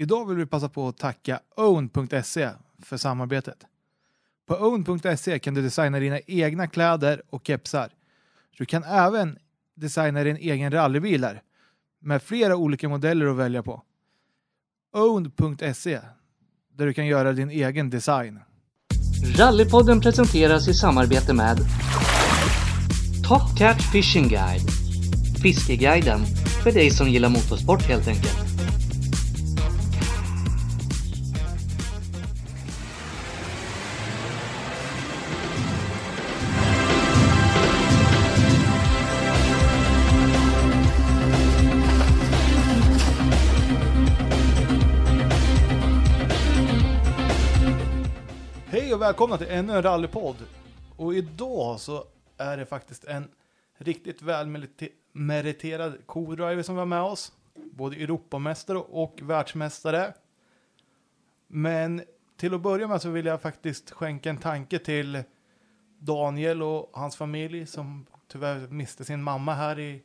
Idag vill vi passa på att tacka own.se för samarbetet. På own.se kan du designa dina egna kläder och kepsar. Du kan även designa din egen rallybil där, med flera olika modeller att välja på. own.se där du kan göra din egen design. Rallypodden presenteras i samarbete med Top Cat Fishing Guide Fiskeguiden för dig som gillar motorsport helt enkelt. Välkomna till ännu en rallypodd. Och idag så är det faktiskt en riktigt välmeriterad co-driver som vi har med oss. Både Europamästare och världsmästare. Men till att börja med så vill jag faktiskt skänka en tanke till Daniel och hans familj som tyvärr miste sin mamma här i,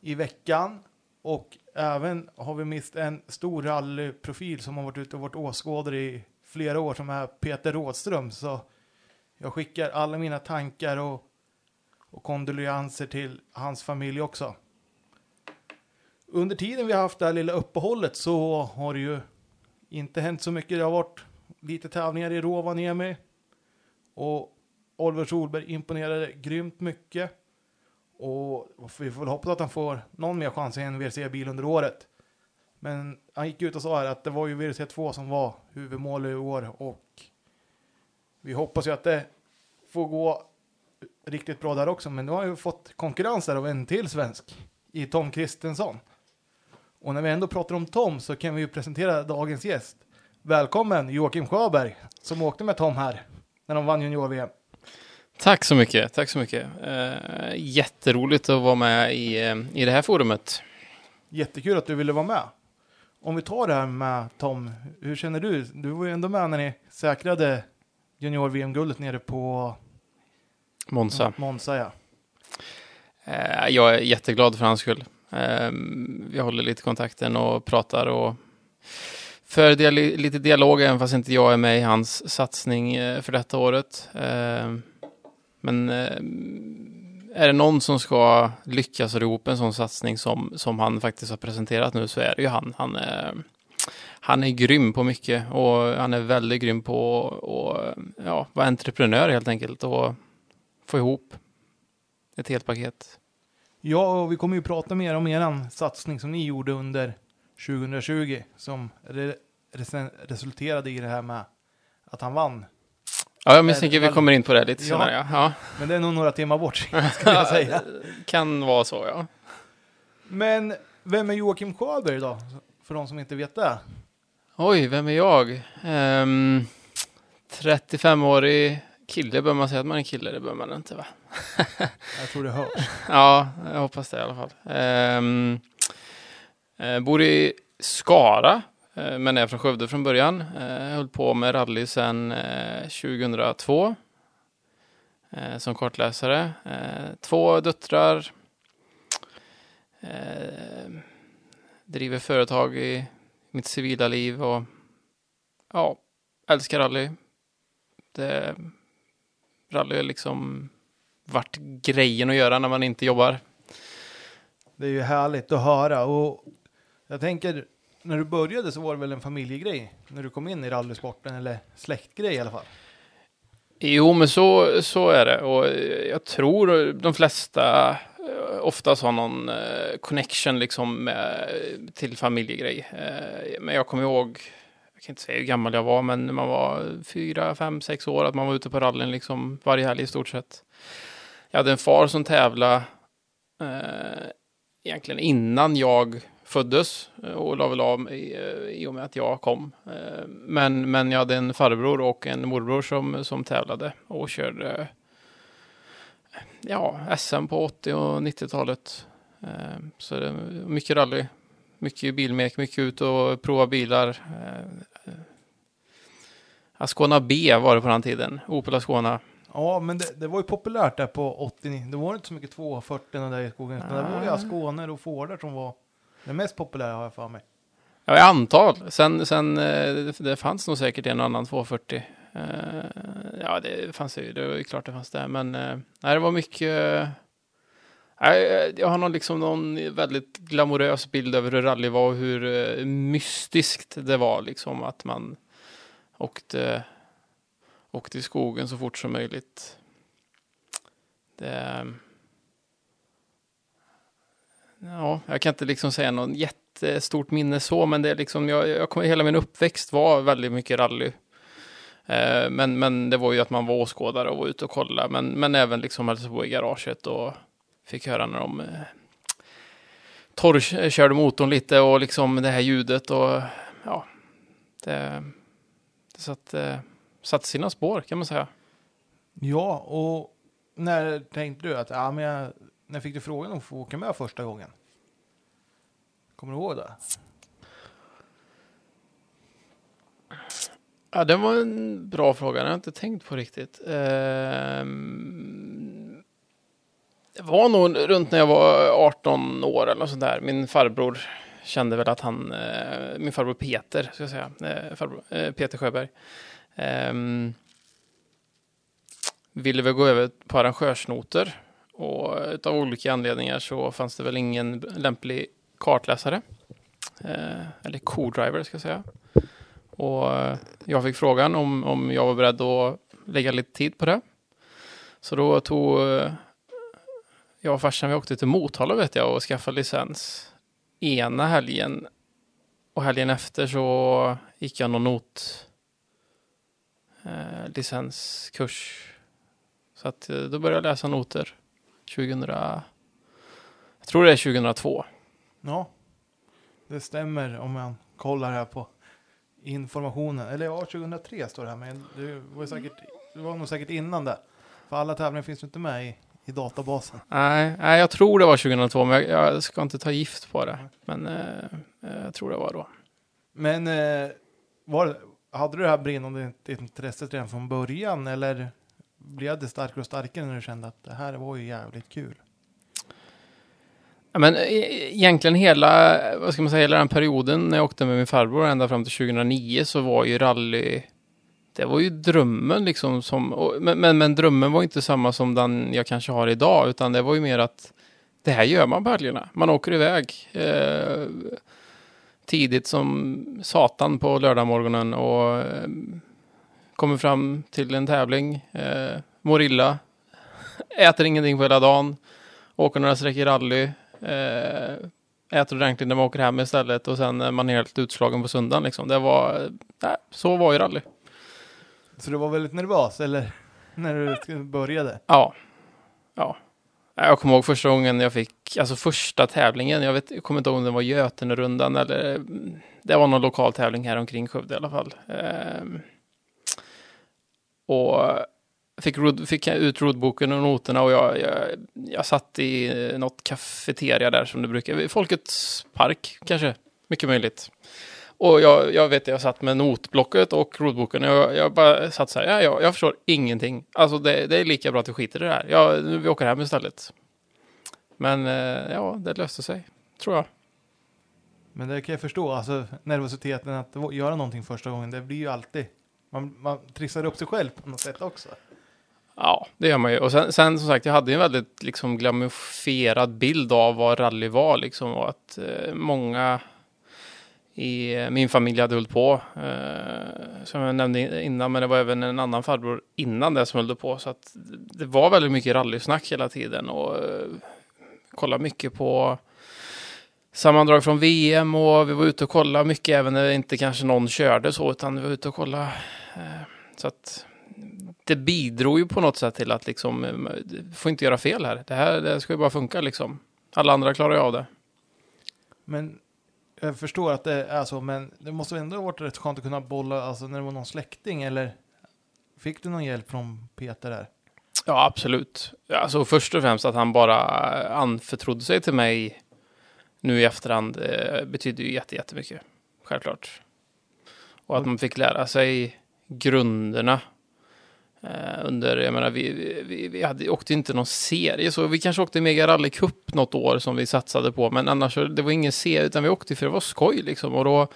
i veckan. Och även har vi mist en stor rallyprofil som har varit ute och varit åskådare i flera år som är Peter Rådström. Så jag skickar alla mina tankar och, och kondolenser till hans familj också. Under tiden vi har haft det här lilla uppehållet så har det ju inte hänt så mycket. Det har varit lite tävlingar i Rovaniemi. Och Oliver Solberg imponerade grymt mycket. Och vi får väl hoppas att han får någon mer chans i en WRC-bil under året. Men han gick ut och sa att det var ju WRC 2 som var huvudmål i år och vi hoppas ju att det får gå riktigt bra där också. Men nu har ju fått konkurrens där av en till svensk i Tom Kristensson. Och när vi ändå pratar om Tom så kan vi ju presentera dagens gäst. Välkommen Joakim Sjöberg som åkte med Tom här när de vann junior-VM. Tack så mycket, tack så mycket. Uh, jätteroligt att vara med i, eh, i det här forumet. Jättekul att du ville vara med. Om vi tar det här med Tom, hur känner du? Du var ju ändå med när ni säkrade junior-VM-guldet nere på Monza. Monza ja. Uh, jag är jätteglad för hans skull. Uh, vi håller lite kontakten och pratar och för lite dialog, även fast inte jag är med i hans satsning för detta året. Men är det någon som ska lyckas ro ihop en sån satsning som, som han faktiskt har presenterat nu så är det ju han. Han är, han är grym på mycket och han är väldigt grym på att ja, vara entreprenör helt enkelt och få ihop ett helt paket. Ja, och vi kommer ju prata mer om er satsning som ni gjorde under 2020 som re resulterade i det här med att han vann Ja, jag misstänker vi kommer in på det lite senare. Ja. ja. Men det är nog några timmar bort, ska jag säga. kan vara så, ja. Men vem är Joakim Sjöberg då? För de som inte vet det. Oj, vem är jag? Um, 35-årig kille, bör man säga att man är kille? Det bör man inte, va? jag tror det hörs. ja, jag hoppas det i alla fall. Um, bor i Skara, Eh, men är från Skövde från början. Jag höll på med rally sedan 2002 eh, som kartläsare. Två döttrar. Driver företag i mitt civila liv och ja, älskar rally. Det, rally är liksom vart grejen att göra när man inte jobbar. Det är ju härligt att höra och jag tänker när du började så var det väl en familjegrej när du kom in i rallysporten eller släktgrej i alla fall? Jo, men så, så är det och jag tror de flesta eh, oftast har någon eh, connection liksom med, till familjegrej. Eh, men jag kommer ihåg, jag kan inte säga hur gammal jag var, men när man var fyra, fem, sex år, att man var ute på rallyn liksom varje helg i stort sett. Jag hade en far som tävlade eh, egentligen innan jag föddes eh, och la väl av i, eh, i och med att jag kom. Eh, men, men jag hade en farbror och en morbror som, som tävlade och körde ja, SM på 80 och 90-talet. Så det mycket rally, mycket bilmek, mycket ut och prova bilar. Ascona B var det på den tiden, Opel Ascona. Ja, men det, det var ju populärt där på 80 Det var inte så mycket 240 där i skogen, utan det var ju Asconer och Fordar som var den mest populära har jag för mig. Ja, i antal. Sen, sen eh, det, fanns nog säkert en och annan 240. Eh, ja, det fanns ju. Det var ju klart det fanns det. Men eh, nej, det var mycket. Jag har någon, liksom någon väldigt glamorös bild över hur rally var och hur mystiskt det var liksom att man åkte, åkte i skogen så fort som möjligt. Det, ja, jag kan inte liksom säga någon jättestort minne så, men det är liksom, jag, jag kom, hela min uppväxt var väldigt mycket rally. Eh, men, men det var ju att man var åskådare och var ute och kollade, men, men även liksom hälsade på i garaget och fick höra när de eh, torrkörde motorn lite och liksom det här ljudet och ja, det, det satt, eh, satt sina spår kan man säga. Ja, och när tänkte du att, ja men jag, när fick du frågan om att få åka med första gången? Kommer du ihåg det? Ja, det var en bra fråga. Den har jag inte tänkt på riktigt. Ehm, det var nog runt när jag var 18 år eller sånt där. Min farbror kände väl att han, eh, min farbror Peter, ska jag säga, eh, farbror, eh, Peter Sjöberg, ehm, ville väl gå över på arrangörsnoter. Och av olika anledningar så fanns det väl ingen lämplig kartläsare. Eh, eller co-driver ska jag säga. Och eh, jag fick frågan om, om jag var beredd att lägga lite tid på det. Så då tog eh, jag och farsan, vi åkte till Motala vet jag och skaffade licens ena helgen. Och helgen efter så gick jag någon not eh, licenskurs. Så att eh, då började jag läsa noter 2000. Jag tror det är 2002. Ja, det stämmer om man kollar här på informationen. Eller ja, 2003 står det här, men det var, säkert, det var nog säkert innan det. För alla tävlingar finns ju inte med i, i databasen. Nej, nej, jag tror det var 2002, men jag, jag ska inte ta gift på det. Men eh, eh, jag tror det var då. Men eh, var, hade du det här brinnande intresset redan från början eller blev det starkare och starkare när du kände att det här var ju jävligt kul? Ja, men eh, egentligen hela, vad ska man säga, hela den perioden när jag åkte med min farbror ända fram till 2009 så var ju rally, det var ju drömmen liksom som, och, men, men, men drömmen var inte samma som den jag kanske har idag, utan det var ju mer att det här gör man på helgerna. Man åker iväg eh, tidigt som satan på lördagmorgonen och eh, kommer fram till en tävling, eh, mår illa, äter ingenting på hela dagen, åker några sträckor rally, eh, äter ordentligt när man åker hem istället och sen är man helt utslagen på söndagen liksom. Det var, nej, så var ju rally. Så du var väldigt nervös eller när du började? Ja. Ja. Jag kommer ihåg första gången jag fick, alltså första tävlingen, jag, vet, jag kommer inte ihåg om det var Götenerundan eller det var någon lokal tävling här omkring Skövde i alla fall. Ehm, och fick, rod, fick ut rodboken och noterna och jag, jag, jag satt i något kafeteria där som det brukar, Folkets park kanske, mycket möjligt. Och jag, jag vet, jag satt med notblocket och rodboken och jag, jag bara satt så här, ja, jag, jag förstår ingenting. Alltså det, det är lika bra att vi skiter i det här. Ja, vi åker hem istället. Men eh, ja, det löste sig, tror jag. Men det kan jag förstå, alltså nervositeten att göra någonting första gången, det blir ju alltid, man, man trissar upp sig själv på något sätt också. Ja, det gör man ju. Och sen, sen som sagt, jag hade en väldigt liksom glamifierad bild av vad rally var liksom och att eh, många i min familj hade hållit på. Eh, som jag nämnde innan, men det var även en annan farbror innan det som höll på. Så att det var väldigt mycket rallysnack hela tiden och eh, kolla mycket på sammandrag från VM och vi var ute och kollade mycket även när inte kanske någon körde så, utan vi var ute och kollade. Eh, så att det bidrog ju på något sätt till att liksom, eh, får inte göra fel här. Det här det ska ju bara funka liksom. Alla andra klarar ju av det. Men jag förstår att det är så, men det måste ändå ha varit rätt skönt att kunna bolla, alltså när det var någon släkting, eller fick du någon hjälp från Peter där? Ja, absolut. Alltså först och främst att han bara anförtrodde sig till mig nu i efterhand eh, betyder ju jätte, jättemycket. Självklart. Och att man fick lära sig grunderna Eh, under, jag menar, vi, vi, vi hade, åkte inte någon serie, så vi kanske åkte Mega Rally Cup något år som vi satsade på, men annars så- det var ingen serie, utan vi åkte för det var skoj liksom. Och då...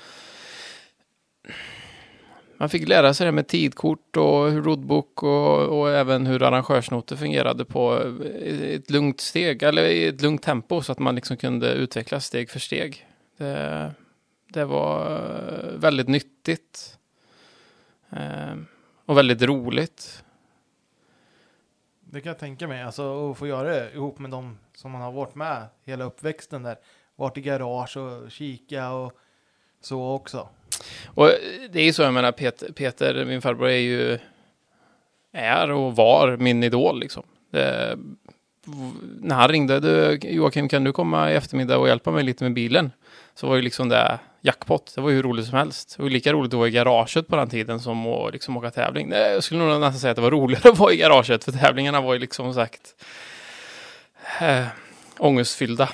Man fick lära sig det med tidkort och hur roadbook och, och även hur arrangörsnoter fungerade på eh, ett lugnt steg, eller i ett lugnt tempo, så att man liksom kunde utvecklas steg för steg. Det, det var eh, väldigt nyttigt. Eh, och väldigt roligt. Det kan jag tänka mig. Alltså att få göra det ihop med de som man har varit med hela uppväxten där. Varit i garage och kika och så också. Och det är ju så, jag menar, Peter, Peter min farbror, är ju är och var min idol liksom. Det, när han ringde, du, Joakim kan du komma i eftermiddag och hjälpa mig lite med bilen? Så var ju liksom det jackpot, det var ju hur roligt som helst. Det var ju lika roligt att vara i garaget på den tiden som att liksom åka tävling. Nej, Jag skulle nog nästan säga att det var roligare att vara i garaget, för tävlingarna var ju liksom sagt äh, ångestfyllda.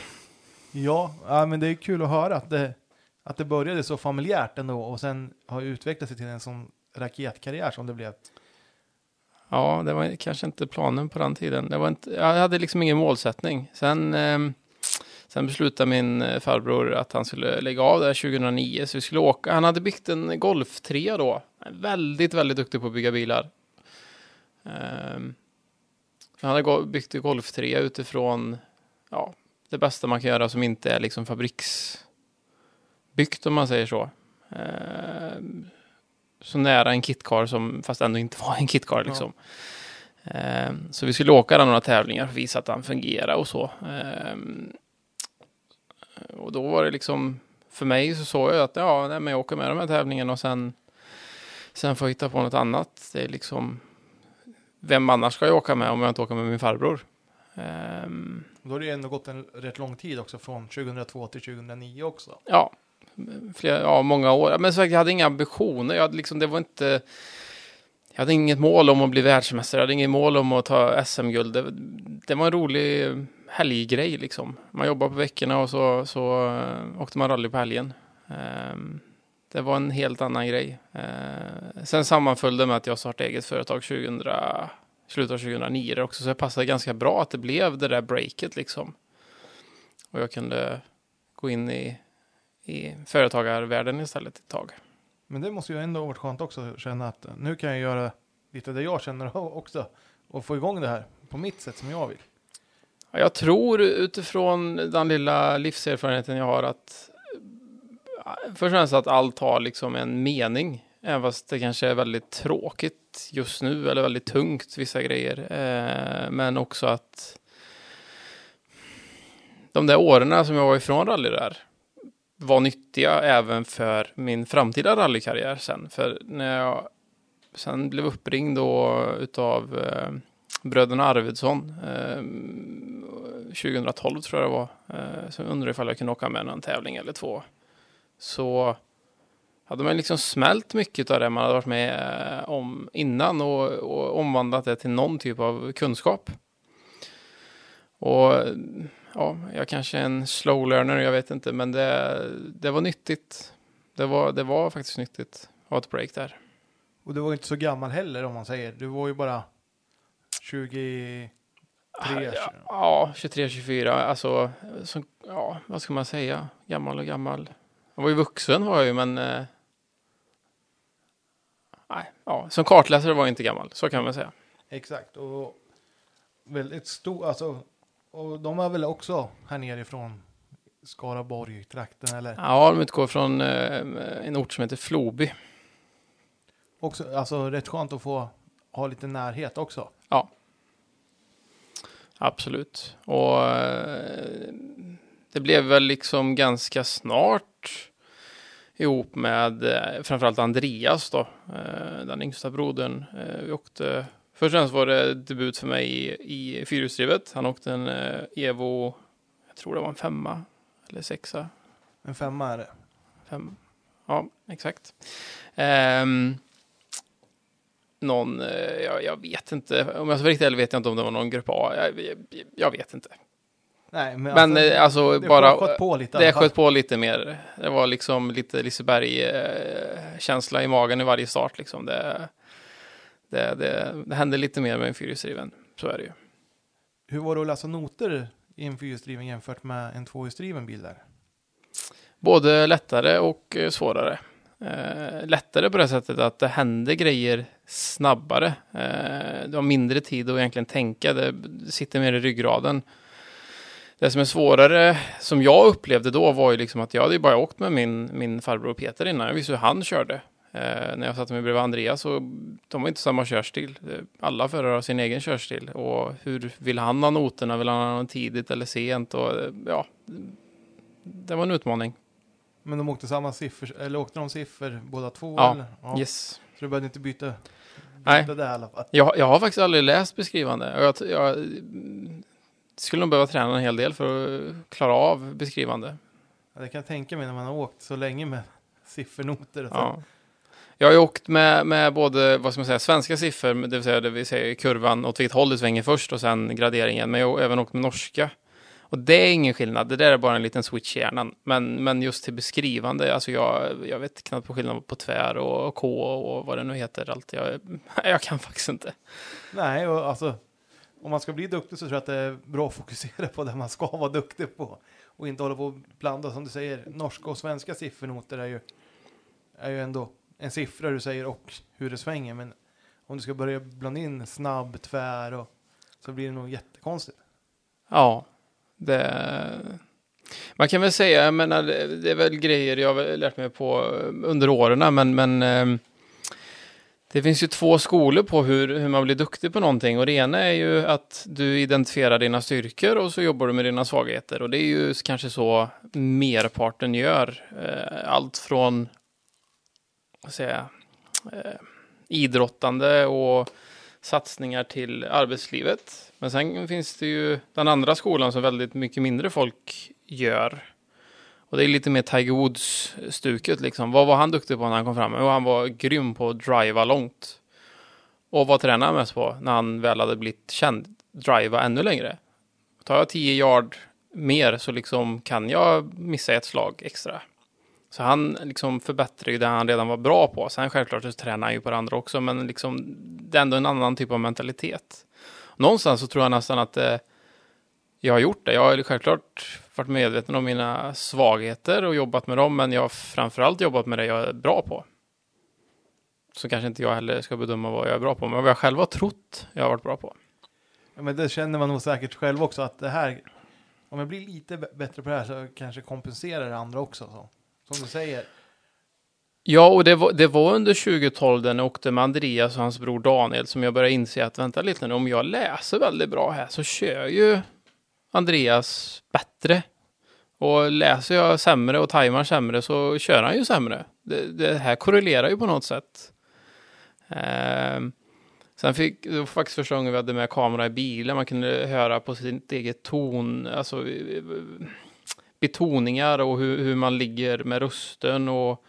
Ja, ja, men det är kul att höra att det, att det började så familjärt ändå och sen har utvecklat sig till en sån raketkarriär som det blev. Ja, det var kanske inte planen på den tiden. Det var inte, jag hade liksom ingen målsättning. Sen, ehm, sen beslutade min eh, farbror att han skulle lägga av där 2009, så vi skulle åka. Han hade byggt en Golf 3 då. Väldigt, väldigt duktig på att bygga bilar. Ehm, han hade byggt en Golf 3 utifrån ja, det bästa man kan göra som inte är liksom fabriksbyggt om man säger så. Ehm, så nära en kitcar som fast ändå inte var en kitcar liksom. Ehm, så vi skulle åka där några tävlingar att visa att han fungerar och så. Ehm, och då var det liksom för mig så såg jag att ja, nej, men jag åker med de här tävlingarna och sen sen får jag hitta på något annat. Det är liksom vem annars ska jag åka med om jag inte åker med min farbror? Ehm, Då har det ju ändå gått en rätt lång tid också från 2002 till 2009 också. Ja, flera, ja, många år. Men så sagt, jag hade inga ambitioner. Jag hade liksom, det var inte... Jag hade inget mål om att bli världsmästare. Jag hade inget mål om att ta SM-guld. Det, det var en rolig helggrej liksom. Man jobbar på veckorna och så, så eh, åkte man rally på helgen. Ehm, det var en helt annan grej. Eh, sen sammanföll det med att jag startade eget företag 2000, slutet av 2009 också. Så det passade ganska bra att det blev det där breaket liksom. Och jag kunde gå in i i företagarvärlden istället ett tag. Men det måste ju ändå ha varit skönt också att känna att nu kan jag göra lite det jag känner också och få igång det här på mitt sätt som jag vill. Jag tror utifrån den lilla livserfarenheten jag har att först och främst att allt har liksom en mening. Även fast det kanske är väldigt tråkigt just nu eller väldigt tungt vissa grejer. Eh, men också att de där åren som jag var ifrån rally där var nyttiga även för min framtida rallykarriär sen. För när jag sen blev uppringd då utav eh, bröderna Arvidsson eh, 2012 tror jag det var. Eh, så undrade ifall jag kunde åka med någon tävling eller två. Så hade man liksom smält mycket av det man hade varit med eh, om innan och, och omvandlat det till någon typ av kunskap. Och ja, jag kanske är en slow learner, jag vet inte, men det, det var nyttigt. Det var, det var faktiskt nyttigt att ha ett break där. Och du var inte så gammal heller om man säger. Du var ju bara 23. Ja, ja 23, 24, alltså, som, ja, vad ska man säga? Gammal och gammal. Jag var ju vuxen var jag ju, men eh, nej, ja, som kartläsare var jag inte gammal, så kan man säga. Exakt. Och väldigt stor, alltså. Och de var väl också här nerifrån Skaraborg-trakten eller? Ja, de utgår från eh, en ort som heter Floby. Också, alltså rätt skönt att få ha lite närhet också. Absolut. Och eh, det blev väl liksom ganska snart ihop med eh, framförallt Andreas då, eh, den yngsta brodern. Vi åkte, först och främst var det debut för mig i, i fyrhjulsdrivet. Han åkte en Evo, jag tror det var en femma eller sexa. En femma är det. Fem. Ja, exakt. Ehm, någon, eh, jag, jag vet inte, om jag ska vara riktigt ärlig vet jag inte om det var någon grupp A. Jag, jag, jag vet inte. Nej, men, Men eh, alltså det bara, sköt på lite. det sköt på lite mer. Det var liksom lite Liseberg-känsla i magen i varje start liksom. Det, Det, det, det händer lite mer med en fyrhjulsdriven, så är det ju. Hur var det att läsa noter i en fyrhjulsdriven jämfört med en tvåhjulsdriven bil där? Både lättare och eh, svårare. Eh, lättare på det sättet att det händer grejer snabbare. Eh, du har mindre tid att egentligen tänka, det sitter mer i ryggraden. Det som är svårare, som jag upplevde då, var ju liksom att jag hade ju bara åkt med min, min farbror Peter innan. Jag visste hur han körde. Eh, när jag satte mig bredvid Andreas så de har inte samma körstil. Eh, alla förare har sin egen körstil. Och hur vill han ha noterna? Vill han ha dem tidigt eller sent? Och, eh, ja, det var en utmaning. Men de åkte samma siffror, eller åkte de siffror båda två? Ja, eller? ja. Yes. Så du behövde inte byta, byta Nej. det i alla fall? Jag, jag har faktiskt aldrig läst beskrivande. Jag, jag mm, skulle nog behöva träna en hel del för att klara av beskrivande. Ja, det kan jag tänka mig när man har åkt så länge med siffernoter. Och. Ja. Jag har ju åkt med, med både, vad ska man säga, svenska siffror, det vill säga det vill säga kurvan åt vilket håll det svänger först och sen graderingen. Men jag har även åkt med norska. Och det är ingen skillnad, det där är bara en liten switch i hjärnan. Men, men just till beskrivande, alltså jag, jag vet knappt på skillnad på tvär och K och vad det nu heter. Allt. Jag, jag kan faktiskt inte. Nej, och alltså om man ska bli duktig så tror jag att det är bra att fokusera på det man ska vara duktig på. Och inte hålla på och blanda, som du säger, norska och svenska siffernoter är ju, är ju ändå en siffra du säger och hur det svänger. Men om du ska börja blanda in snabb, tvär och så blir det nog jättekonstigt. Ja, det... Man kan väl säga, jag menar, det är väl grejer jag har lärt mig på eh, under åren, men, men eh, det finns ju två skolor på hur, hur man blir duktig på någonting och det ena är ju att du identifierar dina styrkor och så jobbar du med dina svagheter och det är ju kanske så merparten gör. Eh, allt från, vad säger jag, idrottande och satsningar till arbetslivet. Men sen finns det ju den andra skolan som väldigt mycket mindre folk gör. Och det är lite mer Tiger Woods-stuket liksom. Vad var han duktig på när han kom fram? Jo, han var grym på att driva långt. Och vad tränade han mest på när han väl hade blivit känd? Driva ännu längre. Tar jag 10 yard mer så liksom kan jag missa ett slag extra. Så han liksom förbättrar ju det han redan var bra på. Sen självklart så tränar han ju på det andra också, men liksom det är ändå en annan typ av mentalitet. Någonstans så tror jag nästan att eh, jag har gjort det. Jag har självklart varit medveten om mina svagheter och jobbat med dem, men jag har framförallt jobbat med det jag är bra på. Så kanske inte jag heller ska bedöma vad jag är bra på, men vad jag själv har trott jag har varit bra på. Ja, men det känner man nog säkert själv också att det här, om jag blir lite bättre på det här så kanske kompenserar det andra också. Så. Som du säger, Ja, och det var, det var under 2012 när jag åkte med Andreas och hans bror Daniel som jag började inse att vänta lite nu, om jag läser väldigt bra här så kör ju Andreas bättre. Och läser jag sämre och tajmar sämre så kör han ju sämre. Det, det här korrelerar ju på något sätt. Ehm, sen fick, det var faktiskt första gången vi hade med kamera i bilen, man kunde höra på sitt eget ton, alltså betoningar och hur, hur man ligger med rösten och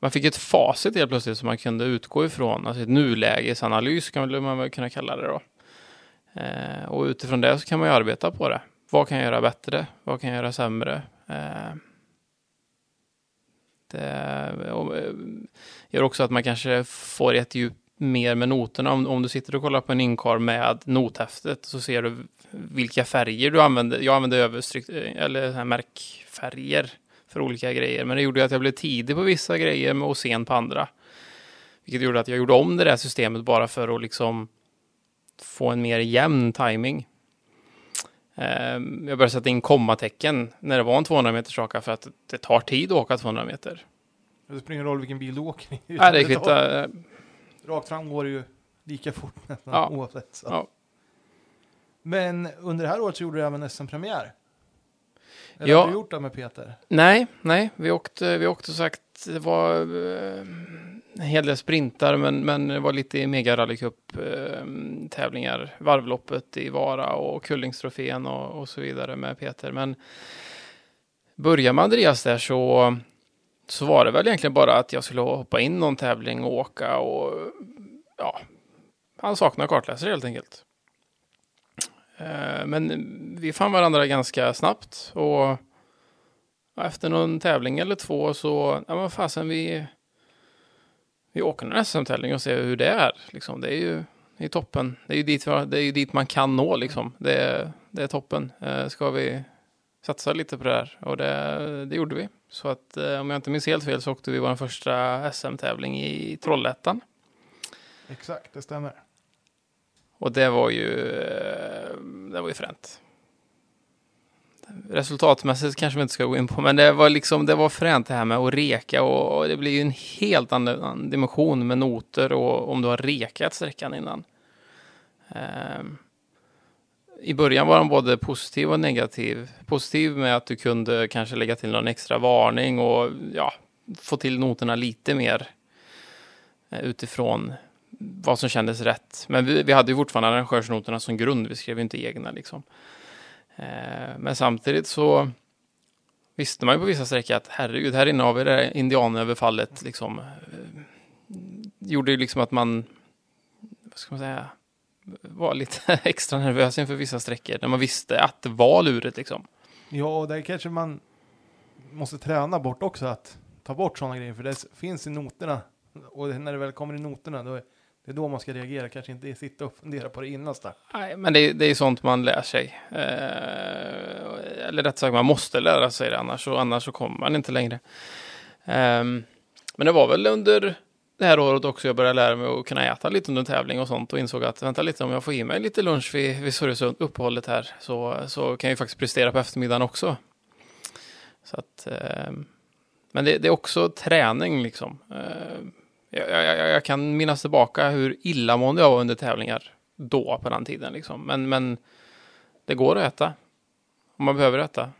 man fick ett facit helt plötsligt som man kunde utgå ifrån, alltså ett nulägesanalys kan man väl kunna kalla det då. Eh, och utifrån det så kan man ju arbeta på det. Vad kan jag göra bättre? Vad kan jag göra sämre? Eh, det eh, gör också att man kanske får ett djup mer med noterna. Om, om du sitter och kollar på en inkar med nothäftet så ser du vilka färger du använder. Jag använder överstrykt, eller så här märkfärger för olika grejer. Men det gjorde att jag blev tidig på vissa grejer och sen på andra. Vilket gjorde att jag gjorde om det där systemet bara för att liksom få en mer jämn timing. Ehm, Jag började sätta in kommatecken när det var en 200 meters raka för att det tar tid att åka 200 meter. det spelar ingen roll vilken bil du åker i. Nej, det tar- kvittar. Rakt fram går det ju lika fort nästan Ja. oavsett. Så. Ja. Men under det här året så gjorde du även SM-premiär. Eller Ja. har du gjort det med Peter? Nej, nej, vi åkte, vi åkte sagt, det var eh, en hel del sprintar, men, men det var lite Mega Rally Cup eh, tävlingar, varvloppet i Vara och Kullingstrofén och, och så vidare med Peter. Men börjar med Andreas där så, så var det väl egentligen bara att jag skulle hoppa in någon tävling och åka och ja, han saknar kartläsare helt enkelt. Eh, men vi fann varandra ganska snabbt och efter någon tävling eller två så, ja men fasen vi, vi åker en SM-tävling och ser hur det är. Liksom. Det är ju det är toppen. Det är ju dit, det är dit man kan nå liksom. Det är, det är toppen. Eh, ska vi satsa lite på det här? Och det, det gjorde vi. Så att eh, om jag inte minns helt fel så åkte vi vår första SM-tävling i Trollhättan. Exakt, det stämmer. Och det var ju, eh, det var ju fränt. Resultatmässigt kanske vi inte ska gå in på, men det var liksom, det var fränt det här med att reka och, och det blir ju en helt annan dimension med noter och om du har rekat sträckan innan. Um, i början var den både positiv och negativ. Positiv med att du kunde kanske lägga till någon extra varning och ja, få till noterna lite mer eh, utifrån vad som kändes rätt. Men vi, vi hade ju fortfarande arrangörsnoterna som grund, vi skrev ju inte egna liksom. Eh, men samtidigt så visste man ju på vissa sträckor att herregud, här inne har vi det här indianöverfallet liksom. Eh, gjorde ju liksom att man, vad ska man säga, var lite extra nervös inför vissa sträckor när man visste att det var lurigt liksom. Ja, och där kanske man måste träna bort också att ta bort sådana grejer, för det finns i noterna. Och när det väl kommer i noterna, då är det är då man ska reagera, kanske inte sitta och fundera på det innan start. Nej, men det, det är sånt man lär sig. Eh, eller rätt sagt, man måste lära sig det annars, och annars så kommer man inte längre. Eh, men det var väl under det här året också jag började lära mig att kunna äta lite under tävling och sånt och insåg att vänta lite, om jag får i mig lite lunch vid, vid Sörjesund, uppehållet här, så, så kan jag ju faktiskt prestera på eftermiddagen också. Så att, eh, men det, det, är också träning liksom. Eh, jag, jag, jag, kan minnas tillbaka hur illamående jag var under tävlingar då på den tiden. Liksom. Men, men det går att äta. Om man behöver äta.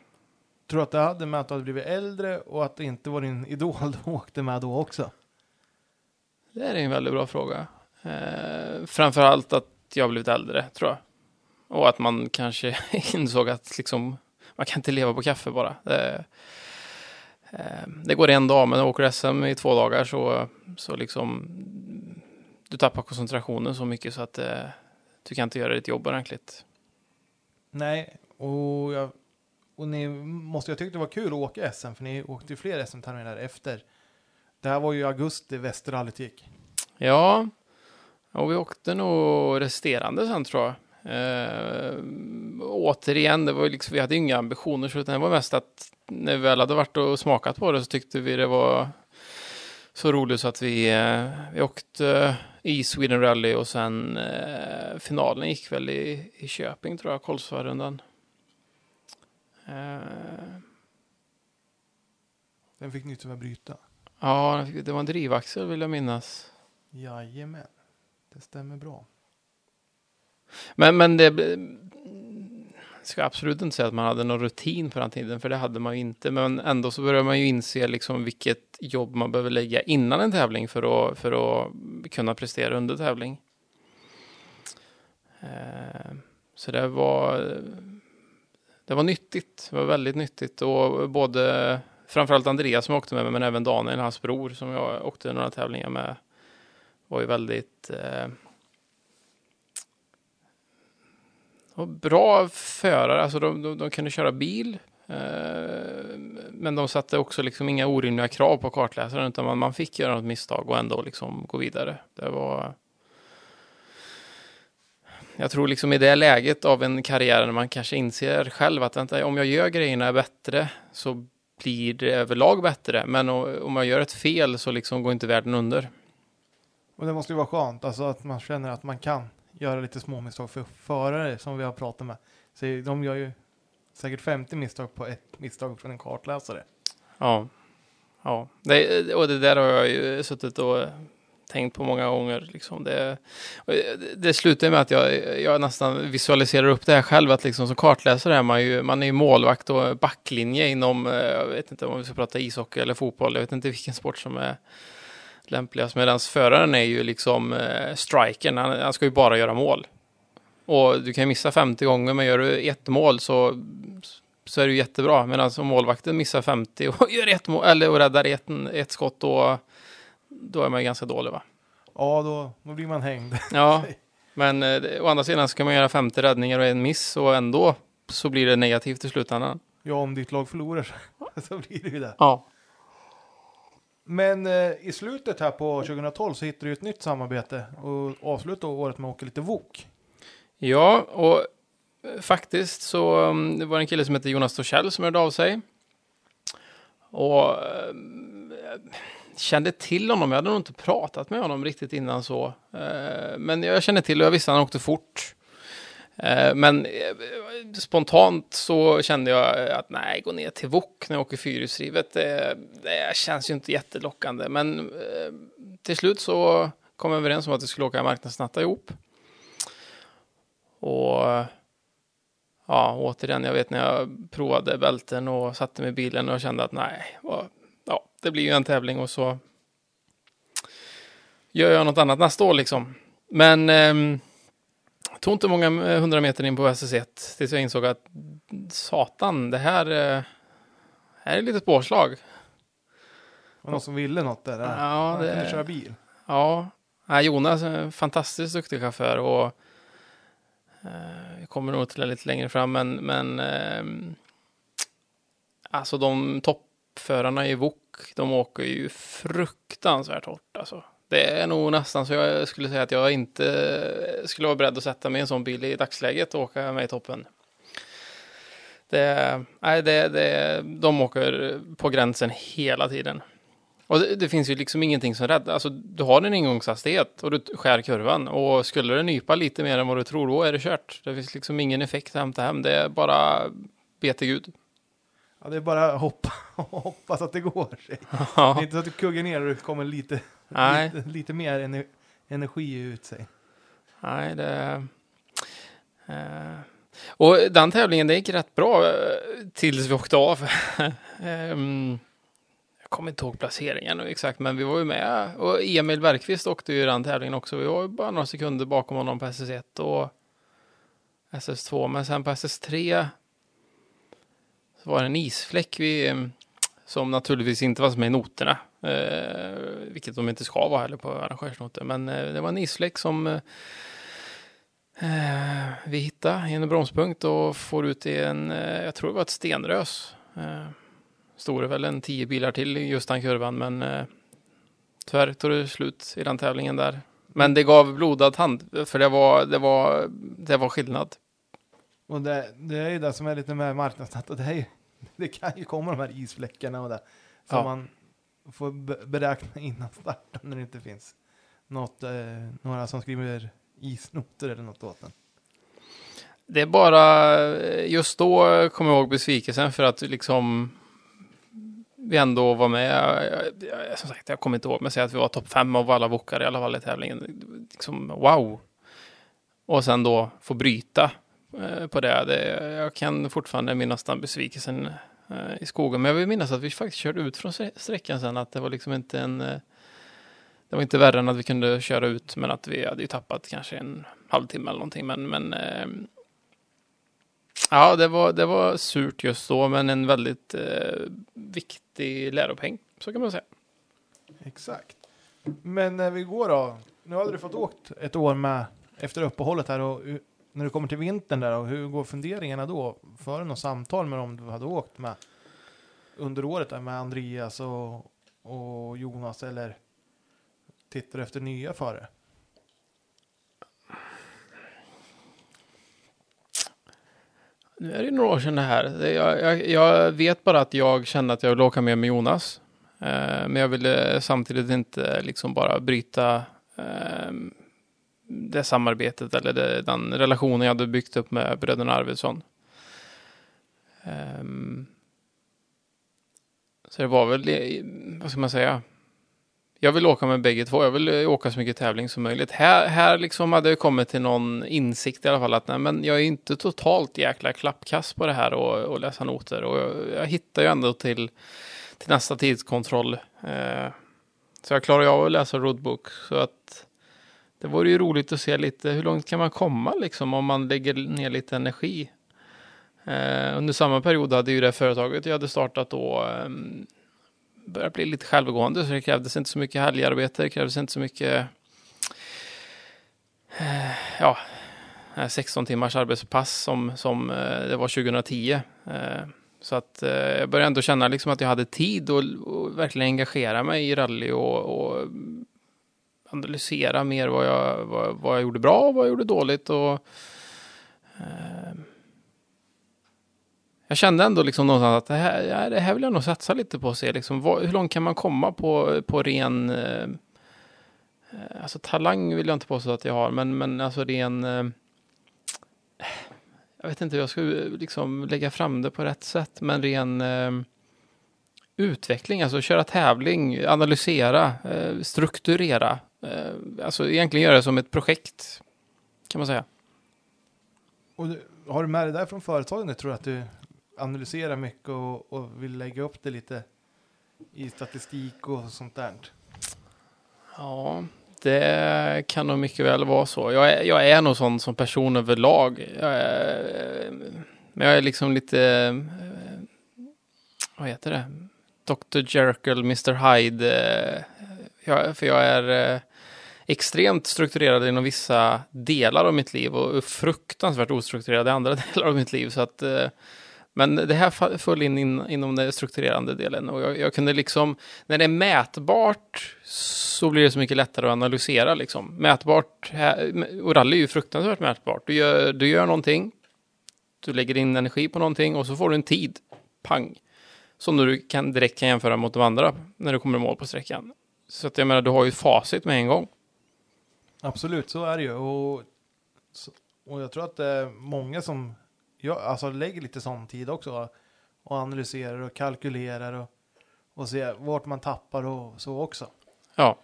Tror du att det hade med att du hade blivit äldre och att det inte var din idol du åkte med då också? Det är en väldigt bra fråga. Eh, framförallt att jag blivit äldre, tror jag. Och att man kanske insåg att liksom, man kan inte leva på kaffe bara. Det, Eh, det går en dag, men åker SM i två dagar så, så liksom du tappar koncentrationen så mycket så att eh, du kan inte göra ditt jobb ordentligt. Nej, och, jag, och ni måste ju tyckt det var kul att åka SM, för ni åkte ju fler SM-terminer efter. Det här var ju augusti Västerrallyt gick. Ja, och vi åkte nog resterande sen tror jag. Eh, återigen, det var liksom, vi hade inga ambitioner, så det var mest att när vi väl hade varit och smakat på det så tyckte vi det var så roligt så att vi, eh, vi åkte i Sweden Rally och sen eh, finalen gick väl i, i Köping tror jag, Kolsvarundan. Eh. Den fick nytt att bryta? Ja, det var en drivaxel vill jag minnas. Jajamän, det stämmer bra. Men, men det ska absolut inte säga att man hade någon rutin på den tiden, för det hade man ju inte. Men ändå så börjar man ju inse liksom vilket jobb man behöver lägga innan en tävling för att, för att kunna prestera under tävling. Eh, så det var, det var nyttigt. Det var väldigt nyttigt och både framförallt Andreas som jag åkte med, men även Daniel, hans bror, som jag åkte några tävlingar med, var ju väldigt eh, Och bra förare, alltså de, de, de kunde köra bil. Eh, men de satte också liksom inga orimliga krav på kartläsaren, utan man, man fick göra något misstag och ändå liksom gå vidare. Det var... Jag tror liksom i det läget av en karriär när man kanske inser själv att om jag gör grejerna bättre så blir det överlag bättre. Men om jag gör ett fel så liksom går inte världen under. Och det måste ju vara skönt, alltså att man känner att man kan göra lite små misstag för förare som vi har pratat med. Så de gör ju säkert 50 misstag på ett misstag från en kartläsare. Ja, ja. Det, och det där har jag ju suttit och tänkt på många gånger. Liksom det, eh, det slutar med att jag, jag nästan visualiserar upp det här själv, att liksom som kartläsare är man ju, man är ju målvakt och backlinje inom, eh, jag vet inte om vi ska prata ishockey eller fotboll, jag vet inte vilken sport som är lämpligast. Medan föraren är ju liksom eh, strikern, han, han, ska ju bara göra mål. Och du kan missa 50 gånger, men gör du ett mål så, så är det ju jättebra. Medan om målvakten missar 50 och gör ett mål, eller och räddar ett, ett skott, då, då är man ganska dålig va? Ja, då, då blir man hängd. Ja, men eh, å andra sidan ska man göra 50 räddningar och en miss och ändå så blir det negativt i slutändan. Ja, om ditt lag förlorar så blir det ju det. Ja. Men eh, i slutet här på 2012 så hittade du ett nytt samarbete och avslutade året med att åka lite VOK. Ja, och eh, faktiskt så um, det var en kille som heter Jonas Torssell som hörde av sig. Och eh, kände till honom. Jag hade nog inte pratat med honom riktigt innan så. Eh, men jag kände till och jag visste att han åkte fort. Eh, men eh, spontant så kände jag att nej, gå ner till Wok när jag åker fyrhjulsdrivet, det, det känns ju inte jättelockande. Men till slut så kom vi överens om att vi skulle åka marknadsnatta ihop. Och ja, återigen, jag vet när jag provade bälten och satte mig i bilen och kände att nej, det blir ju en tävling och så gör jag något annat nästa år liksom. Men eh, tog inte många hundra meter in på SS1 tills jag insåg att satan, det här, eh, här är lite påslag. Var någon som ville något där? Ja, Han det- kunde köra bil. Ja, Nej, Jonas är en fantastiskt duktig chaufför och eh, jag kommer nog till det lite längre fram, men, men ehm, alltså de toppförarna i VOK, de åker ju fruktansvärt hårt alltså. Det är nog nästan så jag skulle säga att jag inte skulle vara beredd att sätta mig i en sån bil i dagsläget och åka med i toppen. Det, nej, det, det, de åker på gränsen hela tiden. Och det, det finns ju liksom ingenting som räddar. Alltså, du har en ingångshastighet och du skär kurvan. Och skulle det nypa lite mer än vad du tror, då är det kört. Det finns liksom ingen effekt att hämta hem. Det är bara bete Gud. Ja, det är bara att hoppa, hoppas att det går. Det är Ja, inte så att du kuggar ner och det kommer lite, nej, lite, lite mer ener, energi ut sig. nej, det... Eh, och den tävlingen, det gick rätt bra eh, tills vi åkte av. Ehm, jag kommer inte ihåg placeringen exakt, men vi var ju med. Och Emil Bergqvist åkte ju den tävlingen också. Vi var ju bara några sekunder bakom honom på SS1 och SS2. Men sen på SS3 så var det en isfläck vi, eh, som naturligtvis inte var med i noterna. Eh, vilket de inte ska vara heller på arrangörsnoter. Men eh, det var en isfläck som eh, eh vi hittade i en bromspunkt och får ut i en, eh, jag tror det var ett stenrös. Eh, stod det väl en tio bilar till i just den kurvan, men eh, tyvärr tog det slut i den tävlingen där. Men det gav blodad hand, för det var, det var, det var skillnad. Och det, det är ju det som är lite med marknadsnatt. Och det, är ju, det kan ju komma de här isfläckarna och det. Som Ja. man får be- beräkna innan starten när det inte finns något, eh, några som skriver isnoter eller något åt den. Det är bara, eh, just då kommer jag ihåg besvikelsen för att liksom vi ändå var med. Jag, jag, som sagt, jag kommer inte ihåg, men säg att vi var topp fem av alla bokare i alla fall i tävlingen. Liksom, wow! Och sen då få bryta Eh, på det. det. Jag kan fortfarande minnas den besvikelsen eh, i skogen. Men jag vill minnas att vi faktiskt körde ut från sträckan sen. Att det var liksom inte en... Eh, det var inte värre än att vi kunde köra ut, men att vi hade ju tappat kanske en halvtimme eller någonting. Men, men ehm, ja, det var, det var surt just då, men en väldigt eh, viktig läropeng, så kan man säga. Exakt. Men när vi går då. Nu hade du fått åkt ett år med efter uppehållet här och när du kommer till vintern där och hur går funderingarna då? För något samtal med dem du hade åkt med under året där med Andreas och, och Jonas eller tittar du efter nya före? Nu är det några år sedan det här. Jag, jag, jag vet bara att jag kände att jag ville åka med med Jonas. Eh, men jag ville samtidigt inte liksom bara bryta eh, det samarbetet eller det, den relationen jag hade byggt upp med bröderna Arvidsson. Um, så det var väl, vad ska man säga? Jag vill åka med bägge två. Jag vill eh, åka så mycket tävling som möjligt. Här, här liksom hade jag kommit till någon insikt i alla fall att nej, men jag är inte totalt jäkla klappkast på det här och, och läsa noter. Och jag, jag hittar ju ändå till, till nästa tidskontroll. Uh, så jag klarar ju av att läsa roadbook. Så att det vore ju roligt att se lite hur långt kan man komma liksom om man lägger ner lite energi. Eh, under samma period hade ju det företaget jag hade startat då eh, börjat bli lite självgående så det krävdes inte så mycket helgarbete, det krävdes inte så mycket eh, ja, eh, 16 timmars arbetspass som, som eh, det var 2010. Eh, Så att eh, jag började ändå känna liksom att jag hade tid och, och verkligen engagera mig i rally och, och analysera mer vad jag, vad, vad jag gjorde bra och vad jag gjorde dåligt. Och, eh, jag kände ändå liksom någonstans att det här, ja, det här vill jag nog satsa lite på och se liksom, vad, hur långt kan man komma på, på ren eh, Alltså talang vill jag inte påstå att jag har, men, men alltså ren eh, jag vet inte hur jag ska liksom lägga fram det på rätt sätt, men ren eh, utveckling, alltså köra tävling, analysera, eh, strukturera, alltså egentligen göra det som ett projekt, kan man säga. Och du, har du med dig där från företagen? Jag tror att du analyserar mycket och, och vill lägga upp det lite i statistik och sånt där. Ja, det kan nog mycket väl vara så. Jag är, jag är nog sån som person överlag. Jag är, men jag är liksom lite, eh, vad heter det? Dr. Jekyll, Mr. Hyde. eh, Jag, för jag är eh, extremt strukturerad inom vissa delar av mitt liv och fruktansvärt ostrukturerad i andra delar av mitt liv. Så att, eh, men det här föll in, in inom den strukturerande delen och jag, jag kunde liksom, när det är mätbart så blir det så mycket lättare att analysera liksom. Mätbart, och rally är ju fruktansvärt mätbart. Du gör, du gör någonting, du lägger in energi på någonting och så får du en tid, pang, som du kan, direkt kan jämföra mot de andra när du kommer i mål på sträckan. Så att jag menar, du har ju facit med en gång. Absolut, så är det ju. Och, och jag tror att det är många som jag, alltså, lägger lite sån tid också. Och analyserar och kalkylerar och, och ser vart man tappar och så också. Ja,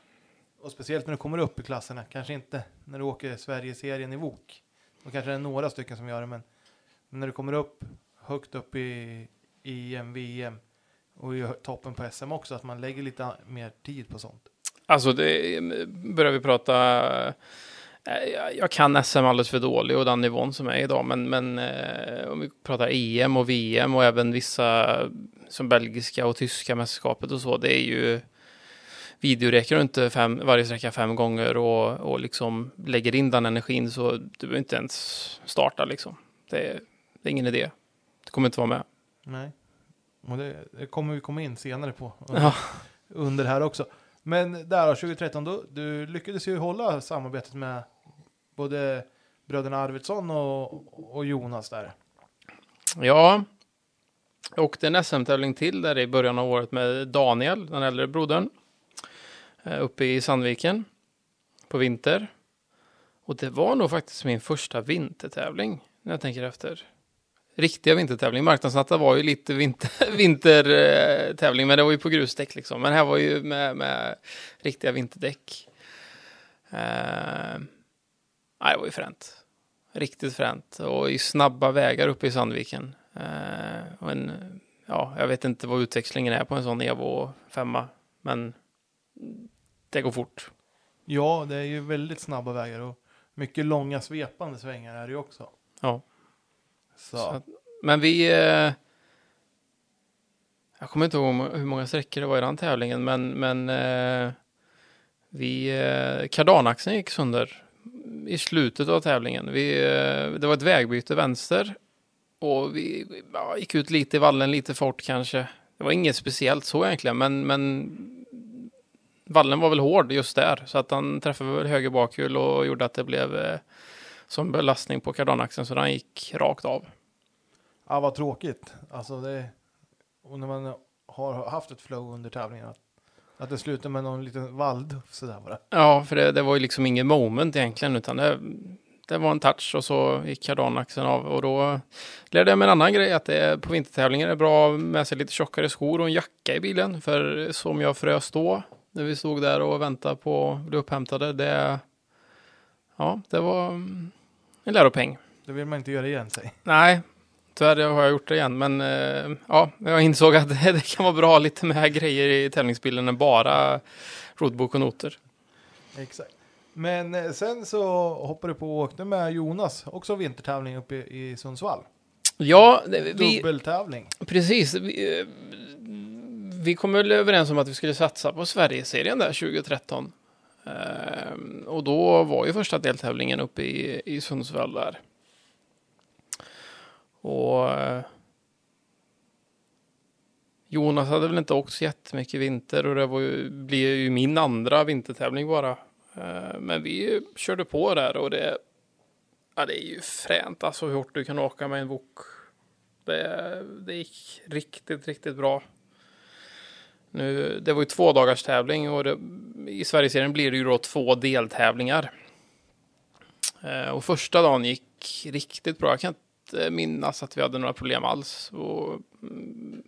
Och speciellt när du kommer upp i klasserna. Kanske inte när du åker Sverigeserien i VOK. Då kanske det är några stycken som gör det. Men, när du kommer upp högt upp i EM, VM och i toppen på SM också. Att man lägger lite mer tid på sånt. Alltså, det, börjar vi prata... eh, jag- kan SM alldeles för dålig och den nivån som är idag, men, men eh, om vi pratar EM och VM och även vissa som belgiska och tyska mästerskapet och så, det är ju videoräcker du inte fem, varje sträcka fem gånger och, och liksom lägger in den energin så du behöver inte ens starta liksom. Det, är- det är ingen idé. Du kommer inte vara med. Nej. Och det, det kommer vi komma in senare på. Ja. Under här också. Men där då, 2013, då, du lyckades ju hålla samarbetet med både bröderna Arvidsson och, och Jonas där. Ja, jag åkte en SM-tävling till där i början av året med Daniel, den äldre brodern, eh, uppe i Sandviken på vinter. Och det var nog faktiskt min första vintertävling, när jag tänker efter. Riktiga vintertävling. Marknadsnatta var ju lite vinter, vintertävling, men det var ju på grusdäck liksom. Men här var ju med, med riktiga vinterdäck. Eh, nej, det var ju fränt. Riktigt fränt. Och i snabba vägar uppe i Sandviken. Eh, en, ja, jag vet inte vad utväxlingen är på en sån Evo 5 men det går fort. Ja, det är ju väldigt snabba vägar och mycket långa svepande svängar är det ju också. Ja. Så, Så att- Men vi... Eh, jag kommer inte ihåg hur hur många sträckor det var i den tävlingen, men, men eh, vi... Eh, kardanaxeln gick sönder i slutet av tävlingen. Vi, eh, det var ett vägbyte vänster och vi ja, gick ut lite i vallen, lite fort kanske. Det var inget speciellt så egentligen, men, men vallen var väl hård just där, så att han träffade väl höger bakhjul och gjorde att det blev eh, som belastning på kardanaxeln, så den gick rakt av. ja, vad tråkigt. Alltså det, och när man har haft ett flow under tävlingen. Att, att det slutar med någon liten vallduff sådär bara. Ja, för det, det var ju liksom ingen moment egentligen, utan det, det var en touch och så gick kardanaxeln av och då lärde jag mig en annan grej, att det på vintertävlingar är bra med sig lite tjockare skor och en jacka i bilen, för som jag frös då, när vi stod där och väntade på att bli upphämtade, det, ja, det var en läropeng. Det vill man inte göra igen sig. Nej, tyvärr har jag gjort det igen, men eh, ja, jag insåg att det, kan vara bra lite med grejer i tävlingsbilen än bara roadbook och noter. Exakt. Men eh, sen så hoppade du på och åkte med Jonas, också vintertävling uppe i, i Sundsvall. Ja, det- vi, Dubbeltävling. precis. Vi, eh, vi kom väl överens om att vi skulle satsa på Sverigeserien där 2013. Ehm, och då var ju första deltävlingen uppe i, i Sundsvall där. Och eh, Jonas hade väl inte åkt så jättemycket vinter och det var ju, blir ju min andra vintertävling bara. Eh, Men vi körde på där och det, ja, det är ju fränt alltså hur hårt du kan åka med en wok. Det, det gick riktigt, riktigt bra. Nu, det var ju två dagars tävling och det, i Sverigeserien blir det ju då två deltävlingar. Eh, Och första dagen gick riktigt bra. Jag kan inte minnas att vi hade några problem alls. Och, mm,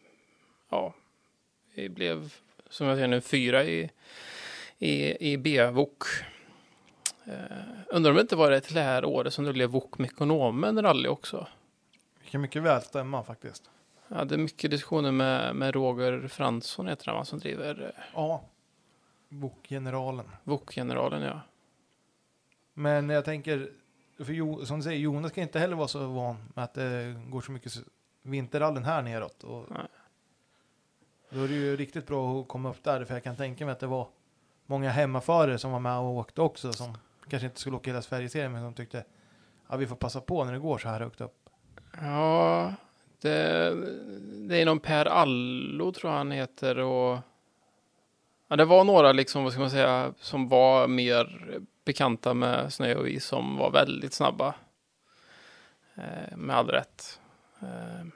ja, vi blev som jag säger nu fyra i, i, i B-VOK. Eh, undrar om det inte var det till det här året som det blev VOK Mekonomen rally också. Det kan mycket väl stämma faktiskt. Jag hade mycket diskussioner med, med Roger Fransson heter han som driver eh, Ja. Bokgeneralen. VOK-generalen ja. Men jag tänker, för jo, som du säger, Jonas kan inte heller vara så van med att det går så mycket vinterrallen här neråt. Och Nej. då är det ju riktigt bra att komma upp där, för jag kan tänka mig att det var många hemmaförare som var med och åkte också, som kanske inte skulle åka hela Sverigeserien, men som tyckte ja, vi får passa på när det går så här högt upp. Ja, det, det är någon Per Allo tror jag han heter och ja, det var några liksom, vad ska man säga, som var mer bekanta med snö och is som var väldigt snabba. Eh, med all rätt. Eh,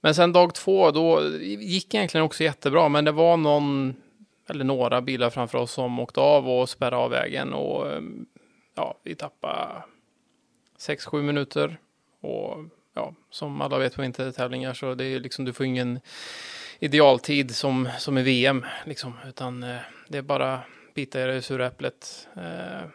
men sen dag två, då gick egentligen också jättebra, men det var någon eller några bilar framför oss som åkte av och spärrade av vägen och ja, vi tappade 6-7 minuter. Och ja, som alla vet på vintertävlingar så det är liksom, du får ingen idealtid som, som i VM liksom, utan eh, det är bara bita i det sura äpplet. Eh,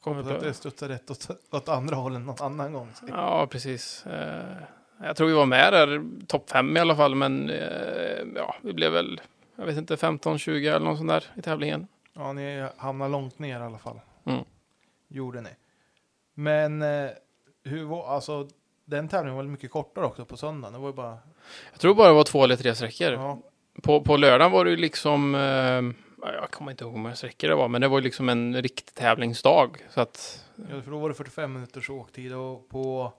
kommer att det studsar rätt åt, åt andra hållet någon annan gång. Ja, precis. Eh, jag tror vi var med där, topp fem i alla fall, men eh, ja, vi blev väl, jag vet inte, 15-20 eller något sånt där i tävlingen. Ja, ni hamnar långt ner i alla fall. Mm. Gjorde ni. Men eh, hur var, alltså den tävlingen var mycket kortare också på söndagen. Det var ju bara, Jag tror bara det var två eller tre sträckor. ja, På, på lördagen var det ju liksom, eh, ja, jag kommer inte ihåg hur många sträckor det var, men det var ju liksom en riktig tävlingsdag. Så att, ja, för då var det 45 minuters åktid och på,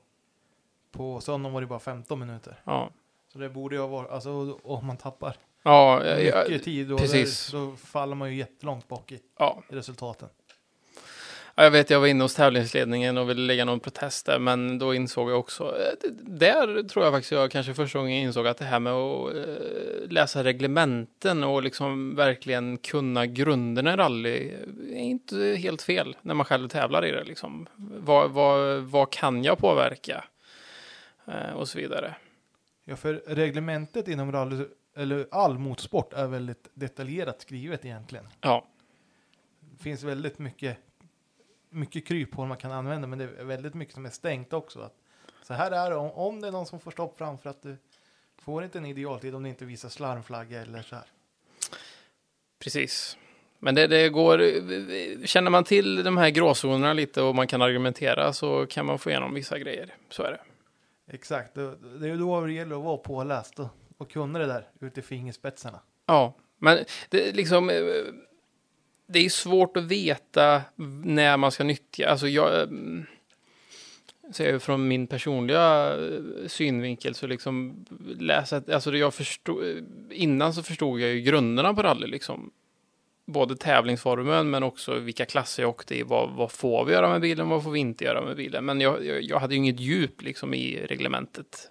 på söndagen var det bara 15 minuter. ja. Så det borde ju ha varit, alltså om man tappar Ja, jag, jag, mycket tid då, precis. där, då faller man ju jättelångt bak i, ja, i resultaten. Ja, jag vet, jag var inne hos tävlingsledningen och ville lägga någon protest där, men då insåg jag också, eh, där tror jag faktiskt jag kanske första gången insåg att det här med att eh, läsa reglementen och liksom verkligen kunna grunderna i rally är inte helt fel när man själv tävlar i det. Liksom. Vad, vad, vad kan jag påverka? Eh, och så vidare. Ja, för reglementet inom rally, eller all motorsport är väldigt detaljerat skrivet egentligen. Ja, Det finns väldigt mycket, mycket kryphål man kan använda, men det är väldigt mycket som är stängt också. Att så här är det, om, om det är någon som får stopp framför att du får inte en idealtid om du inte visar slarmflagga eller så här. precis. Men det, det går, känner man till de här gråzonerna lite och man kan argumentera så kan man få igenom vissa grejer. Så är det. Exakt, det, är ju då det gäller att vara påläst och, och kunna det där ut i fingerspetsarna. Ja, men det är liksom... Det är svårt att veta när man ska nyttja. Alltså jag... Eh, Säger från min personliga eh, synvinkel så liksom läsa, alltså jag förstod, eh, innan så förstod jag ju grunderna på rally liksom. Både tävlingsformen men också vilka klasser jag åkte i, vad, vad får vi göra med bilen, vad får vi inte göra med bilen. Men jag, jag, jag hade ju inget djup liksom i reglementet.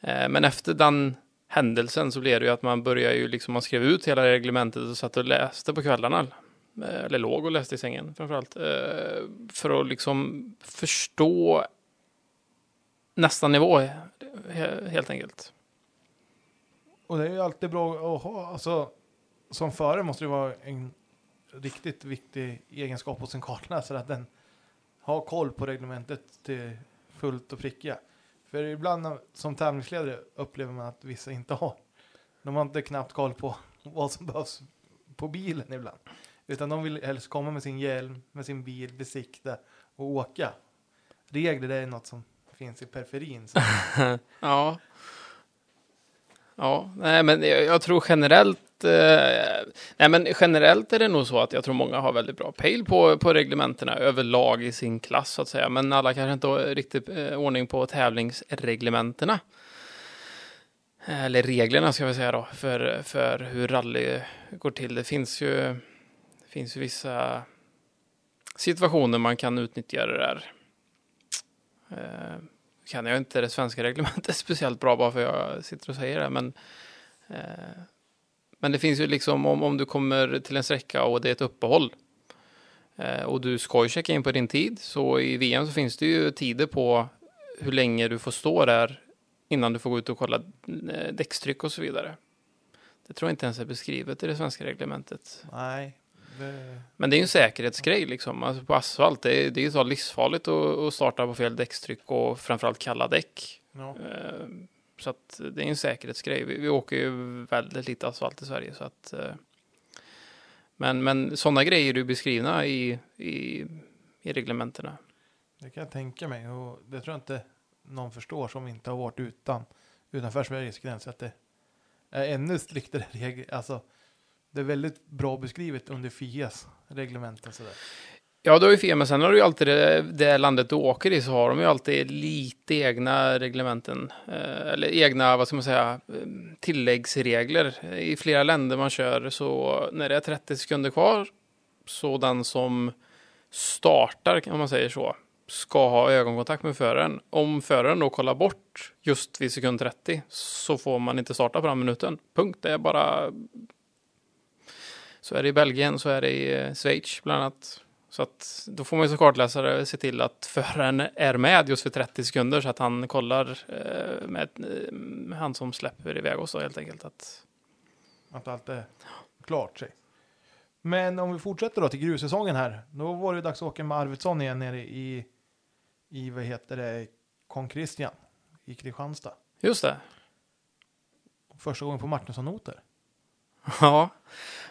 Men efter den händelsen så blev det ju att man började ju liksom, man skrev ut hela reglementet och satt och läste på kvällarna. Eh, eller låg och läste i sängen framförallt. Eh, för att liksom förstå nästa nivå helt enkelt. Och det är ju alltid bra att ha, alltså som förare måste det vara en riktigt viktig egenskap hos en kartläsare att den har koll på reglementet till fullt och prickiga. För ibland när- som tävlingsledare upplever man att vissa inte har. De har inte knappt koll på vad som behövs på bilen ibland. Utan de vill helst komma med sin hjälm, med sin bil, besikta och åka. Regler det är något som finns i periferin. Ja. Ja, nej men jag, jag tror generellt eh, Nej men generellt är det nog så att jag tror många har väldigt bra pejl på, på reglementena överlag i sin klass så att säga. Men alla kanske inte har riktigt eh, ordning på tävlingsreglementena. eller reglerna ska vi säga då, för, för hur rally går till. Det finns ju, det finns ju vissa situationer man kan utnyttja det där. Eh, kan jag inte det svenska reglementet speciellt bra bara för jag sitter och säger det, men eh, men det finns ju liksom om, om du kommer till en sträcka och det är ett uppehåll eh, och du ska ju checka in på din tid, så i VM så finns det ju tider på hur länge du får stå där innan du får gå ut och kolla eh, däckstryck och så vidare. Det tror jag inte ens är beskrivet i det svenska reglementet. Nej. Det... Men det är ju en säkerhetsgrej liksom. Alltså på asfalt, det är, det är ju så livsfarligt att, att starta på fel däckstryck och framförallt kalla däck. Ja. Eh, så att det är en säkerhetsgrej. Vi, vi åker ju väldigt lite asfalt i Sverige så att eh, men, men sådana grejer är ju beskrivna i, i, i reglementena. Det kan jag tänka mig och det tror jag inte någon förstår som inte har varit utan utanför Sveriges gränser att det är ännu striktare regler. Alltså, det är väldigt bra beskrivet under FIAs reglement och sådär. Ja, du har ju fel, men sen har du ju alltid det, det landet du åker i så har de ju alltid lite egna reglementen. Eh, eller egna, vad ska man säga, eh, tilläggsregler. I flera länder man kör så när det är 30 sekunder kvar så den som startar, om man säger så, ska ha ögonkontakt med föraren. Om föraren då kollar bort just vid sekund 30 så får man inte starta på den minuten. Punkt. Det är bara... Så är det i Belgien, så är det i eh, Schweiz bland annat. Så att då får man ju som kartläsare se till att föraren är med just för 30 sekunder så att han kollar eh, med eh, han som släpper iväg oss då helt enkelt. Att, Att allt är klart sig. Men om vi fortsätter då till grussäsongen här. Då var det dags att åka med Arvidsson igen nere i, i vad heter det, Kong Christian i Kristianstad. just det. Första gången på Martinsson-noter. Ja,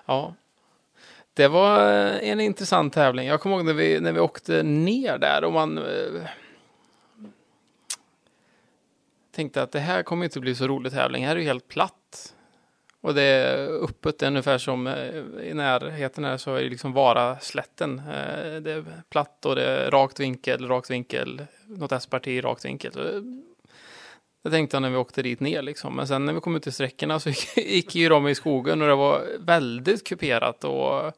ja. Det var eh, en intressant tävling. Jag kommer ihåg när vi, när vi åkte ner där och man eh, tänkte att det här kommer inte bli så rolig tävling. Här är ju helt platt. Och det är öppet ungefär som eh, i närheten här så är det liksom bara slätten. Eh, det är platt och det är rakt vinkel, rakt vinkel, något S-parti, rakt vinkel. Det- tänkte jag när vi åkte dit ner liksom. Men sen när vi kom ut till sträckorna så gick, gick ju de i skogen och det var väldigt kuperat och eh,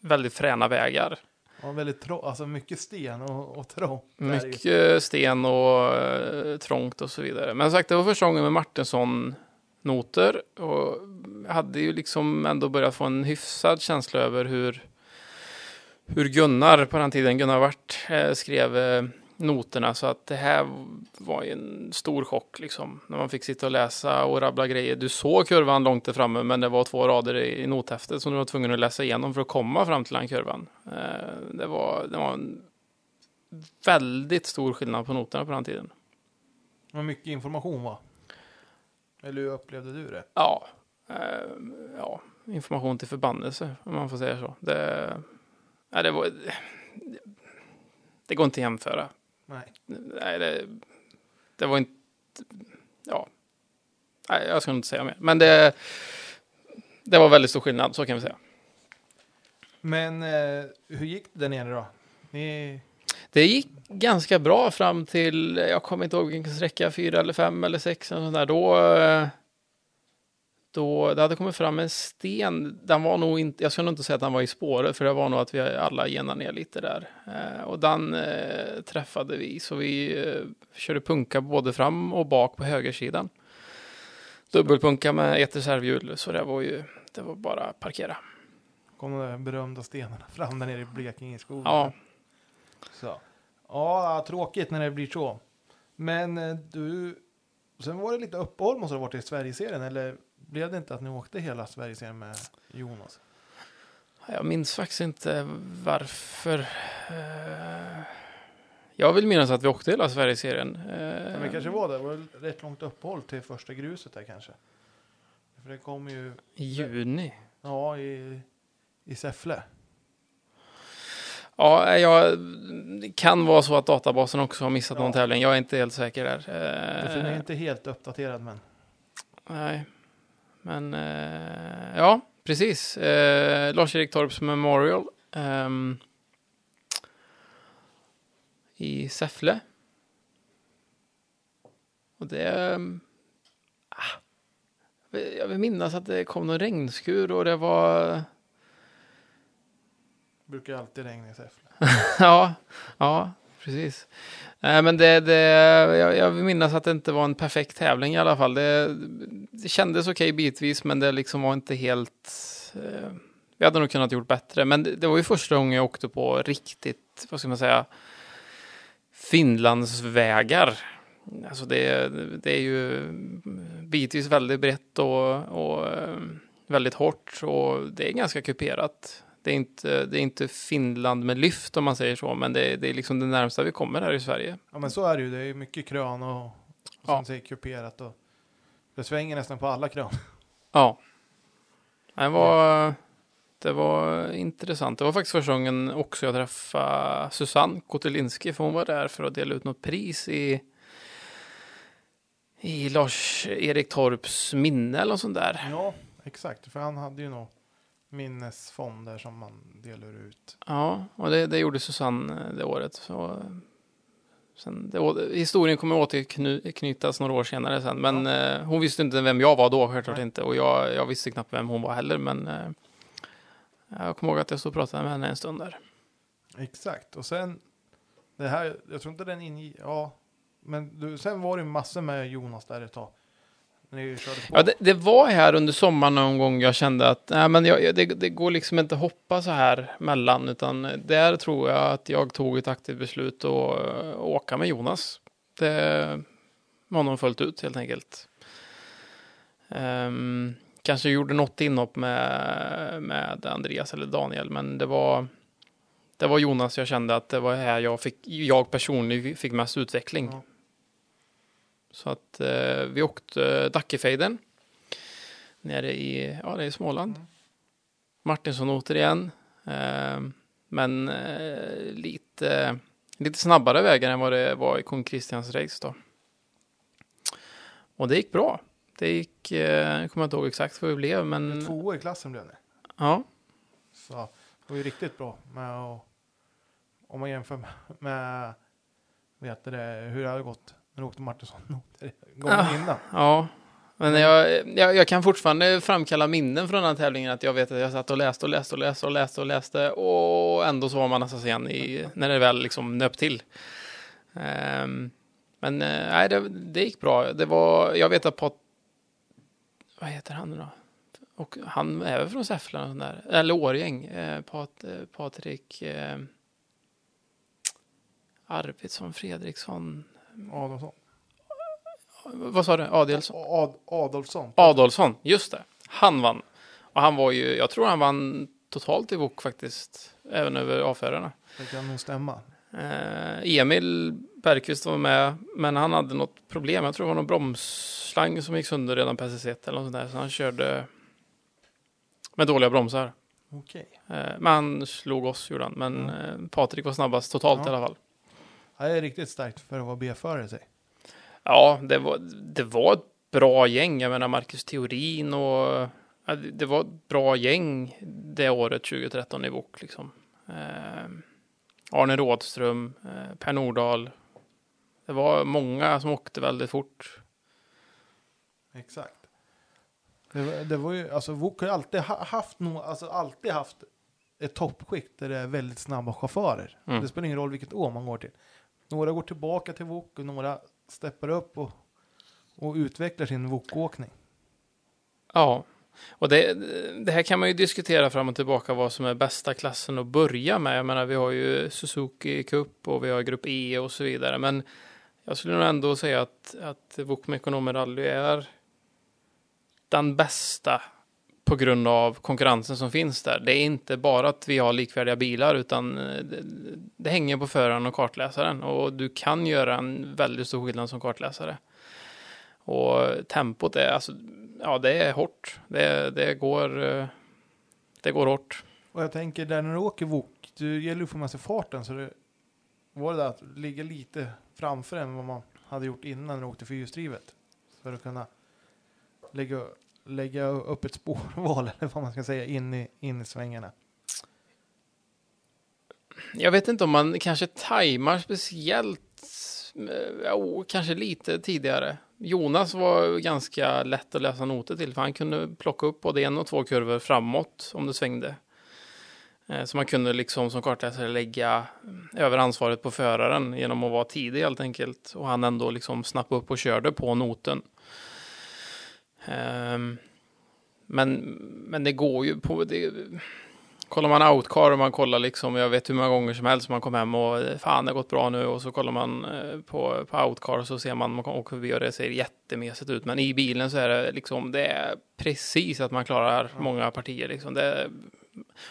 väldigt fräna vägar. Ja, väldigt trå- alltså mycket sten och, och trångt. i. Mycket sten och eh, trångt och så vidare. Men som sagt, det var första gången med Martinsson-noter. Och jag hade ju liksom ändå börjat få en hyfsad känsla över hur, hur Gunnar på den tiden, Gunnar Wart, eh, skrev eh, noterna. Så att det här var ju en stor chock liksom. När man fick sitta och läsa och rabbla grejer. Du såg kurvan långt där framme, men det var två rader i, nothäftet som du var tvungen att läsa igenom för att komma fram till den kurvan. Eh, det, var, det var en väldigt stor skillnad på noterna på den tiden. Det var mycket information va? Eller hur upplevde du det? Ja, eh, ja information till förbannelse om man får säga så. Det, ja, det, var, det går inte att jämföra. Nej. Nej, det, det var inte... Ja, nej, jag ska inte säga mer. Men det, det var väldigt stor skillnad, så kan vi säga. Men eh, hur gick det där nere då? Ni, Det gick ganska bra fram till, jag kommer inte ihåg vilken sträcka, fyra eller fem eller sex eller sånt där. Då, eh, då det hade kommit fram en sten. Den var nog inte, jag ska nog inte säga att den var i spåret, för det var nog att vi alla genade ner lite där. Eh, och den eh, träffade vi, så vi eh, körde punka både fram och bak på högersidan. Dubbelpunka med ett reservhjul, så det var ju, det var bara parkera. kom de där berömda stenarna fram där nere i Blekinge i skogen. Ja, Så. Ja, tråkigt när det blir så. Men eh, du, sen var det lite uppehåll måste det ha varit i Sverigeserien, eller blev det inte att ni åkte hela Sverigeserien med Jonas? Jag minns faktiskt inte varför. Eh, Jag vill minnas att vi åkte hela Sverigeserien. Men Eh, det kanske var det, det var rätt långt uppehåll till första gruset där kanske. För det kom ju, I juni. ja, i, i Säffle. Ja, jag, det kan vara så att databasen också har missat någon Ja. tävling. Jag är inte helt säker där. Det är Eh, inte helt uppdaterad men. Nej, men eh, ja, precis. Eh, Lars-Erik Torps Memorial ehm, i Säffle. Och det, Jag vill minnas att det kom någon regnskur och det var... Brukar ju alltid regna i Säffle. ja, ja, precis. Nej, men det, det, jag, jag vill minnas att det inte var en perfekt tävling i alla fall. Det, det kändes okej bitvis, men det liksom var inte helt... Eh, vi hade nog kunnat gjort bättre, men det, det var ju första gången jag åkte på riktigt, vad ska man säga, Finlandsvägar. Alltså det, det är ju bitvis väldigt brett och, och eh, väldigt hårt och det är ganska kuperat. Det är inte, det är inte Finland med lyft om man säger så, men det, det är liksom det närmsta vi kommer här i Sverige. Ja men så är det ju. Det är mycket krön och, och som Ja. säger kuperat och det svänger nästan på alla krön. Ja. Det var, det var intressant. Det var faktiskt första gången också jag träffade Susanne Kotelinski, för hon var där för att dela ut något pris i i Lars-Erik Torps minne eller något sånt där. Ja, exakt. För han hade ju nog minnesfonder som man delar ut. Ja, och det, det gjorde Susanne eh, det året. Så, sen, det, historien kommer återknytas några år senare sen. Men eh, hon visste inte vem jag var då, självklart inte. Och jag, jag visste knappt vem hon var heller. Men eh, jag kommer ihåg att jag stod och pratade med henne en stund där. Exakt. Och sen det här, jag tror inte den ingick, ja. Men du, sen var det massor med Jonas där ett tag. När ni körde på. Ja, det, det var här under sommaren någon gång jag kände att nej, men jag, det, det går liksom inte hoppa så här mellan. Utan där tror jag att jag tog ett aktivt beslut att eh, åka med Jonas. Det var nog fullt ut helt enkelt. Ehm, kanske gjorde något inhopp med, med Andreas eller Daniel, men det var det var Jonas jag kände att det var här jag, fick, jag personligen fick mest utveckling. Ja. Så att eh, vi åkte Dackefejden nere i, ja, det är i Småland. Mm. Martinsson återigen. Eh, men eh, lite, lite snabbare vägar än vad det var i Kung Christians race då. Och det gick bra. Det gick, eh, jag kommer inte ihåg exakt vad vi blev, men Tvåa i klassen blev det. ja. Så det var ju riktigt bra med att, om man jämför med, vet det, hur det hade gått när åkte Martinsson gången Ah. innan. Ja, men jag, jag, jag kan fortfarande framkalla minnen från den här tävlingen att jag vet att jag satt och läste och läste och läste och läste och läste och ändå så var man nästan sen i, när det väl liksom nöp till. Ehm, men eh, nej, det, det gick bra. Det var, jag vet att Pat, vad heter han nu då? Och han är väl från Säffle eller där, eller Årgäng. Eh, Pat, eh, Patrik eh, Arvidsson, Fredriksson, Adolfsson. vad sa du? Adelsson? Ad, Adolfsson. Adolfsson, just det. Han vann. Och han var ju, jag tror han vann totalt i Wok faktiskt. Även över avförarna. Det kan nog stämma. Eh, Emil Bergqvist var med, men han hade något problem. Jag tror det var någon bromsslang som gick sönder redan på SS1 eller något sånt där. Så han körde med dåliga bromsar. Okej. Eh, men han slog oss, gjorde han. Men eh, Patrik var snabbast totalt Ja. i alla fall. Det är riktigt starkt för att vara B-förare sig. Ja, det var, det var ett bra gäng. Jag menar Marcus Theorin och ja, det var ett bra gäng det året 2013 i Wok liksom. Eh, Arne Rådström, eh, Per Nordahl. Det var många som åkte väldigt fort. Exakt. Det, var- det var ju, alltså Wok har alltid ha, haft, no, alltså alltid haft ett toppskikt där det är väldigt snabba chaufförer. Mm. Det spelar ingen roll vilket år man går till. Några går tillbaka till Wok och några steppar upp och, och utvecklar sin wokåkning. Ja, och det, det här kan man ju diskutera fram och tillbaka vad som är bästa klassen att börja med. Jag menar, vi har ju Suzuki Cup och vi har Grupp E och så vidare. Men jag skulle nog ändå säga att, att Wok med Rally är den bästa på grund av konkurrensen som finns där. Det är inte bara att vi har likvärdiga bilar utan eh, det, det hänger på föraren och kartläsaren och du kan göra en väldigt stor skillnad som kartläsare. Och tempot är alltså, ja det är hårt. Det, det går, eh, det går hårt. Och jag tänker där när du åker Wok, det gäller att få med sig farten. Så det var det där att ligga lite framför än vad man hade gjort innan när du åkte fyrhjulsdrivet. För att kunna lägga, lägga upp ett spårval eller vad man ska säga in i, in i svängarna. Jag vet inte om man kanske tajmar speciellt, oh, kanske lite tidigare. Jonas var ganska lätt att läsa noter till, för han kunde plocka upp både en och två kurvor framåt om det svängde. Eh, så man kunde liksom som kartläsare lägga mm, över ansvaret på föraren genom att vara tidig helt enkelt. Och han ändå liksom snappade upp och körde på noten. Ehm, men, men det går ju på... Det, kollar man outcar och man kollar liksom, jag vet hur många gånger som helst man kom hem och eh, fan det har gått bra nu och så kollar man eh, på, på outcar och så ser man, man åker förbi och det ser jättemesigt ut. Men i bilen så är det liksom, det är precis att man klarar många partier liksom. Det,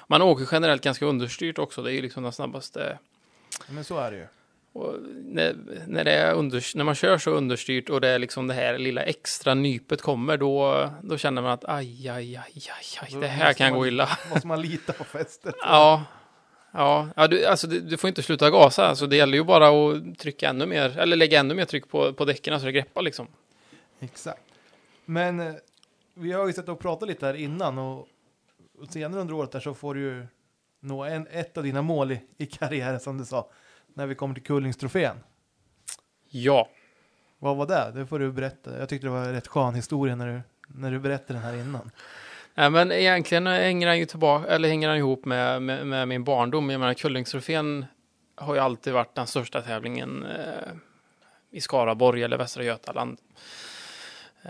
man åker generellt ganska understyrt också, det är ju liksom den snabbaste Men så är det ju när, när, det är unders- när man kör så understyrt och det är liksom det här lilla extra nypet kommer, då, då känner man att aj, aj, aj, aj, aj det här kan man- gå illa. Måste man lita på fästet? Ja, ja, ja du, alltså, du, du får inte sluta gasa, alltså, det gäller ju bara att trycka ännu mer, eller lägga ännu mer tryck på, på däcken så det greppar liksom. Exakt. Men eh, vi har ju sett och pratat lite här innan och, och senare under året där så får du ju nå en, ett av dina mål i, i karriären som du sa. När vi kommer till Kullingstrofén. Ja, Vad var det? Det får du berätta. Jag tyckte det var en rätt skön historia när du, när du berättade den här innan. Nej, men egentligen hänger han ju tillbaka, eller hänger han ihop med, med, med min barndom. Jag menar, Kullingstrofén har ju alltid varit den största tävlingen eh, i Skaraborg eller Västra Götaland.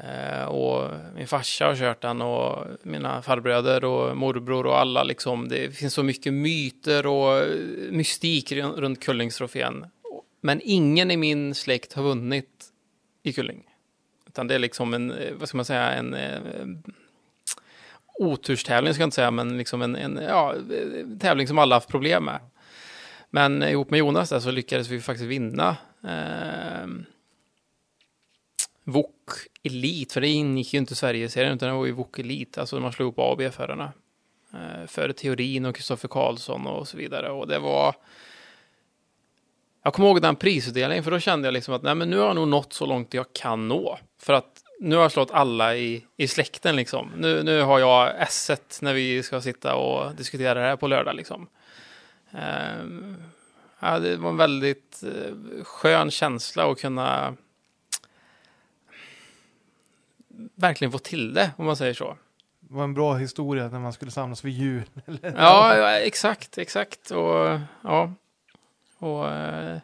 Eh, och min farsa har kört den och mina farbröder och morbror och alla liksom. Det finns så mycket myter och mystik runt Kullingstrofén. Men ingen i min släkt har vunnit i Kulling. Utan det är liksom en, eh, vad ska man säga, en eh, oturstävling ska jag inte säga, men liksom en, en ja, eh, tävling som alla haft problem med. Men eh, ihop med Jonas där så lyckades vi faktiskt vinna eh, VOK Elite, för det ingick ju inte i Sverigeserien utan det var ju VOK Elite, alltså man slog upp A och B-förarna. Eh, före för Teorin och Kristoffer Karlsson och så vidare. Och det var... Jag kommer ihåg den prisutdelningen, för då kände jag liksom att nej, men nu har jag nog nått så långt jag kan nå. För att nu har jag slått alla i, i släkten liksom. Nu, nu har jag s när vi ska sitta och diskutera det här på lördag liksom. Ehm, ja, det var en väldigt eh, skön känsla att kunna verkligen få till det, om man säger så. Det var en bra historia när man skulle samlas vid jul. Eller? Ja, ja exakt, exakt. Och, ja. Och, eh,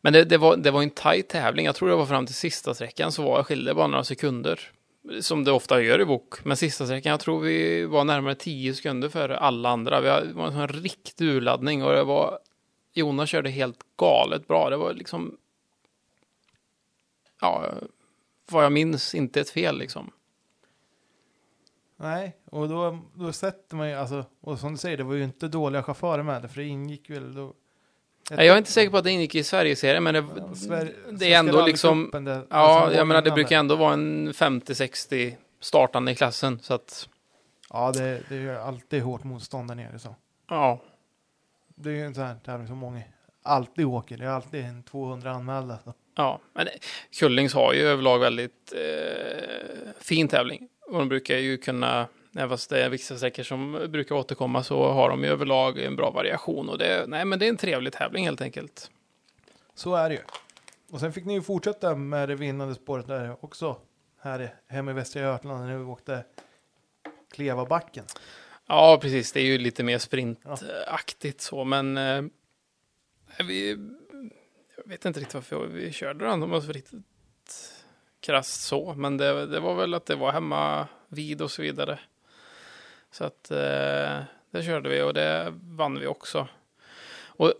men det, det, var, det var en tajt tävling. Jag tror det var fram till sista sträckan så var jag skilde bara några sekunder. Som det ofta gör i bok. Men sista sträckan, jag tror vi var närmare 10 sekunder före alla andra. Vi hade- det var en riktig urladdning och det var... Jonas körde helt galet bra. Det var liksom... Ja, vad jag minns, inte ett fel liksom. Nej, och då, då sätter man ju, alltså, och som du säger, det var ju inte dåliga chaufförer med, för det ingick väl då... Nej, Jag är inte säker på att det ingick i Sverigeserien, men det, Ja, Sver- det är ändå liksom... rallycupen, det- Ja, var jag menar det brukar ändå vara en 50-60 startande i klassen. Så att, Ja, det, det är ju alltid hårt motstånd där nere så. ja. Det är ju en sån här tävling som många alltid åker. Det är alltid en 200 anmälda. Så. Ja, men Kullings har ju överlag väldigt eh, fin tävling. Och de brukar ju kunna, även fast det är vissa sträckor som brukar återkomma, så har de ju överlag en bra variation. Och det, nej, men det är en trevlig tävling helt enkelt. så är det ju. Och sen fick ni ju fortsätta med det vinnande spåret där också. Här hemma i Västra Götaland när vi åkte Klevabacken. Ja, precis. Det är ju lite mer sprintaktigt så, men eh, vi, jag vet inte riktigt varför vi körde den. om oss riktigt krasst så, men det, det var väl att det var hemma vid och så vidare. Så att eh, det körde vi och det vann vi också. Och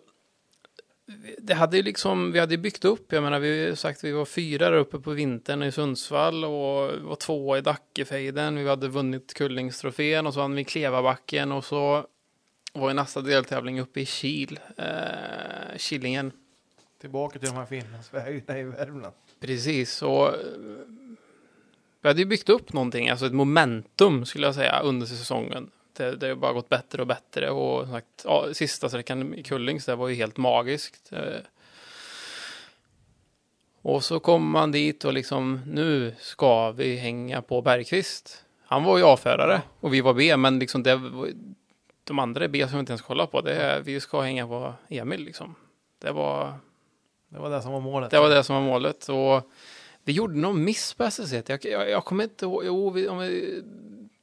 det hade ju liksom, vi hade ju byggt upp, jag menar vi har sagt vi var fyra där uppe på vintern i Sundsvall och vi var två i Dackefejden, vi hade vunnit Kullingstrofén och så vann vi Klevabacken och så var ju nästa deltävling uppe i Kil, eh, Killingen. Tillbaka till de här Finlandsvägarna i Värmland. Precis, och eh, vi hade ju byggt upp någonting, alltså ett momentum skulle jag säga under säsongen. Det, det har bara gått bättre och bättre och som sagt, ja, sista sträckan i Kullings det var ju helt magiskt. Eh, och så kom man dit och liksom, nu ska vi hänga på Bergqvist. Han var ju A-förare och vi var B, men liksom det, var- de andra är B som vi inte ens kollar på. Det vi ska hänga på Emil liksom. Det var, det var det som var målet. det var det som var målet. Och Vi gjorde någon miss på SS1. Jag, jag, jag kommer inte ihåg. Jo, vi, om vi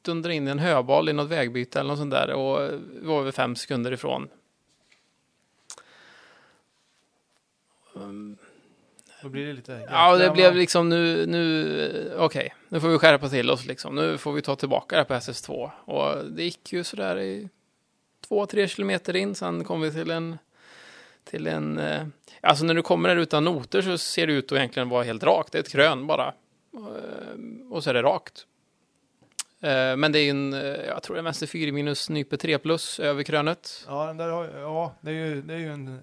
dundrade in i en höbal i något vägbyte eller något sånt där och vi var väl fem sekunder ifrån. Då blir det lite... Ja, det blev liksom nu, nu, okej, nu får vi skärpa till oss liksom. Nu får vi ta tillbaka det på SS2. Och det gick ju sådär i två, tre kilometer in, sen kom vi till en, till en, eh, alltså när du kommer där utan noter så ser det ut att egentligen vara helt rakt. Det är ett krön bara. Eh, Och så är det rakt. Eh, Men det är en, eh, jag tror det är vänster 4 minus nype 3 plus över krönet. Ja, den där ja det är ju, det är ju en,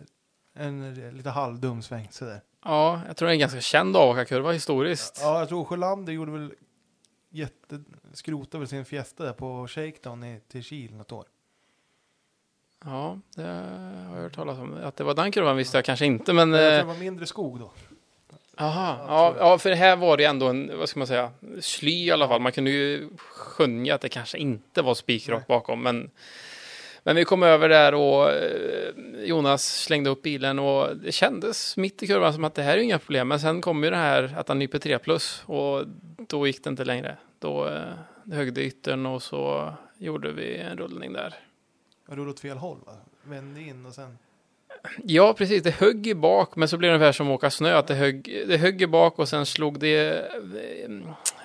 en lite halvdum sväng sådär. Ja, jag tror det är en ganska känd avåkarkurva historiskt. Ja, jag tror Sjölander gjorde väl jätte... Skrotade väl sin Fiesta där på Shakedown i, till Kil något år. Ja, det har jag hört talas om. Att det var den kurvan visste jag kanske inte, men... Men eh, det var mindre skog då. Aha, ja, ja, för här var det ändå en, vad ska man säga, sly i alla fall. Man kunde ju skönja att det kanske inte var spikrakt bakom, men men vi kom över där och eh, Jonas slängde upp bilen och det kändes mitt i kurvan som att det här är inga problem. Men sen kom ju det här att han nyper 3 plus och då gick det inte längre. Då eh, högde yttern och så gjorde vi en rullning där. Jag rullade åt fel håll va? Vände in och sen... Ja, precis. Det högg i bak, men så blev det ungefär som att åka snö. Att det högg, det högg i bak och sen slog det eh,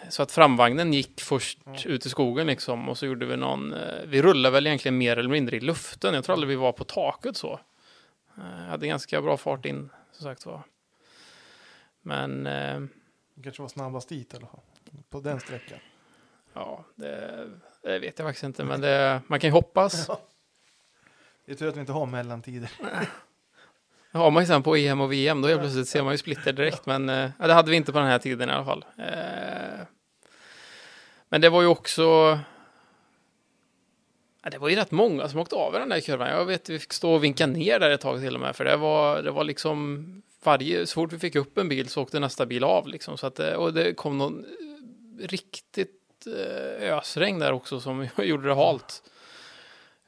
så att framvagnen gick först ut i skogen liksom. Och så gjorde vi någon, eh, vi rullade väl egentligen mer eller mindre i luften. Jag tror aldrig vi var på taket så. Eh, hade ganska bra fart in, som sagt var. Men Det kanske var snabbast dit i alla fall. På den sträckan. ja, det, det vet jag faktiskt inte. Men det, man kan ju hoppas. Det är tur att vi inte har mellantider. har man ju sen på EM och VM, då helt plötsligt ser man ju splitter direkt. Men eh, det hade vi inte på den här tiden i alla fall. Eh, men det var ju också... Ja, det var ju rätt många som åkte av i den där kurvan. Jag vet vi fick stå och vinka ner där ett tag till och med. För det var, det var liksom varje, så fort vi fick upp en bil så åkte nästa bil av liksom. Så att, eh, och det kom någon riktigt eh, ösregn där också som gjorde det halt.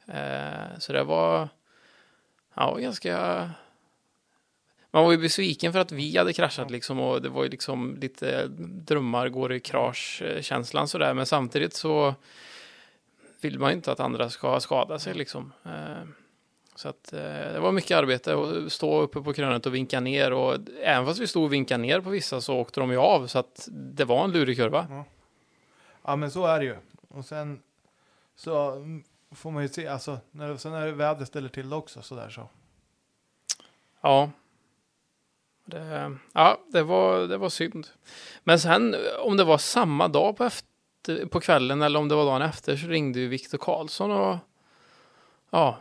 Eh, så det var, ja, ganska man var ju besviken för att vi hade kraschat liksom och det var ju liksom lite drömmar går i krasch eh, känslan sådär men samtidigt så vill man ju inte att andra ska skada sig liksom. Eh, Så att eh, det var mycket arbete att stå uppe på krönet och vinka ner och även fast vi stod och vinkade ner på vissa så åkte de ju av så att det var en lurig kurva. Ja men så är det ju. Och sen så mm, får man ju se, alltså när, sen när vädret ställer till det också sådär så. Ja. Det, ja, det var, det var synd. Men sen om det var samma dag på, efter, på kvällen eller om det var dagen efter så ringde ju Viktor Karlsson och ja,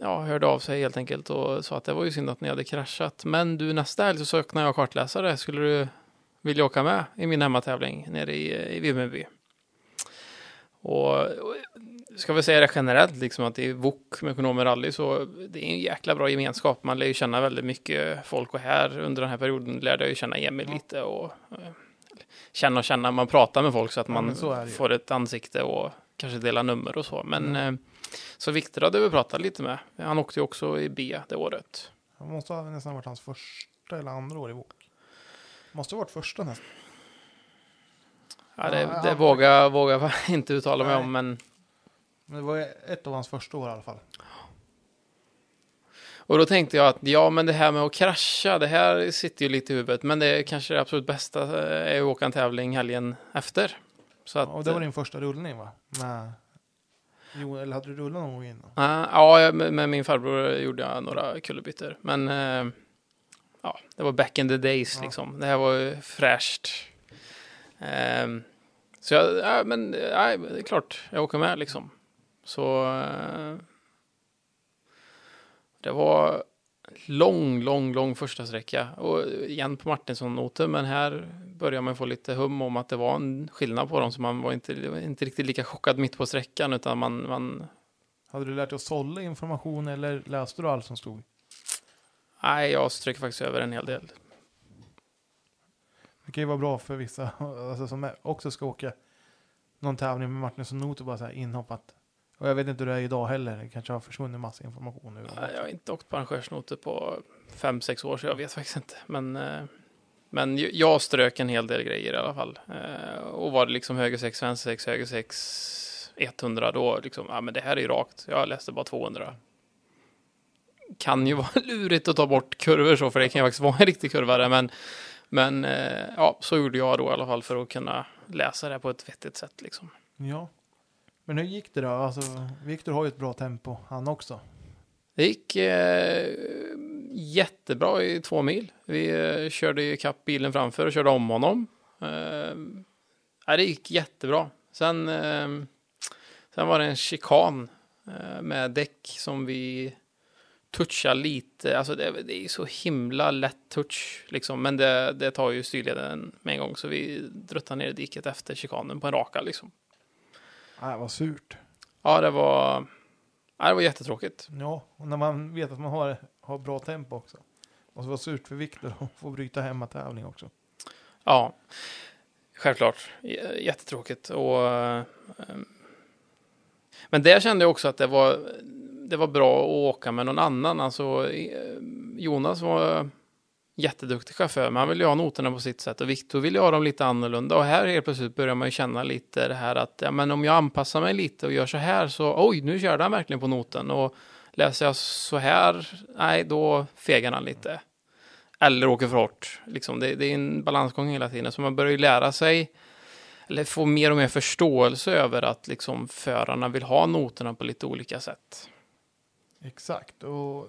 ja, hörde av sig helt enkelt och sa att det var ju synd att ni hade kraschat. Men du, nästa helg så saknar jag kartläsare. Skulle du vilja åka med i min hemmatävling nere i, i Vimmerby? Och, och ska vi säga det generellt, liksom att i VOK med Ekonomer Rally så det är en jäkla bra gemenskap. Man lär ju känna väldigt mycket folk och här under den här perioden lärde jag ju känna Emil lite och eh, känna och känna. Man pratar med folk så att Ja, man men så får ett ansikte och kanske dela nummer och så. Men eh, så Viktor hade vi pratat lite med. Han åkte ju också i B det året. Det måste ha nästan varit hans första eller andra år i VOK. Måste ha varit första nästan. Ja, det, Ja, det ja. vågar, jag inte uttala mig Nej. om, men Men det var ett av hans första år i alla fall. Och då tänkte jag att ja, men det här med att krascha, det här sitter ju lite i huvudet. Men det är kanske det absolut bästa eh, är att åka en tävling helgen efter. Så att, Och det var din första rullning va? Med... Jo, eller hade du rullat någon gång innan? eh, ja, med, med min farbror gjorde jag några kullerbyttor. Men eh, ja, det var back in the days Ja. liksom. Det här var ju fräscht. Ehm, så jag, ja, men eh, nej, det är klart, jag åker med liksom. Så eh, det var lång, lång, lång första sträcka och igen på Martinsson-noter, men här börjar man få lite hum om att det var en skillnad på dem, så man var inte, inte riktigt lika chockad mitt på sträckan, utan man, man Hade du lärt dig att sålla information eller läste du allt som stod? nej, jag strök faktiskt över en hel del. Det kan ju vara bra för vissa alltså, som också ska åka någon tävling med Martinsson Not och bara så här inhoppat. Och jag vet inte hur det är idag heller. Det kanske har försvunnit massa information nu. Nej, Jag har inte åkt på arrangörsnoter på fem, sex år, så jag vet faktiskt inte. Men, eh, men jag strök en hel del grejer i alla fall. Eh, och var det liksom höger 6, vänster 6, höger 6, 100 då liksom, ja men det här är ju rakt. Jag läste bara 200. Kan ju vara lurigt att ta bort kurvor så, för det kan ju faktiskt vara en riktig kurva där, men men eh, ja, så gjorde jag då i alla fall för att kunna läsa det på ett vettigt sätt liksom. Ja. Men hur gick det då? Alltså, Viktor har ju ett bra tempo, han också. Det gick eh, jättebra i två mil. Vi eh, körde ju kapp bilen framför och körde om honom. Eh, det gick jättebra. Sen, eh, sen var det en chikan eh, med däck som vi touchade lite. Alltså det, det är så himla lätt touch liksom. Men det, det tar ju styrleden med en gång. Så vi druttade ner i diket efter chikanen på en raka liksom. Nej, vad surt. Ja, det var, ja, det var jättetråkigt. Ja, och när man vet att man har, har bra tempo också. Och så var surt för Viktor att få bryta hemmatävling också. Ja, självklart. J- Jättetråkigt. Och, eh, men där kände jag också att det var, det var bra att åka med någon annan. Alltså, eh, Jonas var jätteduktig chaufför, men han vill ju ha noterna på sitt sätt. Och Viktor vill ju ha dem lite annorlunda. Och här helt plötsligt börjar man ju känna lite det här att ja, men om jag anpassar mig lite och gör så här så oj, nu körde han verkligen på noten. Och läser jag så här, nej, då fegar han lite eller åker för hårt. Liksom, det, det är en balansgång hela tiden, så man börjar ju lära sig eller få mer och mer förståelse över att liksom, förarna vill ha noterna på lite olika sätt. Exakt, och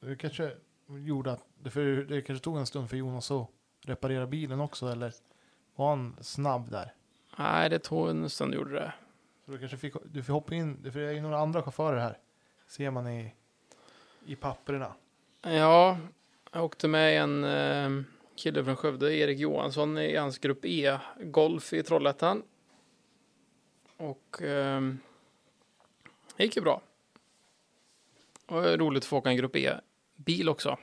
det kanske gjorde att, det, för det kanske tog en stund för Jonas att reparera bilen också, eller var han snabb där? Nej, det tog en stund gjorde det. Så du kanske fick, du får hoppa in, för det är ju några andra chaufförer här, ser man i, i papperna. Ja, jag åkte med en eh, kille från Skövde, Erik Johansson, i hans grupp E, Golf i Trollhättan. Och eh, det gick ju bra. Och roligt att få åka en grupp E-bil också.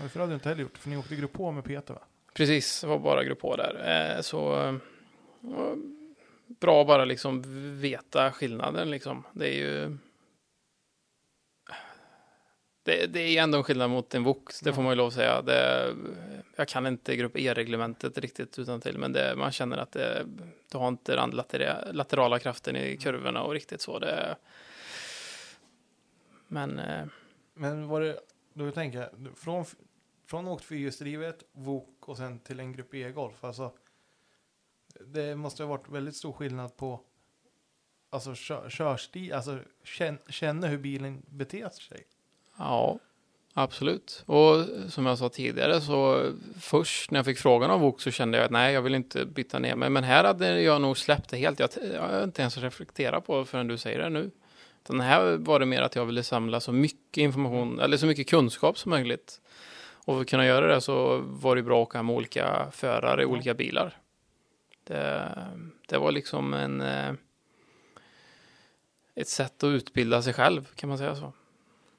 Varför hade du inte heller gjort? För ni åkte grupp på med Peter va? Precis, det var bara grupp på där. Eh, så eh, bra bara liksom veta skillnaden liksom. Det är ju... Det, det är ändå en skillnad mot en Vox, det får man ju lov att säga. Det, jag kan inte grupp E-reglementet riktigt utan till, men det, man känner att det, du har inte den latera, laterala kraften i kurvorna och riktigt så. Det, men eh, Men var det, då tänker jag, från, från åkt fyrhjulsdrivet, VOK och sen till en grupp E-golf, alltså det måste ha varit väldigt stor skillnad på alltså kör, körstil, alltså känn, känna hur bilen beter sig. Ja, absolut. Och som jag sa tidigare så först när jag fick frågan av VOK så kände jag att nej, jag vill inte byta ner mig. Men här hade jag nog släppt det helt. Jag, jag har inte ens reflekterat på förrän du säger det nu. Den här var det mer att jag ville samla så mycket information, eller så mycket kunskap som möjligt. Och för att kunna göra det så var det bra att åka med olika förare Ja. olika bilar. Det, det var liksom en... eh, Ett sätt att utbilda sig själv, kan man säga så.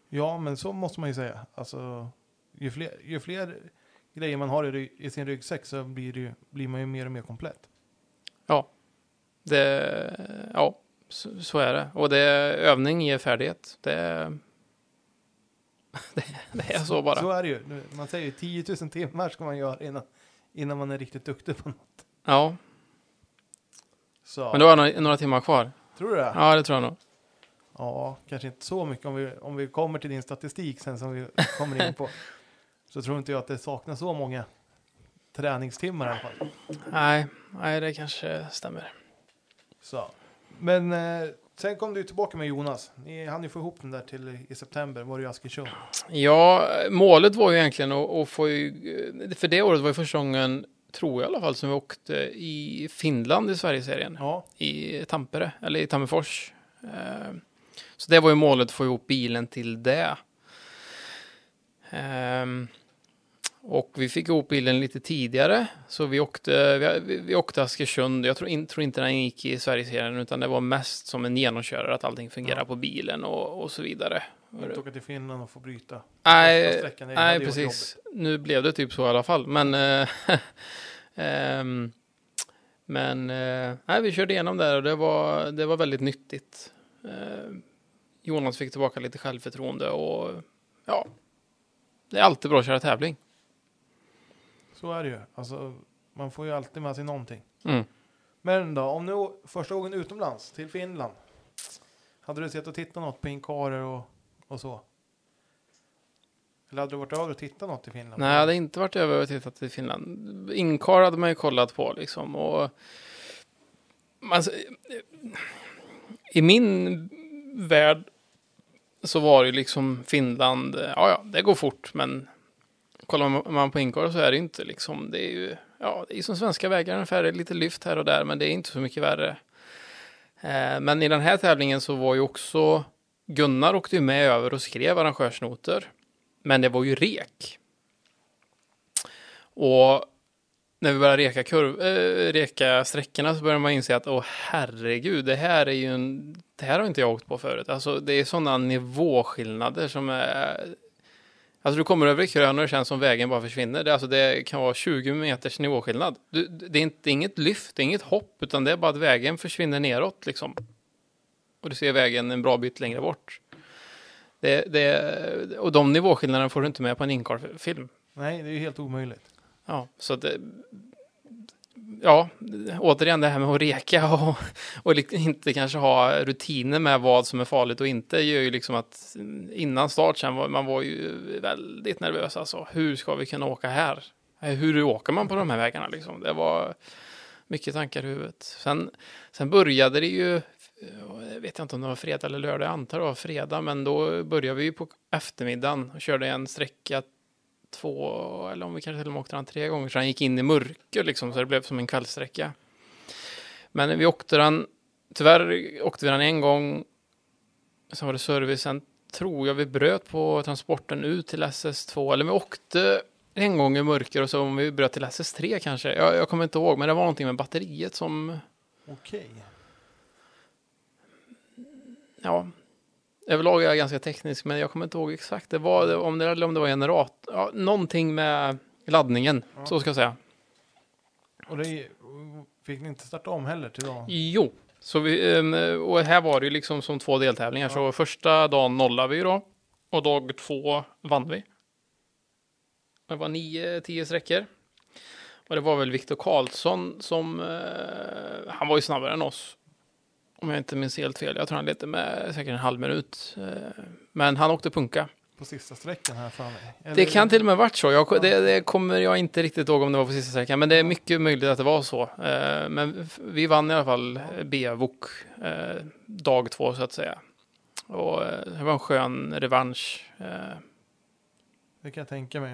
Ja, men så måste man ju säga. Alltså, ju fler, ju fler grejer man har i, i sin ryggsäck så blir, det blir man ju mer och mer komplett. Det, ja, så, så är det. Och det, övning ger färdighet. Det, det, det är så bara. Så är det ju. Man säger ju 10 000 timmar ska man göra innan, innan man är riktigt duktig på något. Ja, Så, men du har några, några timmar kvar. tror du det? Ja, det tror jag nog. Ja, kanske inte så mycket om vi, om vi kommer till din statistik sen som vi kommer in på. Så tror inte jag att det saknas så många träningstimmar i alla fall. Nej, nej, det kanske stämmer. Så. Men eh, sen kom du tillbaka med Jonas. Ni hann ju få ihop den där till i september, var det i Askersund. Ja, målet var ju egentligen att, få ju, för det året var ju första gången, tror jag i alla fall, som vi åkte i Finland i Sverigeserien. Ja, i Tampere, eller i Tammerfors. Eh, Så det var ju målet, att få ihop bilen till det. Och vi fick ihop bilen lite tidigare, så vi åkte, vi, vi, åkte Askersund. Jag tror, in, tror inte den gick i Sverigeserien, utan det var mest som en genomkörare, att allting fungerar Ja. på bilen och, och så vidare. inte åka till Finland och få bryta. Nej, nej precis. Nu blev det typ så i alla fall. Men, ehm, men eh, nej, vi körde igenom där och det var, det var väldigt nyttigt. Eh, Jonas fick tillbaka lite självförtroende och ja, det är alltid bra att köra tävling. Så är det ju. Alltså, man får ju alltid med sig någonting. Mm. Men då, om nu första gången utomlands, till Finland. Hade du sett och tittat något på inkarer och, och så? Eller hade du varit över och tittat något i Finland? Nej, jag hade inte varit över och tittat i Finland. Inkar hade man ju kollat på liksom. Och man, I min värld så var det ju liksom Finland, ja ja, det går fort, men kollar man på inkar så är det inte liksom, det är ju, ja, det är som svenska vägar ungefär, lite lyft här och där, men det är inte så mycket värre. Eh, men i den här tävlingen så var ju också Gunnar åkte ju med över och skrev arrangörsnoter. Men det var ju rek. Och när vi började reka, kurv, äh, reka sträckorna så började man inse att åh herregud, det här är ju en, det här har inte jag åkt på förut. Alltså det är sådana nivåskillnader som är Alltså du kommer över krön och det känns som vägen bara försvinner. Det, alltså, det kan vara 20 meters nivåskillnad. Du, det är inte, inget lyft, det är inget hopp, utan det är bara att vägen försvinner neråt liksom. Och du ser vägen en bra bit längre bort. Det, det, och de nivåskillnaderna får du inte med på en incar-film. Nej, det är ju helt omöjligt. Ja, så att ja, återigen det här med att reka och, och inte kanske ha rutiner med vad som är farligt och inte gör ju liksom att innan start sen var man var ju väldigt nervös alltså. Hur ska vi kunna åka här? Hur åker man på de här vägarna liksom? Det var mycket tankar i huvudet. Sen, sen började det ju, jag vet inte om det var fredag eller lördag, jag antar det var fredag, men då började vi på eftermiddagen och körde en sträcka två, eller om vi kanske till och med åkte den tre gånger, så han gick in i mörker liksom, så det blev som en kvällssträcka. Men vi åkte den, tyvärr åkte vi den en gång, sen var det servicen, tror jag vi bröt på transporten ut till SS2, eller vi åkte en gång i mörker och så om vi bröt till SS3 kanske, jag, jag kommer inte ihåg, men det var någonting med batteriet som... Okej. Ja, Överlag är jag ganska teknisk, men jag kommer inte ihåg exakt. Det var, om det, eller om det var generator. Ja, någonting med laddningen, ja. så ska jag säga. Och det fick ni inte starta om heller till dagen? Jo, så vi, ehm, och här var det ju liksom som två deltävlingar. Ja. Så första dagen nollade vi då. Och dag två vann vi. Det var nio, tio sträckor. Och det var väl Viktor Karlsson som, eh, han var ju snabbare än oss. Om jag inte minns helt fel. Jag tror han ledde med säkert en halv minut. Eh, men han åkte punka. På sista sträckan här för mig? Eller? Det kan till och med varit så. Jag, det, det, kommer jag inte riktigt ihåg om det var på sista sträckan. Men det är mycket möjligt att det var så. Eh, men vi vann i alla fall B-VOK eh, dag två så att säga. Och det var en skön revansch. Det kan jag tänka mig.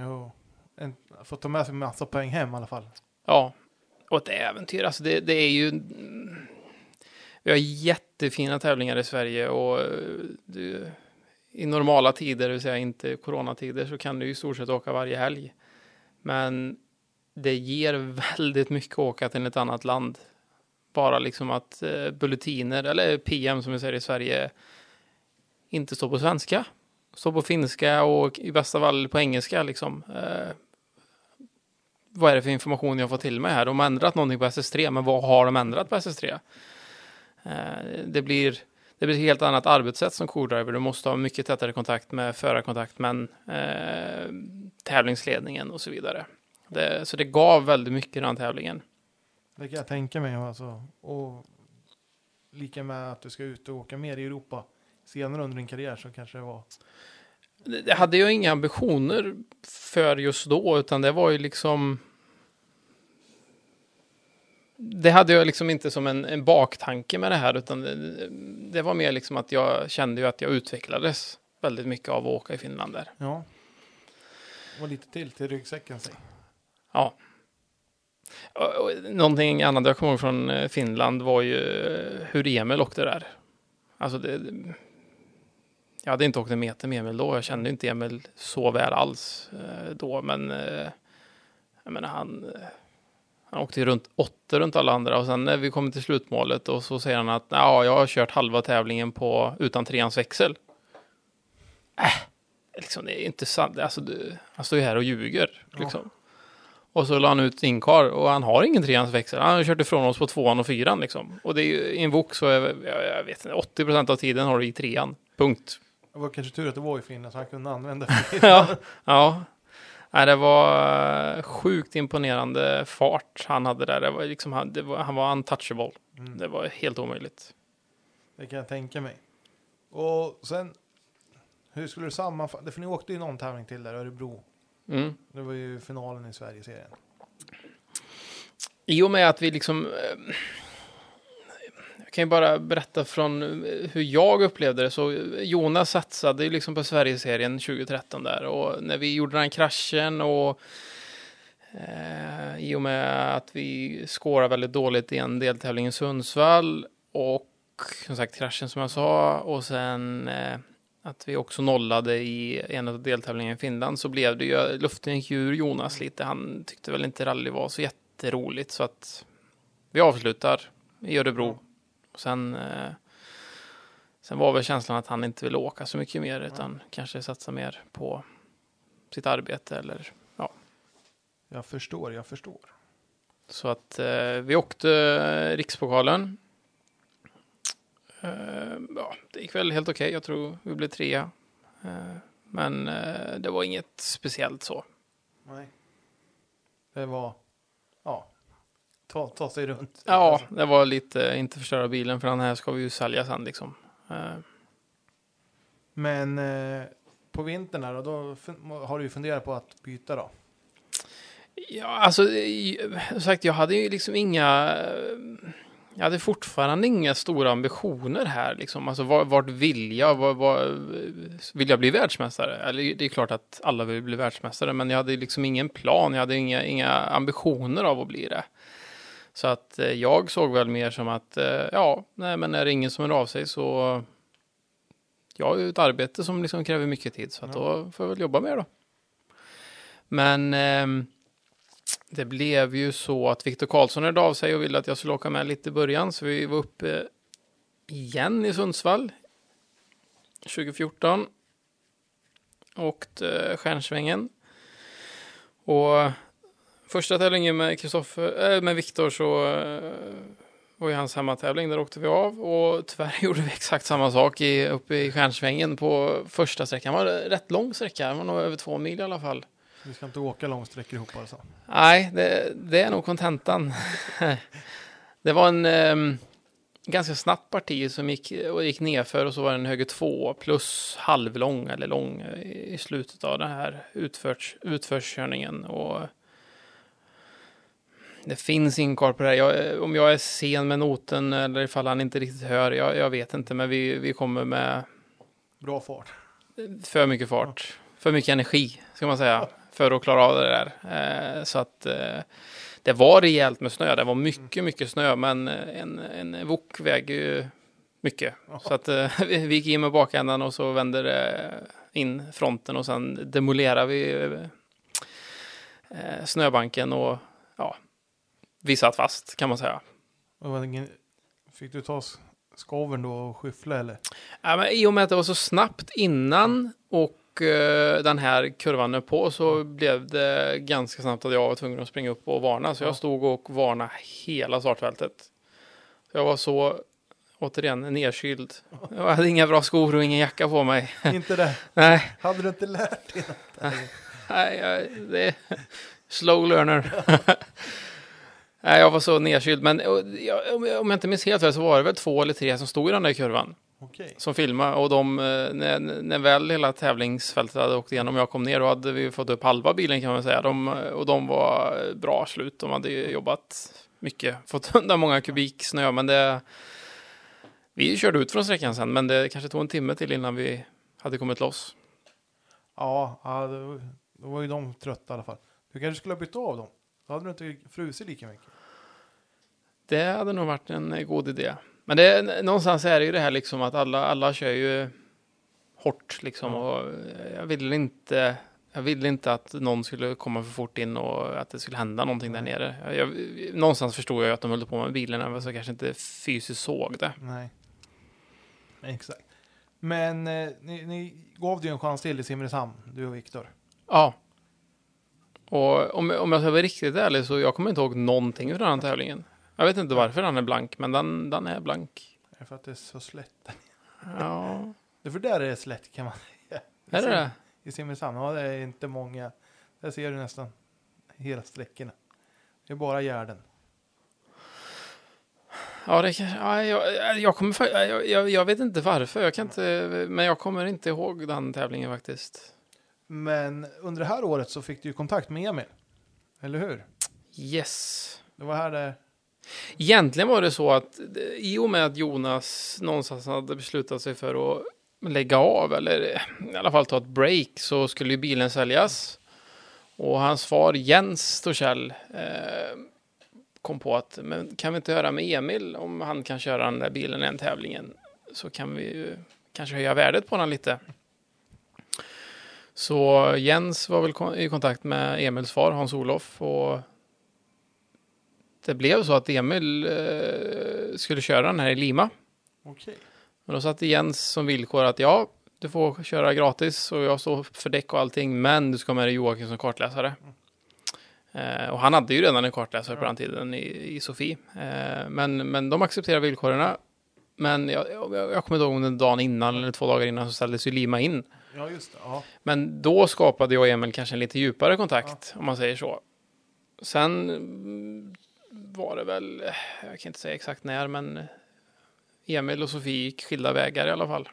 En, få ta med sig massa poäng hem i alla fall. Ja, och ett äventyr. Alltså det, det är ju vi har jättefina tävlingar i Sverige och eh, det, i normala tider, det vill säga inte coronatider, så kan du i stort sett åka varje helg. Men det ger väldigt mycket att åka till ett annat land. Bara liksom att eh, bulletiner, eller PM som vi säger i Sverige, inte står på svenska. Står på finska och i bästa fall på engelska liksom. Eh, vad är det för information jag får till mig här? De har ändrat någonting på SS3, men vad har de ändrat på SS3? Eh, det blir det blir ett helt annat arbetssätt som co-driver. Du måste ha mycket tätare kontakt med förarkontaktmän, eh, tävlingsledningen och så vidare. Det, så det gav väldigt mycket den tävlingen. Det kan jag tänka mig. Alltså. Och lika med att du ska ut och åka mer i Europa senare under din karriär så kanske det var. Det hade jag inga ambitioner för just då, utan det var ju liksom det hade jag liksom inte som en, en baktanke med det här, utan det, det, var mer liksom att jag kände ju att jag utvecklades väldigt mycket av att åka i Finland där. Ja. Och lite till till ryggsäcken sig. Ja. Någonting annat jag kommer ihåg från eh, Finland var ju eh, hur Emil åkte där. Alltså det, jag hade inte åkt en meter med Emil då. Jag kände inte Emil så väl alls eh, då, men jag menar han han åkte runt åtta runt alla andra och sen när vi kommer till slutmålet och så säger han att ja, jag har kört halva tävlingen på utan treans växel. Äh, liksom, det är inte sant. Alltså, du, han står ju här och ljuger. Liksom. Ja. Och så la han ut sin kar och han har ingen treans växel. Han har kört ifrån oss på tvåan och fyran liksom. Och det är ju i en vok så är, jag, jag vet inte, 80 procent av tiden har du i trean. Punkt. Det var kanske tur att det var i Finland så han kunde använda ja, ja. Nej, det var eh, sjukt imponerande fart han hade där. Det var liksom, han, det var, han var untouchable. Mm. Det var helt omöjligt. Det kan jag tänka mig. Och sen, hur skulle du sammanfatta? För ni åkte ju någon tävling till där, Örebro. Mm. Det var ju finalen i Sverigeserien. I och med att vi liksom... eh, kan ju bara berätta från eh, hur jag upplevde det. Så eh, Jonas satsade ju liksom på Sverigeserien 2013 där. Och när vi gjorde den kraschen och eh, i och med att vi skårade väldigt dåligt i en deltävling i Sundsvall och som sagt kraschen som jag sa och sen eh, att vi också nollade i en av deltävlingarna i Finland så blev det ju, luften gick ur Jonas lite. Han tyckte väl inte rally var så jätteroligt så att vi avslutar i Örebro. Och sen, eh, sen var väl känslan att han inte ville åka så mycket mer utan kanske satsa mer på sitt arbete eller Jag förstår, jag förstår. så att eh, vi åkte Rikspokalen. Eh, ja, det gick väl helt okej. Jag tror vi blev trea. Eh, men eh, det var inget speciellt så. Nej. Det var, ja, ta, ta sig runt. Ja, det var lite inte förstöra bilen för den här ska vi ju sälja sen liksom. Eh, Men eh, på vintern här, då, då har du ju funderat på att byta då? Ja, alltså, i- som sagt, jag hade ju liksom inga... Jag hade fortfarande inga stora ambitioner här. Liksom. Alltså, vart vill jag? Var, var, vill jag bli världsmästare? Eller, det är klart att alla vill bli världsmästare, men jag hade liksom ingen plan. Jag hade inga, inga ambitioner av att bli det. Så att eh, jag såg väl mer som att, eh, ja, nej, men är det ingen som hör av sig så... Jag har ju ett arbete som liksom kräver mycket tid, så att Ja. då får jag väl jobba mer då. Men... ehm, det blev ju så att Viktor Karlsson hörde av sig och ville att jag skulle åka med lite i början. Så vi var uppe igen i Sundsvall 2014. Åkte Stjärnsvängen. Och första tävlingen med Kristoffer, äh, med Viktor så äh, var ju hans hemmatävling. Där åkte vi av och tyvärr gjorde vi exakt samma sak i, uppe i Stjärnsvängen på första sträckan. Det var en rätt lång sträcka, det var nog över två mil i alla fall. Vi ska inte åka långsträckor ihop alltså. Nej, det, det är nog kontentan. det var en ehm, ganska snabbt parti som gick, och gick nerför och så var det en höger två plus halvlång eller lång i i slutet av den här utförs, utförskörningen. Och det finns ingen koll på det här. Jag, om jag är sen med noten eller ifall han inte riktigt hör, jag, jag vet inte. Men vi, vi kommer med Bra fart. för mycket fart, för mycket energi ska man säga, för att klara av det där. Eh, så att eh, det var rejält med snö. Det var mycket, mycket snö, men en, en wok väger ju mycket. Så att eh, vi vi gick in med bakändan och så vände det in fronten och sen demolerade vi eh, snöbanken och ja, vi satt fast kan man säga. Fick du ta skoven då och skyffla eller? Ja, men I och med att det var så snabbt innan och eh, den här kurvan på så blev det ganska snabbt att jag var tvungen att springa upp och varna. Så Ja. jag stod och varnade hela startfältet. Jag var så, återigen, nedkyld. Jag hade inga bra skor och ingen jacka på mig. inte det. Nej, Hade du inte lärt dig något? nej det är slow learner. Nej, jag var så nedkyld. Men om jag inte minns helt fel så var det väl två eller tre som stod i den där kurvan. Okej. som filmade och de, eh, när, när väl hela tävlingsfältet hade åkt igenom och jag kom ner då hade vi fått upp halva bilen kan man säga. De, och de var bra slut. De hade jobbat mycket, fått undan många kubik snö, men det... Vi körde ut från sträckan sen, men det kanske tog en timme till innan vi hade kommit loss. Ja, då var ju de trötta i alla fall. Du kanske skulle ha bytt av dem? Då hade du inte frusit lika mycket. Det hade nog varit en eh, god idé. Men det, någonstans är det ju det här liksom att alla, alla kör ju hårt liksom Ja. och eh, jag ville inte jag ville inte att någon skulle komma för fort in och att det skulle hända någonting där nere. Jag, jag, någonstans förstod jag att de höll på med bilen, även så kanske inte fysiskt såg det. Nej. Exakt. Men eh, ni, ni gav det ju en chans till i Simrishamn, du och Viktor. Ja. Och om, om jag ska vara riktigt ärlig så jag kommer inte ihåg någonting från den här tävlingen. Jag vet inte varför den är blank, men den, den är blank. Är det för att det är så slätt? Ja, Det är för där är det slätt kan man säga. är det det? I Simrishamn, ja det är inte många. Det Här ser du nästan hela sträckorna. Det är bara gärden. Ja, det kan, ja jag, jag, kommer, jag, jag, jag vet inte varför, jag kan inte, men jag kommer inte ihåg den tävlingen faktiskt. Men under det här året så fick du ju kontakt med Emil. Eller hur? Yes. Det var här det... Egentligen var det så att i och med att Jonas någonstans hade beslutat sig för att lägga av, eller i alla fall ta ett break, så skulle ju bilen säljas. Och hans far Jens Torssell eh, kom på att, men kan vi inte höra med Emil om han kan köra den där bilen i den tävlingen? Så kan vi ju kanske höja värdet på den lite. Så Jens var väl kon- i kontakt med Emils far Hans-Olof och det blev så att Emil eh, skulle köra den här i Lima. Okej. Men då satte Jens som villkor att ja, du får köra gratis och jag står för däck och allting, men du ska ha med dig Joakim som kartläsare. Eh, och han hade ju redan en kartläsare på den tiden i, i Sofie. Eh, men, men de accepterade villkoren. Men jag, jag, jag kommer inte ihåg om var dagen innan eller två dagar innan så ställdes ju Lima in. Ja, just det. Ja. Men då skapade jag och Emil kanske en lite djupare kontakt, om man säger så. Sen mm, var det väl, jag kan inte säga exakt när, men Emil och Sofie gick skilda vägar i alla fall.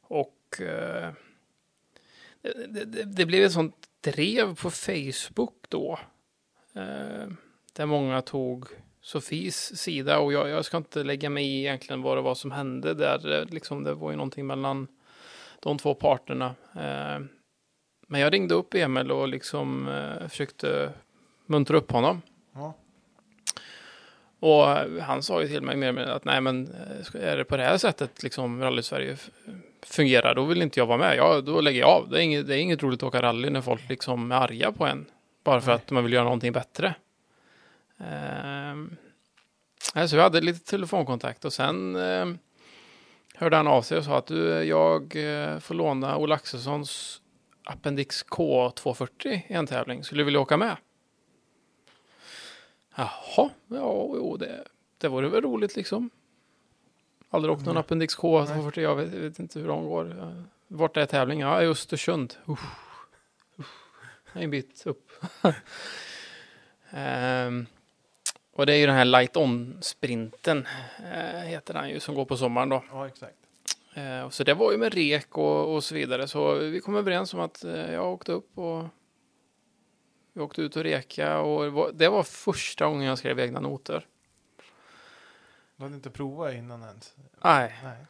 Och eh, det, det, det blev ett sånt drev på Facebook då. Eh, där många tog Sofies sida och jag, jag ska inte lägga mig i egentligen vad det var som hände där. Eh, liksom, det var ju någonting mellan de två parterna. Eh, men jag ringde upp Emil och liksom eh, försökte muntra upp honom. Ja. Och han sa ju till mig mer med att nej men eh, är det på det här sättet liksom rally Sverige f- fungerar då vill inte jag vara med. Ja, då lägger jag av. Det är inget, det är inget roligt att åka rally när folk liksom är arga på en. Bara för Nej. att man vill göra någonting bättre. Ehm, nej, så vi hade lite telefonkontakt och sen ehm, hörde han av sig och sa att du, jag eh, får låna Ola Axelssons Appendix K240 i en tävling. Skulle du vilja åka med? Jaha, ja, jo, det, det vore väl roligt liksom. Aldrig åkt någon Nej. Appendix K240, jag vet, vet inte hur de går. Ja, Vart är tävlingen? Ja, i Östersund. Det är en bit upp. Ehm, och det är ju den här Light On-sprinten, eh, heter den ju, som går på sommaren då. ja, exakt. Eh, och så det var ju med rek och, och så vidare. Så vi kom överens om att eh, jag åkte upp och vi åkte ut och reka. Och det var, det var första gången jag skrev egna noter. Du hade inte provat innan ens? Nej, Nej.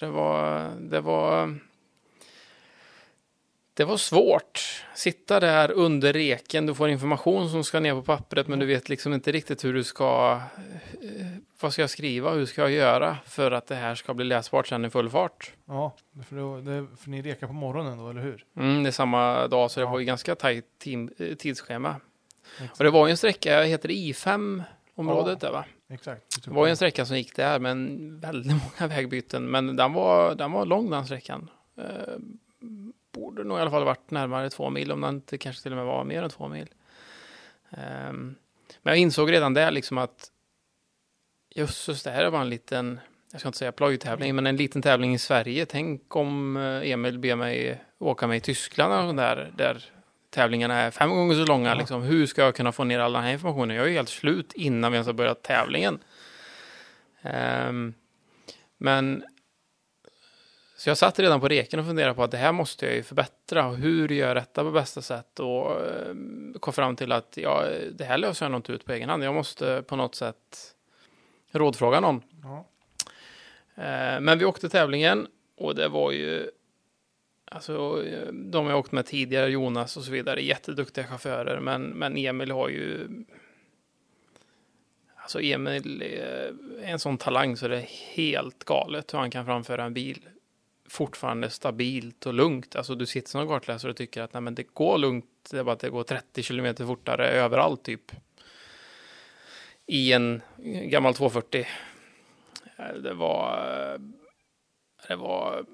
det var, det var, det var svårt. Sitta där under reken, du får information som ska ner på pappret, men du vet liksom inte riktigt hur du ska, eh, vad ska jag skriva, hur ska jag göra för att det här ska bli läsbart sen i full fart. Ja, för, det, för ni rekar på morgonen då, eller hur? Mm, det är samma dag, så det Ja. var ju ganska tajt team, eh, tidsschema. Exakt. Och det var ju en sträcka, heter det I5-området där va? Exakt. Det var ju en sträcka som gick där, men väldigt många vägbyten. Men den var, den var lång den sträckan. Borde nog i alla fall varit närmare två mil, om den inte kanske till och med var mer än två mil. Ehm, men jag insåg redan där liksom att jösses, det här var en liten, jag ska inte säga plojtävling, men en liten tävling i Sverige. Tänk om eh, Emil ber mig åka med i Tyskland och där, där tävlingarna är fem gånger så långa. Ja. Liksom. Hur ska jag kunna få ner all den här informationen? Jag är helt slut innan vi ens har börjat tävlingen. Ehm, men så jag satt redan på reken och funderade på att det här måste jag ju förbättra. Och hur gör jag detta på bästa sätt? Och ehm, kom fram till att ja, det här löser jag nog inte ut på egen hand. Jag måste på något sätt rådfråga någon. Ja. Eh, Men vi åkte tävlingen och det var ju Alltså eh, de jag åkt med tidigare, Jonas och så vidare, jätteduktiga chaufförer. Men, men Emil har ju Alltså Emil är en sån talang så det är helt galet hur han kan framföra en bil fortfarande stabilt och lugnt. Alltså du sitter som kartläsare och tycker att nej, men det går lugnt, det är bara att det går 30 kilometer fortare överallt typ. I en gammal 240. Eh, det var... Eh, det var...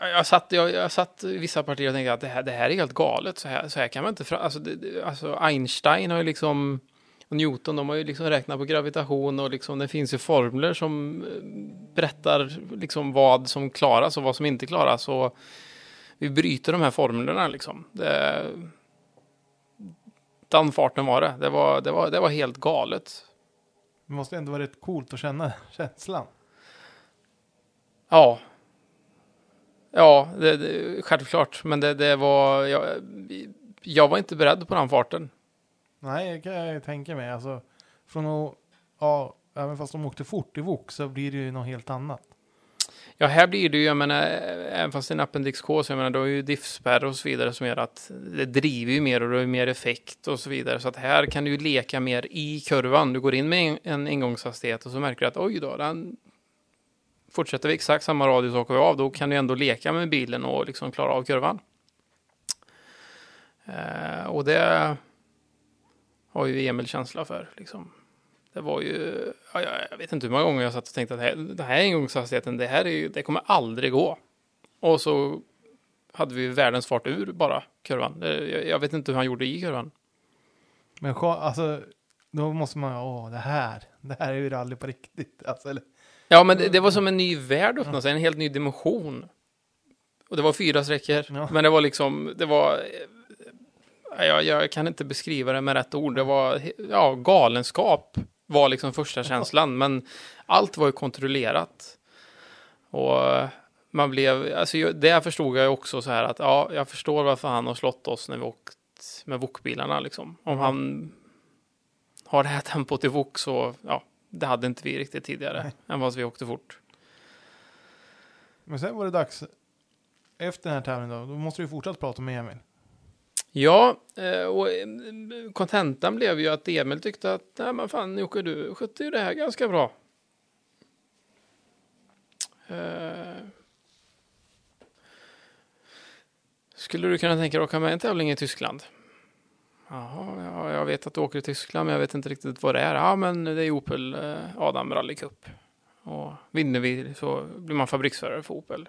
Eh, jag satt, jag, jag satt i vissa partier och tänkte att det här, det här är helt galet. Så här, så här kan man inte... Alltså, det, alltså Einstein har ju liksom... Och Newton, de har ju liksom räknat på gravitation och liksom det finns ju formler som eh, berättar liksom vad som klaras och vad som inte klaras. Och vi bryter de här formlerna liksom. Det, den farten var det. Det var, det var, det var helt galet. Det måste ändå vara rätt coolt att känna känslan. Ja. Ja, det, det, självklart. Men det, det var... Jag, jag var inte beredd på den farten. Nej, det kan jag tänka mig. Alltså, från att, ja, även fast de åkte fort i Vok så blir det ju något helt annat. Ja, här blir det ju, jag menar, även fast det är en appendix K, så jag menar, då är ju diffspärr och så vidare som gör att det driver ju mer och det är mer effekt och så vidare. Så att här kan du ju leka mer i kurvan. Du går in med en, ingångshastighet och så märker du att oj då, den fortsätter vi exakt samma radie så åker vi av, då kan du ändå leka med bilen och liksom klara av kurvan. Eh, och det har ju Emil känsla för. Liksom. Det var ju, ja, jag vet inte hur många gånger jag satt och tänkte att det här, det här ingångshastigheten, det här är ju, det kommer aldrig gå. Och så hade vi världens fart ur bara kurvan. Jag, jag vet inte hur han gjorde i kurvan. Men alltså, då måste man, åh, det här, det här är ju rally på riktigt. Alltså, eller, Ja, men det, det var som en ny värld öppnade sig, en helt ny dimension. Och det var fyra sträckor, Ja. men det var liksom, det var... Jag, jag kan inte beskriva det med rätt ord. Det var, ja, galenskap var liksom första känslan, men allt var ju kontrollerat. Och man blev, alltså det förstod jag också så här att, ja, jag förstår varför han har slått oss när vi åkt med Wok-bilarna liksom. Om han har det här tempot i Wok så, ja, det hade inte vi riktigt tidigare, Nej. än vad vi åkte fort. men sen var det dags, efter den här tävlingen då, då måste du fortsätta prata med Emil. Ja, eh, och eh, kontentan blev ju att Emil tyckte att, nej men fan Jocke, du skötte ju det här ganska bra. Eh, skulle du kunna tänka dig att åka med en tävling i Tyskland? Jaha, ja, jag vet att du åker i Tyskland, men jag vet inte riktigt vad det är. Ja, men det är Opel Adam Rally Cup. Och vinner vi så blir man fabriksförare för Opel.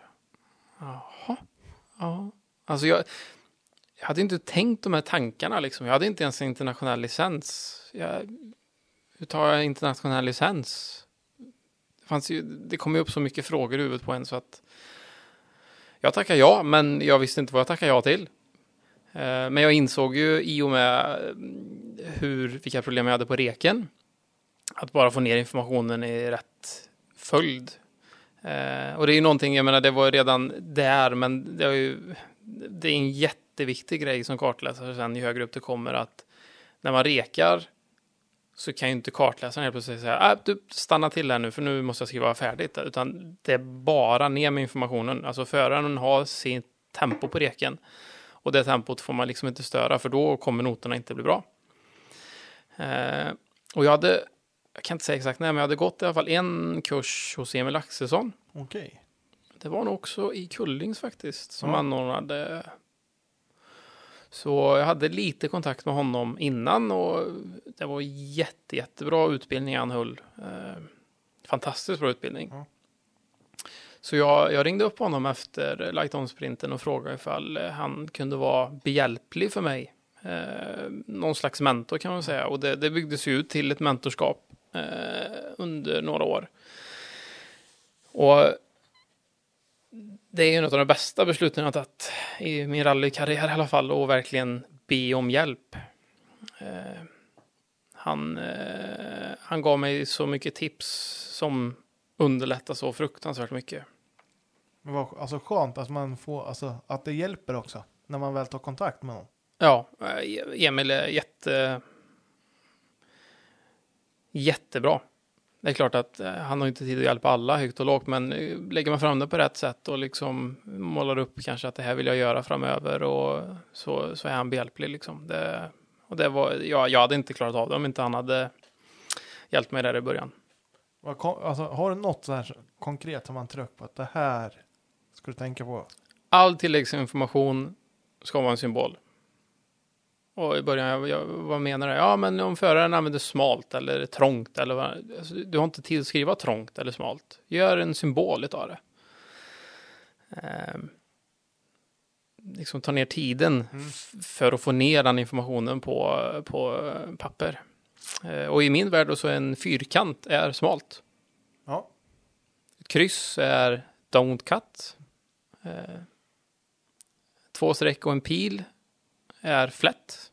Jaha, ja. Alltså jag, jag hade inte tänkt de här tankarna liksom. Jag hade inte ens en internationell licens. Jag, hur tar jag internationell licens? Det, fanns ju, det kom ju upp så mycket frågor i huvudet på en så att jag tackar ja, men jag visste inte vad jag tackar ja till. Eh, men jag insåg ju i och med mm, hur, vilka problem jag hade på reken att bara få ner informationen i rätt följd. Eh, och det är ju någonting, jag menar det var ju redan där, men det, är ju, det är en jätteviktig grej som kartläsare sen ju högre upp det kommer att när man rekar så kan ju inte kartläsaren helt plötsligt säga äh, du stanna till här nu för nu måste jag skriva färdigt. Utan det är bara ner med informationen. Alltså föraren har sitt tempo på reken. Och det tempot får man liksom inte störa för då kommer noterna inte bli bra. Eh, och jag hade, jag kan inte säga exakt när, men jag hade gått i alla fall en kurs hos Emil Axelsson. Okej. Det var nog också i Kullings faktiskt som Ja. anordnade. Så jag hade lite kontakt med honom innan och det var jätte, jättebra utbildning han höll. Eh, fantastiskt bra utbildning. Ja. Så jag, jag ringde upp honom efter light on-sprinten och frågade ifall eh, han kunde vara behjälplig för mig. Eh, någon slags mentor kan man säga. Och det, det byggdes ju ut till ett mentorskap eh, under några år. Och det är ju något av de bästa besluten jag har tagit i min rallykarriär i alla fall och verkligen be om hjälp. Eh, han, eh, han gav mig så mycket tips som underlättar så fruktansvärt mycket. Men vad, alltså skönt att man får, alltså att det hjälper också. När man väl tar kontakt med någon. Ja, eh, Emil är jätte... Jättebra. Det är klart att eh, han har inte tid att hjälpa alla högt och lågt, men eh, lägger man fram det på rätt sätt och liksom målar upp kanske att det här vill jag göra framöver och så, så är han behjälplig liksom. Det, och det var, ja, jag hade inte klarat av det om inte han hade hjälpt mig där i början. Alltså, har du något så här konkret som man trycker på att det här ska du tänka på? All tilläggsinformation ska vara en symbol. Och i början, jag, jag, vad menar du? Ja, men om föraren använder smalt eller trångt eller vad, alltså, du har inte tid att skriva trångt eller smalt. Gör en symbol utav det. Ehm, liksom ta ner tiden f- för att få ner den informationen på, på papper. Eh, och i min värld då så är en fyrkant är smalt. Ja. Ett kryss är don't cut. Eh, två streck och en pil är flätt.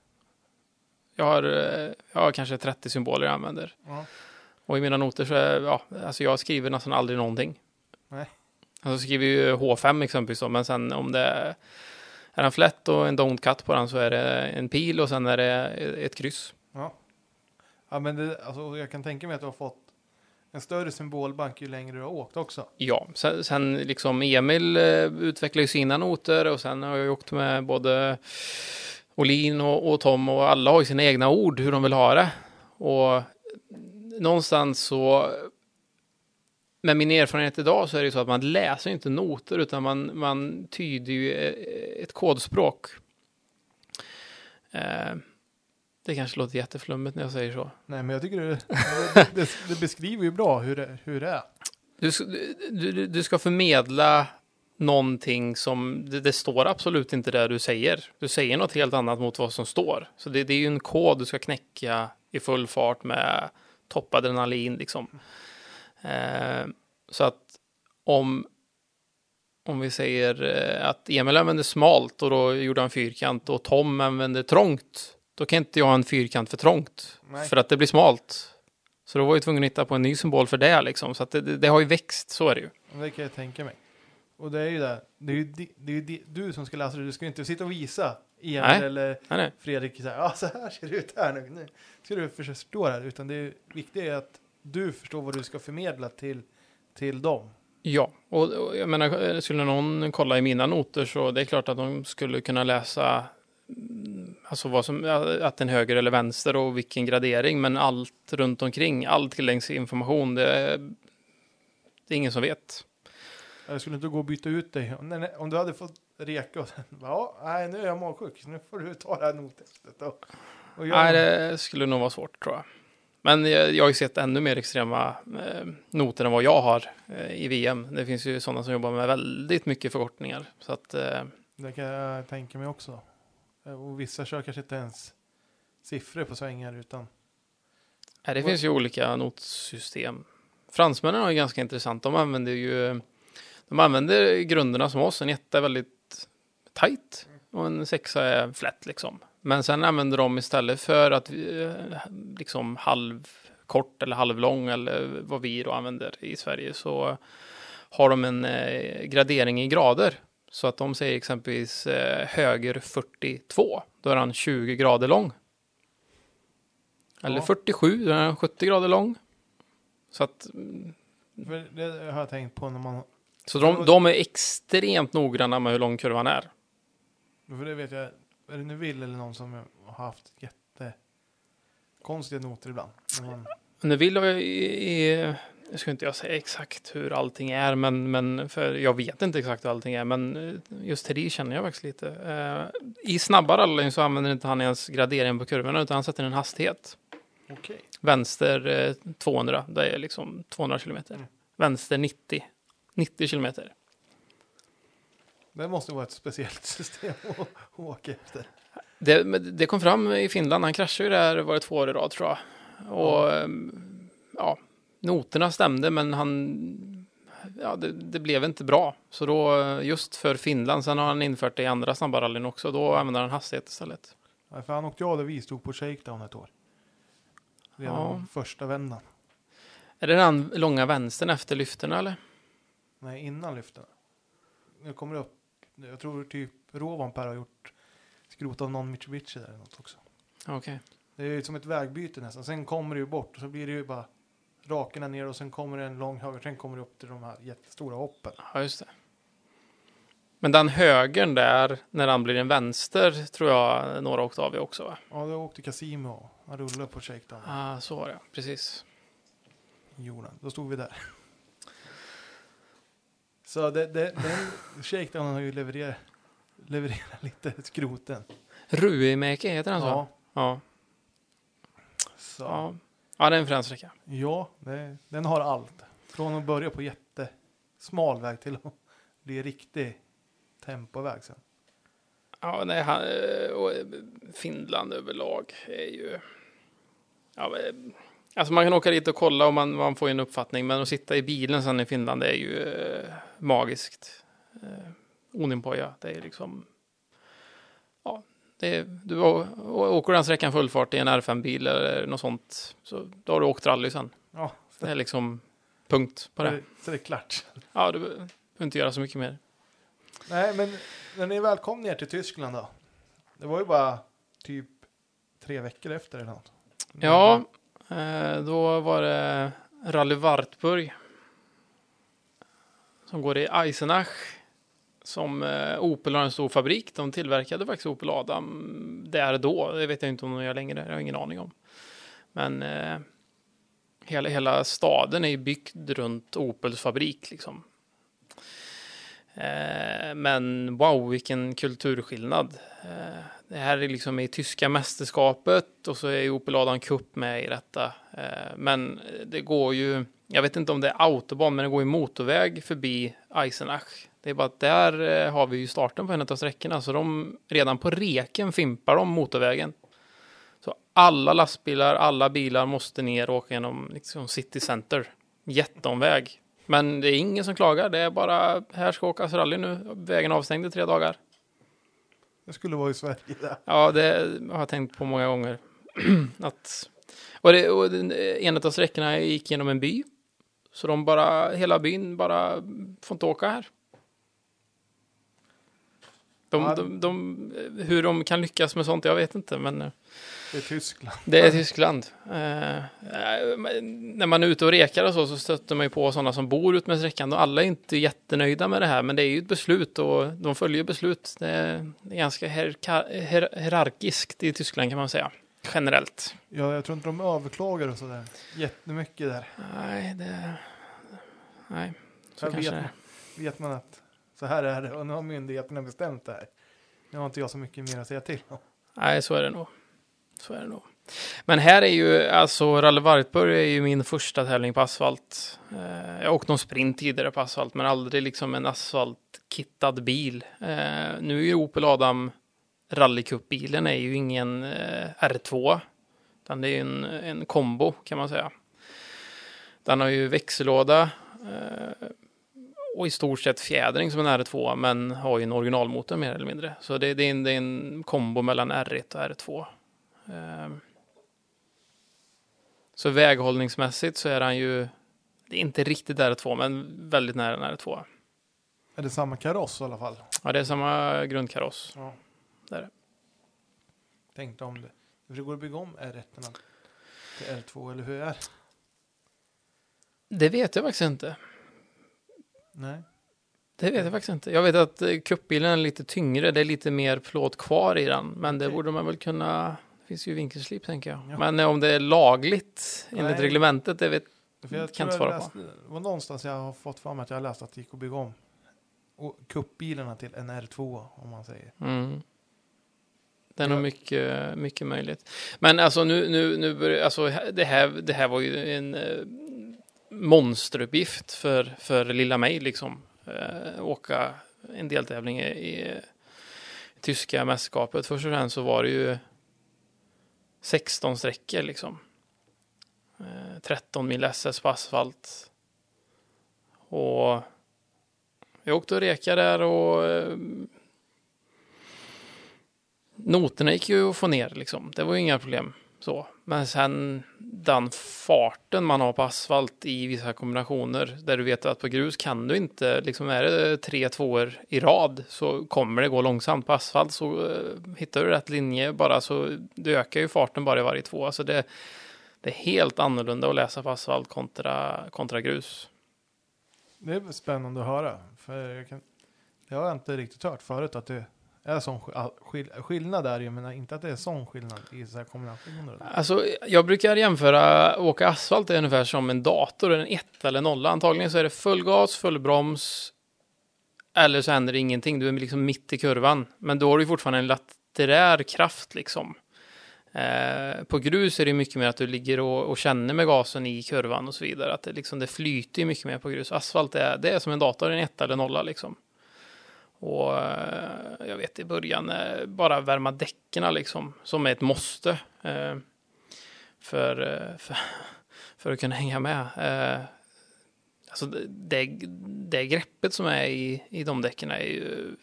Jag har, eh, jag har kanske 30 symboler jag använder. Ja. Och i mina noter så är, ja, alltså jag skriver nästan aldrig någonting. Nej. Alltså skriver ju H5 exempelvis då, men sen om det är, är en flätt och en don't cut på den så är det en pil och sen är det ett kryss. Ja. Ja, men det, alltså, jag kan tänka mig att du har fått en större symbolbank ju längre du har åkt också. Ja, sen, sen liksom Emil eh, utvecklar ju sina noter och sen har jag åkt med både Olin och, och Tom och alla har ju sina egna ord hur de vill ha det. Och någonstans så med min erfarenhet idag så är det ju så att man läser inte noter utan man, man tyder ju eh, ett kodspråk. Eh, det kanske låter jätteflummigt när jag säger så. Nej, men jag tycker det, det, det, det beskriver ju bra hur det, hur det är. Du, du- du ska förmedla någonting som, det, det står absolut inte det du säger. Du säger något helt annat mot vad som står. Så det, det är ju en kod du ska knäcka i full fart med toppadrenalin liksom. Eh, så att om, om vi säger eh, att Emil använde smalt och då gjorde han fyrkant och Tom använde trångt. Då kan inte jag ha en fyrkant för trångt. Nej. För att det blir smalt. Så då var jag tvungen att hitta på en ny symbol för det liksom. Så att det, det, det har ju växt, så är det ju. Det kan jag tänka mig. Och det är ju det. Det är ju, di, det är ju di, du som ska läsa det. Du ska ju inte sitta och visa Emil Nej. eller Nej, nej. Fredrik så här, ja så här ser det ut här nu. nu ska du förstå det här. Utan det viktiga är att du förstår vad du ska förmedla till, till dem. Ja, och, och jag menar, skulle någon kolla i mina noter så det är klart att de skulle kunna läsa mm, alltså vad som, att den höger eller vänster och vilken gradering, men allt runt omkring, all tillgänglig information, det det är ingen som vet. Jag skulle inte gå och byta ut dig. Om, du hade fått reka och sen, ja, nej nu är jag magsjuk. Nu får du ta det här nottestet. Och, och Nej, det skulle nog vara svårt tror jag. Men jag, jag har ju sett ännu mer extrema eh, noter än vad jag har eh, i VM. Det finns ju sådana som jobbar med väldigt mycket förkortningar. Så att, eh, Det kan jag tänka mig också. Och vissa kör kanske inte ens siffror på svängar utan Nej, det finns ju olika notsystem. Fransmännen har ju ganska intressant. De använder ju de använder grunderna som oss. En etta är väldigt tight och en sexa är flätt liksom. Men sen använder de istället för att eh, liksom halvkort eller halvlång eller vad vi då använder i Sverige så har de en eh, gradering i grader. Så att de säger exempelvis eh, höger 42, då är han 20 grader lång. Eller Ja. 47, då är han 70 grader lång. Så att för det har jag tänkt på när man så de, de är extremt noggranna med hur lång kurvan är. För det vet jag, är det nu Will eller någon som har haft jätte konstiga noter ibland. Man, Nu jag i, i, jag ska inte jag säga exakt hur allting är, men, men för jag vet inte exakt hur allting är, men eh, just till det känner jag faktiskt lite. Eh, I snabba rally så använder inte han ens gradering på kurvorna, utan han sätter en hastighet. Okej. Vänster eh, 200, det är liksom 200 kilometer. Mm. Vänster 90, 90 kilometer. Det måste vara ett speciellt system att åka efter. Det, det kom fram i Finland, han kraschade ju där, var det två år i rad tror jag. Och ehm, ja, noterna stämde men han, ja det, det blev inte bra. Så då, just för Finland, sen har han infört det i andra snabba rallyn också, då använder han hastighet istället. Ja, för han åkte jag vi stod på shakedown ett år. Redan Ja. första vändan. Är det den långa vänstern efter lyfterna eller? Nej, innan lyften. Nu kommer det upp, jag tror typ Rovanper har gjort skrot av någon Mitsubishi där eller något också. Okej. Det är ju som ett vägbyte nästan. Sen kommer det ju bort och så blir det ju bara rakerna ner och sen kommer det en lång höger. Sen kommer det upp till de här jättestora hoppen. Ja, just det. Men den högern där, när han blir en vänster, tror jag några åkte av i också va? Ja, då åkte Casimo han rullade på shakedown. Ah, så var det, precis. Jorden. Då stod vi där. Så det, det, den shakedownen har ju levererat, levererat lite skroten. Ruimäki heter den så? Ja, Ja. så. Ja, ja det är en frän sträcka. Ja, det, den har allt. Från att börja på jättesmal väg till att bli riktig tempoväg sen. Ja, nej, han, eh, och eh, Finland överlag är ju... Ja, men, alltså man kan åka dit och kolla och man, man får en uppfattning, men att sitta i bilen sen i Finland är ju eh, magiskt. Eh, Oninpoja, det är liksom... Det är, du åker den sträckan full fart i en R5-bil eller något sånt, så då har du åkt rally sen. Ja, Det är liksom punkt på så, det. så det är klart. Ja, du behöver inte göra så mycket mer. Nej, men när ni väl kom ner till Tyskland då? Det var ju bara typ tre veckor efter eller något. Ja, eh, då var det Rally Wartburg. Som går i Eisenach. Som eh, Opel har en stor fabrik. De tillverkade faktiskt Opel Adam där då. Det vet jag inte om de gör längre. Det har jag ingen aning om. Men eh, hela, hela staden är ju byggd runt Opels fabrik liksom. Eh, men wow, vilken kulturskillnad. Eh, det här är liksom i tyska mästerskapet och så är ju Opel Adam Cup med i detta. Eh, men det går ju, jag vet inte om det är autobahn, men det går ju motorväg förbi Eisenach. Det är bara att där eh, har vi ju starten på en av sträckorna, så de redan på reken fimpar de motorvägen. Så alla lastbilar, alla bilar måste ner och åka genom liksom city center. Jätteomväg. Men det är ingen som klagar, det är bara här ska åkas rally nu, vägen avstängd i tre dagar. Det skulle vara i Sverige där. Ja, det har jag tänkt på många gånger. att, och det, och en av sträckorna gick genom en by. Så de bara, hela byn bara får inte åka här. De, Ja. de, de, hur de kan lyckas med sånt, jag vet inte, men eh, Det är Tyskland. det är Tyskland. Eh, när man är ute och rekar och så, så stöter man ju på sådana som bor ut med sträckan och alla är inte jättenöjda med det här, men det är ju ett beslut och de följer beslut. Det är ganska hierarka- hier- hierarkiskt i Tyskland kan man säga, generellt. Ja, jag tror inte de överklagar och sådär jättemycket där. Nej, det... Nej, så Här kanske vet, man, vet man att så här är det och nu har myndigheterna bestämt det här. Nu har inte jag så mycket mer att säga till om. Nej, så är det nog. Så är det nog. Men här är ju, alltså Rally Wartburg är ju min första tävling på asfalt. Eh, jag åkte någon sprint tidigare på asfalt, men aldrig liksom en asfaltkittad bil. Eh, nu är ju Opel Adam rallycupbilen är ju ingen eh, R2, utan det är ju en, en kombo kan man säga. Den har ju växellåda eh, och i stort sett fjädring som en R2, men har ju en originalmotor mer eller mindre. Så det, det, är, en, det är en kombo mellan R1 och R2. Ehm. Så väghållningsmässigt så är han ju, det är inte riktigt R2, men väldigt nära en R2. Är det samma kaross i alla fall? Ja, det är samma grundkaross. Ja. Det är det. Tänkte om det. Det går att bygga om R1 till L2 eller hur är det? Det vet jag faktiskt inte. Nej. Det vet jag faktiskt inte. Jag vet att eh, cupbilen är lite tyngre, det är lite mer plåt kvar i den, men det Okej. borde man väl kunna, det finns ju vinkelslip tänker jag. Ja. Men eh, om det är lagligt enligt Nej. reglementet, det vet För jag Kan inte jag svara på. läste, det var någonstans jag har fått för mig att jag har läst att det gick att bygga om och kuppbilarna till en R2 om man säger. Mm. Det är nog mycket, mycket möjligt. Men alltså nu, nu, nu börjar, alltså det här, det här var ju en eh, monsteruppgift för, för lilla mig liksom. Eh, åka en deltävling i, i tyska mästerskapet. Först och främst så var det ju 16 sträckor liksom. Eh, 13 mil SS på asfalt. Och jag åkte och rekade där och eh, noterna gick ju att få ner liksom. Det var ju inga problem så. Men sen den farten man har på asfalt i vissa kombinationer där du vet att på grus kan du inte, liksom är det tre tvåor i rad så kommer det gå långsamt. På asfalt så eh, hittar du rätt linje bara så du ökar ju farten bara i varje två. Alltså det, det är helt annorlunda att läsa på asfalt kontra, kontra grus. Det är spännande att höra. För jag, kan, jag har inte riktigt hört förut att det är sån skill, skillnad där. ju, men inte att det är sån skillnad i så här kombinationer. Alltså, jag brukar jämföra åka asfalt är ungefär som en dator, en ett eller nolla. Antagligen så är det full gas, full broms, eller så händer det ingenting. Du är liksom mitt i kurvan. Men då har du fortfarande en laterär kraft liksom. Eh, på grus är det mycket mer att du ligger och, och känner med gasen i kurvan och så vidare. Att det, liksom, det flyter mycket mer på grus. Asfalt är, det är som en dator, en etta eller nolla liksom. Och eh, jag vet i början, eh, bara värma däcken liksom, som är ett måste. Eh, för, för, för att kunna hänga med. Alltså det, det, det greppet som är i, i de däcken är ju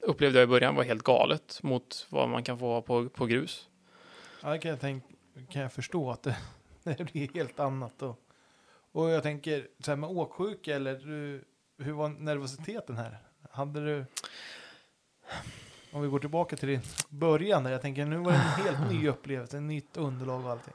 upplevde jag i början var helt galet mot vad man kan få på, på grus. Ja, det kan jag, tänk, kan jag förstå att det, det blir helt annat. då? och jag tänker, så här med åksjuka eller hur var nervositeten här? Hade du, om vi går tillbaka till din början där, jag tänker nu var det en helt ny upplevelse, ett nytt underlag och allting.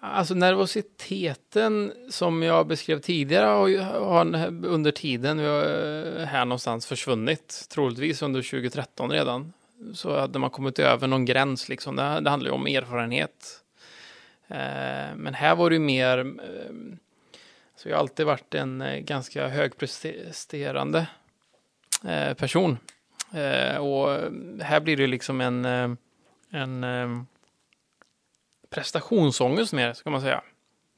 Alltså nervositeten som jag beskrev tidigare har, under tiden eh, här någonstans försvunnit. Troligtvis under 2013 redan. Så hade man kommit över någon gräns liksom. Det, handlar ju om erfarenhet. Eh, men här var det ju mer. Så jag har alltid varit en eh, ganska högpresterande eh, person. Eh, och här blir det liksom en, en prestationsångest mer, ska man säga.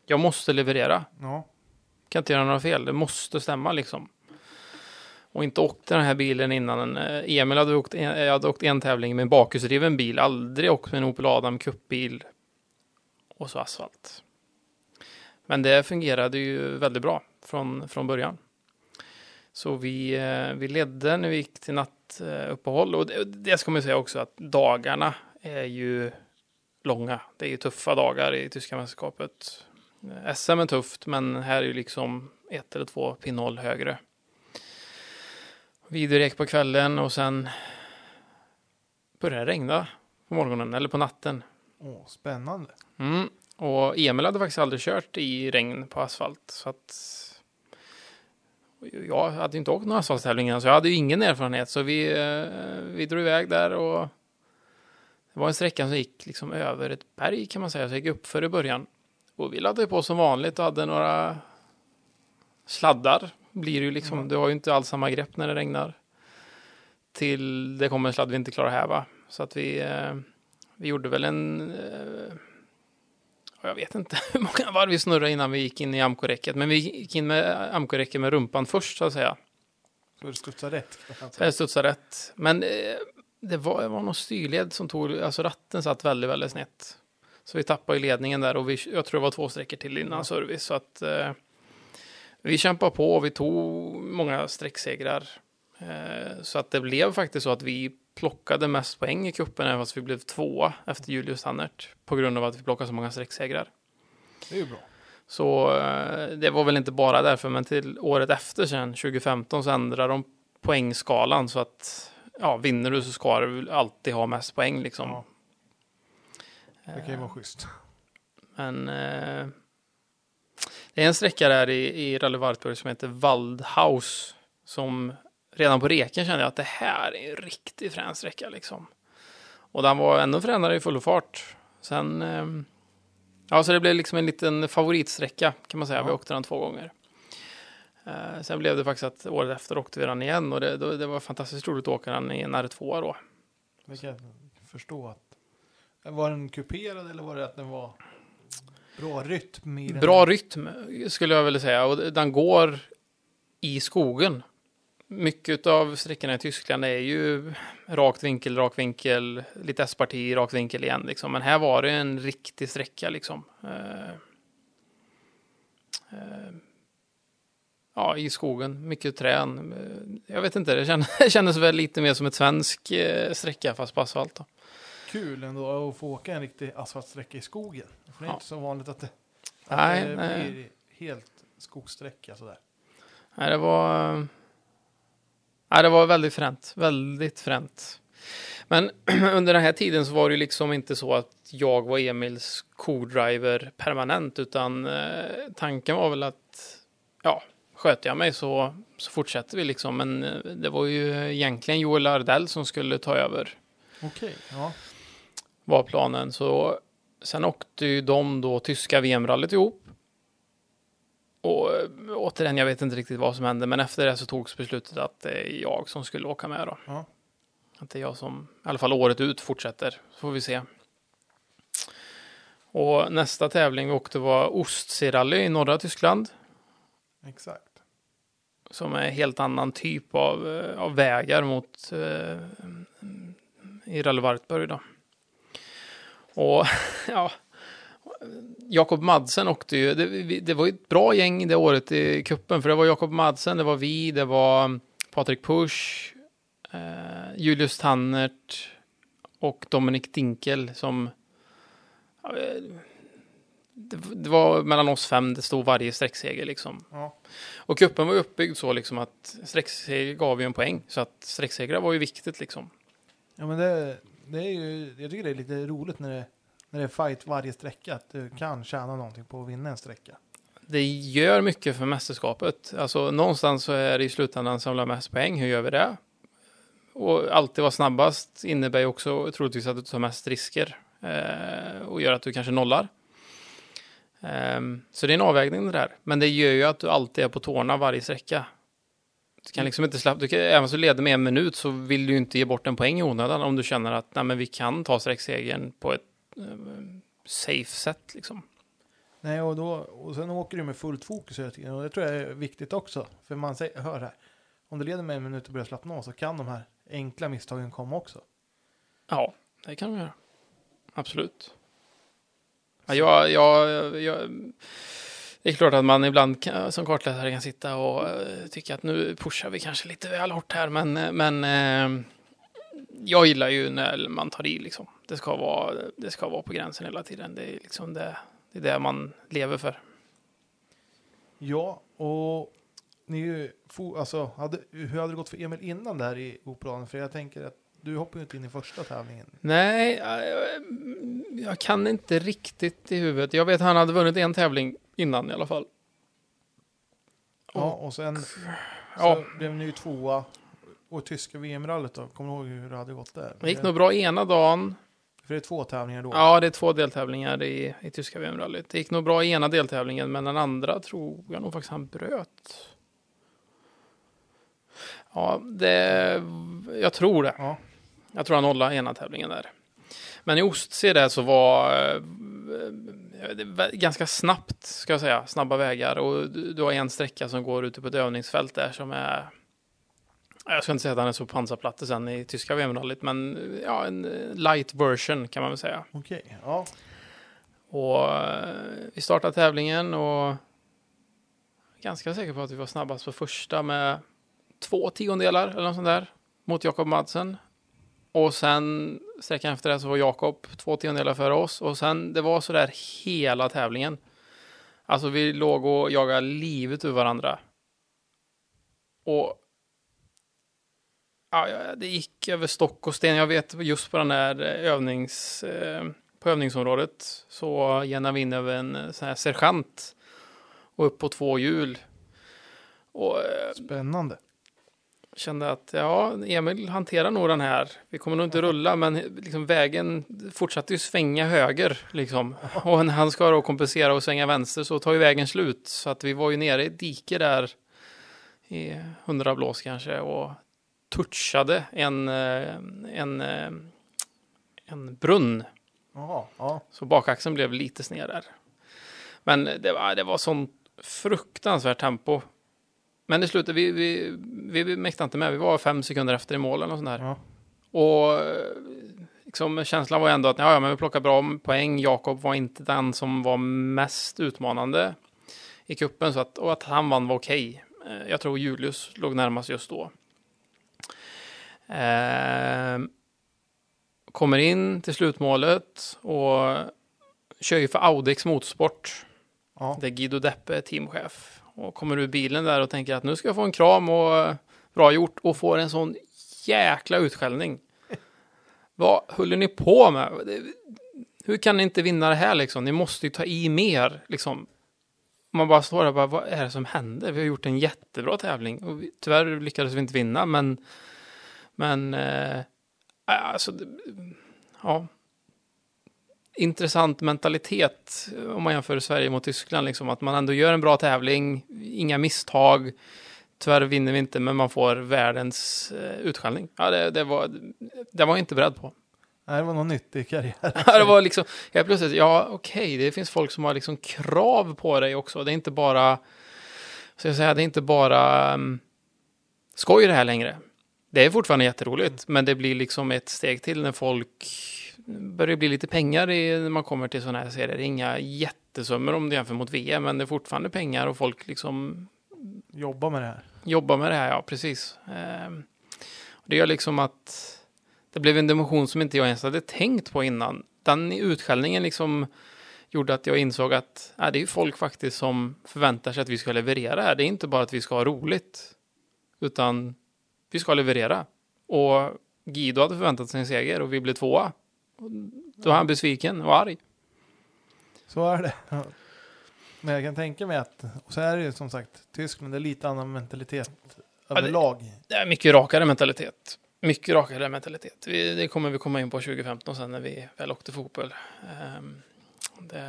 Jag måste leverera. Ja, Kan inte göra några fel. Det måste stämma liksom. Och inte åkte den här bilen innan. Emil hade åkt en, jag hade åkt en tävling med en bakhjulsdriven bil. Aldrig åkt med en Opel Adam cupbil. Och så asfalt. Men det fungerade ju väldigt bra från, från början. Så vi, eh, vi ledde när vi gick till nattuppehåll. Och det, det ska man säga också att dagarna är ju långa. Det är ju tuffa dagar i tyska mästerskapet. SM är tufft, men här är ju liksom ett eller två pinnhål högre. Vidrek på kvällen och sen började det regna på morgonen eller på natten. åh, spännande. Mm. Och Emil hade faktiskt aldrig kört i regn på asfalt. Så att jag hade inte åkt någon asfaltstävling innan, så jag hade ju ingen erfarenhet. Så vi, eh, vi drog iväg där och det var en sträcka som gick liksom över ett berg kan man säga. Så jag gick upp för i början. Och vi laddade på som vanligt och hade några sladdar. Blir ju liksom, du har ju inte alls samma grepp när det regnar. Till det kommer en sladd vi inte klarar att häva. Så att vi, eh, vi gjorde väl en eh, jag vet inte hur många varv vi snurrade innan vi gick in i amkoräcket. Men vi gick in med amkoräcket med rumpan först så att säga. Så det studsar rätt. Så jag studsade rätt. Men eh, det var, det var någon styrled som tog, alltså ratten satt väldigt, väldigt snett. Så vi tappade i ledningen där och vi, jag tror det var två sträckor till innan Ja. service. Så att eh, vi kämpade på och vi tog många sträcksegrar. Eh, så att det blev faktiskt så att vi plockade mest poäng i cupen även fast vi blev tvåa efter Julius Tannert. På grund av att vi plockade så många sträcksegrar. Det är ju bra. Så eh, det var väl inte bara därför, men till året efter sen, 2015, så ändrade de poängskalan så att ja, vinner du så ska du alltid ha mest poäng liksom. Ja. Det kan ju vara schysst. Men eh, det är en sträcka där i, i Rally Wartburg som heter Waldhaus som redan på reken kände jag att det här är en riktigt frän sträcka liksom. Och den var ännu fränare i full fart. Sen, eh, ja, så det blev liksom en liten favoritsträcka kan man säga. Vi åkte den två gånger. Eh, sen blev det faktiskt att året efter åkte vi den igen och det, det var fantastiskt roligt att åka den i en R2 då. Det kan jag förstå att... Var den kuperad eller var det att den var bra rytm i den? Bra rytm skulle jag vilja säga och den går i skogen. Mycket av sträckorna i Tyskland är ju rakt vinkel, rak vinkel, lite S-parti, rak vinkel igen liksom. Men här var det en riktig sträcka liksom. Eh, eh, ja, i skogen, mycket trän. Eh, Jag vet inte, det kändes, det kändes väl lite mer som ett svensk eh, sträcka fast på asfalt då. Kul ändå att få åka en riktig asfaltsträcka i skogen. För det är Ja. inte så vanligt att det, Nej, att det nej. blir helt skogssträcka sådär. Nej, det var... Nej, det var väldigt fränt. Väldigt fränt. Men under den här tiden så var det ju liksom inte så att jag var Emils co-driver permanent, utan eh, tanken var väl att ja, sköter jag mig så, så fortsätter vi liksom. Men eh, det var ju egentligen Joel Ardell som skulle ta över Okej, ja. var planen. Så sen åkte ju de då tyska VM-rallyt ihop. Och eh, återigen, jag vet inte riktigt vad som hände, men efter det så togs beslutet att det är jag som skulle åka med då. Ja. Att det är jag som, i alla fall året ut, fortsätter. Så får vi se. Och nästa tävling vi åkte var Ostsee-rally i norra Tyskland. Exakt. Som är en helt annan typ av, eh, av vägar mot eh, i Rally Wartburg då. Och ja, Jakob Madsen åkte ju, det, det var ju ett bra gäng det året i kuppen för det var Jakob Madsen, det var vi, det var Patrik Pusch, eh, Julius Tannert och Dominik Dinkel som eh, det, det var mellan oss fem, det stod varje sträckseger liksom. Ja. Och kuppen var uppbyggd så liksom att sträckseger gav ju en poäng. Så att sträcksegrar var ju viktigt liksom. Ja men det, det är ju, jag tycker det är lite roligt när det, när det är fight varje sträcka, att du kan tjäna någonting på att vinna en sträcka. Det gör mycket för mästerskapet. Alltså någonstans så är det i slutändan samla mest poäng. Hur gör vi det? Och alltid vara snabbast innebär ju också troligtvis att du tar mest risker. Eh, och gör att du kanske nollar. Ehm, så det är en avvägning det där. Men det gör ju att du alltid är på tårna varje sträcka. Du kan liksom inte släppa, du kan, även så leder med en minut så vill du inte ge bort en poäng i onödan om du känner att nej, men vi kan ta sträcksegern på ett eh, safe sätt liksom. Nej, och, då, och sen åker du med fullt fokus hela tiden. Och det tror jag är viktigt också. För man säger, hör här, om du leder med en minut och börjar slappna av så kan de här enkla misstagen komma också. Ja, det kan vi göra. Absolut. Ja, jag, jag, jag, det är klart att man ibland kan, som kartläsare kan sitta och uh, tycka att nu pushar vi kanske lite väl hårt här, men, men uh, jag gillar ju när man tar i liksom. Det ska vara, det ska vara på gränsen hela tiden. Det är liksom det, det är det man lever för. Ja, och ni är ju, fo- alltså, hade, hur hade det gått för Emil innan det här i Operaden? För jag tänker att du hoppar ju inte in i första tävlingen. Nej, jag, jag kan inte riktigt i huvudet. Jag vet att han hade vunnit en tävling innan i alla fall. Ja, och sen Ja. så blev ni ju tvåa. Och tyska VM-rallyt då, kommer du ihåg hur det hade gått där? Det gick nog bra ena dagen. För det är två tävlingar då. Ja, det är två deltävlingar i, i tyska VM-rallyt. Det gick nog bra i ena deltävlingen, men den andra tror jag nog faktiskt han bröt. Ja, det, jag tror det. Ja. Jag tror han nollade ena tävlingen där. Men i Ostsee där så var eh, det ganska snabbt, ska jag säga, snabba vägar. Och du har en sträcka som går ute på ett övningsfält där som är jag ska inte säga att han är så pansarplatte sen i tyska VM-rallyt, men ja, en light version kan man väl säga. Okej, ja. Och eh, vi startade tävlingen och ganska säker på att vi var snabbast på första med två tiondelar eller något sånt där mot Jakob Madsen. Och sen sträckan efter det så var Jakob två tiondelar före oss och sen det var så där hela tävlingen. Alltså vi låg och jagade livet ur varandra. Och ja, det gick över stock och sten. Jag vet just på den här övnings, eh, på övningsområdet så genar vi in över en eh, sån här sergeant och upp på två hjul. Och eh, Spännande. kände att ja, Emil hanterar nog den här. Vi kommer nog inte rulla, men liksom vägen fortsatte ju svänga höger liksom. Och när han ska då kompensera och svänga vänster så tar ju vägen slut. Så att vi var ju nere i ett dike där i 100 blås kanske och touchade en, eh, en, eh, en brunn. Jaha, ja. Så bakaxeln blev lite sned där. Men det var, det var sånt fruktansvärt tempo. Men i slutet, vi, vi, vi mäktade inte med. Vi var fem sekunder efter i mål eller sånt där. ja. Och eh, liksom, känslan var ändå att ja, ja, men vi plockar bra poäng. Jakob var inte den som var mest utmanande i kuppen så att, och att han vann var okej. Eh, Jag tror Julius låg närmast just då. Eh, kommer in till slutmålet och kör ju för Audix Motorsport. ja. Där Guido Deppe är teamchef. Och kommer ur bilen där och tänker att nu ska jag få en kram och eh, bra gjort och får en sån jäkla utskällning. Vad håller ni på med? Hur kan ni inte vinna det här liksom? Ni måste ju ta i mer liksom. Man bara står där och bara, vad är det som händer? Vi har gjort en jättebra tävling och vi, tyvärr lyckades vi inte vinna, men men eh, alltså, det- ja. Intressant mentalitet eh, om man jämför Sverige mot Tyskland, liksom att man ändå gör en bra tävling, inga misstag. Tyvärr vinner vi inte, men man får världens eh, utskällning. Ja, det, det var, det var jag inte beredd på. Nej, det var något nytt i karriären. Ja, det var liksom, jag plötsligt, ja okej, det finns folk som har liksom krav på dig också. Det är inte bara, så jag säga, det är inte bara um, skoj det här längre. Det är fortfarande jätteroligt, men det blir liksom ett steg till när folk börjar bli lite pengar i, när man kommer till sådana här serier. Det är inga jättesummor om du jämför mot VM, men det är fortfarande pengar och folk liksom Jobba med det här. jobbar med det här, ja precis. Ehm, Det gör liksom att det blev en dimension som inte jag ens hade tänkt på innan. Den utskällningen liksom gjorde att jag insåg att äh, det är ju folk faktiskt som förväntar sig att vi ska leverera här. Det är inte bara att vi ska ha roligt, utan vi ska leverera. Och Guido hade förväntat sig en seger och vi blev tvåa. Då är han besviken och arg. Så är det. Ja. Men jag kan tänka mig att, och så är det ju som sagt, Tyskland det är lite annan mentalitet det- överlag. Det är mycket rakare mentalitet. Mycket rakare mentalitet. Vi, det kommer vi komma in på 2015 sen när vi väl åkte fotboll. Ehm, det,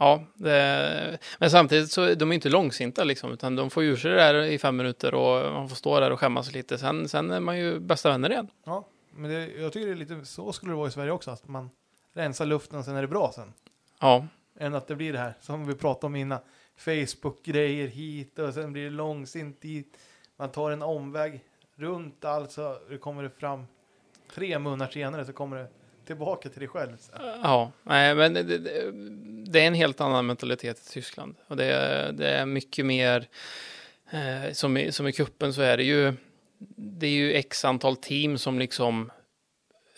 ja, det, men samtidigt så är de inte långsinta liksom, utan de får ur sig det där i fem minuter och man får stå där och skämmas lite. Sen, sen är man ju bästa vänner igen. Ja, men det, jag tycker det är lite så skulle det vara i Sverige också, att man rensar luften och sen är det bra sen. Ja, Än att det blir det här som vi pratade om innan. Facebook-grejer hit och sen blir det långsint dit. Man tar en omväg runt allt så det kommer det fram tre munnar senare så kommer det tillbaka till dig själv. Ja, nej, men det, det, det är en helt annan mentalitet i Tyskland. Och det, är- det är mycket mer, eh, som, i, som i kuppen så är det ju, det är ju x antal team som liksom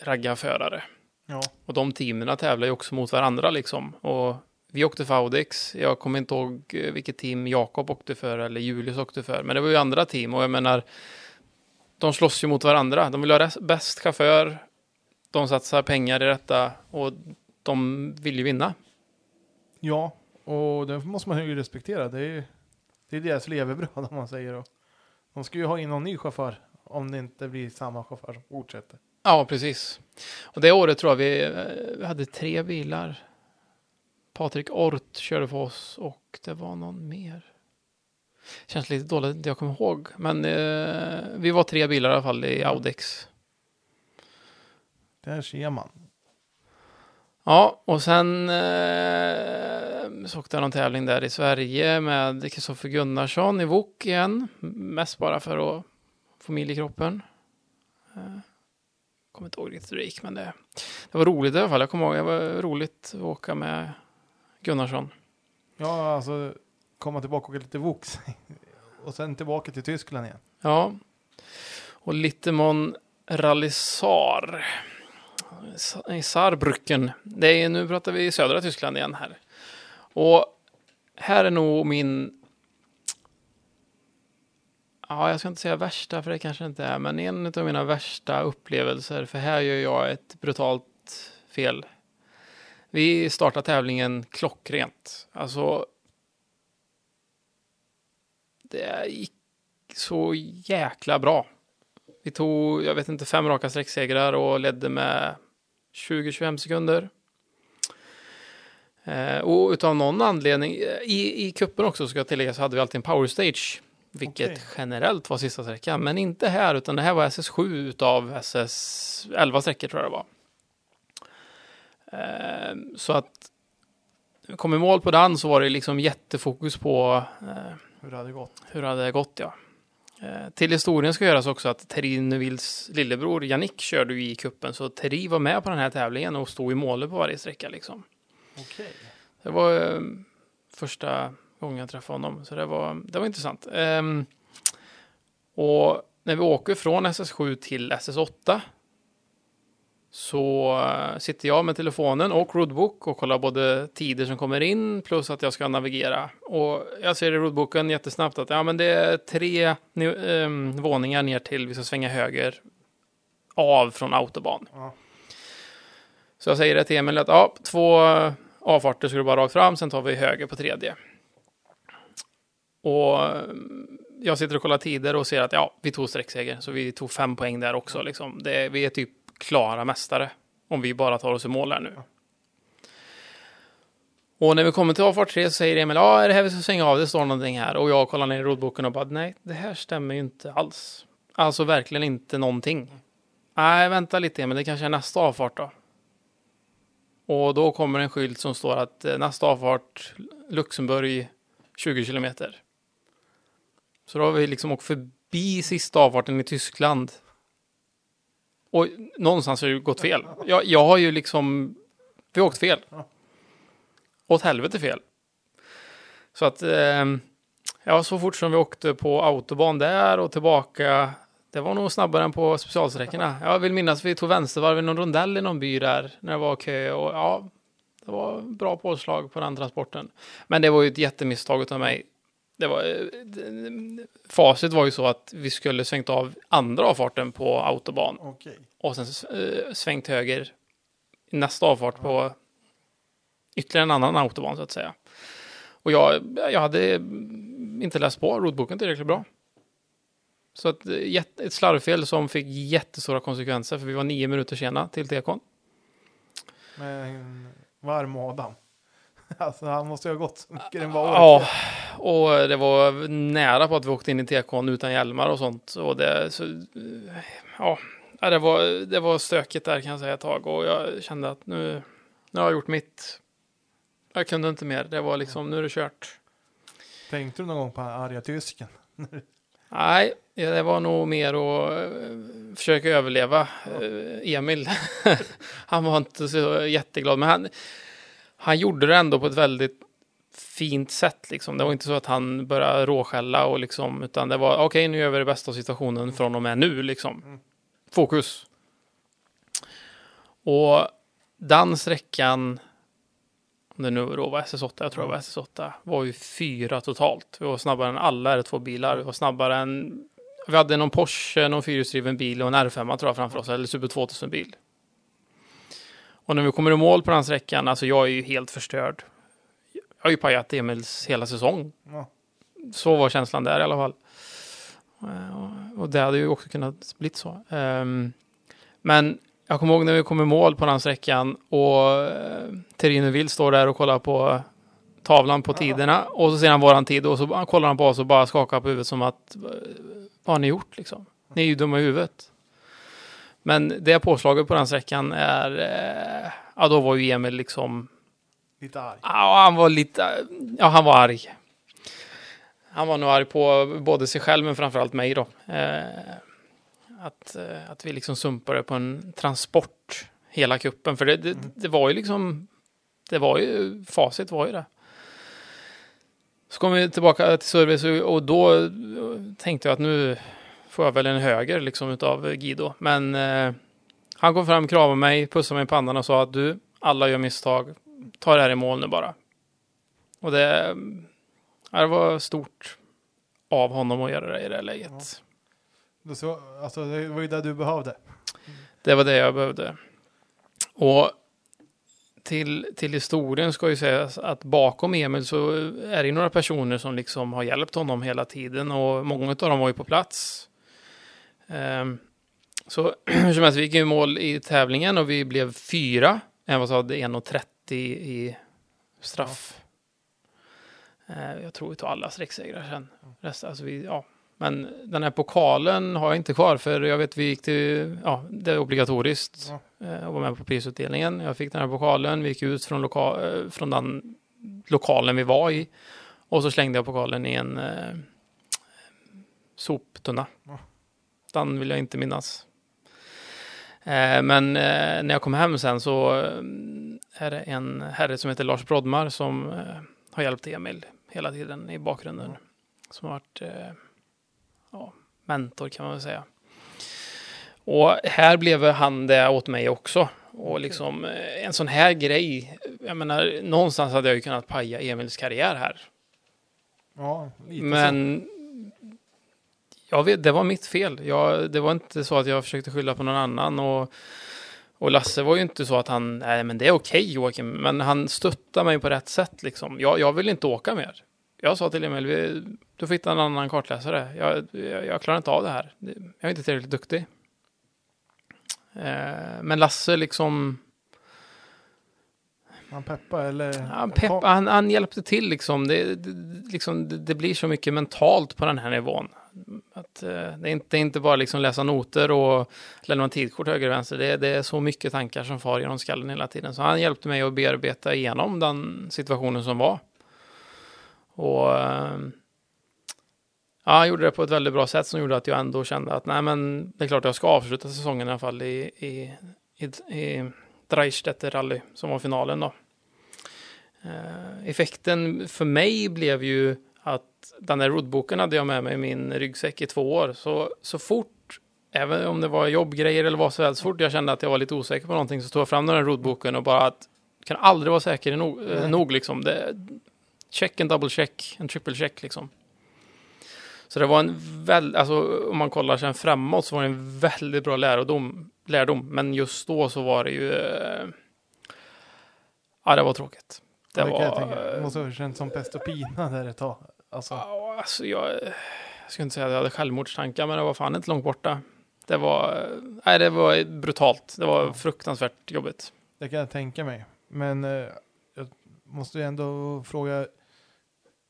raggar förare. Ja, Och de teamen tävlar ju också mot varandra liksom. Och vi åkte för Audix. Jag kommer inte ihåg eh, vilket team Jakob åkte för eller Julius åkte för. Men det var ju andra team och jag menar, de slåss ju mot varandra. De vill ha bäst chaufför. De satsar pengar i detta och de vill ju vinna. ja och det måste man ju respektera. Det är, det är deras levebröd om man säger. Och de ska ju ha in någon ny chaufför om det inte blir samma chaufför som fortsätter. Ja, precis. Och det året tror jag vi, eh, vi hade tre bilar. Patrik Ort körde för oss och det var någon mer. Känns lite dåligt att jag kommer ihåg. Men eh, vi var tre bilar i alla fall i Audix. Där ser man. Ja, och sen eh, så åkte jag någon tävling där i Sverige med Kristoffer Gunnarsson i Wok igen. Mest bara för att få mil i kroppen. Eh, kommer inte ihåg riktigt hur det gick, men det, det var roligt i alla fall. Jag kommer ihåg, det var roligt att åka med Gunnarsson. Ja, alltså komma tillbaka och åka lite vox. och sen tillbaka till Tyskland igen. Ja, och Littemon Rallisar. I Saarbrücken. Det är, nu pratar vi södra Tyskland igen här. Och här är nog min... Ja, jag ska inte säga värsta, för det kanske inte är, men en av mina värsta upplevelser, för här gör jag ett brutalt fel. Vi startar tävlingen klockrent. Alltså... Det gick så jäkla bra. Vi tog, jag vet inte, fem raka sträcksegrar och ledde med 20-25 sekunder. Eh, och utav någon anledning, i, i kuppen också ska jag tillägga, så hade vi alltid en power stage. Vilket Okej. generellt var sista sträckan, men inte här, utan det här var SS7 utav SS 11 sträckor tror jag det var. Eh, så att kom i mål på den så var det liksom jättefokus på eh, Hur det hade gått. hur det hade gått, ja. Eh, till historien ska göras också att Terry Nevilles lillebror Yannick körde ju i kuppen så Terry var med på den här tävlingen och stod i målet på varje sträcka liksom. Okej. Det var eh, första gången jag träffade honom, så det var, det var intressant. Ehm, och när vi åker från SS7 till SS8 så eh, sitter jag med telefonen och roadbook och kollar både tider som kommer in plus att jag ska navigera. Och jag ser i roadbooken jättesnabbt att ja, men det är tre ehm, våningar ner till vi ska svänga höger av från autobahn. Ja. Så jag säger det till Emil att ja, två avfarter ska du bara rakt fram, sen tar vi höger på tredje. Och mm, jag sitter och kollar tider och ser att ja, vi tog sträckseger, så vi tog fem poäng där också. Liksom. Det, vi är typ klara mästare om vi bara tar oss i mål här nu. Och när vi kommer till avfart 3 så säger Emil, ja, är det här vi ska svänga av? Det står någonting här. Och jag kollar ner i roadboken och bara, nej, det här stämmer ju inte alls. Alltså verkligen inte någonting. Nej, vänta lite Emil, det kanske är nästa avfart då. Och då kommer en skylt som står att eh, nästa avfart Luxemburg 20 kilometer. Så då har vi liksom åkt förbi sista avfarten i Tyskland. Och någonstans har det ju gått fel. Jag, jag har ju liksom, vi har åkt fel. Åt helvete fel. Så att, eh, ja, så fort som vi åkte på autobahn där och tillbaka Det var nog snabbare än på specialsträckorna. Jag vill minnas att vi tog vänstervarv i någon rondell i någon by där när det var kö och ja, det var bra påslag på den transporten. Men det var ju ett jättemisstag av mig. Det var, eh, facit var ju så att vi skulle svängt av andra avfarten på autobahn Okej. och sen eh, svängt höger nästa avfart på ytterligare en annan autobahn så att säga. Och jag, jag hade inte läst på roadboken tillräckligt bra. Så att, eh, ett slarvfel som fick jättestora konsekvenser för vi var nio minuter sena till tekon. Men varm Adam. Alltså han måste ju ha gått så mycket den var Ja, och det var nära på att vi åkte in i tekon utan hjälmar och sånt. Och det, så, ja, ja, det, var, det var stökigt där kan jag säga ett tag och jag kände att nu, nu har jag gjort mitt. Jag kunde inte mer. Det var liksom, nu är det kört. Tänkte du någon gång på arga tysken? Nej, ja, det var nog mer att eh, försöka överleva. Eh, Emil, han var inte så jätteglad, men han, han gjorde det ändå på ett väldigt fint sätt. Liksom. Det var inte så att han började råskälla, och liksom, utan det var okej, nu gör vi det bästa av situationen från och med nu. Liksom. Fokus. Och den sträckan, om det nu då var SS8, jag tror det var SS8, var ju fyra totalt. Vi var snabbare än alla R2-bilar. Vi var snabbare än... Vi hade någon Porsche, någon fyrhjulsdriven bil och en R5 tror jag framför oss, eller Super 2000-bil. Och när vi kommer i mål på den sträckan, alltså jag är ju helt förstörd. Jag har ju pajat Emils hela säsong. Ja. Så var känslan där i alla fall. Eh, Och det hade ju också kunnat bli så. Ehm, Men jag kommer ihåg när vi kom i mål på den sträckan och eh, Terine Will står där och kollar på tavlan på tiderna och så ser han våran tid och så kollar han på oss och bara skakar på huvudet som att vad har ni gjort liksom? Ni är ju dumma i huvudet. Men det påslaget på den sträckan är, eh, ja då var ju Emil liksom Lite arg. Ja, han var lite, ja han var arg. Han var nog arg på både sig själv men framförallt mig då. Eh, att, eh, att vi liksom sumpade på en transport hela kuppen. För det, det, det var ju liksom, det var ju, facit var ju det. Så kom vi tillbaka till service och- då tänkte jag att nu får jag väl en höger liksom utav Guido. Men eh, han kom fram, kramade mig, pussade mig i pannan och sa att du, alla gör misstag ta det här i mål nu bara. Och det, ja, det var stort av honom att göra det i det här läget. Det, så, alltså, det var ju det du behövde. Det var det jag behövde. Och till, till historien ska ju sägas att bakom Emil så är det några personer som liksom har hjälpt honom hela tiden och många av dem var ju på plats. Ehm, så hur som helst, vi gick i mål i tävlingen och vi blev fyra. En var så hade 1,30 i straff. Eh, Jag tror vi tog alla sträcksegrar sen. Resten, alltså vi, ja. Men den här pokalen har jag inte kvar för jag vet vi gick till, ja, det är obligatoriskt Ja. eh, att vara med på prisutdelningen. Jag fick den här pokalen, vi gick ut från, loka, eh, från den lokalen vi var i och så slängde jag pokalen i en eh, soptunna. Ja. Den vill jag inte minnas. Eh, men eh, när jag kom hem sen så eh, är det en herre som heter Lars Brodmar som har hjälpt Emil hela tiden i bakgrunden. Ja. Som har varit ja, mentor kan man väl säga. Och här blev han det åt mig också. Och liksom en sån här grej, jag menar, någonstans hade jag ju kunnat paja Emils karriär här. Ja, lite så. Jag vet, det var mitt fel. Jag, det var inte så att jag försökte skylla på någon annan. Och, och Lasse var ju inte så att han, nej men det är okej Joakim, men han stöttade mig på rätt sätt liksom. Jag, jag vill inte åka mer. Jag sa till Emil, du får hitta en annan kartläsare. Jag, jag, jag klarar inte av det här. Jag är inte tillräckligt duktig. Eh, men Lasse liksom, Han peppar eller? han, peppa, han, han hjälpte till liksom. Det, det, liksom det, det blir så mycket mentalt på den här nivån. Att, eh, det, är inte, det är inte bara liksom läsa noter och lämna tidkort höger och vänster. Det, det är så mycket tankar som far genom skallen hela tiden. Så han hjälpte mig att bearbeta igenom den situationen som var. Och eh, ja, han gjorde det på ett väldigt bra sätt som gjorde att jag ändå kände att nej men det är klart jag ska avsluta säsongen i alla fall i, i, i, i Dreistetter rally som var finalen då. Eh, effekten för mig blev ju att den här roadboken hade jag med mig i min ryggsäck i två år. Så, så fort även om det var jobbgrejer eller vad som helst, så fort jag kände att jag var lite osäker på någonting så tog jag fram den här roadboken och bara att kan aldrig vara säker nog, eh, Nej. nog liksom. Det, check en double check, en triple check liksom. Så det var en väl, alltså om man kollar sen framåt så var det en väldigt bra lärdom, lärdom. Men just då så var det ju, eh, ja det var tråkigt. Det Ja, det kan jag var, tänka. Det måste ha känts som pest och pina där ett tag. Alltså, Ja, alltså jag, jag ska inte säga att jag hade självmordstankar, men det var fan inte långt borta. Det var, nej, det var brutalt. Det var fruktansvärt jobbigt. det kan jag tänka mig. Men eh, jag måste ju ändå fråga.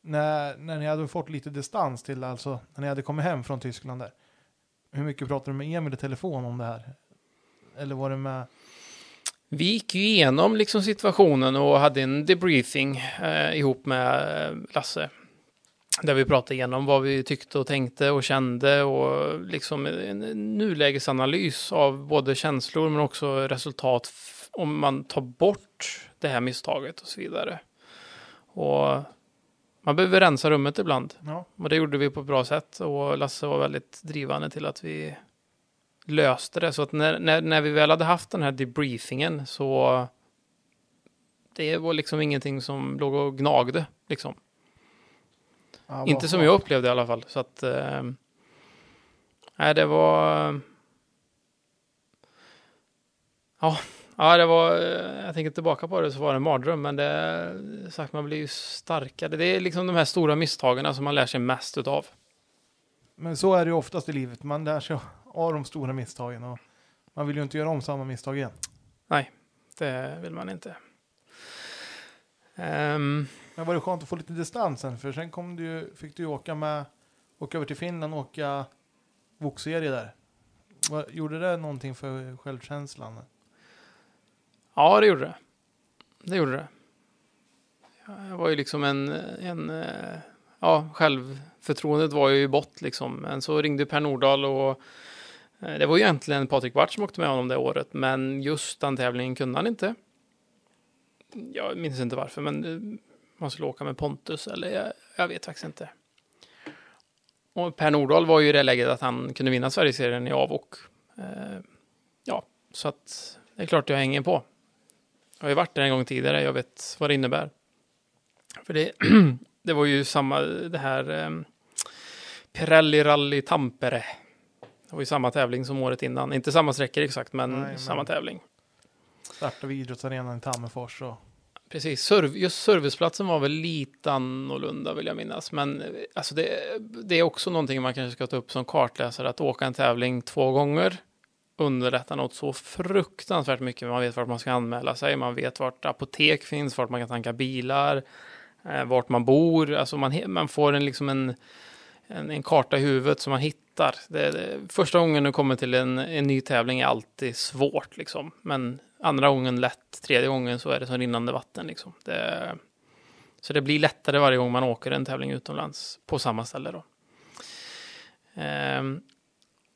När, när ni hade fått lite distans till, alltså när ni hade kommit hem från Tyskland där. Hur mycket pratade du med Emil i telefon om det här? Eller var det med? Vi gick ju igenom liksom situationen och hade en debriefing eh, ihop med eh, Lasse. Där vi pratade igenom vad vi tyckte och tänkte och kände och liksom en nulägesanalys av både känslor men också resultat om man tar bort det här misstaget och så vidare. Och man behöver rensa rummet ibland. Ja, Och det gjorde vi på ett bra sätt och Lasse var väldigt drivande till att vi löste det. Så att när, när, när vi väl hade haft den här debriefingen så det var liksom ingenting som låg och gnagde liksom. Ja, Inte som jag upplevde i alla fall. Så att eh, nej, det var ja, ja, det var eh, jag tänker tillbaka på det så var det en mardröm, men det sagt man blir ju starkare. Det är liksom de här stora misstagen som man lär sig mest utav. Men så är det ju oftast i livet. Man lär sig av de stora misstagen. Och man vill ju inte göra om samma misstag igen. Det vill man inte. Ehm, men var det skönt att få lite distans sen? För sen kom du, fick du ju åka med, åka över till Finland och åka vokserie där. Var, gjorde det någonting för självkänslan? ja, det gjorde det. Det gjorde det. Jag var ju liksom en, en ja, självförtroendet var ju i bott liksom. Men så ringde Per Nordahl och eh, det var ju egentligen Patrik Bart som åkte med honom det året, men just den tävlingen kunde han inte. Jag minns inte varför, men eh, man skulle åka med Pontus eller jag, jag vet faktiskt inte. Och Per Nordahl var ju i det läget att han kunde vinna Sverigeserien i avåk. Eh, ja, så att det är klart jag hänger på. Jag har ju varit där en gång tidigare, jag vet vad det innebär. För det, det var ju samma, det här um, Pirelli Rally Tampere. Det var ju samma tävling som året innan. Inte samma sträckor exakt, men Nej, men- samma tävling. Startade vid idrottsarenan i Tammerfors och Precis, just serviceplatsen var väl lite annorlunda vill jag minnas. Men eh, alltså det, det är också någonting man kanske ska ta upp som kartläsare. Att åka en tävling två gånger underlättar något så fruktansvärt mycket. Man vet vart man ska anmäla sig, man vet vart apotek finns, vart man kan tanka bilar, eh, vart man bor. Alltså man, man får en, liksom en, en, en karta i huvudet som man hittar. Det, det, första gången du kommer till en, en ny tävling är alltid svårt liksom. Men andra gången lätt, tredje gången så är det som rinnande vatten liksom. Det, så det blir lättare varje gång man åker en tävling utomlands på samma ställe då. Ehm,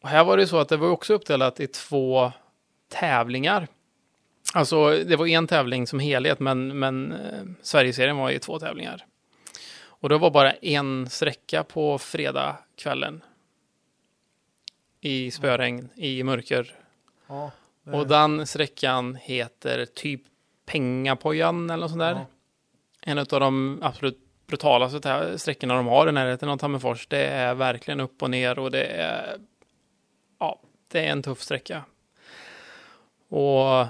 och här var det så att det var också uppdelat i två tävlingar. Alltså det var en tävling som helhet men, men eh, Sverigeserien var i två tävlingar. Och det var bara en sträcka på fredagskvällen. I spöregn, i mörker. Ja, är... Och den sträckan heter typ Pengapojan eller något sånt där. Ja. En av de absolut brutalaste sträckorna de har i närheten av Tammerfors. Det är verkligen upp och ner och det är... Ja, det är en tuff sträcka. Och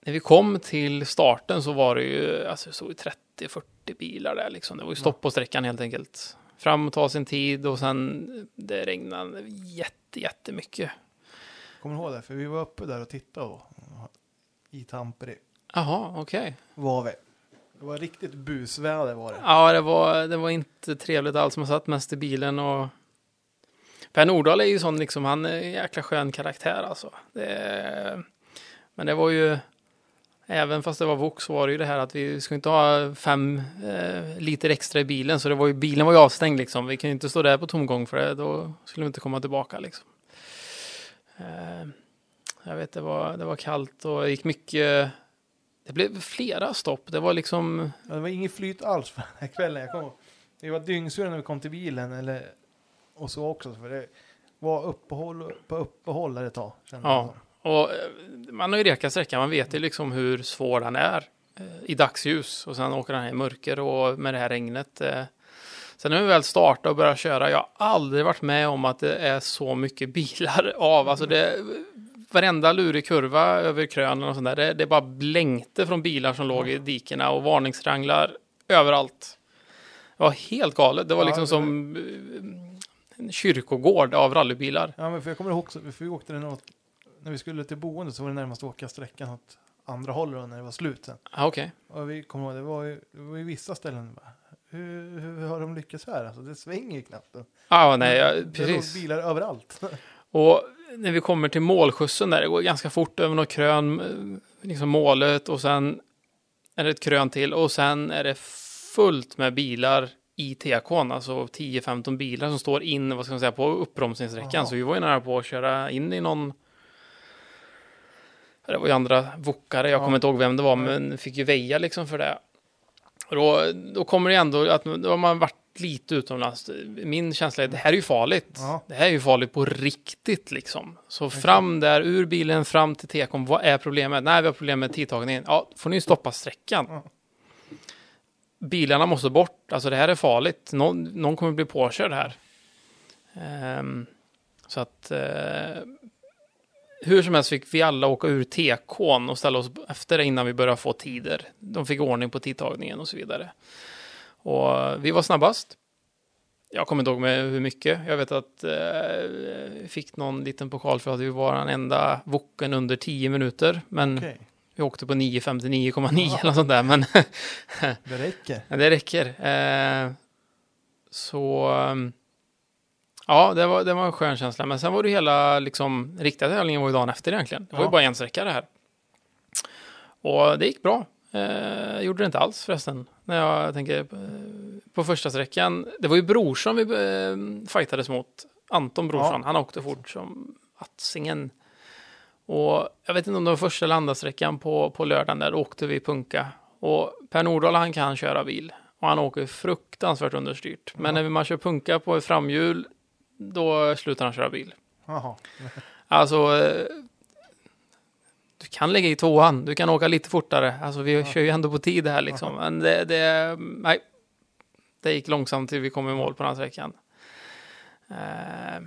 när vi kom till starten så var det ju, alltså jag i 30-40 40 bilar där liksom. Det var ju stopp på sträckan helt enkelt. Fram och ta sin tid och sen det regnade jätte, jättemycket. Kommer du ihåg det? För vi var uppe där och tittade och, i Tampere. Jaha, okej. Okay. Var vi. Det var riktigt busväder var det. Ja, det var, det var inte trevligt alls. Man satt mest i bilen och... Per Nordahl är ju sån, liksom, han är en jäkla skön karaktär alltså. Det... Men det var ju även fast det var Vox var det ju det här att vi skulle inte ha fem eh, liter extra i bilen. Så det var ju, bilen var ju avstängd liksom. Vi kan ju inte stå där på tomgång för det. Då skulle vi inte komma tillbaka liksom. Eh, jag vet, det var, det var kallt och det gick mycket... Det blev flera stopp. Det var liksom... Ja, det var inget flyt alls för den här kvällen. Jag kom, vi var dyngsura när vi kom till bilen. Eller, och så också. För det vara uppehåll, på uppehåll ett tag. Ja. Och eh, man har ju rekat sträckan, man vet ju liksom hur svår den är eh, i dagsljus och sen åker här i mörker och med det här regnet. eh. Sen när vi väl startar och börjar köra, jag har aldrig varit med om att det är så mycket bilar av. Alltså det, varenda lurig kurva över krönen och sånt där, det, det bara blänkte från bilar som låg i dikena och varningsranglar överallt. Det var helt galet. Det var Ja, liksom det- som en kyrkogård av rallybilar. Ja, men för jag kommer ihåg, för vi åkte den när vi skulle till boendet så var det närmast att åka sträckan åt andra hållet när det var slut sen. Ah, Okej. Och vi kommer ihåg, det var ju, det var ju vissa ställen, bara, hur, hur har de lyckats här? Alltså, det svänger ju knappt. Ja, nej, ja, Det låg precis. bilar överallt. Och när vi kommer till målskjutsen där, det går ganska fort över något krön, liksom målet och sen är det ett krön till och sen är det fullt med bilar i TK'n, alltså 10-15 bilar som står in, vad ska man säga, på uppbromsningssträckan. Jaha. Så vi var ju nära på att köra in i någon det var ju andra vokare, jag Ja. kommer inte ihåg vem det var, men fick ju väja liksom för det. Och då, då kommer det ändå att då har man varit lite utomlands. Min känsla är det här är ju farligt. Ja. Det här är ju farligt på riktigt liksom. Så fram där, ur bilen, fram till tekon. Vad är problemet? Nej, vi har problem med tidtagningen. Ja, får ni stoppa sträckan. Ja. Bilarna måste bort. Alltså det här är farligt. Någon, någon kommer bli påkörd här. Ehm, så att eh, hur som helst fick vi alla åka ur TK'n och ställa oss efter det innan vi började få tider. De fick ordning på tidtagningen och så vidare. Och vi var snabbast. Jag kommer inte ihåg med hur mycket. Jag vet att eh, vi fick någon liten pokal för att vi var den enda voken under 10 minuter. Men Okej, vi åkte på 9.59,9 eller något sånt där. Men det räcker. Ja, det räcker. Eh, så um, ja, det var, det var en skön känsla. Men sen var det hela liksom riktiga tävlingen var ju dagen efter egentligen. Det var Ja. ju bara en sträcka det här. Och det gick bra. Eh, gjorde det inte alls förresten. När jag tänker eh, på första sträckan. Det var ju Brorsson vi eh, fightades mot. Anton Brorsson. Ja. Han åkte fort som attsingen. Och jag vet inte om det var första eller andra sträckan på, på lördagen där åkte vi punka. Och Per Nordahl han kan köra bil. Och han åker fruktansvärt understyrt. Men när man kör punka på ett framhjul då slutar han köra bil. Jaha. Alltså eh, du kan lägga i tvåan, du kan åka lite fortare. Alltså vi kör ju ändå på tid här liksom. Men det, det, nej. Det gick långsamt till vi kom i mål på den här sträckan. Eh,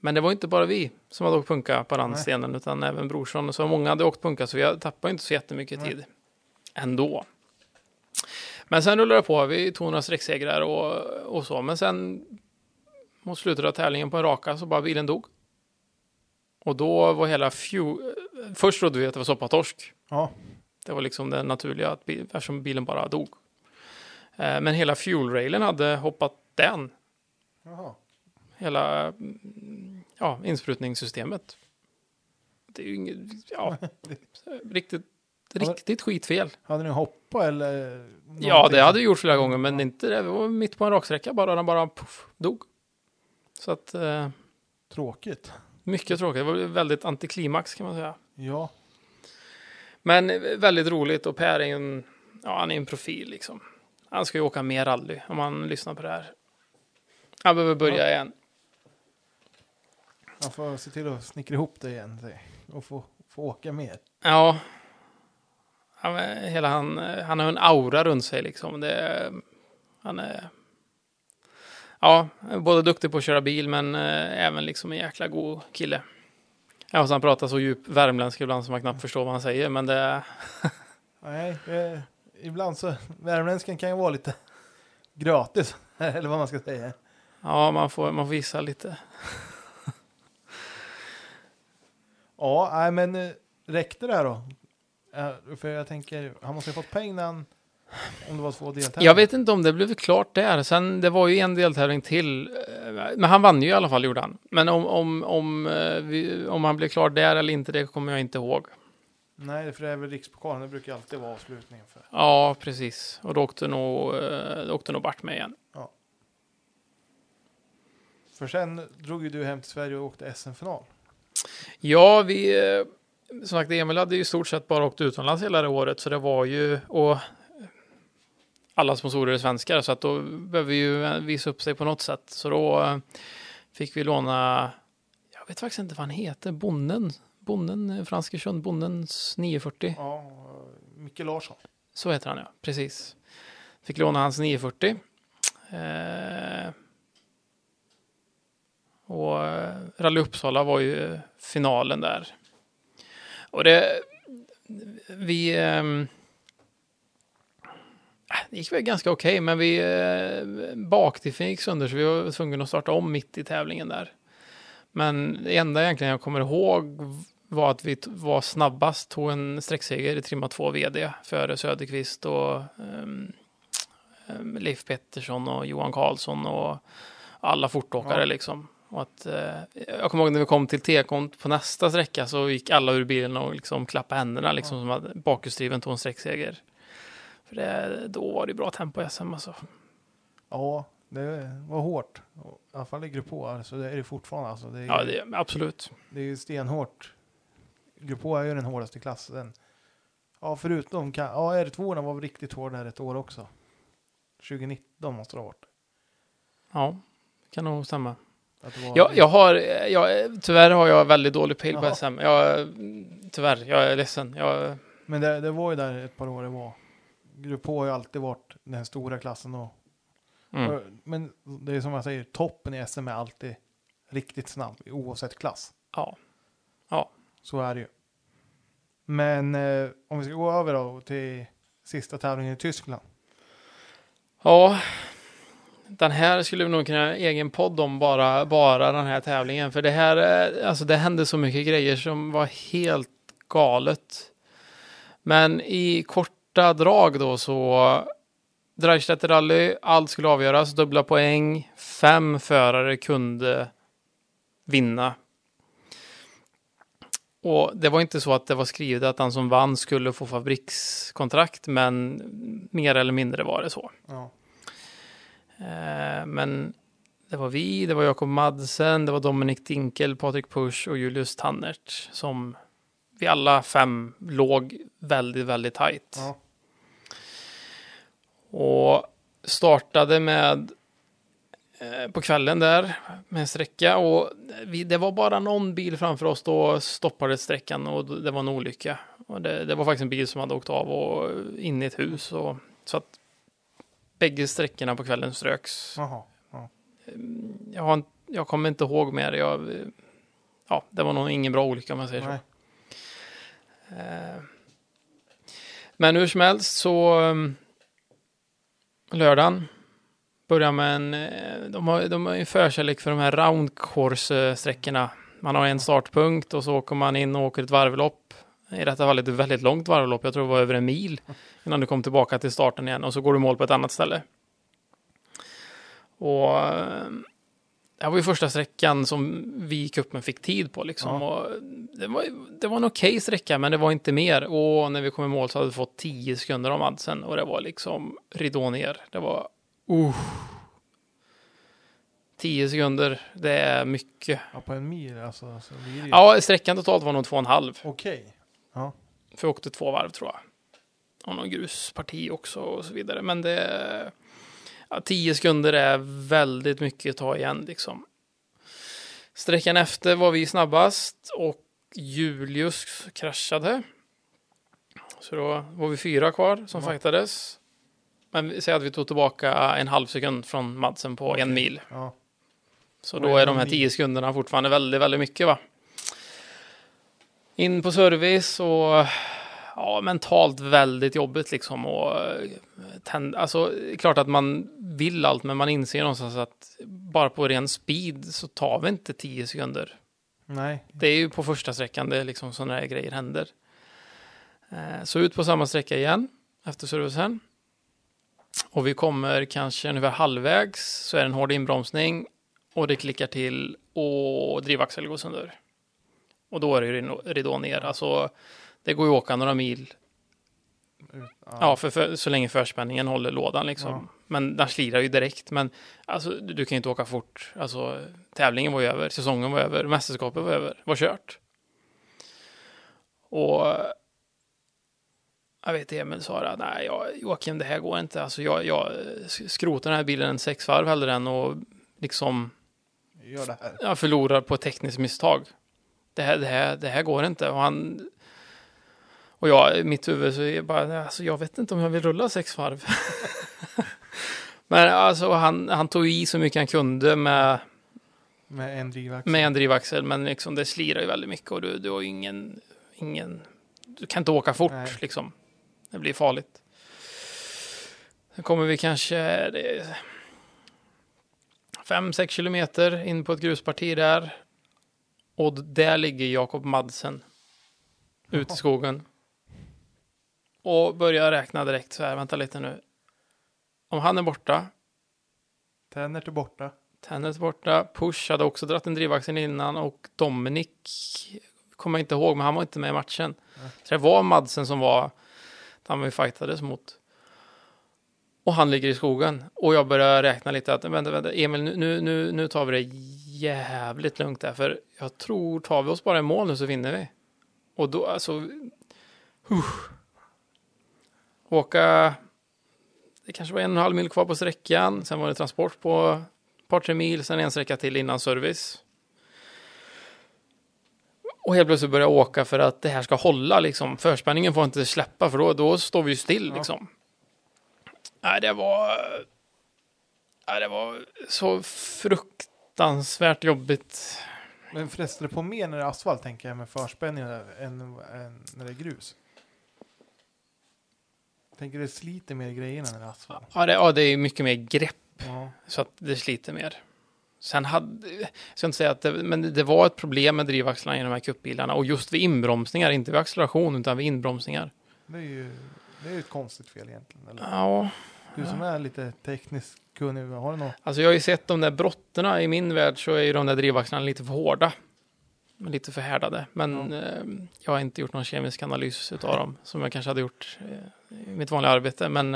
Men det var inte bara vi som hade åkt punka på randstenen utan även brorson. Så många hade åkt punka så vi tappade inte så jättemycket Nej. tid. Ändå. Men sen rullade det på. Vi tog några sträcksegrar och, och så. Men sen mot slutet av tävlingen på en raka så bara bilen dog. Och då var hela fuel... Först trodde vi att det var soppatorsk. Ja, Det var liksom det naturliga att bil, eftersom bilen bara dog. Eh, Men hela fuel-railen hade hoppat den. jaha. Hela mm, ja, insprutningssystemet. Det är ju inget, ja, riktigt, riktigt skitfel. Hade ni hoppat eller? Ja, någonting? det hade vi gjort flera gånger, men inte det. Vi var mitt på en raksträcka bara, den bara puff, dog. Så att, eh, Tråkigt. mycket tråkigt. Det var väldigt antiklimax kan man säga. Ja, Men eh, väldigt roligt och Per är en, ja, han är en profil liksom. Han ska ju åka mer rally om han lyssnar på det här. Han behöver börja Ja. igen. man får se till att snickra ihop det igen och få, få åka mer. Ja. Han, hela han, eh, han har en aura runt sig liksom. Det, han är ja, både duktig på att köra bil men eh, även liksom en jäkla god kille. Ja, och han pratar så djup värmländska ibland som man knappt förstår vad han säger. Men det, Nej, eh, ibland så, värmländskan kan ju vara lite gratis, eller vad man ska säga. ja, man får, man får gissa lite. Ja, nej men eh, räckte det här då? För jag tänker, han måste ju fått pengar när han, om det var två deltävlingar. Jag vet inte om det blev klart där. Sen, det var ju en deltävling till. eh, Men han vann ju i alla fall, gjorde han. Men om, om, om, eh, vi, om han blev klar där eller inte, det kommer jag inte ihåg. Nej, för det är väl rikspokalen, det brukar alltid vara avslutningen för. Ja, precis. Och då åkte nog, eh, då åkte nog Bart med igen. För sen drog ju du hem till Sverige och åkte SM-final. Ja, vi... Som sagt, Emil hade ju i stort sett bara åkt utomlands hela det året, så det var ju... Och alla sponsorer är svenskar, så att då behöver vi ju visa upp sig på något sätt. Så då eh, fick vi låna jag vet faktiskt inte vad han heter, Bonnen, Bonnen, eh, Franskersund, Bonnens 940. Ja, Micke Larsson. Så heter han ja, precis. Fick låna hans 940. Eh, och eh, Rally Uppsala var ju finalen där. Och det, vi, äh, det gick väl ganska okej, men vi, eh, baktiffen gick sönder så vi var tvungna att starta om mitt i tävlingen där. Men det enda egentligen jag kommer ihåg var att vi var snabbast, tog en sträckseger i trimma 2 VD före Söderqvist och ehm, Leif Pettersson och Johan Karlsson och alla fortåkare Ja. liksom. Och att, eh, jag kommer ihåg när vi kom till tekon på nästa sträcka så gick alla ur bilen och liksom klappade händerna liksom som att bakhjulsdriven tog en sträckseger. För det, då var det bra tempo i SM alltså. Ja, det var hårt. I alla fall i Grupp H, så det är det fortfarande. Alltså, det, är, Ja, det, absolut. det är ju stenhårt. Grupp H är ju den hårdaste klassen. Ja, förutom, kan, ja, R2 var riktigt hård här ett år också. 2019 måste det ha varit. Ja, kan nog stämma. Var Jag, jag har, jag, tyvärr har jag väldigt dålig pejl på Jaha. SM. Jag, tyvärr, jag är ledsen. Jag, Men det, det var ju där ett par år det var. Grupp H har ju alltid varit den stora klassen. Och, mm, Men det är som jag säger, toppen i SM är alltid riktigt snabb oavsett klass. ja. Så är det ju. Men eh, om vi ska gå över då till sista tävlingen i Tyskland. Ja, den här skulle vi nog kunna en egen podd om bara, bara den här tävlingen. För det här, eh, alltså det hände så mycket grejer som var helt galet. Men i korta drag då så Dreistetter rally, allt skulle avgöras, dubbla poäng, fem förare kunde vinna. Och det var inte så att det var skrivet att den som vann skulle få fabrikskontrakt, men mer eller mindre var det så. Ja. Eh, Men det var vi, det var Jakob Madsen, det var Dominik Dinkel, Patrik Pusch och Julius Tannert som vi alla fem låg väldigt, väldigt tajt. Ja. Och startade med eh, på kvällen där med en sträcka och vi, det var bara någon bil framför oss då stoppade sträckan och det var en olycka. Och det, det var faktiskt en bil som hade åkt av och in i ett hus och så att bägge sträckorna på kvällen ströks. Jaha. Jag, har, jag kommer inte ihåg mer. Jag, ja, det var nog ingen bra olycka om man säger Nej. så. Eh, Men hur som helst så um, lördagen börjar med en, eh, de har, de har en förkärlek för de här round course-sträckorna. Man har en startpunkt och så åker man in och åker ett varvlopp. I detta fallet ett väldigt långt varvlopp, jag tror det var över en mil innan du kom tillbaka till starten igen och så går du mål på ett annat ställe. Och eh, det här var ju första sträckan som vi gick upp med fick tid på liksom. Ja. Och det, var, det var en okej sträcka, men det var inte mer. Och när vi kom i mål så hade vi fått 10 sekunder av Madsen och det var liksom ridå ner. Det var... Uh. 10 sekunder, det är mycket. Ja, på en mil alltså. Så blir det ju... Ja, sträckan totalt var nog två och en halv. Okej. Ja. För jag åkte två varv tror jag. Och någon grusparti också och så vidare. Men det... Ja, 10 sekunder är väldigt mycket att ta igen liksom. Sträckan efter var vi snabbast och Julius kraschade. Så då var vi fyra kvar som Ja. fightades. Men vi säger att vi tog tillbaka en halv sekund från Madsen på en mil. Ja. Så då är de här. 10 sekunderna fortfarande väldigt, väldigt mycket va. In på service och ja, mentalt väldigt jobbigt liksom. Och, eh, tänd, alltså, klart att man vill allt, men man inser någonstans att bara på ren speed så tar vi inte 10 sekunder. Nej. Det är ju på första sträckan det är liksom sådana här grejer händer. Eh, Så ut på samma sträcka igen efter servicen. Och vi kommer kanske ungefär halvvägs så är det en hård inbromsning och det klickar till och drivaxel går sönder. Och då är det ju ridå- ner. Alltså, det går ju att åka några mil. Ja, för, för, så länge förspänningen håller lådan liksom. Ja. Men den slirar ju direkt. Men alltså, du, du kan ju inte åka fort. Alltså, tävlingen var ju över, säsongen var över, mästerskapet var över, var kört. Och jag vet Emil sa det, nej jag, Joakim det här går inte. Alltså jag, jag skrotar den här bilen en sex varv hellre än och liksom gör det här. jag förlorar på ett tekniskt misstag. Det här, det här, det här går inte. Och han... Och jag, i mitt huvud så är jag bara, alltså jag vet inte om jag vill rulla sex varv. Men alltså han, han tog i så mycket han kunde med, Med en drivaxel. med en drivaxel. Men liksom det slirar ju väldigt mycket och du, du har ju ingen, ingen, du kan inte åka fort Nej. liksom. Det blir farligt. Sen kommer vi kanske, det är fem, sex kilometer in på ett grusparti där. Och där ligger Jakob Madsen. Ute i skogen. Och börjar räkna direkt så här, vänta lite nu. Om han är borta, Tänner till borta. Tennet borta, Push hade också dratt en drivaxel innan och Dominic kommer jag inte ihåg, men han var inte med i matchen. Mm. Så det var Madsen som var, han vi fightades mot. Och han ligger i skogen. Och jag börjar räkna lite att, vänta, vänta, Emil, nu, nu, nu, tar vi det jävligt lugnt där, för jag tror, tar vi oss bara i mål nu så vinner vi. Och då, alltså, uh. åka, det kanske var en och en halv mil kvar på sträckan, sen var det transport på par, tre mil, sen en sträcka till innan service. Och helt plötsligt börja åka för att det här ska hålla liksom. Förspänningen får inte släppa för då, då står vi ju still Ja. liksom. Nej, det var... Nej, det var så fruktansvärt jobbigt. Men frestar det på mer när det är asfalt tänker jag med förspänning än, än när det är grus? Tänker det sliter mer grejerna är asfalt? Ja, det, ja, det är mycket mer grepp Ja. så att det sliter mer. Sen hade, jag ska inte säga att det, men det var ett problem med drivaxlarna i de här kuppbilarna och just vid inbromsningar, inte vid acceleration utan vid inbromsningar. Det är ju det är ju ett konstigt fel egentligen. Eller? Ja, Du som är lite tekniskt kunnig, har du något? alltså jag har ju sett de där brotterna i min värld så är ju de där drivaxlarna lite för hårda. Lite för härdade. Men eh, jag har inte gjort någon kemisk analys utav dem som jag kanske hade gjort eh, i mitt vanliga arbete. Men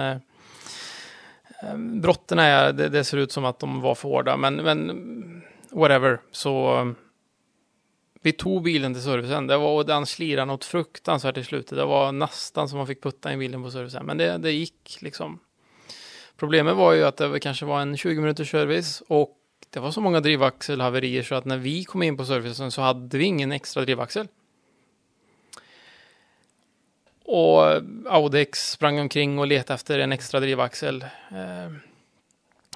Ehm, Brotten är, det, det ser ut som att de var för hårda. Men, men whatever. Så ehm, vi tog bilen till servicen. Det var, och den slirade något fruktansvärt i slutet. Det var nästan som man fick putta in bilen på servicen. Men det, det gick liksom. Problemet var ju att det kanske var en 20 minuters service och det var så många drivaxelhaverier så att när vi kom in på servicen så hade vi ingen extra drivaxel. Och Audex sprang omkring och letade efter en extra drivaxel. Eh,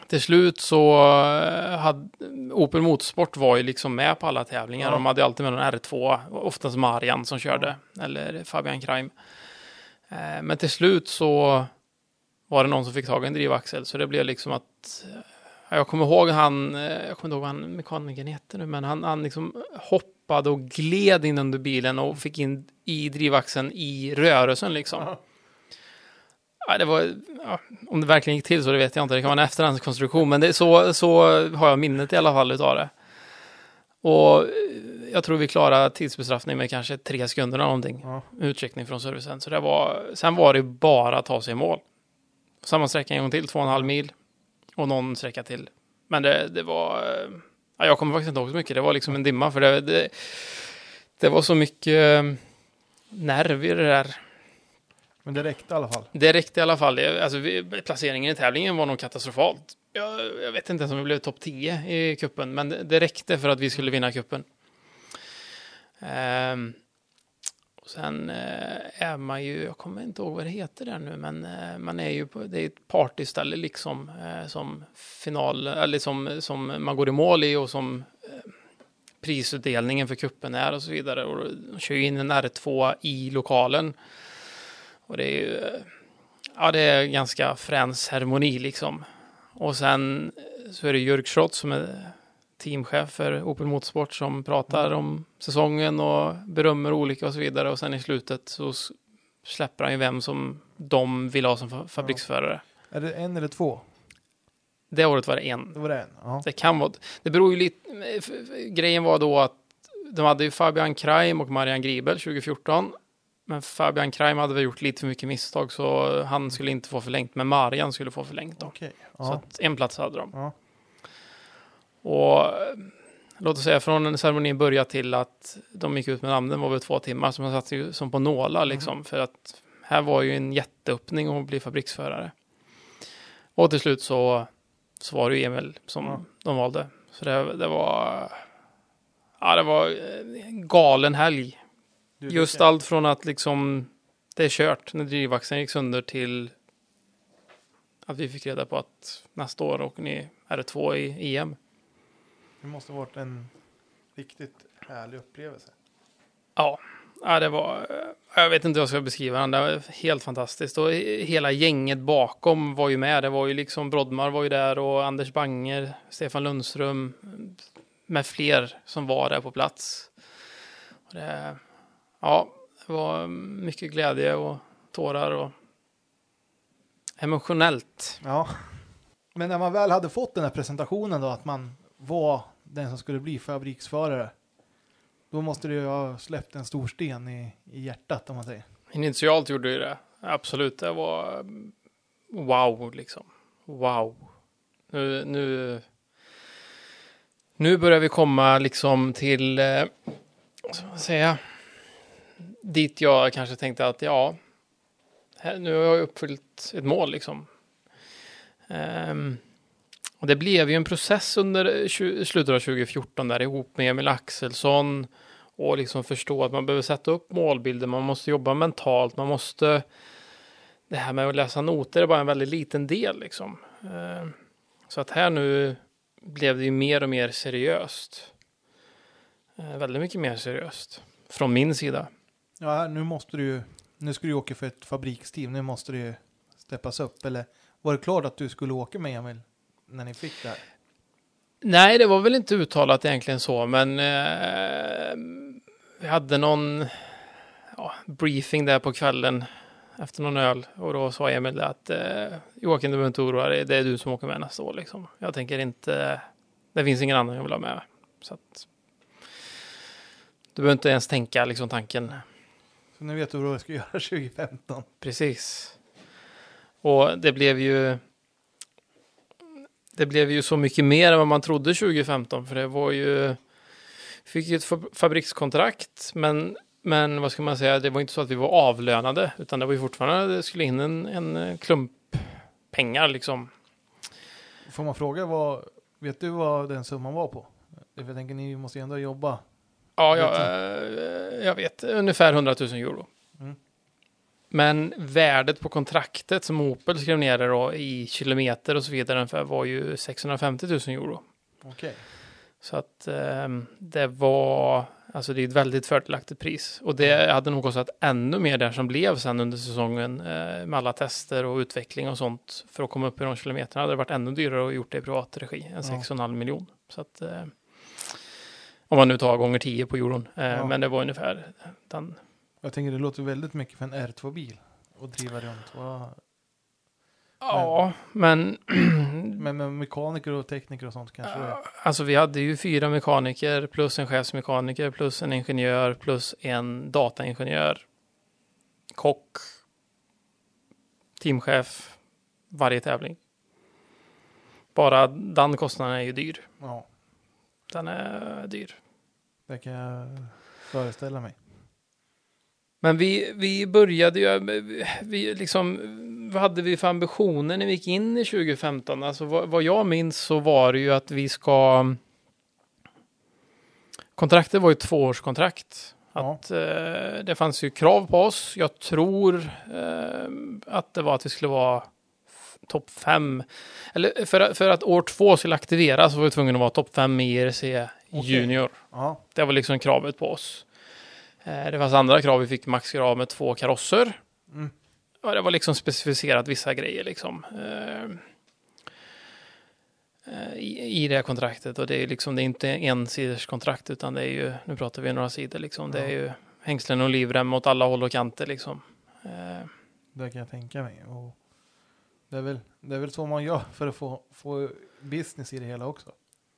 till slut så eh, hade Opel Motorsport var ju liksom med på alla tävlingar. Ja. De hade alltid med en R2, oftast Marian som körde, eller Fabian Kraim. Eh, men till slut så var det någon som fick tag i en drivaxel, så det blev liksom att Ja, Jag kommer ihåg han, eh, jag kommer inte ihåg vad han mekanikern heter nu, men han, han liksom hoppade och gled in under bilen och fick in i drivaxeln i rörelsen liksom. Ja. Ja, det var, ja, om det verkligen gick till så det vet jag inte, det kan vara en efterhandskonstruktion, men det, så, så har jag minnet i alla fall utav det. Och eh, jag tror vi klarade tidsbestraffning med kanske tre sekunder eller någonting, Ja. utcheckning från servicen. Så det var, sen var det bara att ta sig i mål. Samma sträcka en gång till, två och en halv mil. Och någon sträcka till. Men det, det var... Ja, jag kommer faktiskt inte ihåg så mycket. Det var liksom en dimma. För det, det, det var så mycket eh, nerv i det där. Men det räckte i alla fall. Det räckte i alla fall. Alltså, vi, placeringen i tävlingen var nog katastrofalt. Jag, jag vet inte ens om vi blev topp 10 i kuppen, men det, det räckte för att vi skulle vinna kuppen. Ehm, och sen eh, är man ju, jag kommer inte ihåg vad det heter där nu, men eh, man är ju på, det är ett partyställe liksom, eh, som final, eller som, som man går i mål i och som prisutdelningen för kuppen är och så vidare. Och de kör ju in en R2 i lokalen. Och det är ju, ja det är ganska frän ceremoni liksom. Och sen så är det Jörg Schrott som är teamchef för Opel Motorsport som pratar om säsongen och berömmer olika och så vidare. Och sen i slutet så släpper han ju vem som de vill ha som fa- fabriksförare. Är det en eller två? Det året var det en. Det var det en. Ja. Det kan vara, det beror ju lite, grejen var då att de hade ju Fabian Kraim och Marian Gribel 2014. Men Fabian Kraim hade väl gjort lite för mycket misstag så han skulle inte få förlängt, men Marian skulle få förlängt då. Så Ja. att en plats hade de. Ja. Och eh, låt oss säga från när ceremonin började till att de gick ut med namnen var väl två timmar, så man satt ju som på nålar liksom. För att här var ju en jätteöppning att bli fabriksförare. Och till slut så så var det ju Emil som Ja. de valde. Så det, det var... Ja, det var eh, en galen helg. Du Just tycker- allt från att liksom det är kört när drivaxeln gick sönder till att vi fick reda på att nästa år åker ni R2 i EM. Det måste ha varit en riktigt härlig upplevelse. Ja, ja det var... eh, Jag vet inte hur jag ska beskriva den. Det var helt fantastiskt. Och he- hela gänget bakom var ju med. Det var ju liksom Brodmar var ju där och Anders Banger, Stefan Lundström med fler som var där på plats. Det, ja, det var mycket glädje och tårar och emotionellt. Ja. Men när man väl hade fått den här presentationen då, att man var den som skulle bli fabriksförare. Då måste det ju ha släppt en stor sten i, i hjärtat om man säger. Initialt gjorde du det. Absolut, det var wow liksom. Wow. Nu, nu, nu börjar vi komma liksom till, eh, vad ska man säga, dit jag kanske tänkte att ja, här, nu har jag uppfyllt ett mål liksom. Um, och det blev ju en process under eh, slutet av 2014 där ihop med Emil Axelsson och liksom förstå att man behöver sätta upp målbilder, man måste jobba mentalt, man måste... Det här med att läsa noter är bara en väldigt liten del liksom. Eh, så att här nu blev det ju mer och mer seriöst. Eh, väldigt mycket mer seriöst. Från min sida. Ja, nu måste du ju, nu ska du åka för ett fabriksteam, nu måste det ju steppas upp. Eller var det klart att du skulle åka med Emil när ni fick det? Nej, det var väl inte uttalat egentligen så, men eh, vi hade någon ja, briefing där på kvällen efter någon öl och då sa Emil det att eh, Joakim, du behöver inte oroa dig, det är du som åker med nästa år liksom. Jag tänker inte, det finns ingen annan jag vill ha med. Så att, du behöver inte ens tänka liksom tanken. Så nu vet du vad du ska göra 2015. Precis. Och det blev ju det blev ju så mycket mer än vad man trodde 2015 för det var ju fick ju ett fa- fabrikskontrakt men men vad ska man säga det var inte så att vi var avlönade utan det var ju fortfarande det skulle in en, en klump pengar liksom. Får man fråga vad, vet du vad den summan var på? Jag tänker ni måste ju ändå jobba. Ja, jag, eh, jag vet ungefär 100 000 euro. Men värdet på kontraktet som Opel skrev ner då i kilometer och så vidare var ju 650 000 euro. Okej. Så att ehm, det var, alltså det är ett väldigt fördelaktigt pris. Och det hade nog kostat ännu mer där som blev sen under säsongen eh, med alla tester och utveckling och sånt för att komma upp i de kilometerna. hade det varit ännu dyrare att gjort det i privat regi än Ja. 6,5 miljon. Så att eh, om man nu tar gånger 10 på euron. Eh, Ja. Men det var ungefär den. Jag tänker det låter väldigt mycket för en R2-bil. att driva runt. Vad- Ja, men Men med mekaniker och tekniker och sånt kanske är. Alltså vi hade ju fyra mekaniker plus en chefsmekaniker plus en ingenjör plus en dataingenjör. Kock. Teamchef. Varje tävling. Bara den kostnaden är ju dyr. Ja, Den är dyr. det kan jag föreställa mig. Men vi, vi började ju, vi liksom, vad hade vi för ambitioner när vi gick in i 2015? Alltså vad, vad jag minns så var det ju att vi ska, kontraktet var ju tvåårskontrakt. Ja. Att eh, det fanns ju krav på oss. Jag tror eh, att det var att vi skulle vara topp fem. Eller för, för att år två skulle aktiveras så var vi tvungna att vara topp fem i IRC Junior. Ja, Det var liksom kravet på oss. Eh, Det fanns andra krav. Vi fick maxkrav med två karosser. Mm. Ja, det var liksom specificerat vissa grejer liksom. eh, eh, I, I det här kontraktet. Och det är liksom, det är inte en sidors kontrakt utan det är ju, nu pratar vi några sidor liksom. Det är ju hängslen och livrem åt alla håll och kanter liksom. Det kan jag tänka mig. Och det, är väl, det är väl så man gör för att få, få business i det hela också.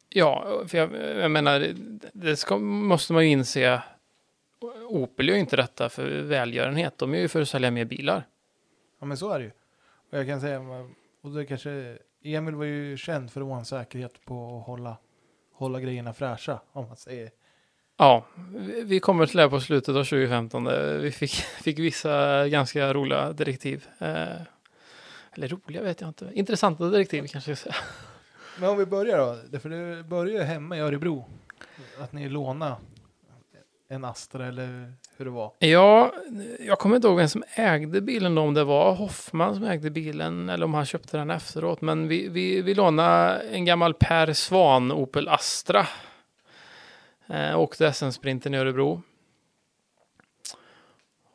Ja, för jag, jag menar, det, det ska, måste man ju inse. Opel gör ju inte detta för välgörenhet. De gör ju för att sälja mer bilar. Ja, men så är det ju. Och jag kan säga, och det kanske, Emil var ju känd för att vara en säkerhet på att hålla, hålla grejerna fräscha, om man säger. Ja, vi- kommer till det här på slutet av 2015. där Vi fick, fick vissa ganska roliga direktiv. Eh, eller roliga vet jag inte. Intressanta direktiv kanske jag säga. Men om vi börjar då, för det börjar ju hemma i Örebro. Att ni lånade en Astra eller hur det var. Ja, jag kommer inte ihåg vem som ägde bilen om det var Hoffman som ägde bilen eller om han köpte den efteråt. Men vi, vi, vi lånade en gammal Per Svan Opel Astra. Eh, åkte SM-sprinten i Örebro.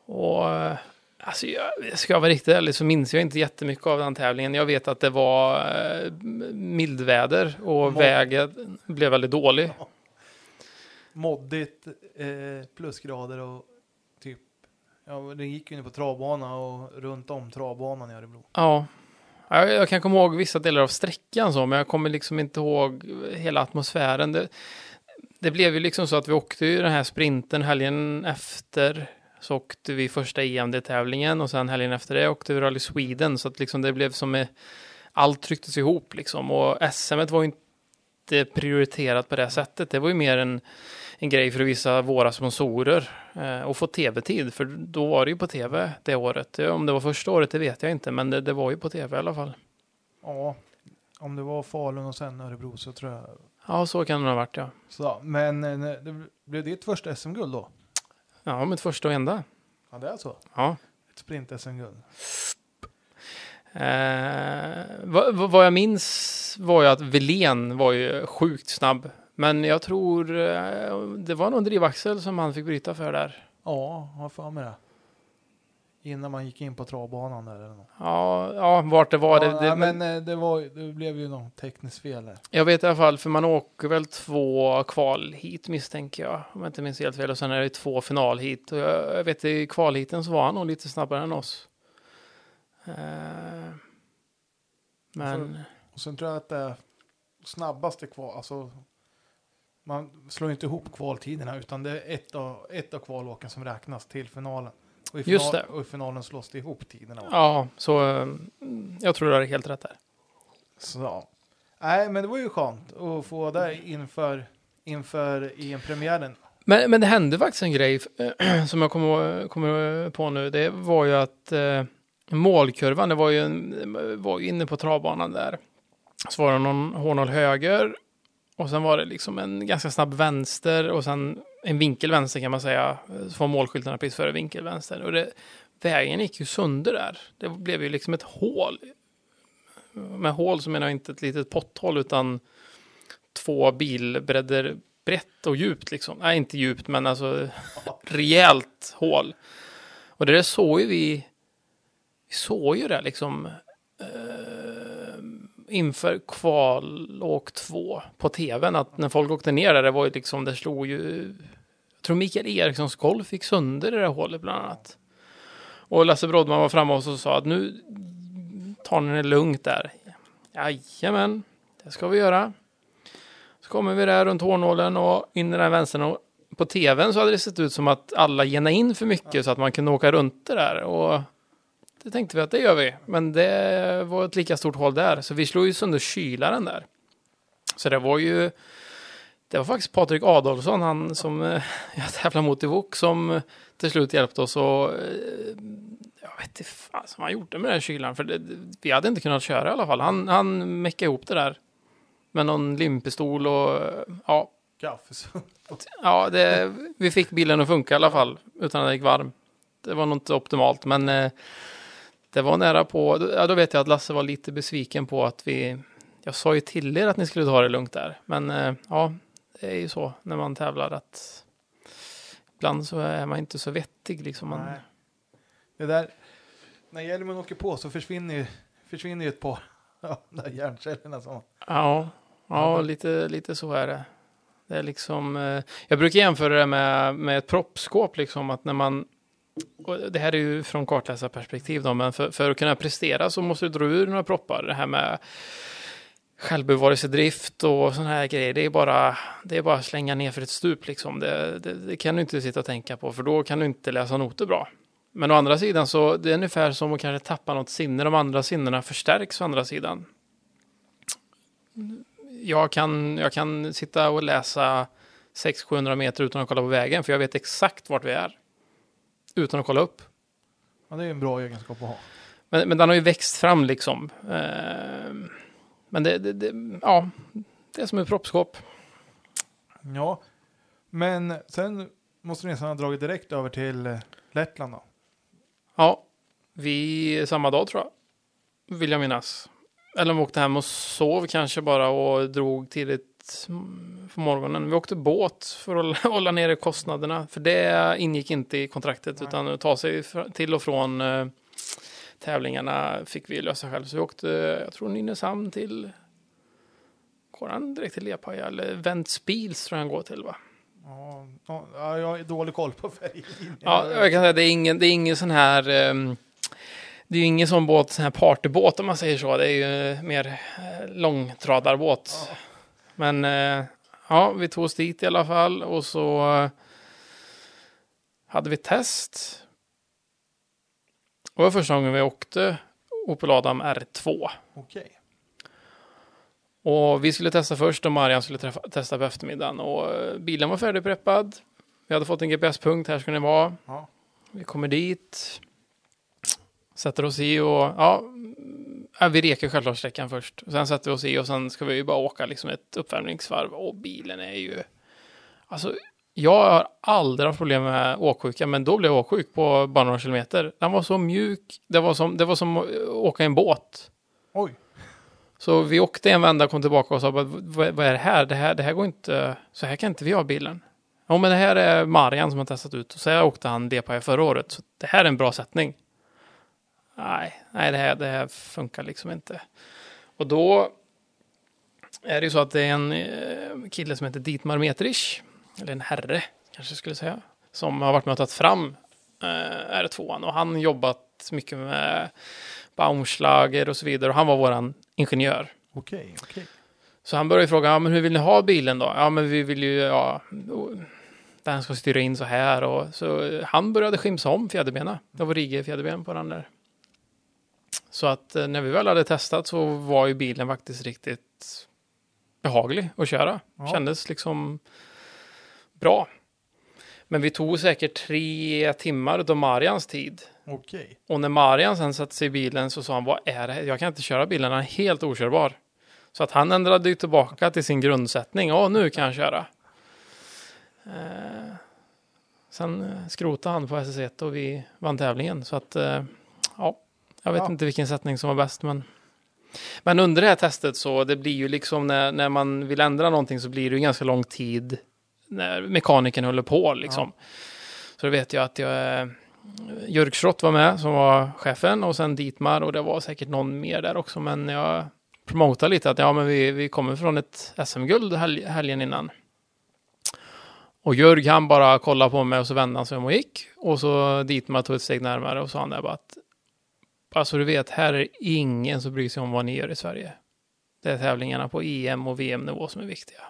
Och eh, alltså, jag, ska jag vara riktigt ärlig så minns jag inte jättemycket av den tävlingen. Jag vet att det var eh, mildväder och Må- vägen blev väldigt dålig. Moddigt, eh, plusgrader och typ, ja det gick ju inne på travbana och runt om travbanan i Örebro. Ja. Jag, jag kan komma ihåg vissa delar av sträckan så, men jag kommer liksom inte ihåg hela atmosfären. Det, det blev ju liksom så att vi åkte ju den här sprinten helgen efter. Så åkte vi första EMD-tävlingen och sen helgen efter det åkte vi Rally Sweden. Så att liksom det blev som med, allt trycktes ihop liksom. Och SM var ju inte prioriterat på det sättet. Det var ju mer en, en grej för att visa våra sponsorer eh, och få tv-tid. För då var det ju på tv det året. Om det var första året, det vet jag inte. Men det, det var ju på tv i alla fall. Ja, om det var Falun och sen Örebro så tror jag. Ja, så kan det ha varit ja. Så, men eh, det blev ditt första SM-guld då? Ja, mitt första och enda. Ja, det är så. Ja. Ett sprint-SM-guld. Eh, vad, vad- vad jag minns var ju att Velén var ju sjukt snabb. Men jag tror eh, det var någon drivaxel som han fick bryta för där. Ja, jag har för mig det. Innan man gick in på travbanan där eller något. Ja, ja vart det var. ja, det, det, men eh, det, var, det blev ju något tekniskt fel där. Jag vet i alla fall, för man åker väl två kval hit misstänker jag. Om jag inte minns helt fel. Och sen är det två final hit. Och jag, jag vet i kvalhiten så var han nog lite snabbare än oss. Eh, men... Och sen tror jag att det snabbaste kval, alltså man slår inte ihop kvaltiderna utan det är ett av, ett av kvalåken som räknas till finalen. Och i, final, Just det. och i finalen slås det ihop tiderna. Ja, så eh, jag tror du har helt rätt där. Så. Nej, men det var ju skönt att få det inför, inför EM-premiären. Men, men det hände faktiskt en grej eh, som jag kommer, kommer på nu. Det var ju att eh, målkurvan, det var ju, en, var ju inne på travbanan där. Så var det någon hårnål höger och sen var det liksom en ganska snabb vänster och sen en vinkel vänster kan man säga. Så var målskyltarna precis före vinkel vänster. Och det, vägen gick ju sönder där. Det blev ju liksom ett hål. Med hål så menar jag inte ett litet potthål utan två bilbredder brett och djupt liksom. Nej, inte djupt, men alltså rejält hål. Och det där såg ju vi, vi såg ju det liksom inför kvalåk två på tvn, att när folk åkte ner där, det var ju liksom, det slog ju, jag tror Mikael Erikssons golf fick sönder det där hålet bland annat. Och Lasse Brodman var framme och så sa att nu tar ni det lugnt där. Jajamän, det ska vi göra. Så kommer vi där runt hårnålen och in i den vänstern och på tvn så hade det sett ut som att alla genade in för mycket så att man kunde åka runt det där och det tänkte vi att det gör vi. Men det var ett lika stort hål där så vi slog ju sönder kylaren där. Så det var ju det var faktiskt Patrik Adolfsson, han som eh, jag tävlar mot i VOK, som eh, till slut hjälpte oss och eh, jag vet inte fan som han gjorde med den kylaren, för det, vi hade inte kunnat köra i alla fall. Han, han meckade ihop det där med någon limpistol och ja, Kaffesump. ja det, vi fick bilen att funka i alla fall utan att det gick varm. Det var nog inte optimalt, men eh, det var nära på. Ja, då vet jag att Lasse var lite besviken på att vi. Jag sa ju till er att ni skulle ta det lugnt där, men eh, ja, det är ju så när man tävlar att ibland så är man inte så vettig liksom. Man, Nej. Det där, när hjälmen åker på så försvinner ju, försvinner ju ett par av de där hjärncellerna. Som, Ja, ja lite, lite så är det. Det är liksom, eh, jag brukar jämföra det med, med ett proppskåp, liksom att när man, och det här är ju från kartläsarperspektiv då, men för, för att kunna prestera så måste du dra ur några proppar. Det här med självbevarelsedrift och sådana här grejer, det är bara, det är bara att slänga ner för ett stup liksom. Det, det, det kan du inte sitta och tänka på, för då kan du inte läsa noter bra. Men å andra sidan så, det är ungefär som att kanske tappa något sinne, de andra sinnena förstärks å andra sidan jag kan, jag kan sitta och läsa 600-700 meter utan att kolla på vägen, för jag vet exakt vart vi är. Utan att kolla upp. ja, det är en bra egenskap att ha. Men, men den har ju växt fram liksom. Eh, men det, det, det, ja, det är som ett proppskåp. Ja, men sen måste ni nästan ha dragit direkt över till eh, Lettland då. Ja, vi samma dag tror jag. Vill jag minnas. Eller om vi åkte hem och sov kanske bara och drog tidigt mm, på morgonen. Vi åkte båt för att hålla nere kostnaderna. För det ingick inte i kontraktet Nej. utan att ta sig till och från eh, tävlingarna fick vi lösa själv. Så vi åkte, jag tror Nynäshamn till Går han direkt till Lepaja eller Ventspils tror jag han går till va? Ja, ja, jag har dålig koll på färgen. Ja, jag kan säga det är ingen, det är ingen sån här ehm, det är ju ingen sån båt, sån här partybåt om man säger så. Det är ju mer eh, långtradarbåt. Ja. Men eh, ja, vi tog oss dit i alla fall och så eh, hade vi test. Och det var första gången vi åkte Opel Adam R2. Okej. Och vi skulle testa först och Marian skulle träffa, testa på eftermiddagen. Och eh, bilen var färdigpreppad. Vi hade fått en GPS-punkt, här ska ni vara. Ja. Vi kommer dit. Sätter oss i och ja, ja, vi reker självklart sträckan först. Sen sätter vi oss i och sen ska vi ju bara åka liksom ett uppvärmningsvarv. Och bilen är ju... Alltså, jag har aldrig haft problem med åksjuka, men då blev jag åksjuk på bara några kilometer. Den var så mjuk. Det var som, det var som att åka i en båt. Oj. Så vi åkte en vända och kom tillbaka och sa vad, vad vad är det här? det här? Det här går inte, så här kan inte vi ha bilen. Ja men det här är Marian som har testat ut och så här åkte han DPI förra året. Så det här är en bra sättning. Nej, nej det, här, det här funkar liksom inte. Och då är det ju så att det är en eh, kille som heter Dietmar Metrich, eller en herre kanske jag skulle säga, som har varit med och tagit fram eh, R2 och han jobbat mycket med Baumschlager och så vidare och han var våran ingenjör. Okej, okej. Så han började fråga, ja, men hur vill ni ha bilen då? Ja, men vi vill ju, ja, den ska styra in så här och så han började skimsa om fjäderbena. Det var Rige fjäderben på den där. Så att eh, när vi väl hade testat så var ju bilen faktiskt riktigt behaglig att köra. Ja. Kändes liksom bra. Men vi tog säkert tre timmar av Marians tid. Okej. Och när Marian sen satte sig i bilen så sa han, vad är det här? Jag kan inte köra bilen, den är helt okörbar. Så att han ändrade ju tillbaka till sin grundsättning. Ja, nu kan jag köra. Eh, sen skrotade han på SS1 och vi vann tävlingen. Så att, eh, ja, jag vet Ja. inte vilken sättning som var bäst. Men, men under det här testet så det blir ju liksom när, när man vill ändra någonting så blir det ju ganska lång tid när mekanikern håller på liksom. Så då vet jag att jag, eh, Jörg Schrott var med som var chefen och sen Ditmar och det var säkert någon mer där också men jag promotade lite att ja men vi, vi kommer från ett SM-guld helg, helgen innan. Och Jörg han bara kollade på mig och så vände han sig om och gick och så Ditmar tog ett steg närmare och sa han där bara att bara så du vet här är ingen som bryr sig om vad ni gör i Sverige. Det är tävlingarna på EM och VM-nivå som är viktiga.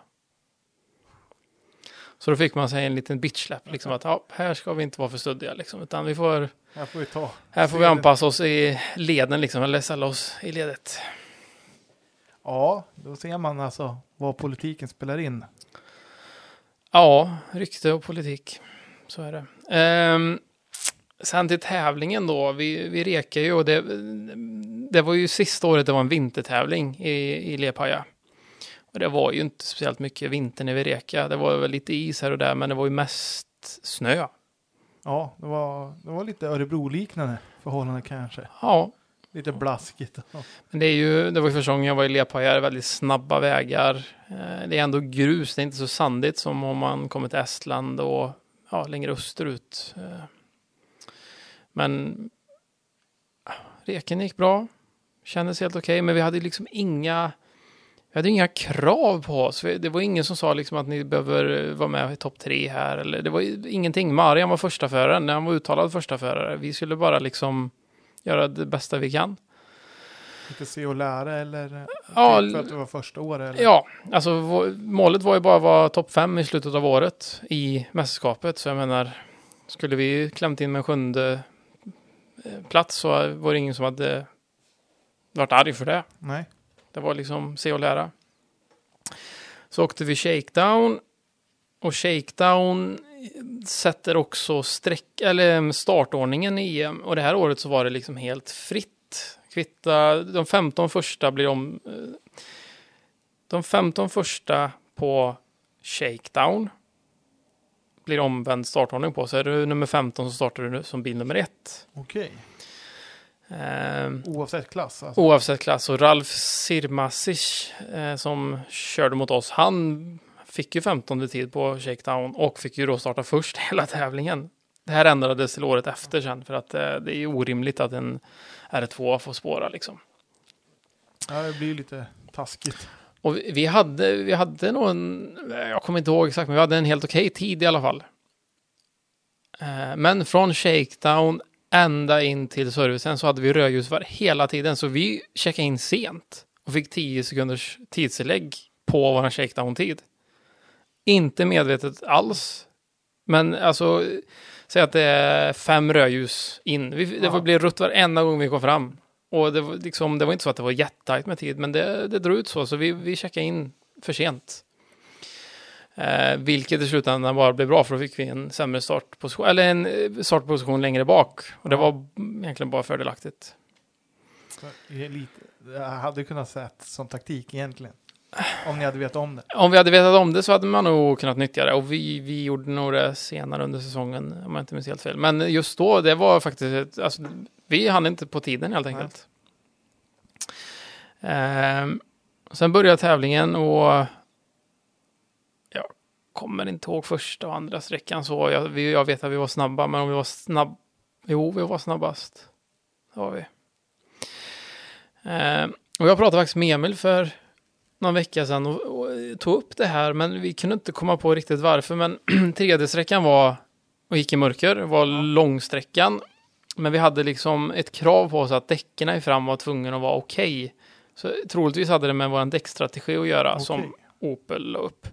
Så då fick man sig en liten bitchsläpp, liksom att ja, här ska vi inte vara för studdiga, liksom, utan vi får, Här får vi ta. här får vi anpassa oss i leden, liksom, eller ställa oss i ledet. Ja, då ser man alltså vad politiken spelar in. Ja, rykte och politik, så är det. Ehm, sen till tävlingen då, vi, vi rekar ju och det, det var ju sista året det var en vintertävling i, i Lepaja. Och det var ju inte speciellt mycket vinter när vi rekade. Det var väl lite is här och där, men det var ju mest snö. Ja, det var, det var lite Örebro-liknande förhållanden kanske. Ja, Lite blaskigt. Ja. Men det är ju, det var ju första gången jag var i Lepaja, väldigt snabba vägar. Eh, Det är ändå grus, det är inte så sandigt som om man kommer till Estland och ja, längre österut. Men ja, reken gick bra, kändes helt okej, men vi hade liksom inga vi hade inga krav på oss. Det var ingen som sa liksom att ni behöver vara med i topp tre här. Eller det var ingenting. Marian var första föraren. Han var uttalad första förare. Vi skulle bara liksom göra det bästa vi kan. Lite se och lära eller Ja, för att det var första året. Eller? Ja, alltså målet var ju bara att vara topp fem i slutet av året i mästerskapet. Så jag menar, skulle vi klämt in med sjunde plats så var det ingen som hade varit arg för det. Nej. Det var liksom se och lära. Så åkte vi shakedown. Och shakedown sätter också streck, eller startordningen i EM. Och det här året så var det liksom helt fritt Kvitta, de 15 första blir om... eh, De 15 första på shakedown blir omvänd startordning på. Så är du nummer 15 så startar du som bil nummer ett. Okej. Ehm, Oavsett klass alltså. Oavsett klass. Och Ralf Sirmasic eh, som körde mot oss, han fick ju 15 tid på shakedown och fick ju då starta först hela tävlingen. Det här ändrades till året efter sen för att eh, det är orimligt att en R2 får spåra liksom. Ja, det blir lite taskigt. Och vi- hade, vi hade nog en, jag kommer inte ihåg exakt, men vi hade en helt okej tid i alla fall. Eh, Men från shakedown ända in till servicen så hade vi rödljus hela tiden, så vi checkade in sent och fick 10 sekunders tidstillägg på vår shakedown-tid. Inte medvetet alls, men alltså, säg att det är fem rödljus in. Vi, det får bli rött varenda gång vi kom fram. Och det var, liksom, det var inte så att det var jättetajt med tid, men det, det drog ut så, så vi, vi checkade in för sent. Eh, vilket i slutändan bara blev bra, för då fick vi en sämre startposition, eller en eh, startposition längre bak. Och det var egentligen bara fördelaktigt. Är lite, jag hade kunnat sett som taktik egentligen. Om ni hade vetat om det. Om vi hade vetat om det så hade man nog kunnat nyttja det. Och vi, vi gjorde nog det senare under säsongen, om jag inte minns helt fel. Men just då, det var faktiskt, ett, alltså, vi hann inte på tiden helt enkelt. Ehm, sen började tävlingen och jag kommer inte ihåg första och andra sträckan så. Jag, vi, jag vet att vi var snabba, men om vi var snabb, jo, vi var snabbast. Det var vi. Ehm, och jag pratade faktiskt med Emil för någon vecka sedan och, och tog upp det här, men vi kunde inte komma på riktigt varför. Men tredje sträckan var och gick i mörker, var långsträckan. Men vi hade liksom ett krav på oss att däcken i fram var tvungen att vara okej. Så troligtvis hade det med vår däckstrategi att göra som Okej. Opel la upp.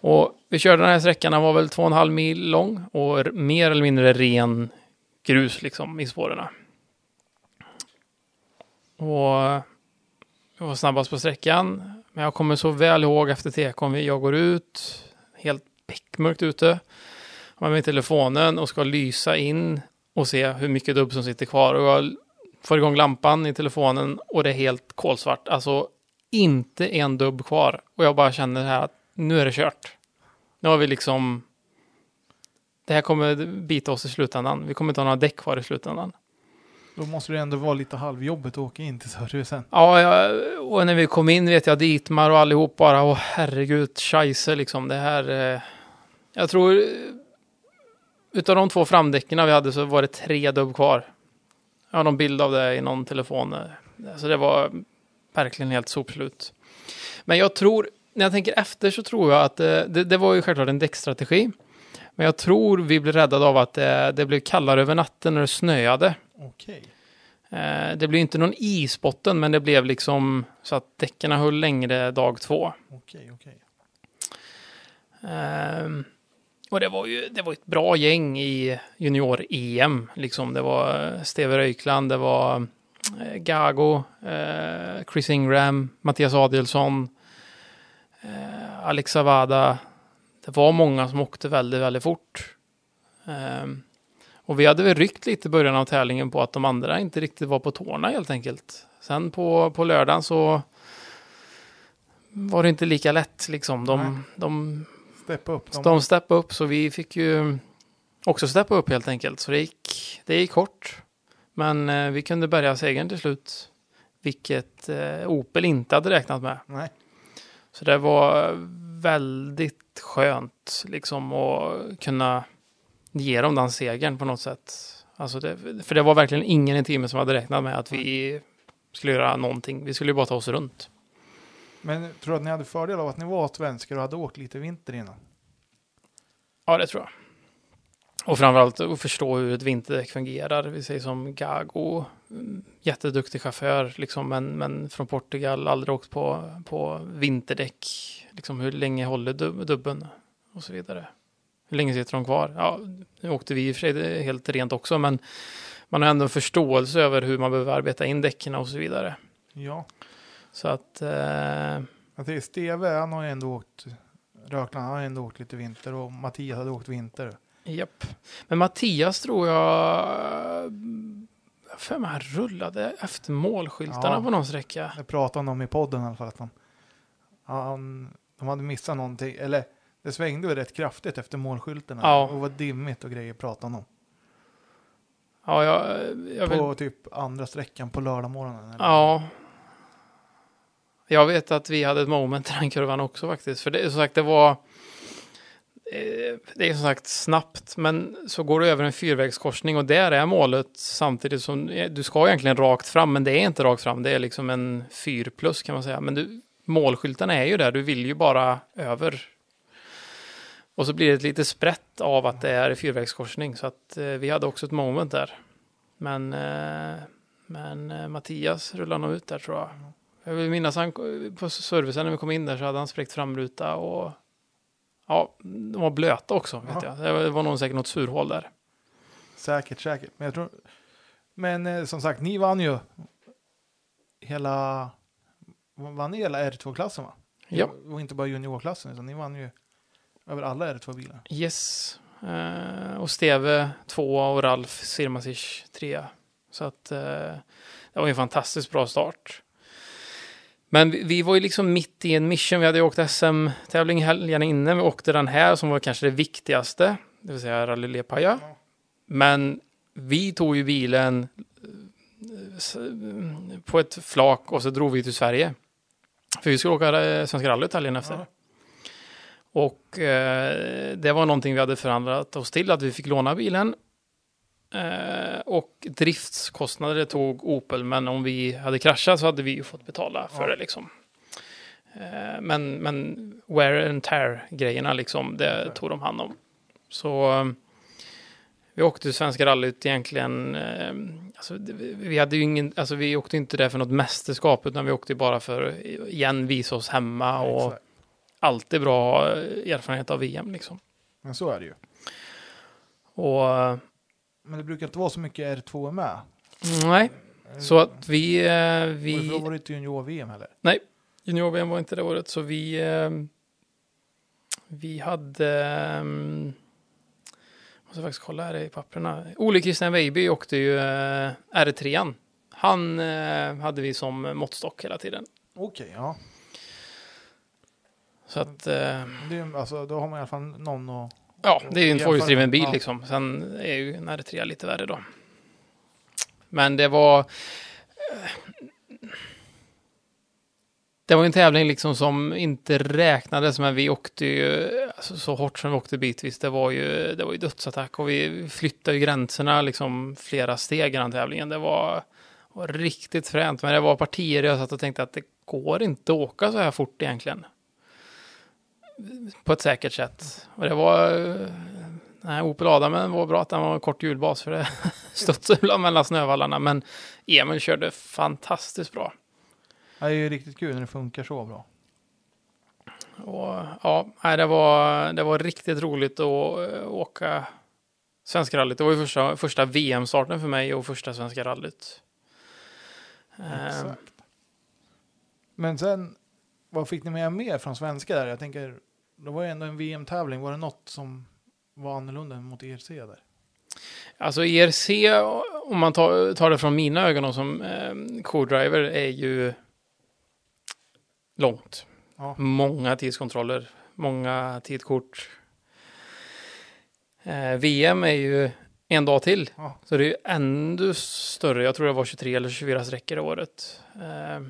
Och vi körde den här sträckan, den var väl två och en halv mil lång och mer eller mindre ren grus liksom i spåren. Och jag var snabbast på sträckan. Men jag kommer så väl ihåg efter tekon, jag går ut, helt beckmörkt ute. Har med telefonen och ska lysa in och se hur mycket dubb som sitter kvar. Och jag får igång lampan i telefonen och det är helt kolsvart. Alltså inte en dubb kvar. Och jag bara känner här att nu är det kört. Nu har vi liksom... Det här kommer bita oss i slutändan. Vi kommer inte ha några däck kvar i slutändan. Då måste det ändå vara lite halvjobbigt att åka in till servicen. Ja, jag, och när vi kom in vet jag Dietmar och allihop bara, åh herregud, scheisse liksom. Det här... Eh, jag tror... Utav de två framdäcken vi hade så var det tre dubb kvar. Jag har någon bild av det i någon telefon. Så det var verkligen helt sopslut. Men jag tror, när jag tänker efter så tror jag att eh, det, det var ju självklart en däckstrategi. Men jag tror vi blev räddade av att eh, det blev kallare över natten när det snöade. Okej. Eh, Det blev inte någon isbotten, men det blev liksom så att däcken höll längre dag två. Okej, okej. Ehm, och det var ju det var ett bra gäng i junior-EM. Liksom. Det var eh, Steve Röjkland, det var eh, Gago, eh, Chris Ingram, Mattias Adelsson, eh, Alex Avada. Det var många som åkte väldigt, väldigt fort. Ehm, och vi hade väl ryckt lite i början av tävlingen på att de andra inte riktigt var på tårna helt enkelt. Sen på, på lördagen så var det inte lika lätt liksom. De, de Steppa upp. dem. de steppade upp så vi fick ju också steppa upp helt enkelt. Så det gick, det gick kort. Men eh, vi kunde bärga segern till slut. Vilket eh, Opel inte hade räknat med. Nej. Så det var väldigt skönt liksom att kunna ge dem den segern på något sätt. Alltså det, för det var verkligen ingen i teamet som hade räknat med att vi skulle göra någonting. Vi skulle ju bara ta oss runt. Men tror du att ni hade fördel av att ni var svenskar och hade åkt lite vinter innan? Ja, det tror jag. Och framförallt att förstå hur ett vinterdäck fungerar. Vi säger som Gago, mm, jätteduktig chaufför, liksom, men, men från Portugal, aldrig åkt på, på vinterdäck. Liksom, hur länge håller dub, dubben och så vidare. Hur länge sitter de kvar? Ja, nu åkte vi i och för sig helt rent också, men man har ändå en förståelse över hur man behöver arbeta in däcken och så vidare. Ja. Så att, eh, Jag Steve, han har ju ändå åkt Rökland, han har ändå åkt lite vinter och Mattias hade åkt vinter. Japp. Men Mattias tror jag för mig han rullade efter målskyltarna Ja. på någon sträcka. Jag pratade om i podden i alla fall att han, han, de hade missat någonting, eller det svängde ju rätt kraftigt efter målskyltarna. Ja. Och var dimmigt och grejer pratade han om. Ja, jag, jag vill, På typ andra sträckan på lördagmorgonen. eller? Ja. Jag vet att vi hade ett moment i den kurvan också faktiskt. För det är som sagt, det var... Eh, det är som sagt snabbt, men så går du över en fyrvägskorsning och där är målet samtidigt som eh, du ska egentligen rakt fram, men det är inte rakt fram. Det är liksom en fyr plus kan man säga. Men du, målskylten är ju där, du vill ju bara över. Och så blir det ett lite sprätt av att det är fyrvägskorsning, så att eh, vi hade också ett moment där. Men eh, men eh, Mattias rullade nog ut där tror jag. Jag vill minnas han på servicen när vi kom in där så hade han spräckt framruta och ja, de var blöta också vet Ja. jag. Det var, nog säkert något surhål där. Säkert, säkert. Men jag tror... Men eh, som sagt, ni vann ju hela... Vann ni hela R2-klassen va? Ja. Och inte bara juniorklassen, utan ni vann ju över alla R2-bilar. Yes. Eh, och Steve tvåa och Ralf Sirmasic trea. Så att eh, det var en fantastiskt bra start. Men vi, vi var ju liksom mitt i en mission. Vi hade ju åkt SM-tävling helgen innan. Vi åkte den här som var kanske det viktigaste. Det vill säga Rally Lepaja. Ja. Men vi tog ju bilen eh, s- på ett flak och så drog vi till Sverige. För vi skulle åka eh, Svenska rallyt helgen efter. Ja. Och eh, det var någonting vi hade förhandlat oss till, att vi fick låna bilen. Eh, och driftskostnader tog Opel, men om vi hade kraschat så hade vi ju fått betala för Ja. det liksom. Eh, men, men wear and tear-grejerna liksom, det Exakt. tog de hand om. Så eh, vi åkte Svenska rallyt egentligen, eh, alltså, vi hade ju ingen, alltså vi åkte inte där för något mästerskap, utan vi åkte bara för, att igen, visa oss hemma och Exakt. alltid bra eh, erfarenhet av VM liksom. Men så är det ju. Och eh, Men det brukar inte vara så mycket R2 med. nej, så att vi, eh, Vi... Vi var det inte junior-VM heller. junior-VM var inte det året, så vi, eh, vi hade, um, måste faktiskt kolla här i papperna. Ole Christian Weiby åkte ju eh, R3. Han eh, hade vi som måttstock hela tiden. Okej, ja. Så att, eh, Det alltså, då har man i alla fall någon att... Ja, det är ju en tvåhjulsdriven bil ja. liksom. Sen är ju en R3 lite värre då. Men det var... eh, Det var en tävling liksom som inte räknades, men vi åkte ju alltså, så hårt som vi åkte bitvis. Det var ju, det var ju dödsattack och vi flyttade ju gränserna liksom flera steg i den tävlingen. Det var, var riktigt fränt, men det var partier jag satt och tänkte att det går inte att åka så här fort egentligen på ett säkert sätt. Och det var... eh, Nej, Opel Adamen var bra att den var en kort hjulbas för det studsade ibland mellan snövallarna. Men Emil körde fantastiskt bra. Det är ju riktigt kul när det funkar så bra. Och ja, nej, det var, det var riktigt roligt att eh, åka Svenska rallyt. Det var ju första, första VM-starten för mig och första Svenska rallyt. Exakt. Men sen, vad fick ni med er mer från svenska där? Jag tänker, det var ju ändå en VM-tävling. Var det något som var annorlunda mot ERC där? Alltså ERC, om man tar, tar det från mina ögon och som eh, co-driver, är ju långt. Ja. Många tidskontroller, många tidkort. Eh, VM är ju en dag till, Ja. så det är ju ännu större. Jag tror det var 23 eller 24 sträckor året. Eh,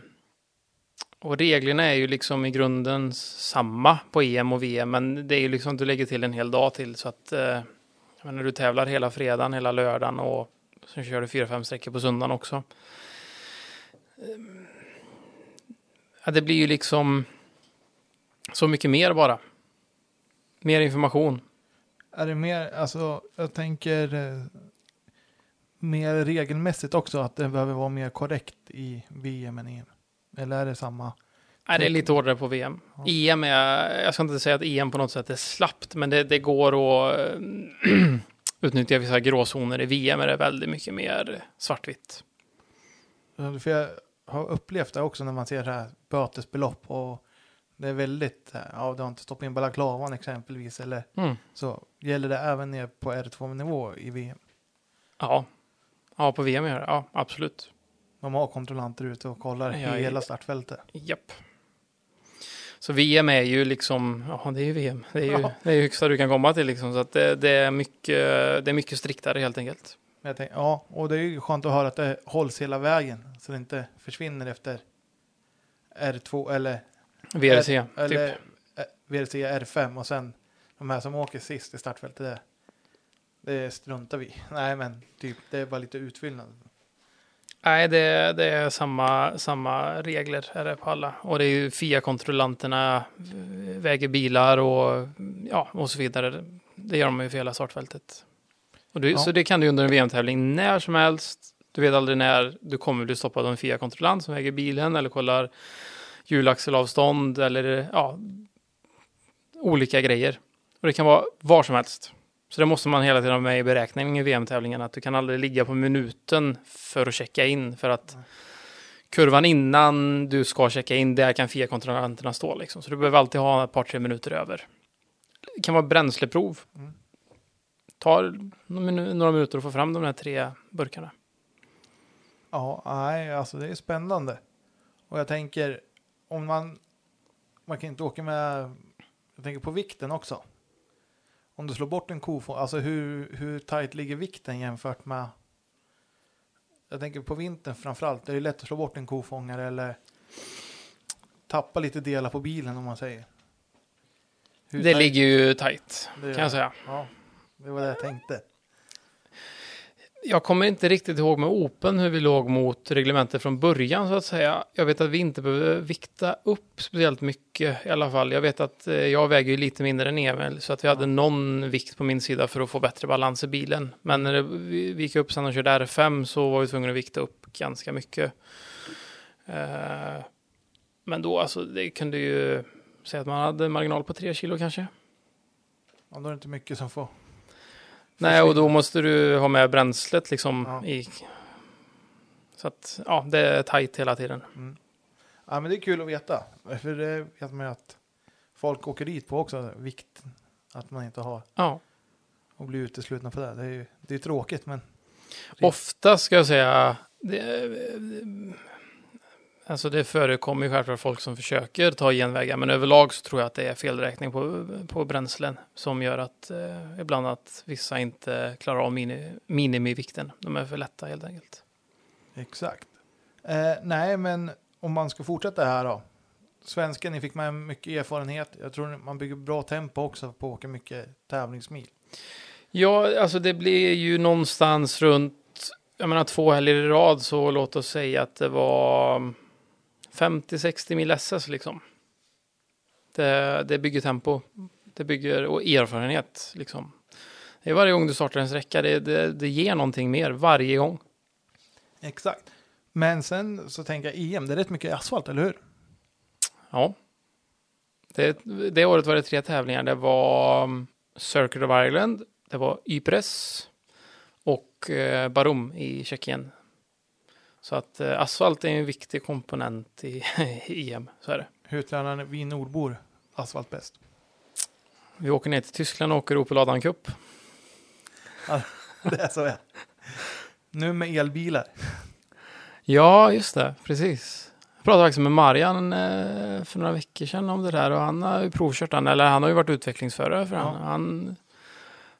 och reglerna är ju liksom i grunden samma på EM och VM, men det är ju liksom du lägger till en hel dag till så att eh, när du tävlar hela fredagen, hela lördagen och sen kör du fyra, fem sträckor på söndagen också. Ehm, ja, det blir ju liksom så mycket mer bara. Mer information. Är det mer, alltså jag tänker eh, mer regelmässigt också att det behöver vara mer korrekt i VM än EM? Eller är det samma? Nej, det är lite hårdare på VM. Ja. EM är, jag ska inte säga att EM på något sätt är slappt, men det, det går att eh, utnyttja vissa gråzoner. I VM är det väldigt mycket mer svartvitt. För jag har upplevt det också när man ser det här bötesbelopp och det är väldigt, eh, ja du har inte stoppat in balaklavan exempelvis eller Mm. så. Gäller det även ner på R2-nivå i VM? Ja, Ja, på VM gör det. Ja, absolut. De har kontrollanter ute och kollar Ja, hela startfältet. Japp. Så VM är ju liksom, ja det är ju VM. Det är ju Ja. det är ju högsta du kan komma till liksom. Så att det, det, är mycket, det är mycket striktare helt enkelt. Tänkte, ja, och det är ju skönt att höra att det hålls hela vägen. Så det inte försvinner efter R2 eller, VRC, R, eller typ. eh, VRC R5 och sen de här som åker sist i startfältet. Det, det struntar vi. Nej, men typ det är bara lite utfyllnad. Nej, det, det är samma, samma regler är det på alla. Och det är ju FIA-kontrollanterna eh, väger bilar och, ja, och så vidare. Det gör de ju för hela startfältet. Du, Ja. Så det kan du under en VM-tävling när som helst. Du vet aldrig när du kommer bli stoppad av en FIA-kontrollant som väger bilen eller kollar hjulaxelavstånd eller ja, olika grejer. Och det kan vara var som helst. Så det måste man hela tiden ha med i beräkningen i VM-tävlingen. Att du kan aldrig ligga på minuten för att checka in. För att kurvan innan du ska checka in, där kan FIA-kontrollanterna stå. Liksom. Så du behöver alltid ha ett par, tre minuter över. Det kan vara bränsleprov. Mm. Tar några minuter att få fram de här tre burkarna. Ja, nej, alltså det är spännande. Och jag tänker, om man, man kan inte åka med, jag tänker på vikten också. Om du slår bort en kofång, alltså hur, hur tajt ligger vikten jämfört med, jag tänker på vintern framförallt, det är ju lätt att slå bort en kofångare eller tappa lite delar på bilen om man säger. Hur Det tajt- ligger ju tajt, det kan jag säga. Ja, det var det jag tänkte. Jag kommer inte riktigt ihåg med Open hur vi låg mot reglementet från början så att säga. Jag vet att vi inte behöver vikta upp speciellt mycket i alla fall. Jag vet att eh, jag väger ju lite mindre än Emil så att vi hade någon vikt på min sida för att få bättre balans i bilen. Men när vi gick upp sen och körde R5 så var vi tvungna att vikta upp ganska mycket. Eh, men då alltså, det kunde ju säga att man hade marginal på 3 kilo kanske. Ja, då är det inte mycket som får. Nej, och då måste du ha med bränslet liksom Ja. i... Så att, ja, det är tajt hela tiden. Ja, men det är kul att veta. För det vet man ju att folk åker dit på också, vikt. Att man inte har Ja. och blir uteslutna på det. Det är ju det är tråkigt, men Ofta ska jag säga, det, alltså det förekommer ju självklart folk som försöker ta genvägar, men överlag så tror jag att det är felräkning på, på bränslen som gör att eh, ibland att vissa inte klarar av mini, minimivikten. De är för lätta helt enkelt. exakt. Eh, nej, men om man ska fortsätta här då. Svensken, ni fick med mycket erfarenhet. Jag tror man bygger bra tempo också på att åka mycket tävlingsmil. Ja, alltså det blir ju någonstans runt, jag menar två helger i rad, så låt oss säga att det var 50-60 mil SS liksom. Det, det bygger tempo, det bygger och erfarenhet liksom. Det är varje gång du startar en sträcka, det, det, det ger någonting mer varje gång. Exakt. Men sen så tänker jag EM, det är rätt mycket asfalt, eller hur? Ja. Det, det året var det tre tävlingar. Det var um, Circuit of Ireland, det var Ypres och eh, Barum i Tjeckien. Så att eh, asfalt är en viktig komponent i, i EM, så är det. Hur tränar vi nordbor asfalt bäst? Vi åker ner till Tyskland och åker Opel Adam Cup. det är så är. Nu med elbilar. Ja, just det, precis. Jag pratade faktiskt med Marian eh, för några veckor sedan om det där och han har ju provkört den, eller han har ju varit utvecklingsförare för Ja. han. han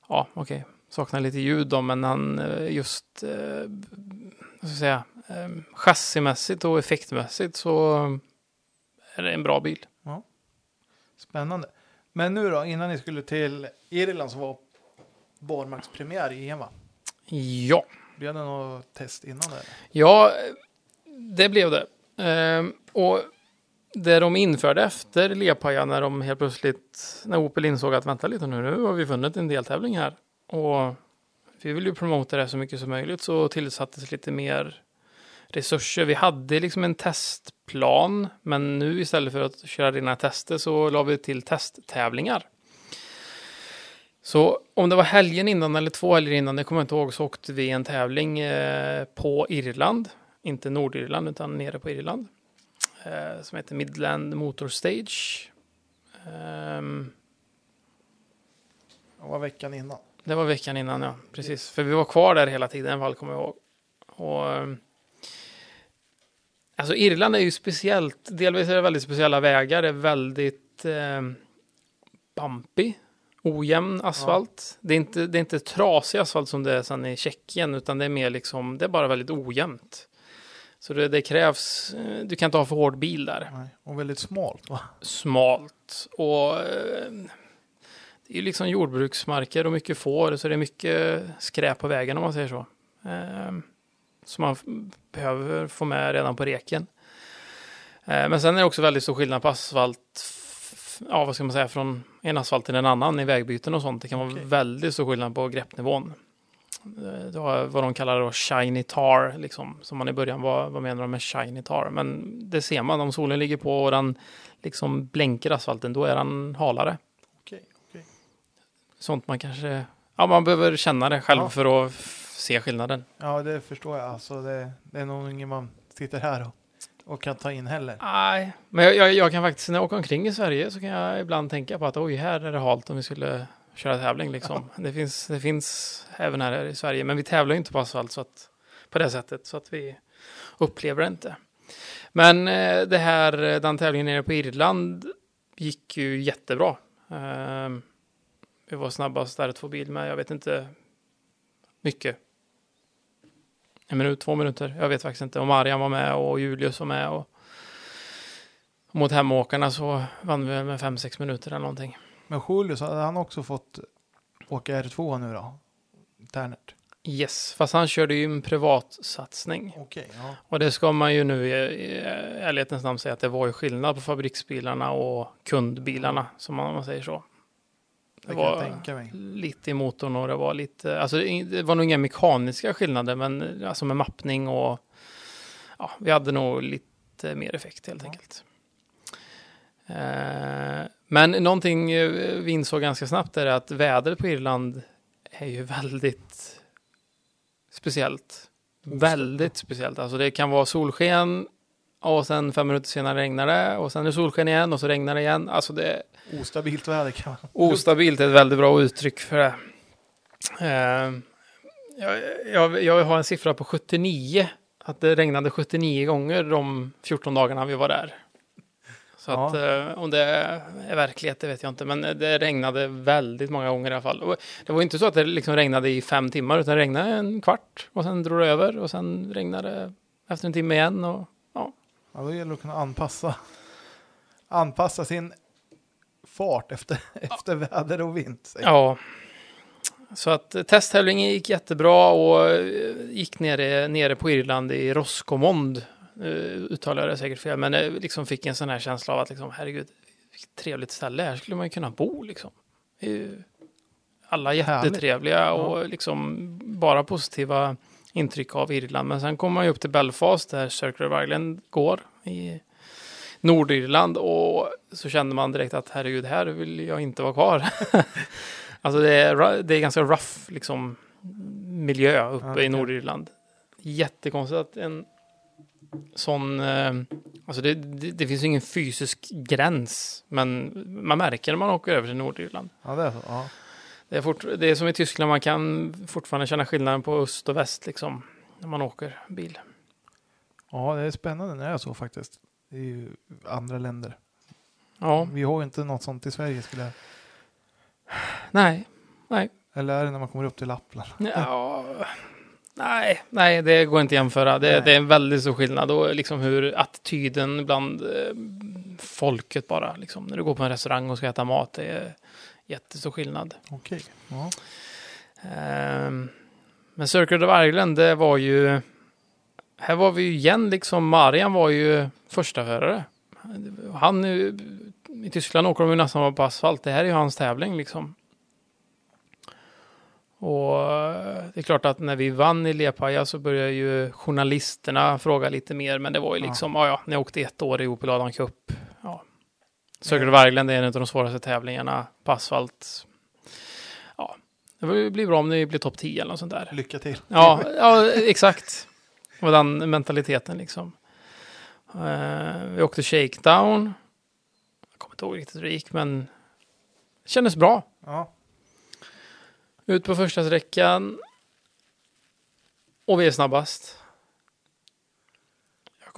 ja, okej, saknar lite ljud då, men han eh, just, vad ska jag säga, chassimässigt och effektmässigt så är det en bra bil. Spännande. Men nu då, innan ni skulle till Irland så var barmarkspremiär i EM va? Ja, Blev det något test innan det? ja, det blev det. Ehm, och det de införde efter Lepaja när de helt plötsligt, när Opel insåg att vänta lite nu, nu har vi vunnit en deltävling här. Och vi vill ju promota det så mycket som möjligt så tillsattes lite mer resurser. Vi hade liksom en testplan, men nu istället för att köra rena tester så la vi till testtävlingar. Så om det var helgen innan eller två helger innan, det kommer jag inte ihåg, så åkte vi en tävling eh, på Irland. Inte Nordirland, utan nere på Irland. Eh, som heter Midland Motor Stage. Ehm, Det var veckan innan. det var veckan innan, ja. Precis. För vi var kvar där hela tiden, i alla fall, kommer jag ihåg. Och, eh, alltså Irland är ju speciellt, delvis är det väldigt speciella vägar, det är väldigt eh, bumpy, ojämn asfalt. Det, är inte, det är inte trasig asfalt som det är sen i Tjeckien, utan det är mer liksom, det är bara väldigt ojämnt. Så det, det krävs, eh, du kan inte ha för hård bil där Nej. Och väldigt smalt va? smalt och eh, det är ju liksom jordbruksmarker och mycket får så det är mycket skräp på vägen om man säger så. Eh, som man behöver få med redan på reken. Eh, men sen är det också väldigt stor skillnad på asfalt, ja vad ska man säga, från en asfalt till en annan i vägbyten och sånt. Det kan vara Okej. väldigt stor skillnad på greppnivån. Eh, Det har vad de kallar då shiny tar, liksom, som man i början var, vad menar de med shiny tar? Men det ser man, om solen ligger på och den liksom blänker asfalten, då är den halare. Okej. okej. Sånt man kanske, ja man behöver känna det själv Ja. för att se skillnaden. Ja, det förstår jag. Alltså, det, det är nog ingen man sitter här och, och kan ta in heller. Nej, men jag, jag, jag kan faktiskt när jag åker omkring i Sverige så kan jag ibland tänka på att oj, här är det halt om vi skulle köra tävling liksom. Det, finns, det finns även här i Sverige, men vi tävlar ju inte på asfalt så att, på det sättet så att vi upplever det inte. Men eh, det här, den tävlingen nere på Irland gick ju jättebra. Eh, vi var snabbast där två bil med, jag vet inte mycket. En minut, två minuter, jag vet faktiskt inte. Och Marian var med och Julius var med och mot hemåkarna så vann vi med 5-6 minuter eller någonting. Men Julius, hade han också fått åka R2 nu då? Ternert? Yes, fast han körde ju en privatsatsning. Okej, ja. Och det ska man ju nu i, i ärlighetens namn säga att det var ju skillnad på fabriksbilarna och kundbilarna, som man, om man säger så. Det, var tänka mig. lite i motorn och det var lite, alltså det det var nog inga mekaniska skillnader, men alltså med mappning och ja, vi hade nog lite mer effekt helt Ja. enkelt. Eh, men någonting eh, vi insåg ganska snabbt är att vädret på Irland är ju väldigt speciellt. Väldigt speciellt. Alltså det kan vara solsken och sen fem minuter senare regnar det och sen är det solsken igen och så regnar det igen. Alltså det, Ostabilt väder kan man. Ostabilt är ett väldigt bra uttryck för det. Eh, jag, jag, jag har en siffra på 79. Att det regnade 79 gånger de 14 dagarna vi var där. Så Ja. att eh, om det är verklighet, det vet jag inte. Men det regnade väldigt många gånger i alla fall. Och det var inte så att det liksom regnade i fem timmar, utan det regnade en kvart och sen drog det över och sen regnade det efter en timme igen. Och, Ja, då gäller det att kunna anpassa, anpassa sin fart efter, efter väder och vind. Ja. Så att eh, testtävlingen gick jättebra och eh, gick nere, nere på Irland i Roscommond. Uh, uttalar jag det säkert fel, men jag liksom fick en sån här känsla av att liksom, herregud, vilket trevligt ställe, här skulle man ju kunna bo liksom. Alla jättetrevliga och liksom bara positiva intryck av Irland. Men sen kom man ju upp till Belfast där Circle of Ireland går i Nordirland och så kände man direkt att herregud, här vill jag inte vara kvar. alltså det är, det är ganska rough liksom, miljö uppe okej. i Nordirland. Jättekonstigt att en sån, eh, alltså det, det, det finns ingen fysisk gräns, men man märker när man åker över till Nordirland. Ja, det är så. Ja. Det är, fort, det är som i Tyskland, man kan fortfarande känna skillnaden på öst och väst liksom, när man åker bil. ja, det är spännande när det är så faktiskt. Det är ju andra länder. Ja, Vi har ju inte något sånt i Sverige skulle jag... nej, nej. Eller är det när man kommer upp till Lappland? Ja, nej, nej, det går inte att jämföra. Det, det är en väldigt stor skillnad och liksom hur attityden bland eh, folket bara, liksom, när du går på en restaurang och ska äta mat, det är jättestor skillnad. Okej. Ja. Ehm, men Circle of Ireland, det var ju, här var vi ju igen liksom, Marian var ju första förare. Han, i Tyskland åker de ju nästan på asfalt, det här är ju hans tävling liksom. Och eh, det är klart att när vi vann i Lepaja så började ju journalisterna fråga lite mer, men det var ju liksom, ja ja, ni åkte ett år i Opel Adam Cup. Circle of Ireland är en av de svåraste tävlingarna på asfalt. Ja, det blir bra om ni blir topp 10 eller något sånt där. Lycka till. Ja, ja exakt. Och den mentaliteten liksom. Eh, vi åkte shakedown. Jag kommer inte ihåg riktigt hur det gick, men det kändes bra. Ja. Ut på första sträckan. Och vi är snabbast.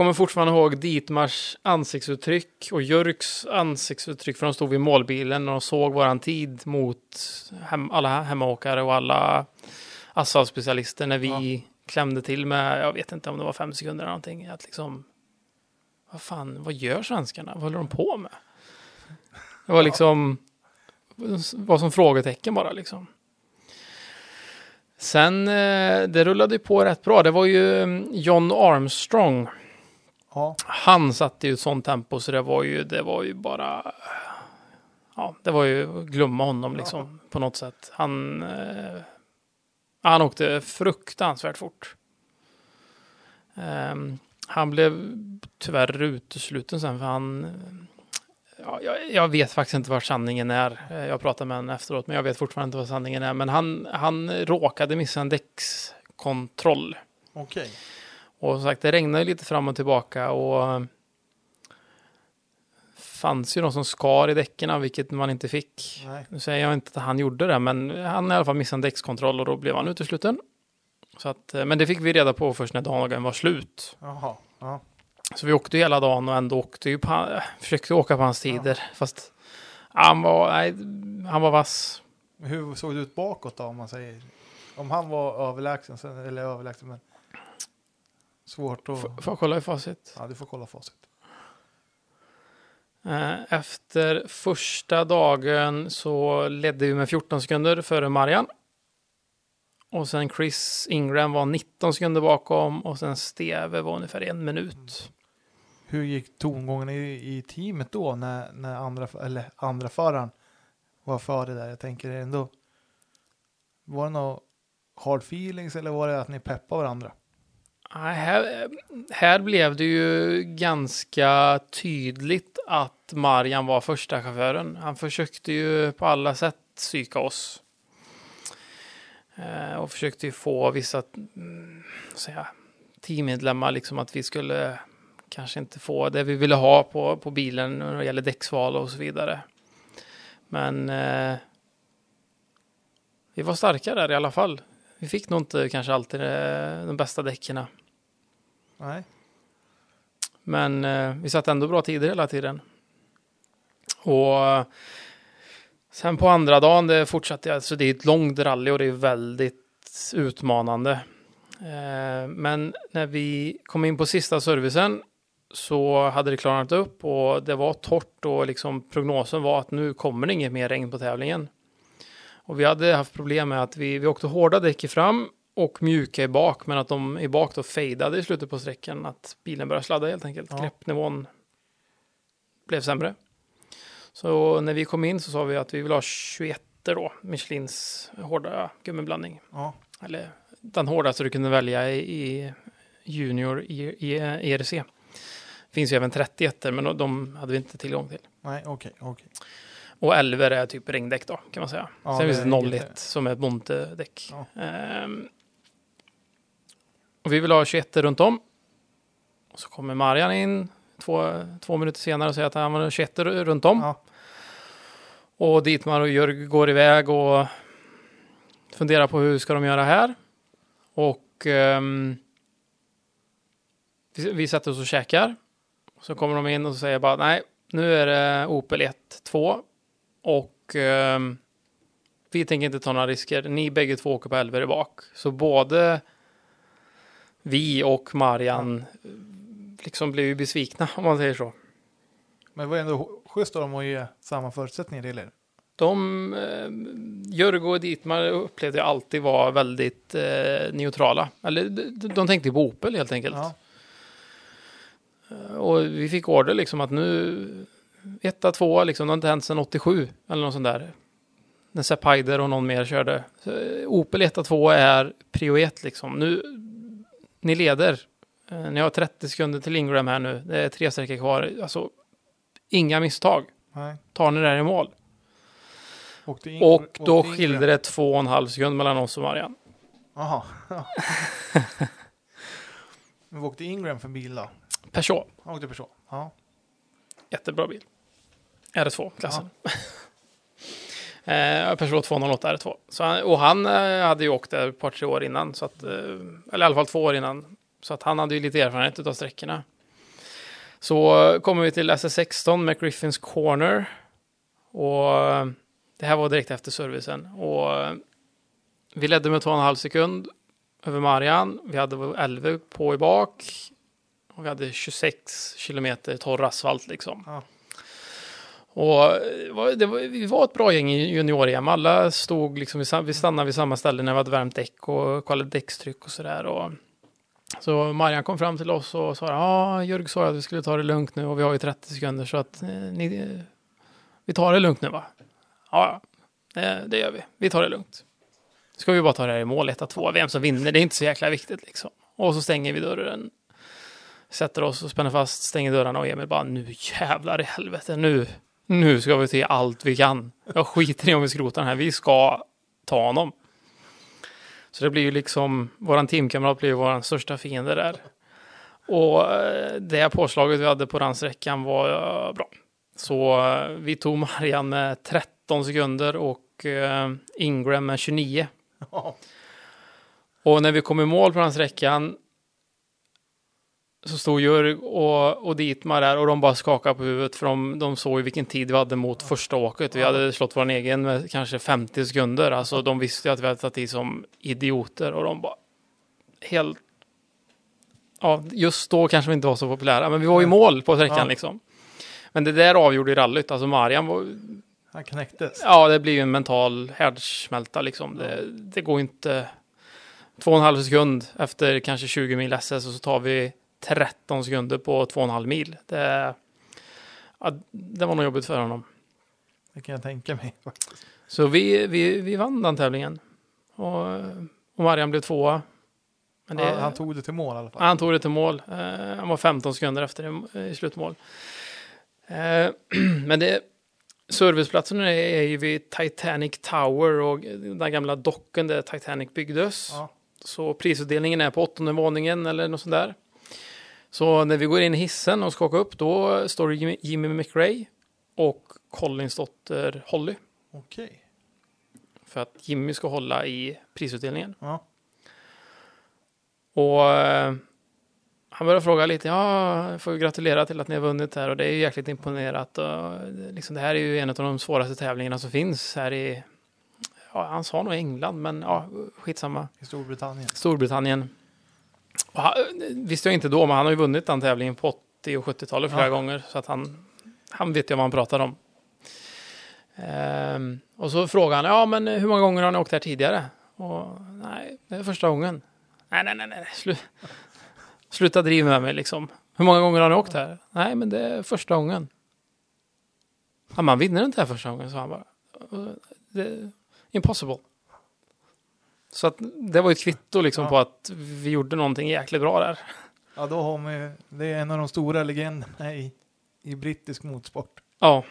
Kommer fortfarande ihåg Ditmars ansiktsuttryck och Jörks ansiktsuttryck för de stod vid målbilen och de såg våran tid mot hem, alla hemmaåkare och alla asfaltspecialister när vi klämde till med, jag vet inte om det var fem sekunder eller någonting, att liksom, vad fan, vad gör svenskarna? Vad håller de på med? Det var liksom, var som frågetecken bara liksom. Sen, eh, det rullade ju på rätt bra. Det var ju mm, John Armstrong. Ja, Han satte ju ett sånt tempo så det var ju, det var ju bara... Ja, det var ju glömma honom liksom på något sätt. Han, eh, han åkte fruktansvärt fort. Ehm, han blev tyvärr utesluten sen för han... Ja, jag, jag vet faktiskt inte vad sanningen är. Eh, Jag pratade med honom efteråt, men jag vet fortfarande inte vad sanningen är. Men han, han råkade missa en däckskontroll. okej. Och som sagt, det regnade lite fram och tillbaka och fanns ju de som skar i däcken, vilket man inte fick. Nej. Nu säger jag inte att han gjorde det, men han i alla fall missade en däckskontroll och då blev han utesluten. Så att, eh, men det fick vi reda på först när dagen var slut. Jaha. Ja. Så vi åkte ju hela dagen och ändå åkte ju på, han- försökte åka på hans tider. Fast han var, nej, han var vass. Hur såg det ut bakåt då om man säger? Om han var överlägsen, sen- eller överlägsen men svårt att... Får jag kolla i facit? Ja, du får kolla facit. Eh, Efter första dagen så ledde vi med 14 sekunder före Marian. Och sen Chris Ingram var 19 sekunder bakom och sen Steve var ungefär en minut. Hur gick tongången i, i teamet då när, när andra, eller andra föraren var före där? Jag tänker ändå. Var det något hard feelings eller var det att ni peppade varandra? Här, här blev det ju ganska tydligt att Marian var första chauffören. Han försökte ju på alla sätt psyka oss. Eh, och försökte ju få vissa mm, säga, teammedlemmar liksom att vi skulle kanske inte få det vi ville ha på, på bilen när det gäller däcksval och så vidare. Men eh, vi var starka där i alla fall. Vi fick nog inte kanske alltid eh, de bästa däcken. Nej. Men eh, vi satt ändå bra tider hela tiden. Och sen på andra dagen, det fortsatte, jag. alltså det är ett långt rally och det är väldigt utmanande. Eh, men när vi kom in på sista servicen så hade det klarnat upp och det var torrt och liksom prognosen var att nu kommer det inget mer regn på tävlingen. Och vi hade haft problem med att vi, vi åkte hårda däck i fram och mjuka i bak, men att de i bak då fejdade i slutet på sträckan, att bilen började sladda helt enkelt. Ja. Greppnivån blev sämre. Så när vi kom in så sa vi att vi vill ha 21 då, Michelins hårda gummiblandning. Ja. Eller den hårdaste du kunde välja i, Junior i, i ERC. Finns ju även 31 men de hade vi inte tillgång till. Nej, okej, okej. Och 11 är typ regndäck då, kan man säga. Ja, Sen det finns det är 01 jätte- som är ett Bonte-däck. Ja. Ehm, och vi vill ha 21 runt om. Och så kommer Marian in två, två minuter senare och säger att han vill ha 21 runt om. Ja. Och Dietmar och Jörg går iväg och funderar på hur ska de göra här. Och ehm, vi, vi sätter oss och käkar. Så kommer de in och säger bara nej, nu är det Opel 1, 2 och ehm, vi tänker inte ta några risker. Ni bägge två åker på Elver i bak. Så både vi och Marian eh, liksom blev ju besvikna om man säger så. Men det var ändå schysst av dem att ge samma förutsättningar till er. De, eh, Jörg och Dietmar upplevde jag alltid vara väldigt eh, neutrala. Eller de, de tänkte på Opel helt enkelt. Ja. Och vi fick order liksom att nu, etta, tvåa liksom, det har inte hänt sedan 87 eller något sånt där. När Sepp Heider och någon mer körde. Så, eh, Opel etta, tvåa är prio ett liksom. Nu, ni leder. Eh, Ni har 30 sekunder till Ingram här nu. Det är tre sträckor kvar. Alltså, inga misstag. Nej. Tar ni det här i mål? Åkte in, Och då in- skilde det två och en halv sekund mellan oss och Marian. Jaha. Men åkte Ingram för bil då? Peugeot, Han åkte person. Ja. jättebra bil. RS2-klassen eh, Peugeot 208 R2. Så han, och han eh, hade ju åkt där ett par, tre år innan. Så att, eh, eller i alla fall två år innan. Så att han hade ju lite erfarenhet av sträckorna. Så eh, kommer vi till SS16 med Griffins Corner. Och eh, det här var direkt efter servicen. Och eh, vi ledde med 2,5 sekund över Marian. Vi hade 11 på i bak. Och vi hade 26 kilometer torr asfalt liksom. Ja. Och eh, det var, vi var ett bra gäng i junior-EM. Alla stod liksom, vi stannade vid samma ställe när vi hade värmt däck och kollade däckstryck och sådär. Så Marian kom fram till oss och sa, ja, ah, Jörg sa att vi skulle ta det lugnt nu och vi har ju 30 sekunder så att eh, ni, vi tar det lugnt nu va? Ja, det, det gör vi. Vi tar det lugnt. Ska vi bara ta det här i mål, 1-2, vem som vinner, det är inte så jäkla viktigt liksom. Och så stänger vi dörren, sätter oss och spänner fast, stänger dörrarna och Emil bara, nu jävlar i helvete, nu, nu ska vi till allt vi kan. Jag skiter i om vi skrotar den här, vi ska ta honom. Så det blir ju liksom, våran teamkamrat blir ju våran största fiende där. Och eh, det påslaget vi hade på den sträckan var eh, bra. Så eh, vi tog Marian med 13 sekunder och Ingram med 29. Ja. Och när vi kom i mål på den sträckan så stod Jörg och, och Dietmar där och de bara skakade på huvudet för de, de såg ju vilken tid vi hade mot första åket. Vi hade slått vår egen med kanske 50 sekunder. Alltså de visste ju att vi hade tagit i som idioter och de bara helt... Ja, just då kanske vi inte var så populära, men vi var i mål på sträckan Ja. liksom. Men det där avgjorde ju rallyt. Alltså Marian var, Han knäcktes. Ja, det blir ju en mental härdsmälta liksom. Det, det går inte... Två och en halv sekund efter kanske 20 mil SS och så tar vi 13 sekunder på två och en halv mil. Det, ja, det var nog jobbigt för honom. Det kan jag tänka mig. Så vi, vi, vi vann den tävlingen. Och, och Marian blev tvåa. Men det, Ja, han tog det till mål i alla fall. han tog det till mål. Eh, han var 15 sekunder efter i, i slutmål. Eh, men det, serviceplatsen är, är ju vid Titanic Tower och den gamla docken där Titanic byggdes. Ja. Så prisutdelningen är på åttonde våningen eller något sånt där. Så när vi går in i hissen och ska åka upp då står Jimmy, Jimmy McRae och Collins dotter Holly. Okej. För att Jimmy ska hålla i prisutdelningen. Ja. Och eh, han börjar fråga lite, ja, jag får gratulera till att ni har vunnit här och det är ju jäkligt imponerat. Och, det- liksom, det här är ju en av de svåraste tävlingarna som finns här i, ja, han sa nog England, men ja, skitsamma. I Storbritannien. Storbritannien. Han, visste jag inte då, men han har ju vunnit den tävlingen på 80 och 70-talet flera Ja. gånger. Så att han, han vet ju vad han pratar om. Ehm, och så frågar han, ja men hur många gånger har ni åkt här tidigare? Och nej, det är första gången. Nej, nej, nej, nej, slu, sluta driva med mig liksom. Hur många gånger har ni åkt här? Nej, men det är första gången. Ja, man vinner inte här första gången, sa han bara. Det är impossible. Så att det var ju ett kvitto liksom Ja. på att vi gjorde någonting jäkligt bra där. Ja, då har man ju, det är en av de stora legenderna i, i brittisk motorsport. Ja,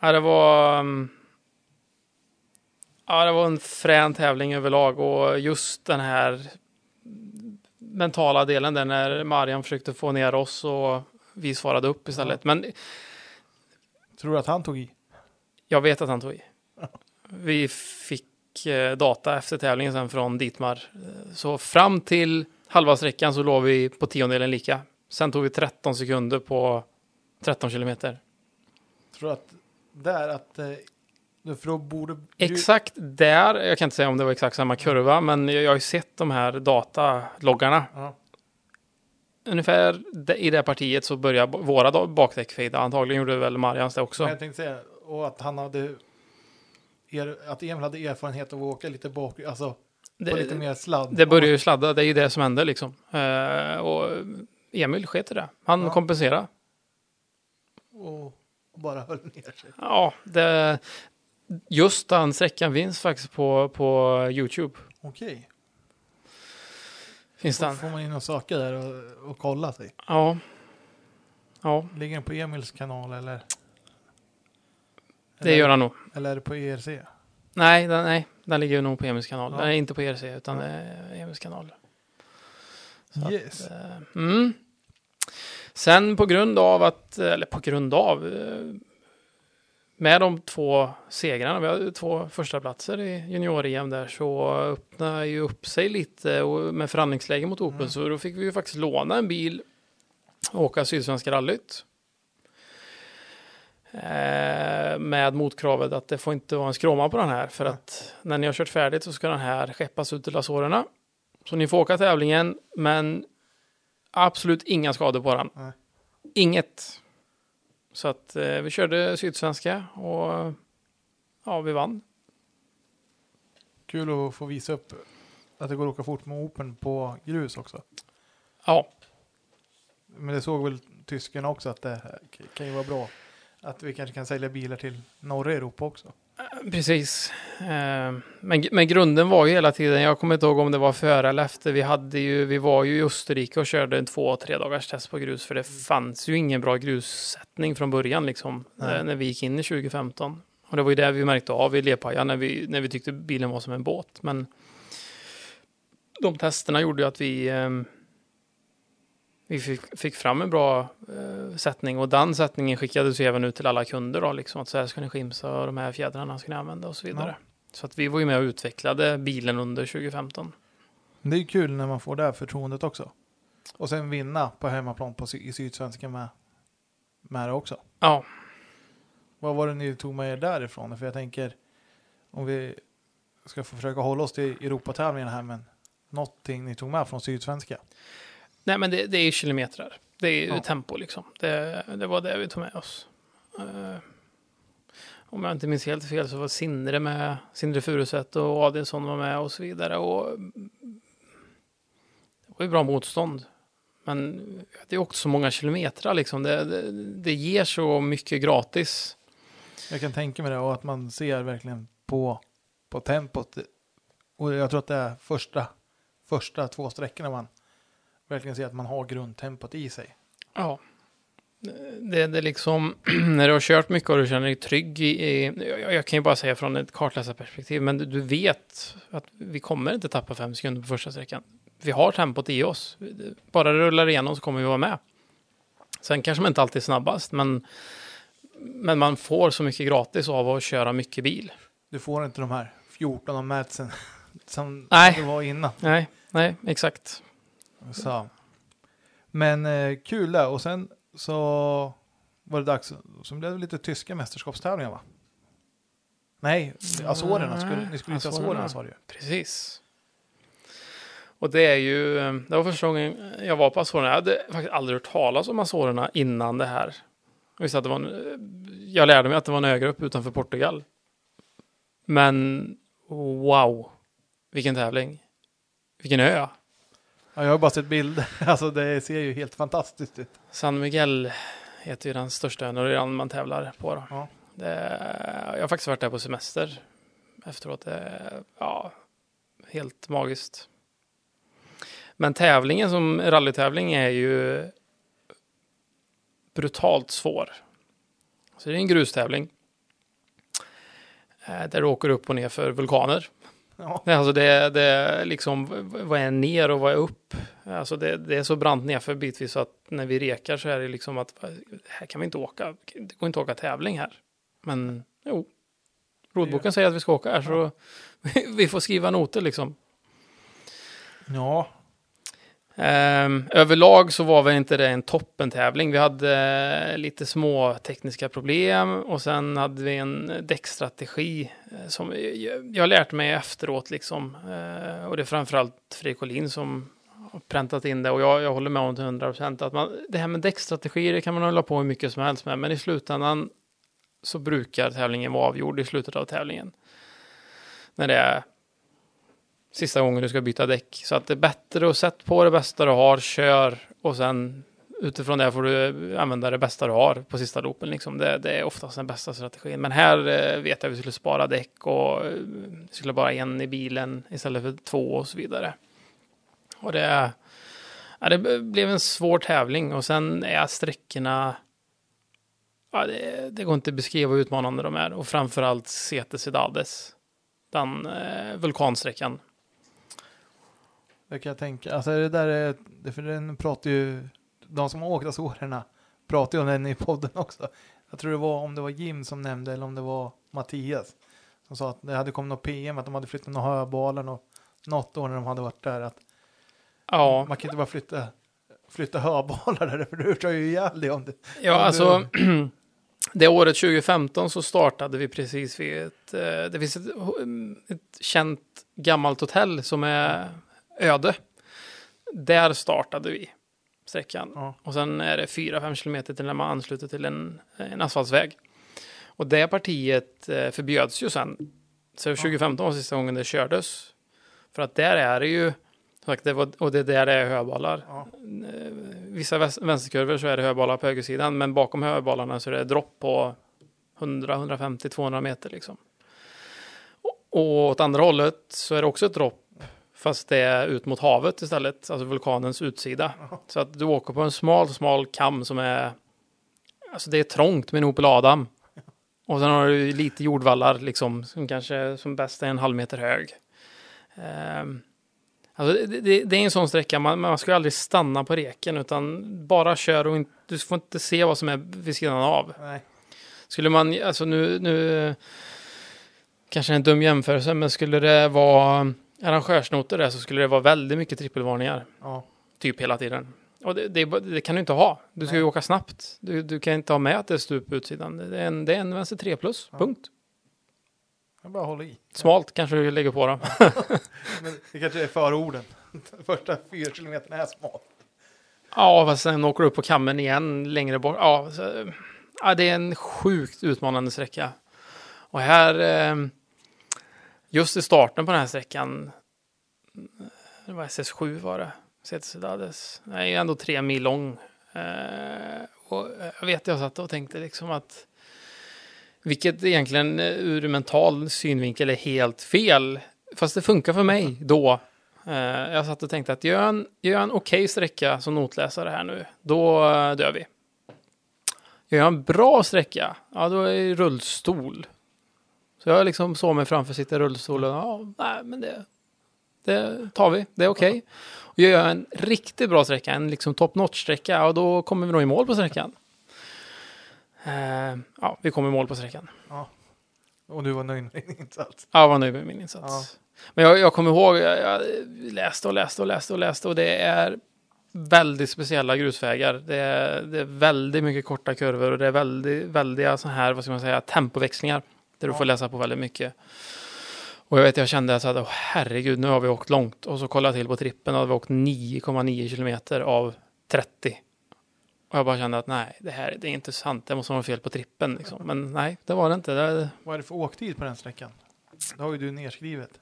ja det var... um, Ja, det var en frän tävling överlag och just den här mentala delen där när Marian försökte få ner oss och vi svarade upp istället. Men Tror du att han tog i? jag vet att han tog i. Vi fick eh, data efter tävlingen sen från Ditmar. Eh, Så fram till halva sträckan så låg vi på tiondelen lika. Sen tog vi 13 sekunder på 13 kilometer. Tror du att där att, eh, för då borde... Exakt där, jag kan inte säga om det var exakt samma kurva, men jag jag har ju sett de här dataloggarna. Ja. Ungefär i det partiet så börjar våra bakdäck fejda. Antagligen gjorde väl Marians det också. Jag tänkte säga, och att han hade, er, att Emil hade erfarenhet av att åka lite bak, alltså på lite Det, mer sladd. det börjar ju sladda, det är ju det som händer liksom. Eh, och Emil sket i det. Han Ja. kompenserade. Och bara höll ner sig. Ja, det, just den sträckan finns faktiskt på, på YouTube. Okej. Finns Då den? får man in och söka där och, och kolla sig. Ja. Ja, Ligger den på Emils kanal eller? Det gör han nog. Eller är det på ERC? Nej, den, nej, den ligger nog på Emils kanal. Ja. Den är inte på ERC, utan Ja. det är Emils kanal. Så Yes. Eh, Mm. Sen på grund av att, eller på grund av, eh, med de två segrarna, vi hade två första platser i junior-EM där, så öppnade ju upp sig lite och med förhandlingsläge mot Opel, Mm. så då fick vi ju faktiskt låna en bil åka Sydsvenska rallyt. Eh, med motkravet att det får inte vara en skråma på den här för att när ni har kört färdigt så ska den här skeppas ut till Azorerna. Så ni får åka tävlingen men absolut inga skador på den. Nej. Inget. Så att eh, vi körde Sydsvenska och ja, vi vann. Kul att få visa upp att det går att åka fort med Open på grus också. Ja, Men det såg väl tyskarna också att det kan ju vara bra. Att vi kanske kan sälja bilar till norra Europa också. Precis. Eh, Men, men grunden var ju hela tiden, jag kommer inte ihåg om det var före eller efter, vi, hade ju, vi var ju i Österrike och körde en två, tre dagars test på grus, för det fanns ju ingen bra grussättning från början liksom, eh, när vi gick in i 2015. Och det var ju det vi märkte av i Lepaja när vi, när vi tyckte bilen var som en båt. Men de testerna gjorde ju att vi, eh, vi fick, fick fram en bra eh, sättning och den sättningen skickades ju även ut till alla kunder då, liksom att så här ska ni skimsa och de här fjädrarna ska ni använda och så vidare. Så att vi var ju med och utvecklade bilen under 2015. Men det är ju kul när man får det här förtroendet också. Och sen vinna på hemmaplan på, i Sydsvenskan med, med det också. Ja, Vad var det ni tog med er därifrån? För jag tänker om vi ska försöka hålla oss till Europatävlingen här men någonting ni tog med från Sydsvenska. Nej men det, det är kilometrar. Det är ju Ja. tempo liksom. Det, det var det vi tog med oss. Eh, om jag inte minns helt fel så var Sindre med, Sindre Furuset och Adelsson var med och så vidare. Och det var ju bra motstånd. Men det är också så många kilometrar liksom. Det, det, det ger så mycket gratis. Jag kan tänka mig det och att man ser verkligen på, på tempot. Och jag tror att det är första, första två sträckorna man verkligen ser att man har grundtempot i sig. Ja. Det, det är liksom, när du har kört mycket och du känner dig trygg i, i jag, jag kan ju bara säga från ett kartläsarperspektiv, men du, du vet att vi kommer inte tappa fem sekunder på första sträckan. Vi har tempot i oss. Bara det rullar igenom så kommer vi vara med. Sen kanske man inte alltid är snabbast, men, men man får så mycket gratis av att köra mycket bil. Du får inte de här 14 av Madsen som Nej. det var innan. Nej, nej, exakt. Så. Men eh, kul där. Och sen så var det dags. Så blev det lite tyska mästerskapstävlingar va? Nej, Azorerna. Skulle, ni skulle till Azorerna. Azorerna sa du ju. Precis. Och det är ju, eh, det var första gången jag var på Azorerna. Jag hade faktiskt aldrig hört talas om Azorerna innan det här. Jag, visste att det var en, jag lärde mig att det var en ögrupp utanför Portugal. Men wow, vilken tävling. Vilken ö. Ja, jag har bara sett bilder. Alltså det ser ju helt fantastiskt ut. San Miguel heter ju den största ön och det är den man tävlar på. Ja. Det, jag har faktiskt varit där på semester efteråt. Det ja, helt magiskt. Men tävlingen som rallytävling är ju brutalt svår. Så det är en grustävling. eh, Där du åker upp och ner för vulkaner. Ja. Alltså det, det liksom, vad är ner och vad är upp? Alltså det, det är så brant nerför bitvis så att när vi rekar så är det liksom att här kan vi inte åka. Det går inte att åka tävling här. Men jo, rodboken säger att vi ska åka här så vi får skriva noter liksom. ja, Um, överlag så var väl inte det en toppentävling. Vi hade uh, lite små tekniska problem och sen hade vi en däckstrategi uh, som jag, jag lärt mig efteråt liksom. Uh, och det är framförallt Fredrik Collin som har präntat in det och jag, jag håller med om till 100 procent att man, det här med däckstrategier det kan man hålla på hur mycket som helst med, men i slutändan så brukar tävlingen vara avgjord i slutet av tävlingen. När det är sista gången du ska byta däck. Så att det är bättre att sätta på det bästa du har, kör och sen utifrån det får du eh, använda det bästa du har på sista loopen. Liksom. Det, det är oftast den bästa strategin. Men här eh, vet jag att vi skulle spara däck och eh, vi skulle bara en i bilen istället för två och så vidare. Och det, ja, det blev en svår tävling och sen är sträckorna Ja, det, det går inte att beskriva hur utmanande de är och framförallt Cetes Cidades. Den eh, vulkansträckan det kan jag tänka. Alltså det där är, det- för den pratar ju, de som har åkt Azorerna pratar ju om den i podden också. Jag tror det var om det var Jim som nämnde eller om det var Mattias. Som sa att det hade kommit något PM att de hade flyttat några höbalar och något år när de hade varit där. Att Ja, Man kan inte bara flytta flytta höbalar där, för du kör ju ihjäl dig om det. Ja, Om alltså det året 2015 så startade vi precis vid ett, eh, det finns ett, ett känt gammalt hotell som är öde. Där startade vi sträckan. Ja. Och sen är det 4-5 kilometer till när man ansluter till en, en asfaltsväg. Och det partiet eh, förbjöds ju sen. Så 2015 var sista gången det kördes. För att där är det ju, sagt, det var, och det där är höbalar. Ja. Eh, Vissa vänsterkurvor så är det höbalar på högersidan, men bakom höbalarna så är det dropp på 100, 150, 200 meter liksom. Och, och åt andra hållet så är det också ett dropp, fast det är ut mot havet istället, alltså vulkanens utsida. Så att du åker på en smal, smal kam som är, alltså det är trångt med en Opel Adam. Och sen har du lite jordvallar liksom, som kanske som bäst är en halv meter hög. Ehm, Alltså det, det, det är en sån sträcka, man, man ska aldrig stanna på reken utan bara kör och inte, du får inte se vad som är vid sidan av. Nej. Skulle man, alltså nu, nu kanske en dum jämförelse, men skulle det vara arrangörsnoter där så skulle det vara väldigt mycket trippelvarningar, Ja. typ hela tiden. Och det, det, det kan du inte ha. Du ska ju Nej. åka snabbt. Du, du kan inte ha med att det är stup på utsidan. Det är en, det är en vänster 3 plus, Ja. punkt. Jag bara håller i. Smalt kanske du lägger på då. Det kanske är förorden. Första fyra kilometerna är små. Ja, fast sen åker du upp på kammen igen längre bort. Ja, så, ja, det är en sjukt utmanande sträcka. Och här, eh, just i starten på den här sträckan, det var SS7 var det, Cidades, den är ju ändå tre mil lång. Eh, och eh, jag vet, jag satt och tänkte liksom att vilket egentligen eh, ur mental synvinkel är helt fel. Fast det funkar för mig då. Eh, jag satt och tänkte att gör jag en, gör en okej sträcka som notläsare här nu, då eh, dör vi. Gör jag en bra sträcka, ja då är det rullstol. Så jag liksom såg mig framför sitta i rullstol och ja, nej men det, det tar vi, det är okej. Och Gör jag en riktigt bra sträcka, en liksom top notch sträcka, ja då kommer vi nog i mål på sträckan. Eh, ja, vi kom i mål på sträckan. Och du var nöjd med din insats. Ja, jag var nöjd med min insats. Ja. Men jag, jag kommer ihåg, jag, jag läste och läste och läste och läste och det är väldigt speciella grusvägar. Det är, det är väldigt mycket korta kurvor och det är väldigt, väldiga så här, vad ska man säga, tempoväxlingar. Där du får läsa på väldigt mycket. Och jag vet, jag kände att åh, herregud, nu har vi åkt långt. Och så kollade jag till på trippen och hade vi åkt 9,9 kilometer av 30. Och jag bara kände att nej, det här det är inte sant. Det måste vara fel på trippen. Liksom. Men nej, det var det inte. Det Vad är det för åktid på den sträckan? Det har ju du nerskrivet.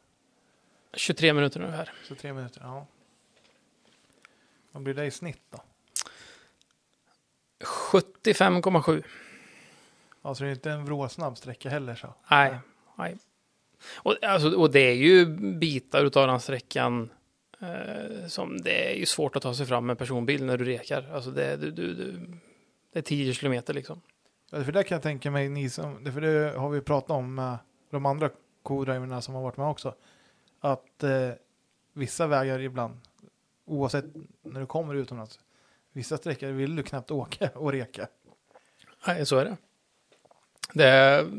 23 minuter nu här. Så tre minuter, ja. Vad blir det i snitt då? 75,7. Alltså det är inte en vråsnabb sträcka heller så. Nej, nej. Och, alltså, och det är ju bitar utav den sträckan eh, som det är ju svårt att ta sig fram med personbil när du rekar. Alltså det, du, du, du, det är 10 kilometer liksom. Ja, För det kan jag tänka mig, ni som, det- för det har vi pratat om med de andra co-driverna som har varit med också. Att eh, vissa vägar ibland, oavsett när du kommer utomlands, vissa sträckor vill du knappt åka och reka. Nej, så är det det är,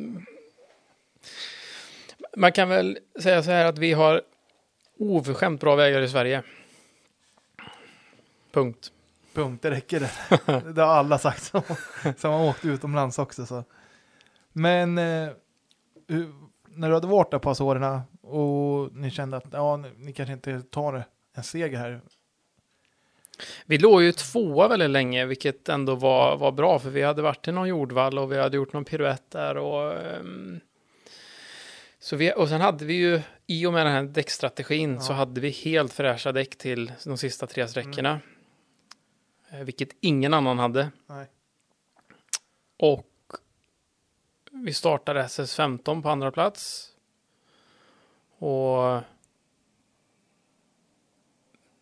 man kan väl säga så här att vi har oförskämt bra vägar i Sverige. Punkt. Punkt, det räcker det. det har alla sagt som, som har åkt utomlands också. Så. Men eh, när du hade varit där på Azorerna och ni kände att ja, ni kanske inte tar en seger här. Vi låg ju tvåa väldigt länge, vilket ändå var, var bra, för vi hade varit till någon jordvall och vi hade gjort någon piruett där och ehm, så vi, och sen hade vi ju, i och med den här däckstrategin, Ja. så hade vi helt fräscha däck till de sista tre sträckorna. Eh, Vilket ingen annan hade. Nej. Och vi startade SS15 på andra plats. Och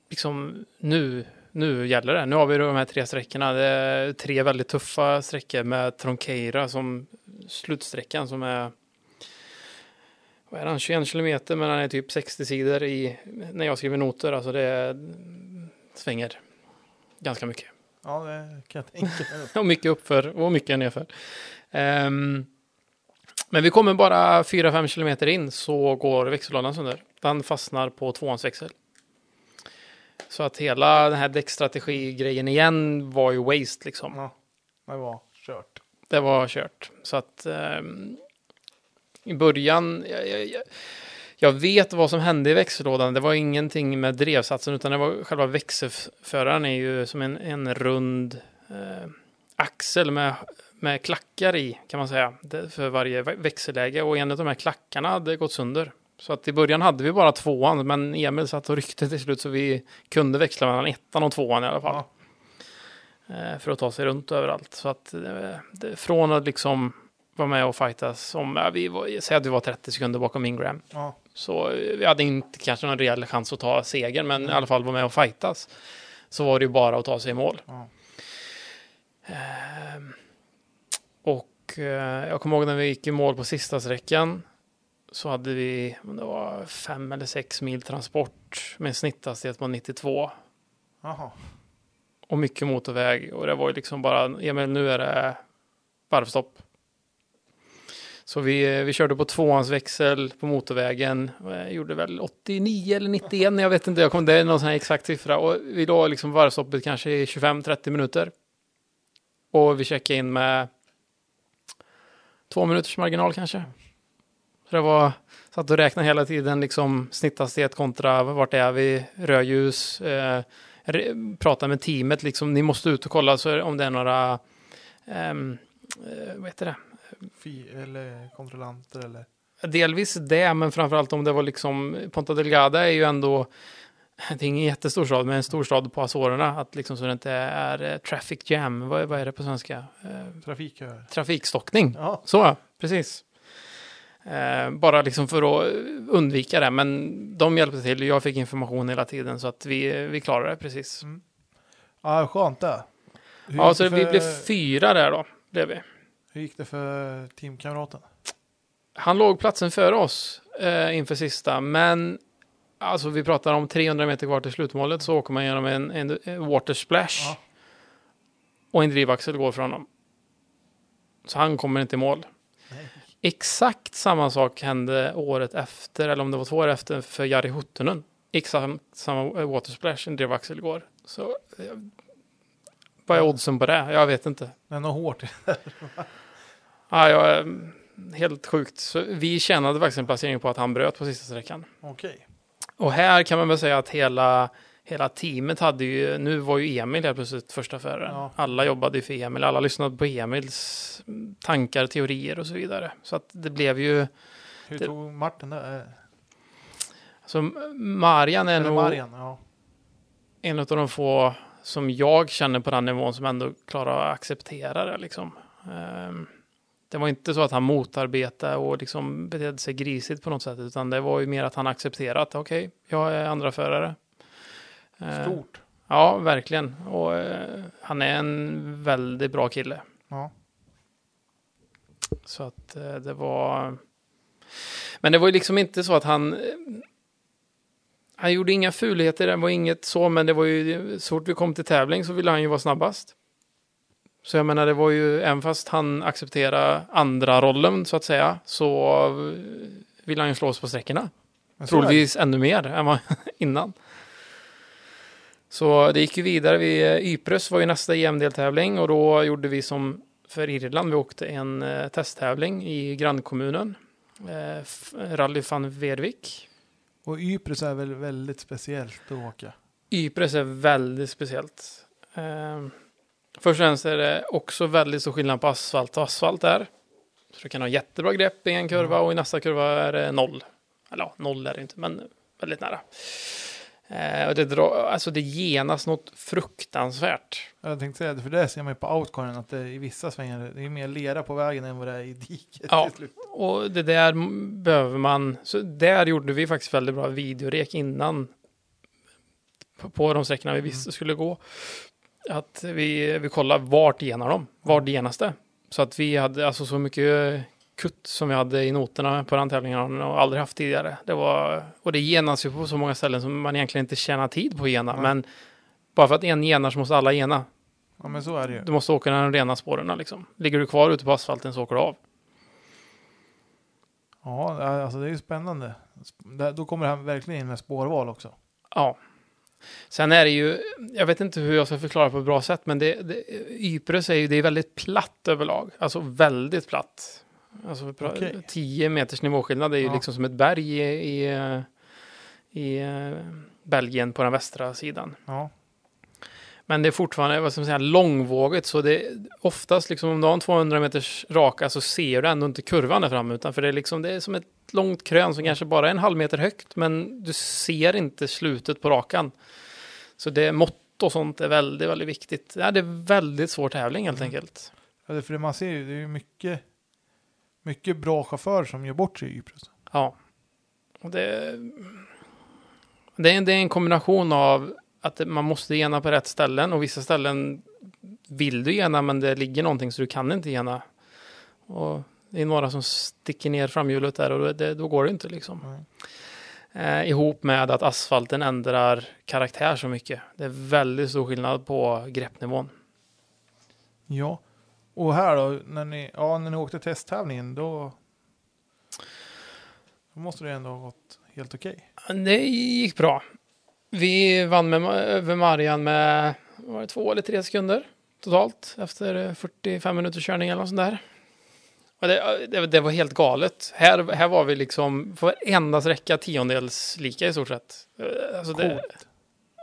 liksom nu, nu gäller det. Nu har vi de här tre sträckorna. Det är tre väldigt tuffa sträckor med Tronqueira som slutsträckan som är vad är den, 21 kilometer men den är typ 60 sidor i när jag skriver noter. Alltså det svänger ganska mycket. Ja, det kan jag tänka mig. Och mycket uppför och mycket nerför. Ehm, men vi kommer bara 4-5 kilometer in så går växellådan sönder. Den fastnar på tvåans växel. Så att hela den här däckstrategi-grejen igen var ju waste liksom. Ja, det var kört. Det var kört. Så att ehm, i början, jag, jag, jag, vet vad som hände i växellådan. Det var ingenting med drevsatsen utan det var själva växelföraren är ju som en, en rund eh, axel med, med klackar i kan man säga. För varje vä- växelläge och en av de här klackarna hade gått sönder. Så att i början hade vi bara tvåan men Emil satt och ryckte till slut så vi kunde växla mellan ettan och tvåan i alla fall. Ja. Eh, för att ta sig runt överallt. Så att eh, från att liksom vara med och fightas om, ja, vi var, säg att vi var 30 sekunder bakom Ingram. Ja. Så eh, vi hade inte kanske någon reell chans att ta segern, men i alla fall vara med och fightas. Så var det ju bara att ta sig i mål. Ja. Ehm, och jag kommer ihåg när vi gick i mål på sista sträckan. Så hade vi, det var fem eller sex mil transport med en snitthastighet på 92 Jaha. och mycket motorväg. Och det var ju liksom bara, Emil nu är det varvstopp. Så vi, vi körde på tvåans växel på motorvägen. Gjorde väl 89 eller 91, jag vet inte, jag kom, det är någon sån här exakt siffra. Och vi låg liksom varvstoppet kanske i 25-30 minuter. Och vi checkade in med två minuters marginal kanske. Så det var, satt och räknade hela tiden liksom snitthastighet kontra vart är vi, rödljus, eh, prata med teamet, liksom, ni måste ut och kolla så om det är några, ehm, eh, vad heter det, Fi eller kontrollanter eller? delvis det, men framförallt om det var liksom, Ponta Delgada är ju ändå, det är ingen jättestor stad, men en stor stad på Azorerna, att liksom så det inte är eh, traffic jam, vad, vad är det på svenska? Eh, trafikstockning. Ja. Så, precis. Eh, bara liksom för att undvika det, men de hjälpte till. Jag fick information hela tiden så att vi, vi klarade det precis. Ja, skönt det. Hur Ja, så det vi för- blev fyra där då, blev vi. Hur gick det för teamkamraten? Han låg platsen före oss eh, inför sista, men alltså vi pratar om 300 meter kvar till slutmålet så åker man genom en, en, en water splash Ja. och en drivaxel går från honom. Så han kommer inte i mål. Exakt samma sak hände året efter, eller om det var två år efter, för Jari Huttunen. Exakt samma eh, water splash, en drivaxel går. Så eh, vad är oddsen på det? Jag vet inte. Är nog hårt. Ja, jag är helt sjukt. Så vi tjänade faktiskt en placering på att han bröt på sista sträckan. Okej. Och här kan man väl säga att hela, hela teamet hade ju, nu var ju Emil helt plötsligt första föraren. Ja. Alla jobbade ju för Emil, alla lyssnade på Emils tankar, teorier och så vidare. Så att det blev ju, Hur Det- tog Martin det? Eh, så Marian är Eller nog Marian? Ja. en av de få som jag känner på den nivån som ändå klarar att acceptera det liksom. Ehm, det var inte så att han motarbetade och liksom betedde sig grisigt på något sätt, utan det var ju mer att han accepterade att okej, jag är andra förare. Ehm, Stort. Ja, verkligen. Och eh, han är en väldigt bra kille. Ja. Så att eh, det var... Men det var ju liksom inte så att han... eh, Han gjorde inga fulheter, det var inget så, men det var ju så fort vi kom till tävling så ville han ju vara snabbast. Så jag menar, det var ju, även fast han accepterade andra rollen så att säga, så eh, ville han ju slå oss på sträckorna. Troligtvis ännu mer än vad innan. Så det gick ju vidare. Vi, eh, Ypres var ju nästa EM-deltävling och då gjorde vi som för Irland. Vi åkte en eh, testtävling i grannkommunen. Eh, F- Rally van Vervik. Och Ypres är väl väldigt speciellt att åka. Ypres är väldigt speciellt. Eh, först och främst är det också väldigt stor skillnad på asfalt och asfalt där. Så du kan ha jättebra grepp i en kurva och i nästa kurva är det noll. Eller ja, noll är det inte, men väldigt nära. Eh, och det, drar, alltså det genas något fruktansvärt. Jag tänkte säga det, för det ser man ju på outcoren att det i vissa svängar det är mer lera på vägen än vad det är i diket. Ja. Och det där behöver man, så där gjorde vi faktiskt väldigt bra videorek innan. På, på de sträckorna vi visste skulle gå. Att vi, vi kollade vart genar de, vart genas det. Så att vi hade alltså så mycket kutt som vi hade i noterna på den tävlingen jag aldrig haft tidigare. Det var, och det genas ju på så många ställen som man egentligen inte tjänar tid på att gena. Ja. Men bara för att en genar så måste alla gena. Ja men så är det ju. Du måste åka den rena spåren liksom. Ligger du kvar ute på asfalten så åker du av. Ja, alltså det är ju spännande. Det- Då kommer han verkligen in med spårval också. Ja. Sen är det ju, jag vet inte hur jag ska förklara på ett bra sätt, men det, det, Ypres är ju det är väldigt platt överlag. Alltså väldigt platt. Alltså Okej. 10 meters nivåskillnad är ju Ja. liksom som ett berg i, i, i eh, Belgien på den västra sidan. Ja. Men det är fortfarande vad ska man säga, långvågigt, så det är oftast liksom om du har en 200 meters raka så ser du ändå inte kurvan där framme, utan för det är liksom det är som ett långt krön som kanske bara är en halv meter högt, men du ser inte slutet på rakan. Så det mått och sånt är väldigt, väldigt viktigt. Ja, det är väldigt svår tävling helt enkelt. Ja, för det man ser ju, det är ju mycket, mycket bra chaufförer som gör bort sig i Ypres. Ja. Och det, det, är, det är en kombination av att man måste gena på rätt ställen och vissa ställen vill du gena men det ligger någonting så du kan inte gena. Och det är några som sticker ner framhjulet där och då, det, då går det inte liksom. Nej. Eh, ihop med att asfalten ändrar karaktär så mycket. Det är väldigt stor skillnad på greppnivån. Ja. Och här då, när ni, ja, när ni åkte testtävlingen, då, då måste det ändå ha gått helt okej. Det gick bra. Vi vann med, över Marian med var det två eller tre sekunder totalt efter 45 minuters körning eller något sånt där. Och det, det, det var helt galet. Här, här var vi liksom på varenda sträcka tiondels lika i stort sett. Eh, Alltså det,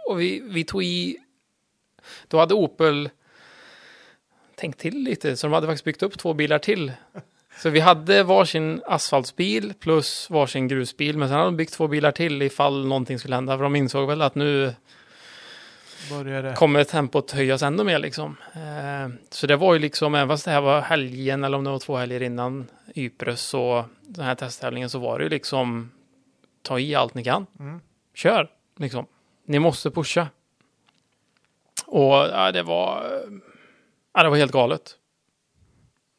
och vi, vi tog i... Då hade Opel tänkt till lite, så de hade faktiskt byggt upp två bilar till. Så vi hade varsin asfaltsbil plus varsin grusbil, men sen hade de byggt två bilar till ifall någonting skulle hända, för de insåg väl att nu Börjar det. kommer tempot höjas ännu mer liksom. Eh, så det var ju liksom, även fast det här var helgen eller om det var två helger innan Ypres och den här testtävlingen så var det ju liksom ta i allt ni kan. Mm. Kör liksom. Ni måste pusha. Och ja, det var, ja, det var helt galet.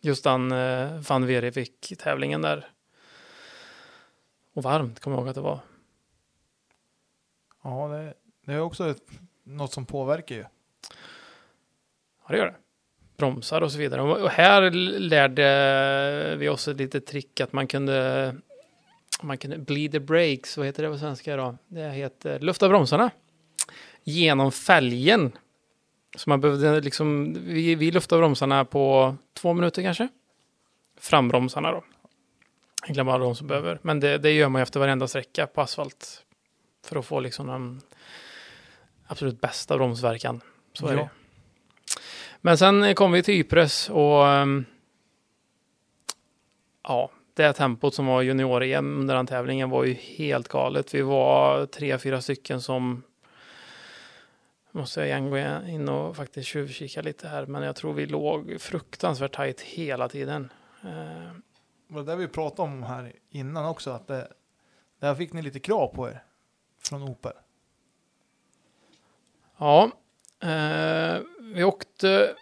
Just den eh, Van Verevik-tävlingen där. Och varmt kommer jag ihåg att det var. Ja, det, det är också ett, något som påverkar ju. Ja, det gör det. Bromsar och så vidare. Och här lärde vi oss ett litet trick att man kunde man kunde bleed the brakes, vad heter det på svenska då? Det heter lufta bromsarna genom fälgen. Så man behövde liksom, vi, vi luftade bromsarna på två minuter kanske. Frambromsarna då. Egentligen bara de som behöver. Men det, det gör man ju efter varenda sträcka på asfalt. För att få liksom den absolut bästa bromsverkan. Så är Ja. det. Men sen kom vi till Ypres och ehm, ja, det tempot som var junior-EM under den tävlingen var ju helt galet. Vi var tre, fyra stycken som måste jag igen gå in och faktiskt tjuvkika lite här, men jag tror vi låg fruktansvärt tajt hela tiden. Eh, Det det vi pratade om här innan också, att det, där fick ni lite krav på er från Opel. ja, eh, vi åkte,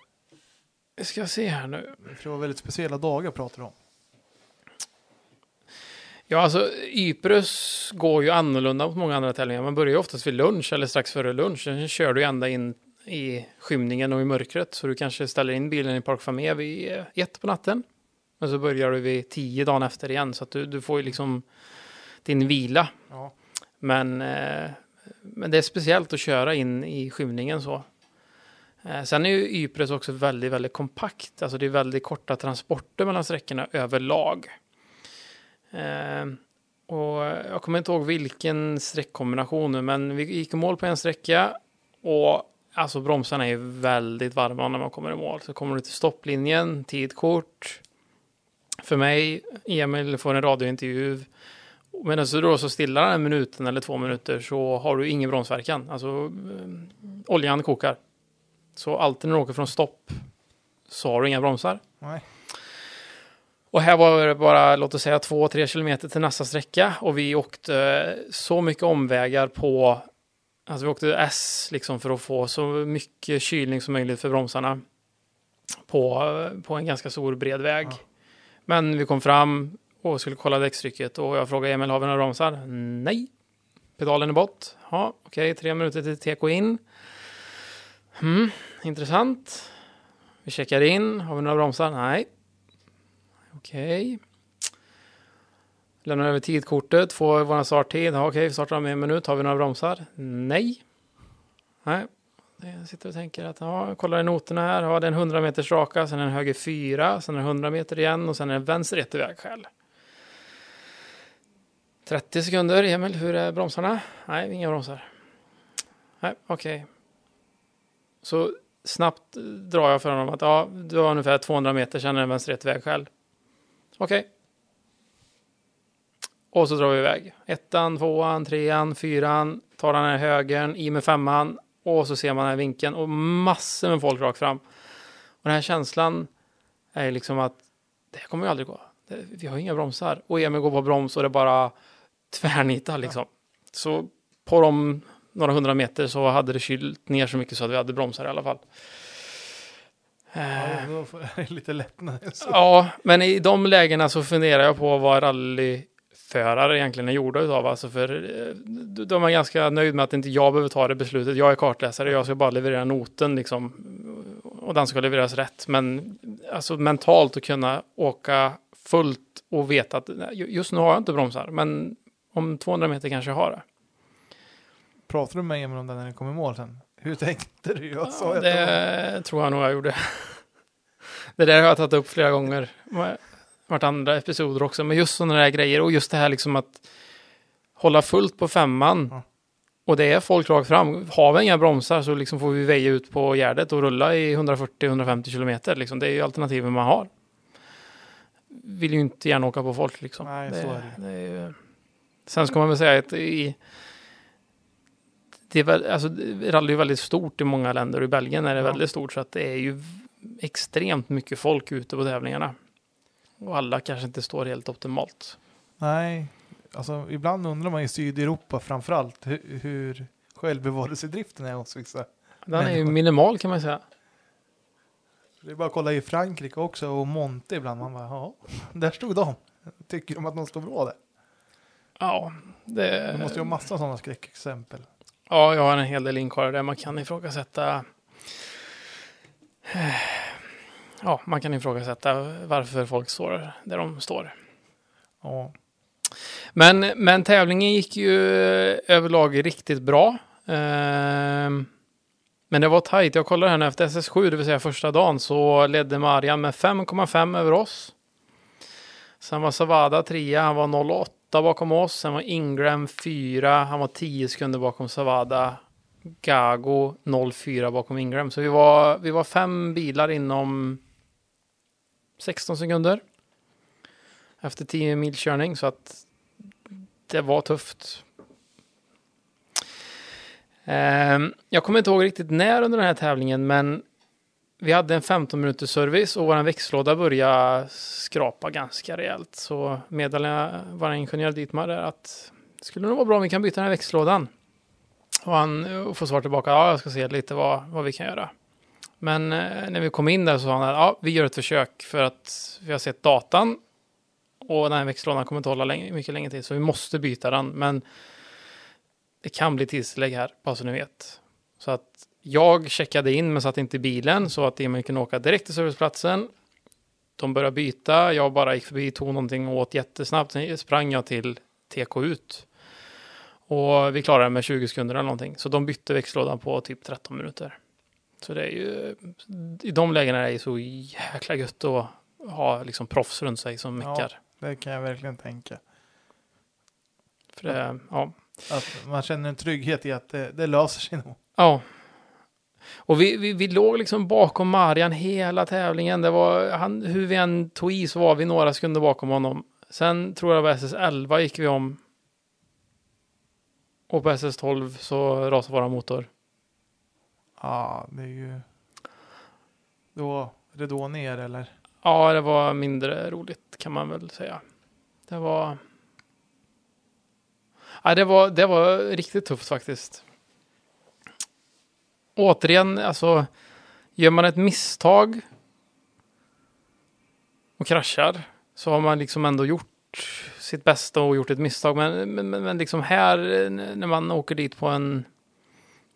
ska se här nu. För det var väldigt speciella dagar pratade de om. Ja, alltså Ypres går ju annorlunda mot många andra tävlingar. Man börjar ju oftast vid lunch eller strax före lunch. Sen kör du ända in i skymningen och i mörkret. Så du kanske ställer in bilen i Park Famé vid eh, ett på natten. Men så börjar du vid tio dagen efter igen. Så att du, du får ju liksom din vila. Ja. Men, eh, men det är speciellt att köra in i skymningen så. Eh, sen är ju Ypres också väldigt, väldigt kompakt. Alltså det är väldigt korta transporter mellan sträckorna överlag. Eh, och jag kommer inte ihåg vilken sträckkombination nu, men vi gick i mål på en sträcka och alltså bromsarna är väldigt varma när man kommer i mål. Så kommer du till stopplinjen, tidkort. För mig, Emil får en radiointervju. Medan du då så stillar en minuten eller två minuter så har du ingen bromsverkan. Alltså eh, oljan kokar. Så alltid när du åker från stopp så har du inga bromsar. Nej. Och här var det bara, låt oss säga, två, tre kilometer till nästa sträcka. Och vi åkte så mycket omvägar på, alltså vi åkte S liksom för att få så mycket kylning som möjligt för bromsarna. På, på en ganska stor bred väg. Ja. Men vi kom fram och skulle kolla däckstrycket och jag frågade Emil, har vi några bromsar? Nej. Pedalen är bort. Ja, okej, tre minuter till TK in. Hmm, intressant. Vi checkar in, har vi några bromsar? Nej. Okej. Lämnar över tidkortet, får vår starttid. Ja, Okej, vi startar om en minut. Har vi några bromsar? Nej. Nej. Jag sitter och tänker att ja, jag kollar i noterna här. Ja, det är en 100 meters raka, sen är en höger 4, sen är det 100 meter igen och sen är det vänster ett vägskäl. 30 sekunder, Emil, hur är bromsarna? Nej, inga bromsar. Nej, okej. Så snabbt drar jag för honom att ja, du har ungefär 200 meter, sen är det vänster ett vägskäl. Okej. Och så drar vi iväg. Ettan, tvåan, trean, fyran, tar den här högern, i med femman och så ser man den här vinkeln och massor med folk rakt fram. Och den här känslan är ju liksom att det här kommer ju aldrig gå. Vi har inga bromsar. Och Emil går på broms och det bara tvärnitar liksom. Så på de några hundra meter så hade det kylt ner så mycket så att vi hade bromsar i alla fall. Ja, då får jag lite lättnad. Så. Ja, men i de lägena så funderar jag på vad rallyförare egentligen är gjorda utav. Alltså för eh, de är ganska nöjd med att inte jag behöver ta det beslutet. Jag är kartläsare, jag ska bara leverera noten liksom. Och den ska levereras rätt. Men alltså mentalt att kunna åka fullt och veta att just nu har jag inte bromsar. Men om 200 meter kanske jag har det. Pratar du med Emil om det när ni kom i mål sen? Hur tänkte du? Jag sa Ja, att det det tror jag nog jag gjorde. Det där har jag tagit upp flera gånger. Vart andra episoder också. Men just sådana där grejer och just det här liksom att hålla fullt på femman. Ja. Och det är folk rakt fram. Har vi inga bromsar så liksom får vi väja ut på Gärdet och rulla i 140-150 kilometer. Liksom. Det är ju alternativen man har. Vill ju inte gärna åka på folk liksom. Nej, så är det. det är ju... Sen ska man väl säga att i det är väl, alltså, rally är väldigt stort i många länder och i Belgien är det Ja. väldigt stort så att det är ju extremt mycket folk ute på tävlingarna. Och alla kanske inte står helt optimalt. Nej, alltså ibland undrar man i Sydeuropa framförallt hur, hur självbevarelsedriften är hos vissa. Den är ju minimal kan man säga. Det är bara att kolla i Frankrike också och Monte ibland. Man bara, ja, där stod de. Tycker de att de står bra där? Ja, det, Det måste ju ha massa sådana skräckexempel. Ja, jag har en hel del inkorgar där man kan ifrågasätta Ja, man kan ifrågasätta varför folk står där de står. Ja, Men, men tävlingen gick ju överlag riktigt bra. Ehm, men det var tajt. Jag kollade här nu efter SS7, det vill säga första dagen, så ledde Marian med 5,5 över oss. Sen var Savada trea, han var 0,8 bakom oss. Sen var Ingram fyra, han var 10 sekunder bakom Savada. Gago 0,4 bakom Ingram. Så vi var, vi var fem bilar inom 16 sekunder. Efter 10 mil körning, så att det var tufft. Ehm, jag kommer inte ihåg riktigt när under den här tävlingen, men vi hade en 15 minuters service och vår växellåda började skrapa ganska rejält. Så meddelade jag vår ingenjör Dietmar där att det skulle nog vara bra om vi kan byta den här växellådan. Och han får svar tillbaka, ja jag ska se lite vad, vad vi kan göra. Men eh, när vi kom in där så sa han att ja, vi gör ett försök för att vi har sett datan och den här växellådan kommer inte hålla länge, mycket längre till, så vi måste byta den. Men det kan bli tidstillägg här, bara så ni vet. Så att jag checkade in men satt inte i bilen så att Emil kunde åka direkt till serviceplatsen. De började byta, jag bara gick förbi, tog någonting och åt jättesnabbt. Sen sprang jag till TK ut. Och vi klarade det med 20 sekunder eller någonting. Så de bytte växellådan på typ 13 minuter. Så det är ju, i de lägena är det så jäkla gött att ha liksom proffs runt sig som Ja. meckar. det kan jag verkligen tänka. För det, ja. Att man känner en trygghet i att det, det löser sig nog. Ja. Och vi, vi, vi låg liksom bakom Marian hela tävlingen. Det var, han, hur vi än tog i så var vi några sekunder bakom honom. Sen tror jag var SS11 gick vi om. Och på SS12 så rasade våra motor. Ja, det är ju... Då är det då ner eller? Ja, det var mindre roligt kan man väl säga. Det var... Ja, det var, det var riktigt tufft faktiskt. Återigen, alltså, gör man ett misstag och kraschar så har man liksom ändå gjort sitt bästa och gjort ett misstag. Men, men, men- liksom här, när man åker dit på en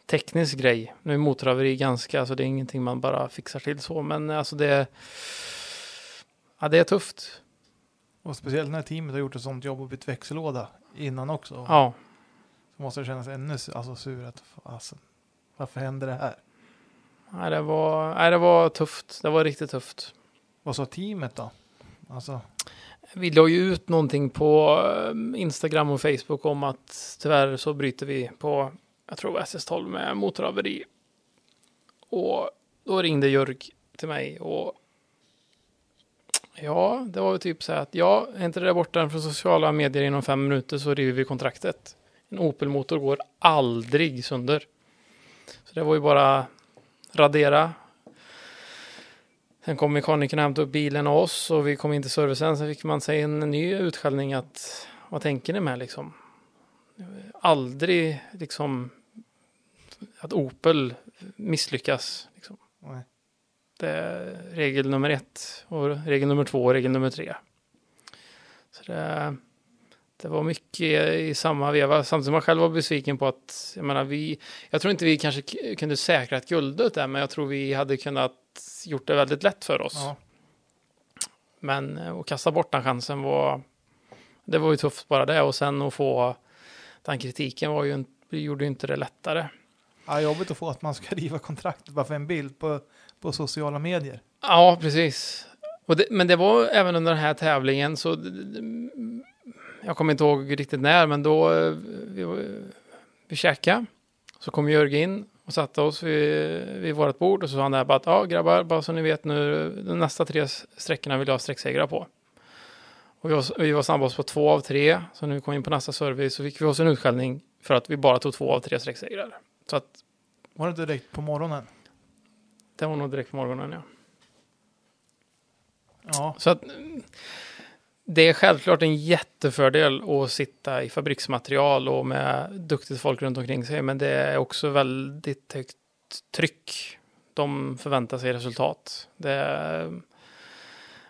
teknisk grej. Nu är motorhaveri ganska, alltså det är ingenting man bara fixar till så, men alltså det Ja, det är tufft. Och speciellt när teamet har gjort ett sånt jobb och bytt växellåda innan också. Ja, Så måste det kännas ännu alltså, sur att fasen. Varför hände det här? Nej, det var, nej, det var tufft. Det var riktigt tufft. Vad sa teamet då? Alltså, Vi la ju ut någonting på eh, Instagram och Facebook om att tyvärr så bryter vi på, jag tror SS12 med motorhaveri. Och då ringde Jörg till mig och ja, det var ju typ så här att ja, är inte det där borta från sociala medier inom fem minuter så river vi kontraktet. En Opel-motor går aldrig sönder. Så det var ju bara radera. Sen kom mekanikern och hämtade upp bilen av oss och vi kom in till servicen. Sen fick man sig en ny utskällning att vad tänker ni med liksom? Aldrig liksom att Opel misslyckas. Liksom. nej. Det är regel nummer ett och regel nummer två och regel nummer tre. Så det, det var mycket i samma veva. Samtidigt som jag själv var besviken på att, jag menar vi, jag tror inte vi kanske kunde säkra ett guldet där, men jag tror vi hade kunnat gjort det väldigt lätt för oss. Ja. Men eh, att kasta bort den chansen var, det var ju tufft bara det och sen att få den kritiken var ju, gjorde ju inte det lättare. Ja, jobbigt att få att man ska riva kontraktet bara för en bild på, på sociala medier. Ja, precis. Det, men det var även under den här tävlingen så jag kommer inte ihåg riktigt när, men då eh, vi, vi käkade. Så kom Jörgen in och satte oss vid, vid vårt bord och så sa han där bara att ja grabbar, bara så ni vet nu, de nästa tre sträckorna vill jag ha sträcksegrar på. Och vi var, vi var snabbast på två av tre, så när vi kom in på nästa service så fick vi oss en utskällning för att vi bara tog två av tre sträcksegrar. Så att Var det direkt på morgonen? det var nog direkt på morgonen, ja. Ja, Så att det är självklart en jättefördel att sitta i fabriksmaterial och med duktigt folk runt omkring sig. Men det är också väldigt högt tryck. De förväntar sig resultat. Det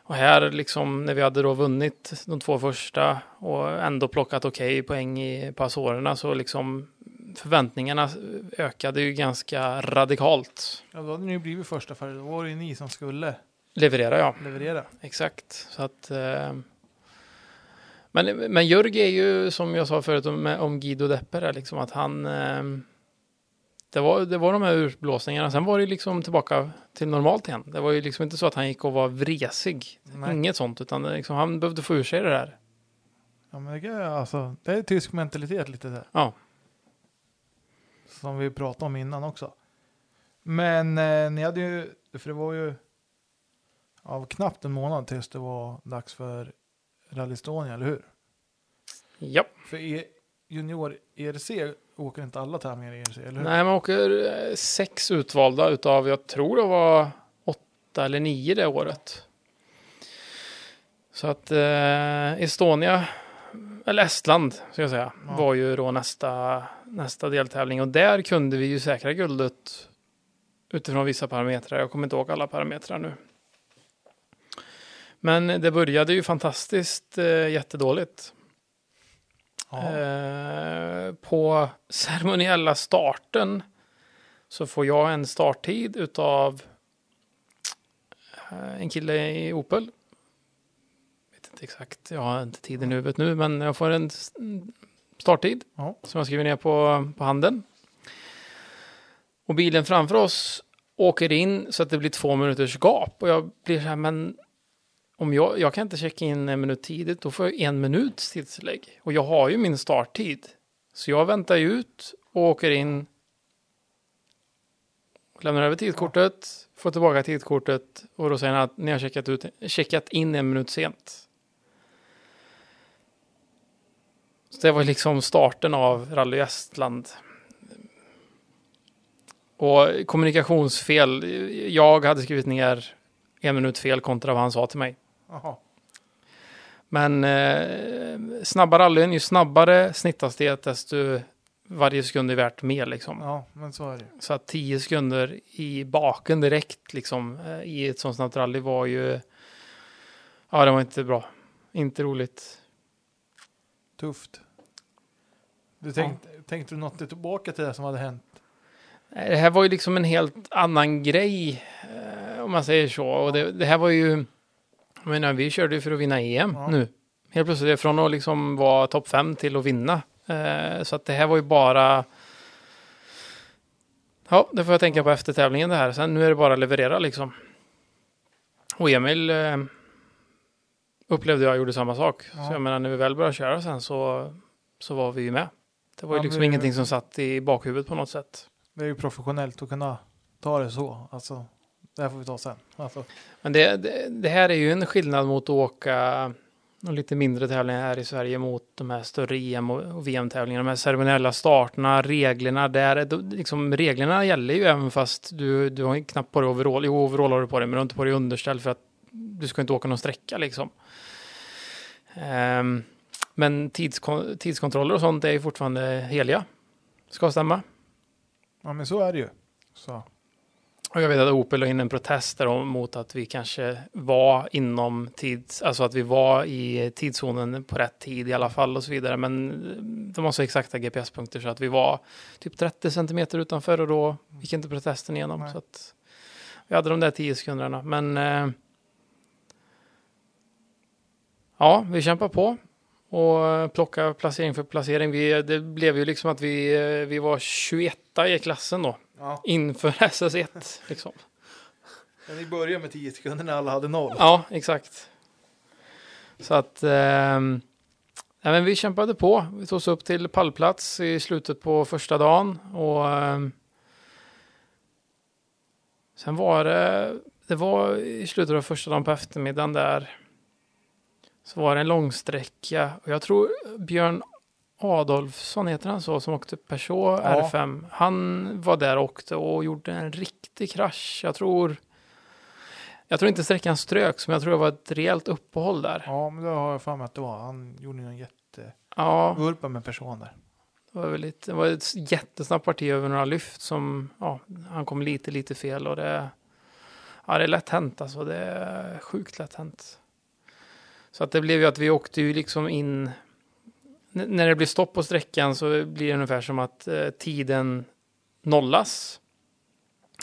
och här liksom när vi hade då vunnit de två första och ändå plockat okej poäng i passorerna så liksom förväntningarna ökade ju ganska radikalt. ja då hade ni ju blivit första för då var det ju ni som skulle Leverera ja. leverera. Exakt. Så att, eh, men, men Jörg är ju, som jag sa förut om, om Guido Depper, liksom att han... Eh, det, var, det var de här urblåsningarna. Sen var det liksom tillbaka till normalt igen. Det var ju liksom inte så att han gick och var vresig. Nej. Inget sånt, utan liksom, han behövde få ur sig det där. Ja, men det, är, alltså, det är tysk mentalitet lite där. Ja. Som vi pratade om innan också. Men eh, ni hade ju, för det var ju av knappt en månad tills det var dags för Rally Estonia, eller hur? Ja. För e, junior ERC åker inte alla tävlingar i ERC, eller hur? Nej, man åker eh, sex utvalda utav, jag tror det var åtta eller nio det året. Så att eh, Estonia, eller Estland ska jag säga, Ja. var ju då nästa, nästa deltävling. Och där kunde vi ju säkra guldet utifrån vissa parametrar. Jag kommer inte ihåg alla parametrar nu. Men det började ju fantastiskt eh, jättedåligt. Ja. Eh, på ceremoniella starten så får jag en starttid utav eh, en kille i Opel. Vet inte exakt, jag har inte tiden i huvudet nu, men jag får en starttid Ja. som jag skriver ner på, på handen. Och bilen framför oss åker in så att det blir två minuters gap och jag blir så här, men om jag, jag kan inte checka in en minut tidigt, då får jag en minuts tidslägg. Och jag har ju min starttid. Så jag väntar ju ut och åker in. Lämnar över tidkortet, får tillbaka tidkortet och då säger han att ni har checkat, ut, checkat in en minut sent. Så det var liksom starten av Rally Estland. Och kommunikationsfel. Jag hade skrivit ner en minut fel kontra vad han sa till mig. Jaha. Men eh, snabba rallyn, ju snabbare snitthastighet desto varje sekund är värt mer liksom. Ja, men så är det. Så att 10 sekunder i baken direkt liksom eh, i ett sånt snabbt rally var ju ja, det var inte bra. Inte roligt. Tufft. Du tänkte, tänkte du något tillbaka till det som hade hänt? Det här var ju liksom en helt annan grej eh, om man säger så. Och det, det här var ju, jag menar, vi körde ju för att vinna EM Ja. nu. Helt plötsligt det från att liksom vara topp fem till att vinna. Eh, så att det här var ju bara Ja, det får jag tänka på efter tävlingen det här. Sen nu är det bara att leverera liksom. Och Emil eh, upplevde jag gjorde samma sak. Ja. Så jag menar, när vi väl började köra sen så, så var vi ju med. Det var ju Ja, liksom men- ingenting som satt i bakhuvudet på något sätt. Det är ju professionellt att kunna ta det så. Alltså, det här får vi ta sen. Alltså, Men det, det, det här är ju en skillnad mot att åka någon lite mindre tävlingar här i Sverige mot de här större EM och, och VM-tävlingarna. De här ceremoniella starterna, reglerna där. Liksom, reglerna gäller ju även fast du, du har knappt på dig overall. Jo, overall har du på dig, men du har inte på dig underställ för att du ska inte åka någon sträcka liksom. Ehm, men tidskon, tidskontroller och sånt är ju fortfarande heliga. Ska stämma. ja, men så är det ju. Så. Och jag vet att Opel la in en protest där mot att vi kanske var inom tids, alltså att vi var i tidszonen på rätt tid i alla fall och så vidare. Men de har så exakta GPS-punkter så att vi var typ 30 centimeter utanför och då gick inte protesten igenom. Nej. Så att vi hade de där 10 sekunderna. Men eh, ja, vi kämpar på och plocka placering för placering. Vi, det blev ju liksom att vi, eh, vi var 21 i klassen då Ja. inför SS1. Liksom. Men vi började med 10 sekunder när alla hade noll. Ja, exakt. Så att ehm, ja, men vi kämpade på. Vi tog oss upp till pallplats i slutet på första dagen. Och ehm, sen var det, det var i slutet av första dagen på eftermiddagen där. Så var det en långsträcka. Och jag tror Björn Adolfsson heter han så, som åkte Peugeot Ja. R5. Han var där och åkte och gjorde en riktig krasch. Jag tror jag tror inte sträckan ströks, men jag tror det var ett rejält uppehåll där. Ja, men det har jag för mig att det var. Han gjorde en jätte... Ja, Vurpa med person där. det var, väl lite, det var ett jättesnabbt parti över några lyft som, ja, han kom lite, lite fel och det, ja, det är lätt hänt alltså. Det är sjukt lätt hänt. Så att det blev ju att vi åkte ju liksom in, när det blir stopp på sträckan så blir det ungefär som att eh, tiden nollas.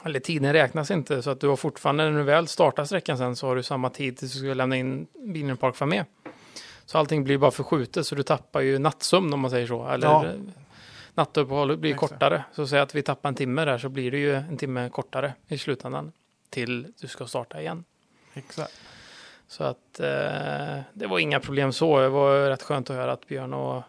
Eller tiden räknas inte, så att du har fortfarande, när du väl startar sträckan sen så har du samma tid tills du ska lämna in bilen i park med. Så allting blir bara förskjutet, så du tappar ju nattsömn om man säger så. Eller Ja. ja. nattuppehållet blir Exakt. kortare. Så säg att vi tappar en timme där så blir det ju en timme kortare i slutändan. Till du ska starta igen. Exakt. Så att eh, det var inga problem så. Det var rätt skönt att höra att Björn och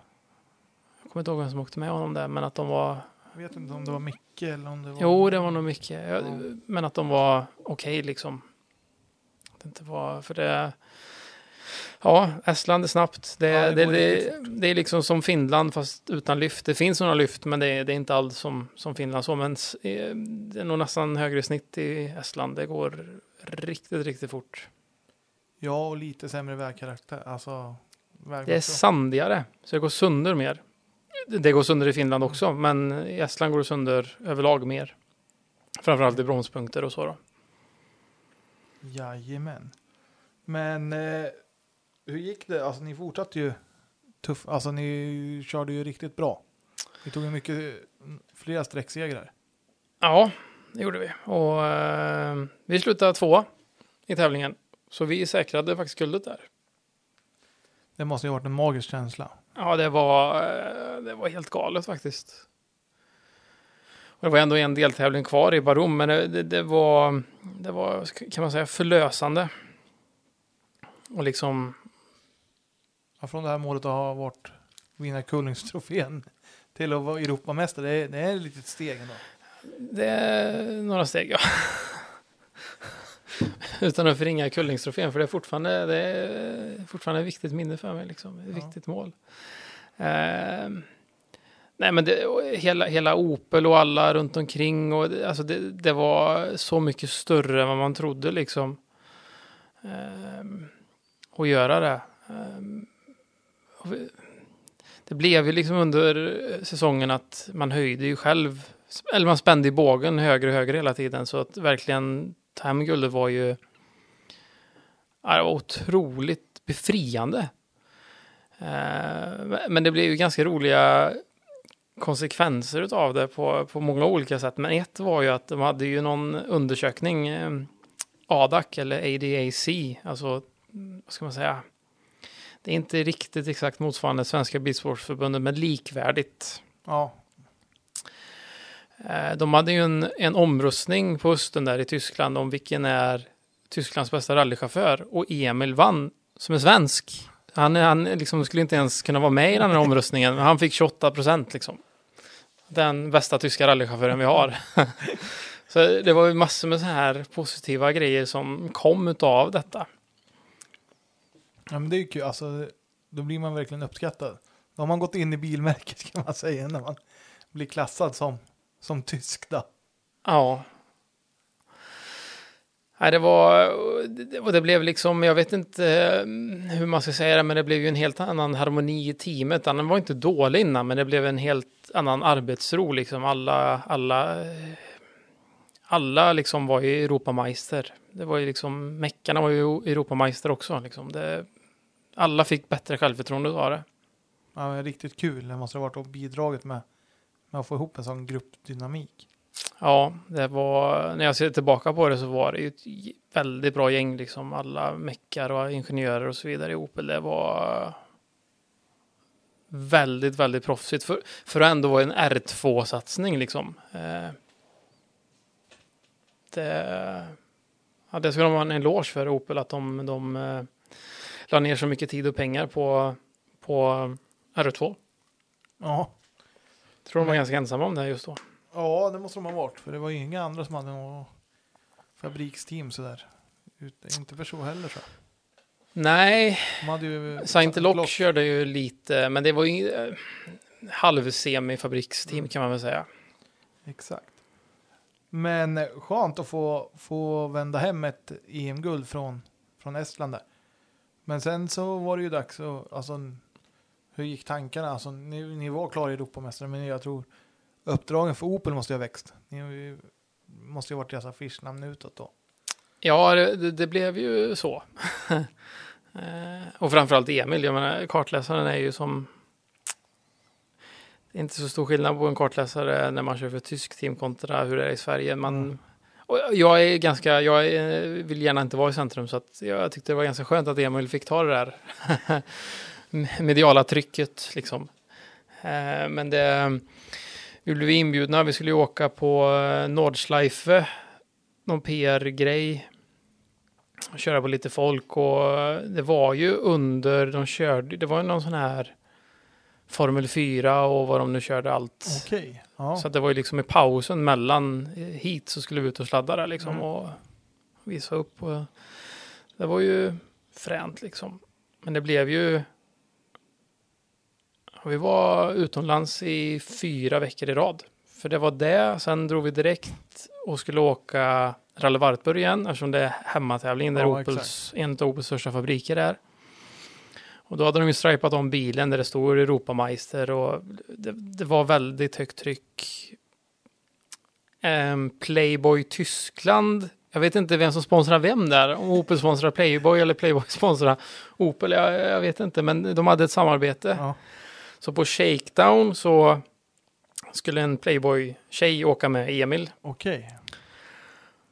jag kommer inte ihåg vem som åkte med honom där, men att de var Jag vet inte om det var Micke eller om det var... Jo, det var nog mycket. Ja, Ja. Men att de var okej liksom. Att det inte var, för det... Ja, Estland är snabbt. Det, Ja, det det, det, det, är liksom som Finland fast utan lyft. Det finns några lyft men det, är- inte alls som, som Finland så. Men eh, det är nog nästan högre snitt i Estland. Det går riktigt, riktigt fort. Ja, och lite sämre vägkaraktär. Alltså, Det är sandigare, så det går sönder mer. Det- går sönder i Finland också, men i Estland går det sönder överlag mer. Framförallt i bromspunkter och så då. Jajamän. Men eh, hur gick det? Alltså ni fortsatte ju tuff. Alltså ni körde ju riktigt bra. Vi tog ju mycket mm, flera sträcksegrar. Ja, det gjorde vi. Och eh, vi slutade två i tävlingen. Så vi säkrade faktiskt guldet där. Det måste ju ha varit en magisk känsla. Ja, det var, eh, det var helt galet faktiskt. Och det var ändå en deltävling kvar i Barum, men det, det, det, var, det var, kan man säga, förlösande. Och liksom, Ja, från det här målet att ha varit vinna Kullingstrofén till att vara Europamästare. Det är, det är ett litet steg ändå. det är några steg, ja. Utan att förringa Kullingstrofén, för det är fortfarande, det är fortfarande ett viktigt minne för mig. Liksom. Ett Ja. viktigt mål. Ehm, nej, men det, hela, hela Opel och alla runt omkring. Och det, alltså det, det var så mycket större än vad man trodde. Liksom. Ehm, att göra det. Och vi- det blev ju liksom under säsongen att man höjde ju själv, eller man spände i bågen högre och högre hela tiden. Så att verkligen ta var ju ja, det var otroligt befriande. Eh, men det blev ju ganska roliga konsekvenser av det på, på många olika sätt. Men ett var ju att de hade ju någon undersökning, eh, ADAC eller ADAC, alltså vad ska man säga? Det är inte riktigt exakt motsvarande Svenska Bilsportförbundet, men likvärdigt. Ja, Eh, de hade ju en, en omröstning på hösten där i Tyskland om vilken är Tysklands bästa rallychaufför och Emil vann som är svensk. Han, han liksom skulle inte ens kunna vara med i den här omröstningen, men han fick 28 procent liksom. Den bästa tyska rallychauffören vi har. så det var ju massor med så här positiva grejer som kom utav detta. Ja, men det är ju kul. Alltså, då blir man verkligen uppskattad. Då har man gått in i bilmärket kan man säga när man blir klassad som, som tysk då. Ja. Nej, det var, och det blev liksom, jag vet inte eh, hur man ska säga det, men det blev ju en helt annan harmoni i teamet. Han var inte dålig innan, men det blev en helt annan arbetsro liksom. Alla, alla, alla liksom var ju Europameister. Det var ju liksom, meckarna var ju Europameister också liksom. Det, alla fick bättre självförtroende av det. Ja, riktigt kul. Det måste ha varit och bidragit med, med att få ihop en sån gruppdynamik. Ja, det var, när jag ser tillbaka på det så var det ju ett väldigt bra gäng, liksom alla meckar och ingenjörer och så vidare i Opel. Det var väldigt, väldigt proffsigt för, för att ändå vara en R2-satsning liksom. Eh, det, ja, det ska de ha en eloge för Opel, att de, de eh, la ner så mycket tid och pengar på, på R2. Ja. Tror de var ganska ensamma om det här just då. ja, det måste de ha varit. För det var ju inga andra som hade något fabriksteam sådär. Ut- Inte för så heller så. Nej. Saint-Lock Lock. körde ju lite, men det var ju eh, halv-semi-fabriksteam kan man väl säga. Exakt. Men eh, skönt att få, få vända hem ett EM-guld från, från Estland där. Men sen så var det ju dags att, alltså, hur gick tankarna? Alltså, ni, ni var klara Europamästare, men jag tror uppdragen för Opel måste ju ha växt. Ni måste ju ha varit deras affischnamn utåt då. Ja, det, det- blev ju så. Eh, och framförallt Emil, jag menar kartläsaren är ju som... Det är inte så stor skillnad på en kartläsare när man kör för ett tyskt team kontra hur det är i Sverige. Man, Mm. och jag är ganska, jag vill gärna inte vara i centrum så att jag tyckte det var ganska skönt att Emil fick ta det där mediala trycket liksom. Eh, Men det, vi blev inbjudna, vi skulle ju åka på eh, Nordschleife, någon PR-grej köra på lite folk och det var ju under de körde, det var ju någon sån här Formel 4 och vad de nu körde allt. Okej. Ja. Så att det var ju liksom i pausen mellan hit så skulle vi ut och sladda där liksom Mm. och visa upp. Och det var ju fränt liksom. Men det blev ju vi var utomlands i fyra veckor i rad. För det var det, sen drog vi direkt och skulle åka Rally Wartburg igen eftersom det är hemmatävling där Ja, Opels, en av Opels största fabriker är. Och då hade de ju stripat om bilen där det stod Europameister och det, det var väldigt högt tryck. Ehm, Playboy Tyskland. Jag vet inte vem som sponsrar vem där. Om Opel sponsrar Playboy eller Playboy sponsrar Opel. Jag, jag vet inte, men de hade ett samarbete. Ja. Så på Shakedown så skulle en Playboy-tjej åka med Emil. Okej.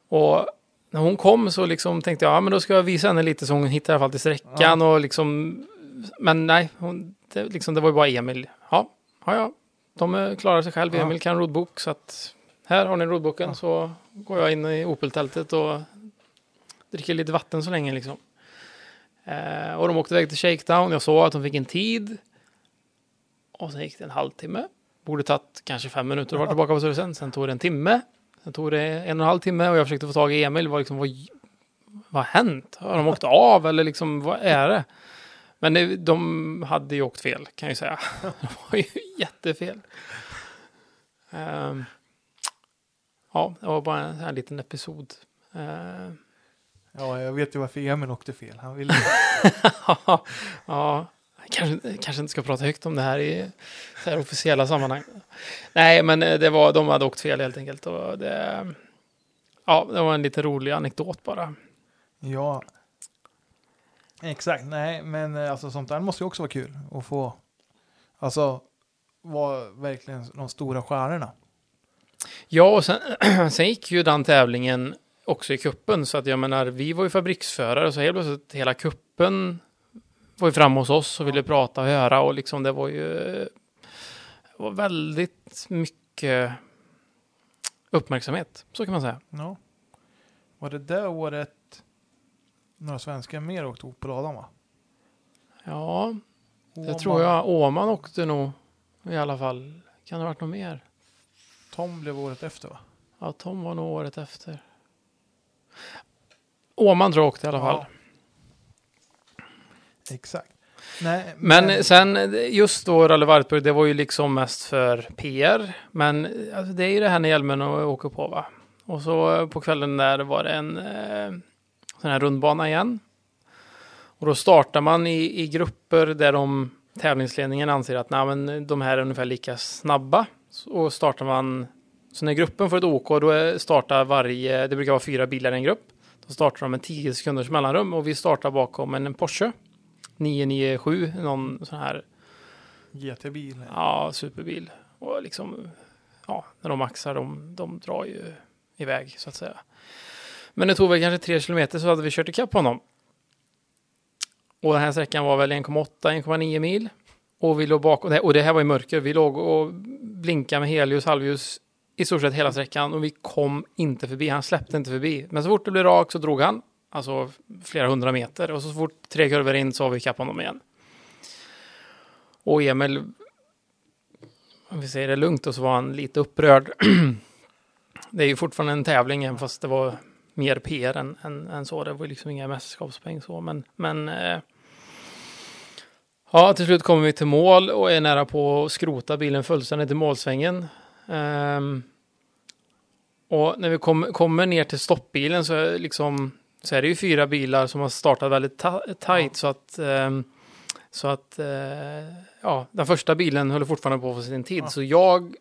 Och när hon kom så liksom tänkte jag, ja men då ska jag visa henne lite så hon hittar i alla fall till sträckan och liksom, men nej, hon, det, liksom, det var ju bara Emil. Ja, ja, ja, de eh, klarar sig själv. Ja. Emil kan roadbook så att här har ni roadbooken Ja. så går jag in i Opel-tältet och dricker lite vatten så länge liksom. Eh, och de åkte iväg till Shakedown. Jag såg att de fick en tid. Och sen gick det en halvtimme. Borde tagit kanske fem minuter att vara tillbaka på servicen. Sen tog det en timme. Sen tog det en och en halv timme och jag försökte få tag i Emil. Vad, liksom, vad, vad har hänt? Har de åkt av eller liksom, vad är det? Men det, de hade ju åkt fel kan jag ju säga. Det var ju jättefel. Ehm, ja, det var bara en här liten episod. Ehm, Ja, jag vet ju varför Emil åkte fel. Han ville... ja, kanske, kanske inte ska prata högt om det här i så här officiella sammanhang. Nej, men eh, det var, de hade åkt fel helt enkelt. Och det, ja, det var en lite rolig anekdot bara. Ja. Exakt, nej, men eh, alltså sånt där måste ju också vara kul att få. Alltså, vara verkligen de stora stjärnorna. Ja, och sen, sen gick ju den tävlingen också i kuppen så att jag menar, vi var ju fabriksförare så helt plötsligt hela kuppen var ju framme hos oss och ville prata och höra och liksom det var ju det var väldigt mycket uppmärksamhet, så kan man säga. Ja. Var det det året några svenskar mer åkte upp på ladan va? Ja, det Åman. tror jag. Åman åkte nog i alla fall. Kan det ha varit något mer? Tom blev året efter va? Ja, Tom var nog året efter. Åman tror jag åkte i alla fall. Exakt. Nej, Men sen just då Rally Wartburg, det var ju liksom mest för PR. Men alltså, det är ju det här när hjälmen och åker på va. Och så på kvällen där var det en eh, sån här rundbana igen. Och då startar man i, i grupper där de tävlingsledningen anser att nej, men de här är ungefär lika snabba. Och startar man, så när gruppen får ett OK, då är- startar varje, det brukar vara fyra bilar i en grupp. Då startar de med 10 sekunders mellanrum och vi startar bakom en Porsche. 997, någon sån här GT-bil. ja, superbil. Och liksom, ja, när de maxar, de, de drar ju iväg så att säga. Men det tog väl kanske tre kilometer så hade vi kört ikapp honom. Och den här sträckan var väl 1,8-1,9 mil. Och vi låg bakom, och det här var i mörker, vi låg och blinkade med helljus, halvljus i stort sett hela sträckan och vi kom inte förbi, han släppte inte förbi. Men så fort det blev rakt så drog han, alltså flera hundra meter och så fort tre kurvor in så har vi ikapp honom igen. Och Emil, om vi säger det lugnt, och så var han lite upprörd. det är ju fortfarande en tävling, även fast det var mer PR än, än, än så. Det var liksom inga mästerskapspoäng så, men, men eh, ja, till slut kommer vi till mål och är nära på att skrota bilen fullständigt i målsvängen. Ehm, och när vi kom, kommer ner till stoppbilen så är, liksom, så är det ju fyra bilar som har startat väldigt ta tajt så att ehm, så att eh, ja, den första bilen höll fortfarande på för sin tid. Ja. Så jag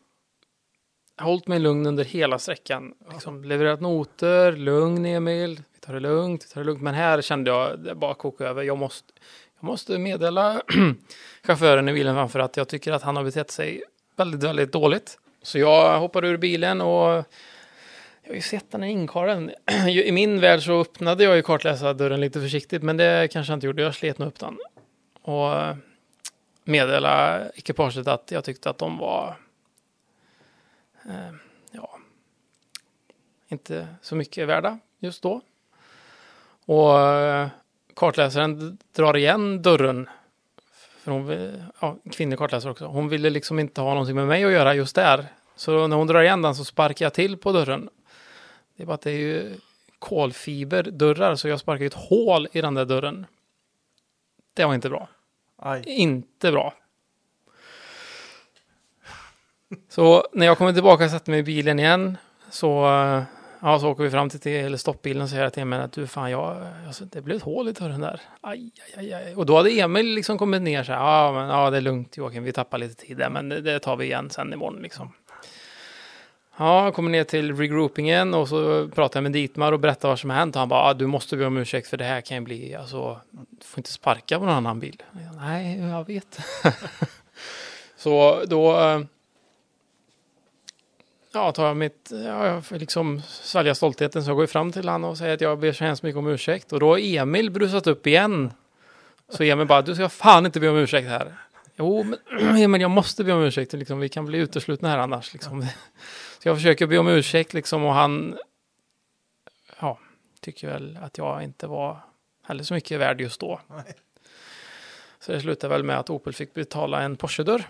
har hållit mig lugn under hela sträckan. Liksom levererat noter, lugn Emil, vi tar det lugnt, vi tar det lugnt. Men här kände jag det bara koka över. Jag måste, jag måste meddela chauffören i bilen framför att jag tycker att han har betett sig väldigt, väldigt dåligt. Så jag hoppade ur bilen och jag har ju sett den här inkaren. I min värld så öppnade jag ju kartläsardörren lite försiktigt, men det kanske jag inte gjorde. Jag slet nog upp den. Och eh, meddelade ekipaget att jag tyckte att de var eh, ja, inte så mycket värda just då. Och eh, kartläsaren drar igen dörren. För hon, vill- ja, kvinnlig kartläsare också. Hon ville liksom inte ha någonting med mig att göra just där. Så när hon drar igen den så sparkar jag till på dörren. Det är bara att det är ju kolfiberdörrar så jag sparkar ju ett hål i den där dörren. Det var inte bra. Aj. Inte bra. Så när jag kommer tillbaka och sätter mig i bilen igen så, eh, ja, så åker vi fram till, till stoppbilen och säger jag till Emil att du fan, jag, alltså, det blev ett hål i dörren där. Aj, aj, aj. Och då hade Emil liksom kommit ner så här, ja, men, ja det är lugnt Joakim, vi tappar lite tid där, men det, det tar vi igen sen imorgon liksom. Ja, jag kommer ner till regroupingen och så pratar jag med Ditmar och berättar vad som har hänt. Och han bara, ah, du måste be om ursäkt för det här kan ju bli, alltså, du får inte sparka på någon annan bil. Jag, Nej, jag vet. så då eh, ja, tar jag mitt, ja, jag får liksom svälja stoltheten så jag går fram till honom och säger att jag ber så hemskt mycket om ursäkt. Och då har Emil brusat upp igen. Så Emil bara, du ska fan inte be om ursäkt här. Jo, men Emil, jag måste be om ursäkt. Liksom, vi kan bli uteslutna här annars. Liksom. Så jag försöker be om ursäkt liksom, och han ja, tycker väl att jag inte var heller så mycket värd just då. Nej. Så det slutade väl med att Opel fick betala en Porsche-dörr.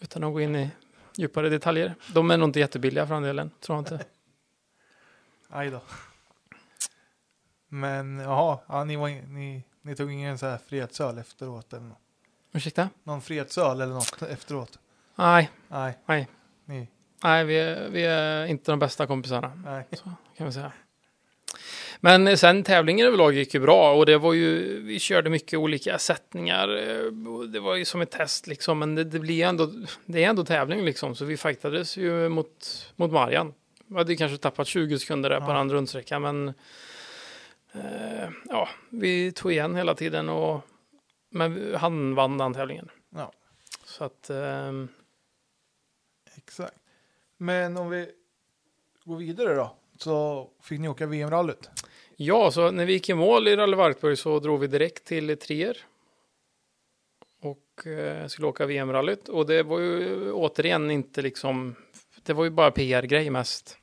Utan att gå in i djupare detaljer. De är nog inte jättebilliga för den delen, tror jag inte. Aj då. Men jaha, ja, ni, var, ni, ni tog ingen så här fredsöl efteråt eller något? Ursäkta? Någon fredsöl eller något efteråt? Nej, Nej. Nej. Ni, nej vi, är, vi är inte de bästa kompisarna, nej. kan vi säga. Men sen tävlingen överlag gick ju bra och det var ju, vi körde mycket olika sättningar. eh, Det var ju som ett test liksom, men det, det blir ändå, det är ändå tävling liksom, så vi fightades ju mot, mot Marian. Vi hade kanske tappat 20 sekunder där på Ja. den rundsträckan, men eh, ja, vi tog igen hela tiden och men han vann den tävlingen. Ja. Så att, ehm, Exakt. Men om vi går vidare då. Så fick ni åka VM-rallyt. Ja, så när vi gick i mål i Rally Wartburg så drog vi direkt till Trier. Och eh, skulle åka VM-rallyt. Och det var ju återigen inte liksom det var ju bara PR-grej mest.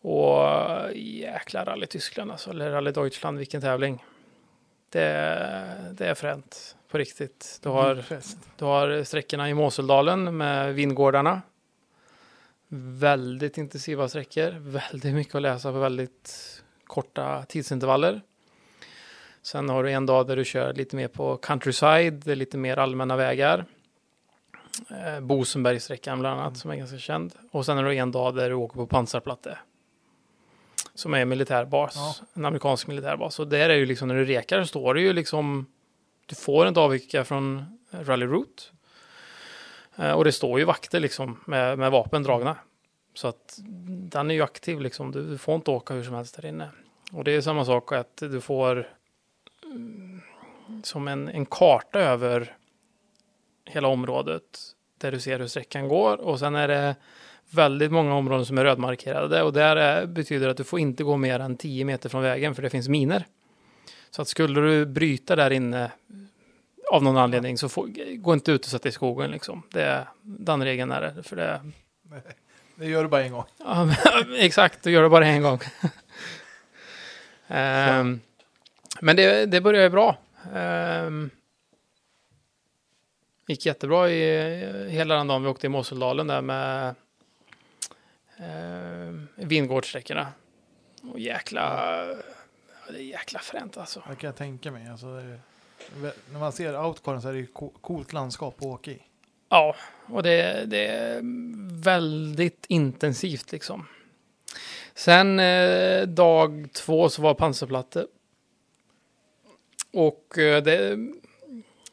Och jäkla rally Tyskland alltså, eller rally Deutschland, vilken tävling. Det, det är fränt på riktigt. Du har, du har sträckorna i Moseldalen med vingårdarna. Väldigt intensiva sträckor, väldigt mycket att läsa på väldigt korta tidsintervaller. Sen har du en dag där du kör lite mer på countryside, lite mer allmänna vägar. Eh, Bosenbergsträckan bland annat som är ganska känd. Och sen är det en dag där du åker på pansarplatte. Som är en militärbas, Ja. en amerikansk militärbas. Och där är ju liksom när du rekar står det ju liksom, du får inte avvika från Rally Route. Eh, och det står ju vakter liksom med, med vapen dragna. Så att den är ju aktiv liksom, du, får inte åka hur som helst där inne. Och det är samma sak att du får mm, som en, en karta över hela området där du ser hur sträckan går och sen är det väldigt många områden som är rödmarkerade och där är, betyder det att du får inte gå mer än 10 meter från vägen för det finns miner. Så att skulle du bryta där inne av någon anledning så får, gå inte ut och sätta i skogen liksom. Det, är- den regeln är det. För det Det gör du bara en gång. Ja, exakt, du gör det bara en gång. Ehm, men det, det började ju bra. Um, gick jättebra i hela den dagen vi åkte i Moseldalen där med um, vingårdssträckorna. Och jäkla, ja, det är jäkla fränt alltså. Det kan jag tänka mig. Alltså, det är, när man ser outcaren så är det ju coolt landskap att åka i. Ja, och det, det är väldigt intensivt liksom. Sen eh, dag två så var pansarplatte. Och eh, det,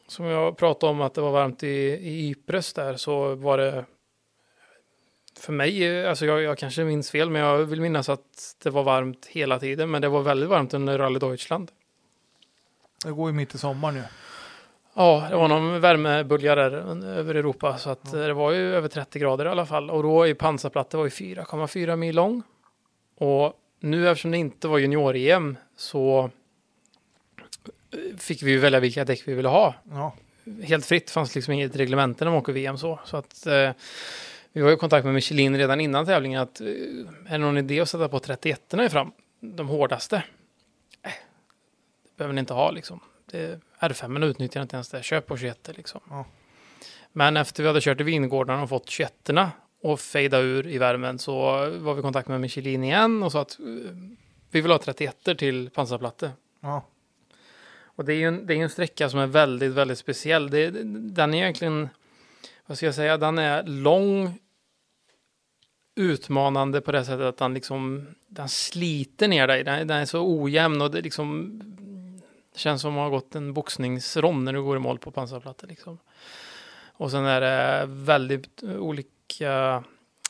som jag pratade om att det var varmt i, i Ypres där så var det för mig, alltså jag, jag kanske minns fel, men jag vill minnas att det var varmt hela tiden, men det var väldigt varmt under Rally Deutschland. Det går ju mitt i sommaren nu. Ja, det var någon värmebölja där över Europa så att eh, det var ju över 30 grader i alla fall. Och då i pansarplatta var ju 4,4 mil lång. Och nu eftersom det inte var junior-EM så eh, fick vi ju välja vilka däck vi ville ha. Ja, Helt fritt, fanns liksom inget reglemente när man åker VM så. Så att eh, vi var i kontakt med Michelin redan innan tävlingen att eh, är det någon idé att sätta på 31 i fram? De hårdaste? Eh, behöver ni inte ha liksom. Det, R5 utnyttjar inte ens det. Köp på 21 liksom. Ja. Men efter vi hade kört i vingårdarna och fått 21 och fejda ur i värmen så var vi i kontakt med Michelin igen och sa att eh, vi vill ha 31 till pansarplatte. ja. Och det är ju en, det är en sträcka som är väldigt, väldigt speciell. Det, den är egentligen, vad ska jag säga, den är lång, utmanande på det sättet att den liksom, den sliter ner dig. Den, den är så ojämn och det liksom det känns som att ha gått en boxningsrond när du går i mål på pansarplattor liksom. Och sen är det väldigt olika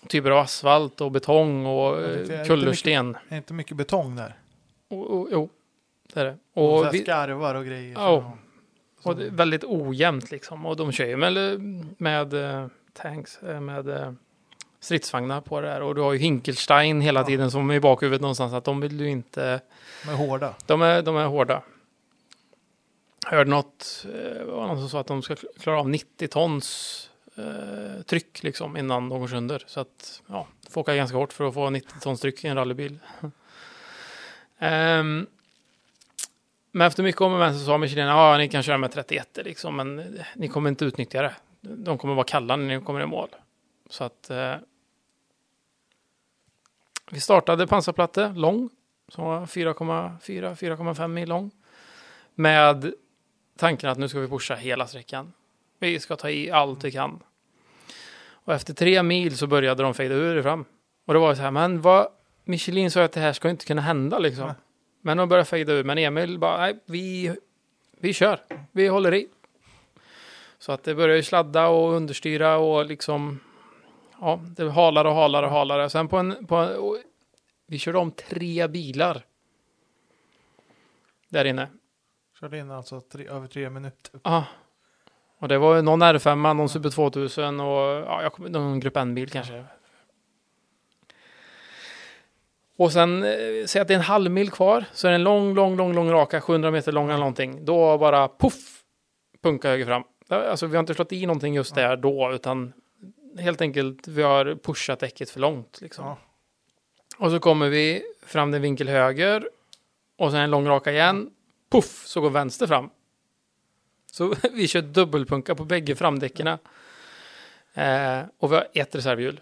typer av asfalt och betong och tyckte- eh, kullersten. Det är inte mycket betong där. Och, och, jo, det är det. Och, Och vi, skarvar och grejer. Ja. Och är väldigt ojämnt liksom. Och de kör ju med, med eh, tanks, eh, med stridsvagnar på det här. Och du har ju Hinkelstein hela Ja. tiden som är i bakhuvudet någonstans. Att de vill du inte... Med hårda. De är, de är hårda. Hörde något, eh, det var någon som sa att de ska klara av 90 tons eh, tryck liksom innan de går sönder. Så att, ja, du får åka ganska hårt för att få 90 tons tryck i en rallybil. um, men efter mycket om och men så sa Michelin, ja ni kan köra med 31 liksom, men eh, ni kommer inte utnyttja det. De kommer vara kalla när ni kommer i mål. Så att eh, vi startade pansarplatte, lång, som var 4,4-4,5 mil lång. Med tanken att nu ska vi pusha hela sträckan. Vi ska ta i allt vi kan. Och efter tre mil så började de fejda ur fram. Och det var så här, men vad, Michelin sa att det här ska inte kunna hända liksom. Nej. Men de började fejda ur, men Emil bara, nej, vi, vi kör, vi håller i. Så att det började sladda och understyra och liksom, ja, det halade och halade och halade. Sen på en, på en vi körde om tre bilar. Där inne. Körde in alltså tre, över tre minuter. Ja. Och det var någon R5, någon Super 2000 och ja, jag kommer, någon Grupp N-bil kanske. Och sen, eh, säg att det är en halv mil kvar, så är det en lång, lång, lång, lång raka, 700 meter lång eller någonting. Då bara poff, punka höger fram. Alltså vi har inte slått i någonting just där då, utan helt enkelt, vi har pushat däcket för långt. Liksom. Ja. Och så kommer vi fram till vinkel höger och sen en lång raka igen. Puff, så går vänster fram. Så vi kör dubbelpunka på bägge framdäcken. Eh, och vi har ett reservhjul.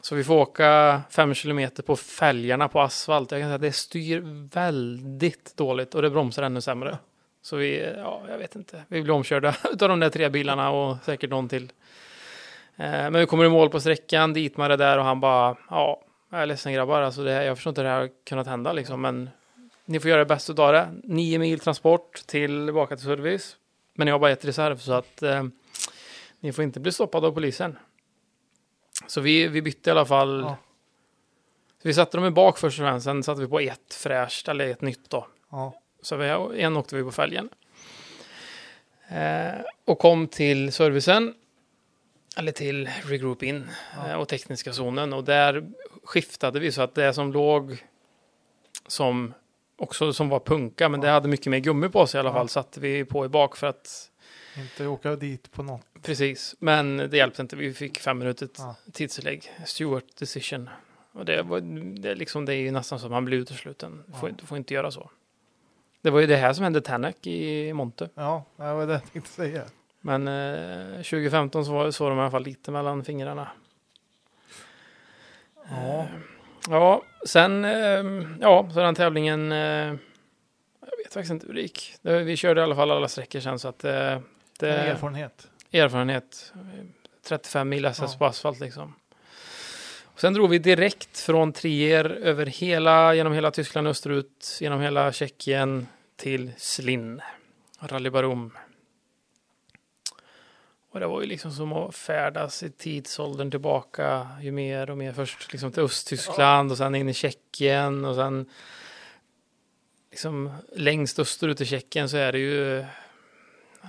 Så vi får åka fem kilometer på fälgarna på asfalt. Jag kan säga att det styr väldigt dåligt och det bromsar ännu sämre. Så vi, ja, jag vet inte. Vi blir omkörda av de där tre bilarna och säkert någon till. Eh, men vi kommer i mål på sträckan, Ditmar är där och han bara, ja, jag är ledsen grabbar, alltså det, jag förstår inte hur det här har kunnat hända liksom, men ni får göra det bästa av det. Nio mil transport tillbaka till service, men jag har bara ett reserv så att eh, ni får inte bli stoppade av polisen. Så vi, vi bytte i alla fall. Ja. Så vi satte dem i bak först och främst, sen satte vi på ett fräscht, eller ett nytt då. Ja. Så vi, en åkte vi på fälgen. Eh, och kom till servicen. Eller till regroup in Ja. eh, och tekniska zonen. Och där skiftade vi så att det som låg som också som var punka, men det hade mycket mer gummi på sig i alla Ja. fall, satte vi på i bak för att Inte åka dit på något. precis. Men det hjälpte inte. Vi fick fem minuter Ja. tidslägg. Stewart decision. Och det, var, det, är liksom, det är ju nästan så att man blir utesluten. Du får, Ja. du får inte göra så. Det var ju det här som hände Tanak i Monte. Ja, det var det jag tänkte säga. Men eh, 2015 så var så de i alla fall lite mellan fingrarna. Ja. Ja, sen, eh, ja, så den tävlingen, eh, jag vet faktiskt inte hur det gick. Det, vi körde i alla fall alla sträckor sen så att eh, det, Med erfarenhet. erfarenhet. 35 mil SS Ja. på asfalt liksom. Och sen drog vi direkt från Trier över hela, genom hela Tyskland österut, genom hela Tjeckien till Slinn, Rally Barum. Och det var ju liksom som att färdas i tidsåldern tillbaka, ju mer och mer först liksom till Östtyskland och sen in i Tjeckien och sen liksom längst österut i Tjeckien så är det ju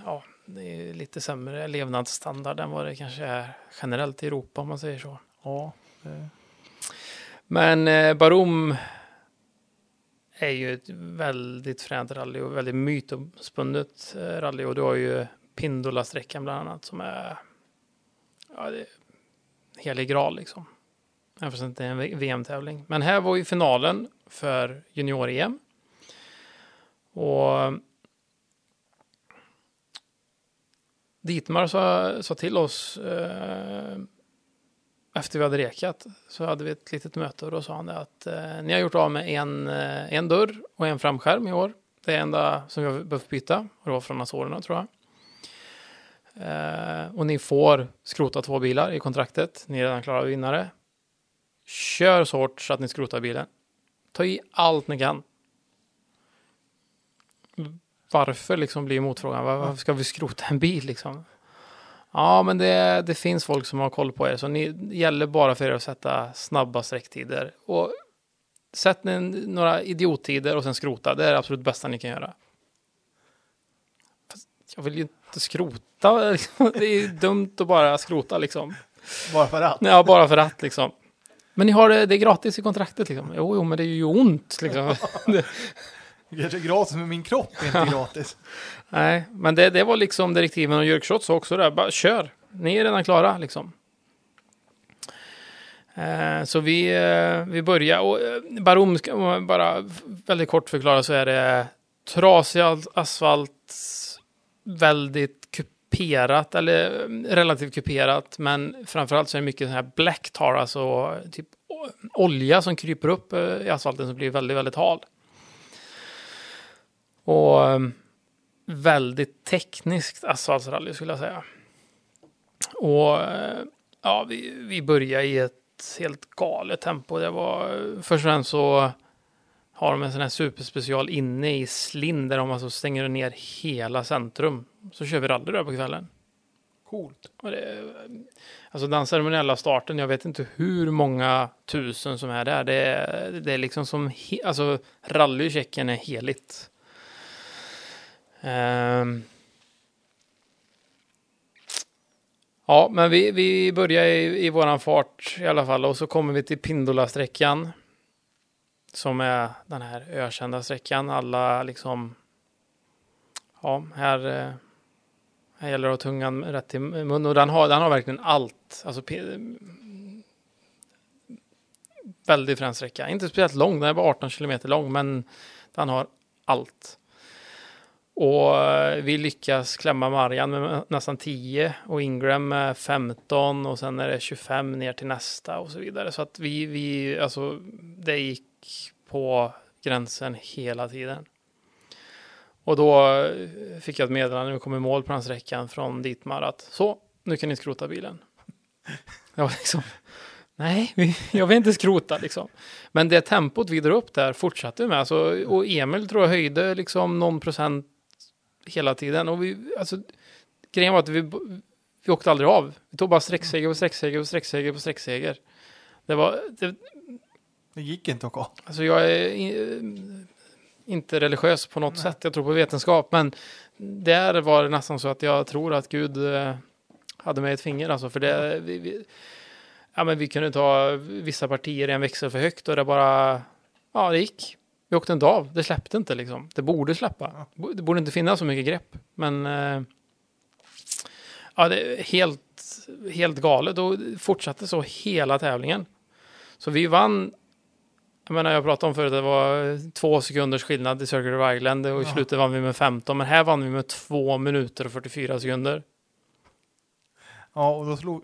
ja, det är lite sämre levnadsstandard än vad det kanske är generellt i Europa om man säger så. Ja. det- Men eh, Barum är ju ett väldigt fränt rally och väldigt mytomspunnet eh, rally och du har ju Pindola-sträckan bland annat som är ja, det är helig graal liksom. Även fast det inte är en VM-tävling. Men här var ju finalen för junior-EM. Och Dietmar sa, sa till oss eh, efter vi hade rekat så hade vi ett litet möte och då sa han det att eh, ni har gjort av med en, eh, en dörr och en framskärm i år. Det är enda som vi har behövt byta och det var från Azorerna tror jag. Eh, och ni får skrota två bilar i kontraktet. Ni är redan klara vinnare. Kör så hårt så att ni skrotar bilen. Ta i allt ni kan. Varför liksom blir motfrågan? Varför ska vi skrota en bil liksom? Ja, men det, det finns folk som har koll på er, så ni det gäller bara för er att sätta snabba sträcktider. Och sätt ni några idiottider och sen skrota. Det är det absolut bästa ni kan göra. Fast jag vill ju skrota. Det är dumt att bara skrota liksom. Bara för att. Ja, bara för att liksom. Men ni har det, det är gratis i kontraktet liksom. Jo, jo, men det är ju ont liksom. Det kanske är gratis, men min kropp är inte gratis. Nej, men det, det var liksom direktiven och Jörg Schott också det. Bara kör, ni är redan klara liksom. Eh, så vi, eh, vi börjar och eh, Barom ska bara väldigt kort förklara så är det trasig as- asfalt, väldigt kuperat eller relativt kuperat, men framförallt så är det mycket sån här black tar, alltså typ olja som kryper upp eh, i asfalten som blir väldigt, väldigt hal. Och eh, väldigt tekniskt asfaltsrally skulle jag säga. Och eh, ja, vi, vi började i ett helt galet tempo. Det var först och främst så har de en sån här superspecial inne i Slinn där de alltså stänger ner hela centrum. Så kör vi rally där på kvällen. Coolt. Och det, alltså den ceremoniella starten, jag vet inte hur många tusen som är där. Det är, det är liksom som, he, alltså rally i Tjeckien är heligt. Ehm. ja, men vi, vi börjar i, i våran fart i alla fall och så kommer vi till Pindola-sträckan. Som är den här ökända sträckan. Alla liksom, ja, här eh, här gäller Det att ha tungan rätt i mun och den har, den har verkligen allt. Alltså, väldigt frän sträcka. Inte speciellt lång, den är bara 18 kilometer lång, men den har allt. Och eh, vi lyckas klämma Marian med nästan 10 och Ingram med 15 och sen är det 25 ner till nästa och så vidare. Så att vi, vi alltså, det gick på gränsen hela tiden. Och då eh, fick jag ett meddelande när vi kom i mål på den sträckan från Dietmar att så, nu kan ni skrota bilen. Jag var liksom, nej, jag vill inte skrota liksom. Men det tempot vi drar upp där fortsatte vi med. Alltså, och Emil tror jag höjde liksom någon procent hela tiden. Och vi, alltså, grejen var att vi, vi åkte aldrig av. Vi tog bara sträckseger på sträckseger på sträckseger på sträckseger. Det var, det, det gick inte att gå. Alltså jag är inte religiös på något Nej. sätt. Jag tror på vetenskap. Men där var det nästan så att jag tror att Gud eh, hade med ett finger. Alltså för det, vi, vi, ja, men vi kunde ta vissa partier i en växel för högt och det bara, ja det gick. Vi åkte inte av, det släppte inte liksom. Det borde släppa. Det borde inte finnas så mycket grepp. Men eh, ja, det är helt, helt galet och fortsatte så hela tävlingen. Så vi vann jag menar, jag pratade om förut det var två sekunders skillnad i Circuit of Ireland och i Ja. slutet vann vi med 15, men här vann vi med två minuter och 44 sekunder. Ja, och då slog,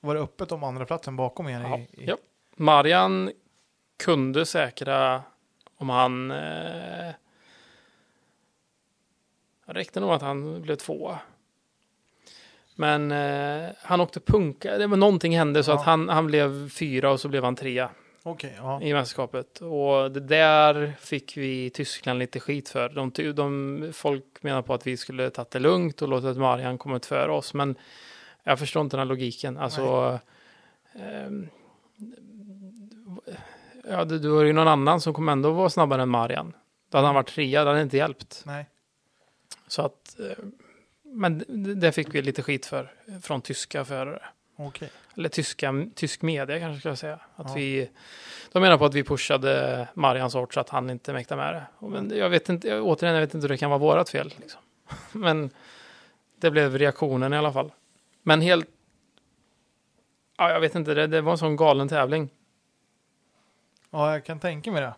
var det öppet om andra platsen bakom er. Ja, I, i, ja. Marian kunde säkra om han... Eh, räckte nog att han blev tvåa. Men eh, han åkte punka, det var någonting hände så Ja. att han, han blev fyra och så blev han trea. Okej, ja. i mästerskapet. Och det där fick vi i Tyskland lite skit för. De, de, folk menar på att vi skulle tagit det lugnt och låtit Marian komma ut före oss. Men jag förstår inte den här logiken. Alltså, ehm, ja, det, det var ju någon annan som kommer ändå vara snabbare än Marian. Då hade han varit trea, det hade inte hjälpt. Nej. Så att, eh, men det, fick vi lite skit för från tyska förare Okej. Eller tyska, tysk media kanske ska jag säga. Att Ja. vi, de menar på att vi pushade Marians ort så att han inte mäktade med det. Men jag vet inte, jag, återigen, jag vet inte hur det kan vara vårat fel. Liksom. Men det blev reaktionen i alla fall. Men helt, ja, jag vet inte, det, det var en sån galen tävling. Ja, jag kan tänka mig det.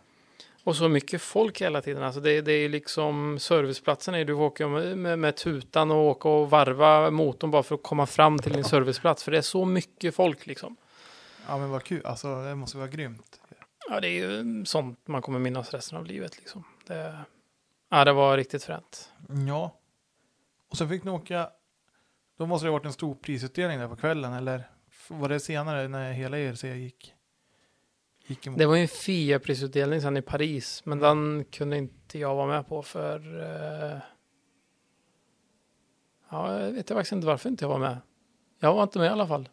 Och så mycket folk hela tiden. Alltså det, det är liksom serviceplatsen är du åka med, med, med tutan och åka och varva motorn bara för att komma fram till din serviceplats. För det är så mycket folk liksom. Ja, men vad kul. Alltså, det måste vara grymt. Ja, det är ju sånt man kommer minnas resten av livet liksom. Det, ja, det var riktigt fränt. Ja. Och sen fick ni åka. Då måste det ha varit en stor prisutdelning där på kvällen. Eller var det senare när hela ERC gick? Gick emot? Det var ju en FIA-prisutdelning sen i Paris, men den kunde inte jag vara med på för... Eh, ja, jag vet jag faktiskt inte varför inte jag var med. Jag var inte med i alla fall.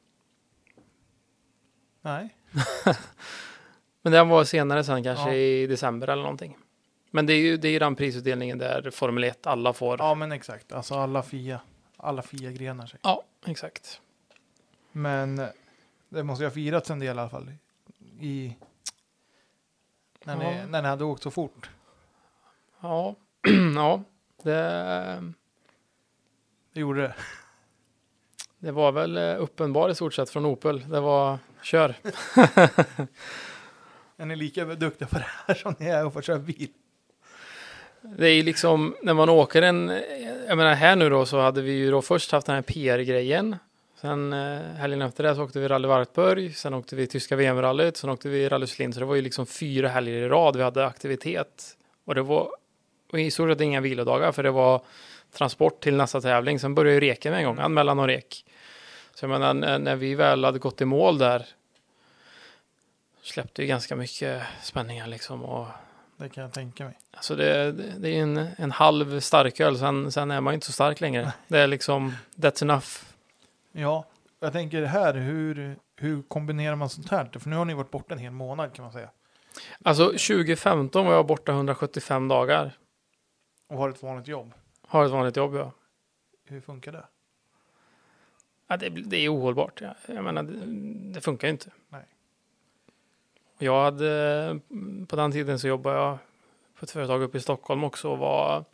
Nej. Men den var senare sen, kanske Ja. i december eller någonting. Men det är ju det är ju den prisutdelningen där Formel 1 alla får. Ja, men exakt. Alltså alla FIA. Alla FIA-grenar sig. ja exakt. Men eh, det måste ju ha firats en del i alla fall. I... När, ni, Ja. när ni hade åkt så fort. Ja, ja. Det, Det gjorde det. det var väl eh, uppenbar i stort sett från Opel. Det var kör. Är ni lika duktiga på det här som ni är på att köra bil? Det är liksom när man åker en, jag menar här nu då så hade vi ju då först haft den här PR-grejen. Sen eh, helgen efter det så åkte vi Rally Wartburg, sen åkte vi tyska VM-rallyt, sen åkte vi Rally Slind. Så det var ju liksom fyra helger i rad vi hade aktivitet. Och det var och i stort sett inga vilodagar för det var transport till nästa tävling. Sen började ju reken med en gång, anmälan och rek. Så jag menar när, när vi väl hade gått i mål där släppte ju ganska mycket spänningar liksom. Och Det kan jag tänka mig. Alltså det, det, det är en, en halv starköl, sen, sen är man ju inte så stark längre. Det är liksom, that's enough. Ja, jag tänker här, hur, hur kombinerar man sånt här? För nu har ni varit borta en hel månad kan man säga. Alltså 2015 var jag borta 175 dagar. Och har ett vanligt jobb. Har ett vanligt jobb, ja. Hur funkar det? ja det, det är ohållbart. Ja. Jag menar, det, det funkar ju inte. Nej. Jag hade, på den tiden så jobbade jag på ett företag uppe i Stockholm också och var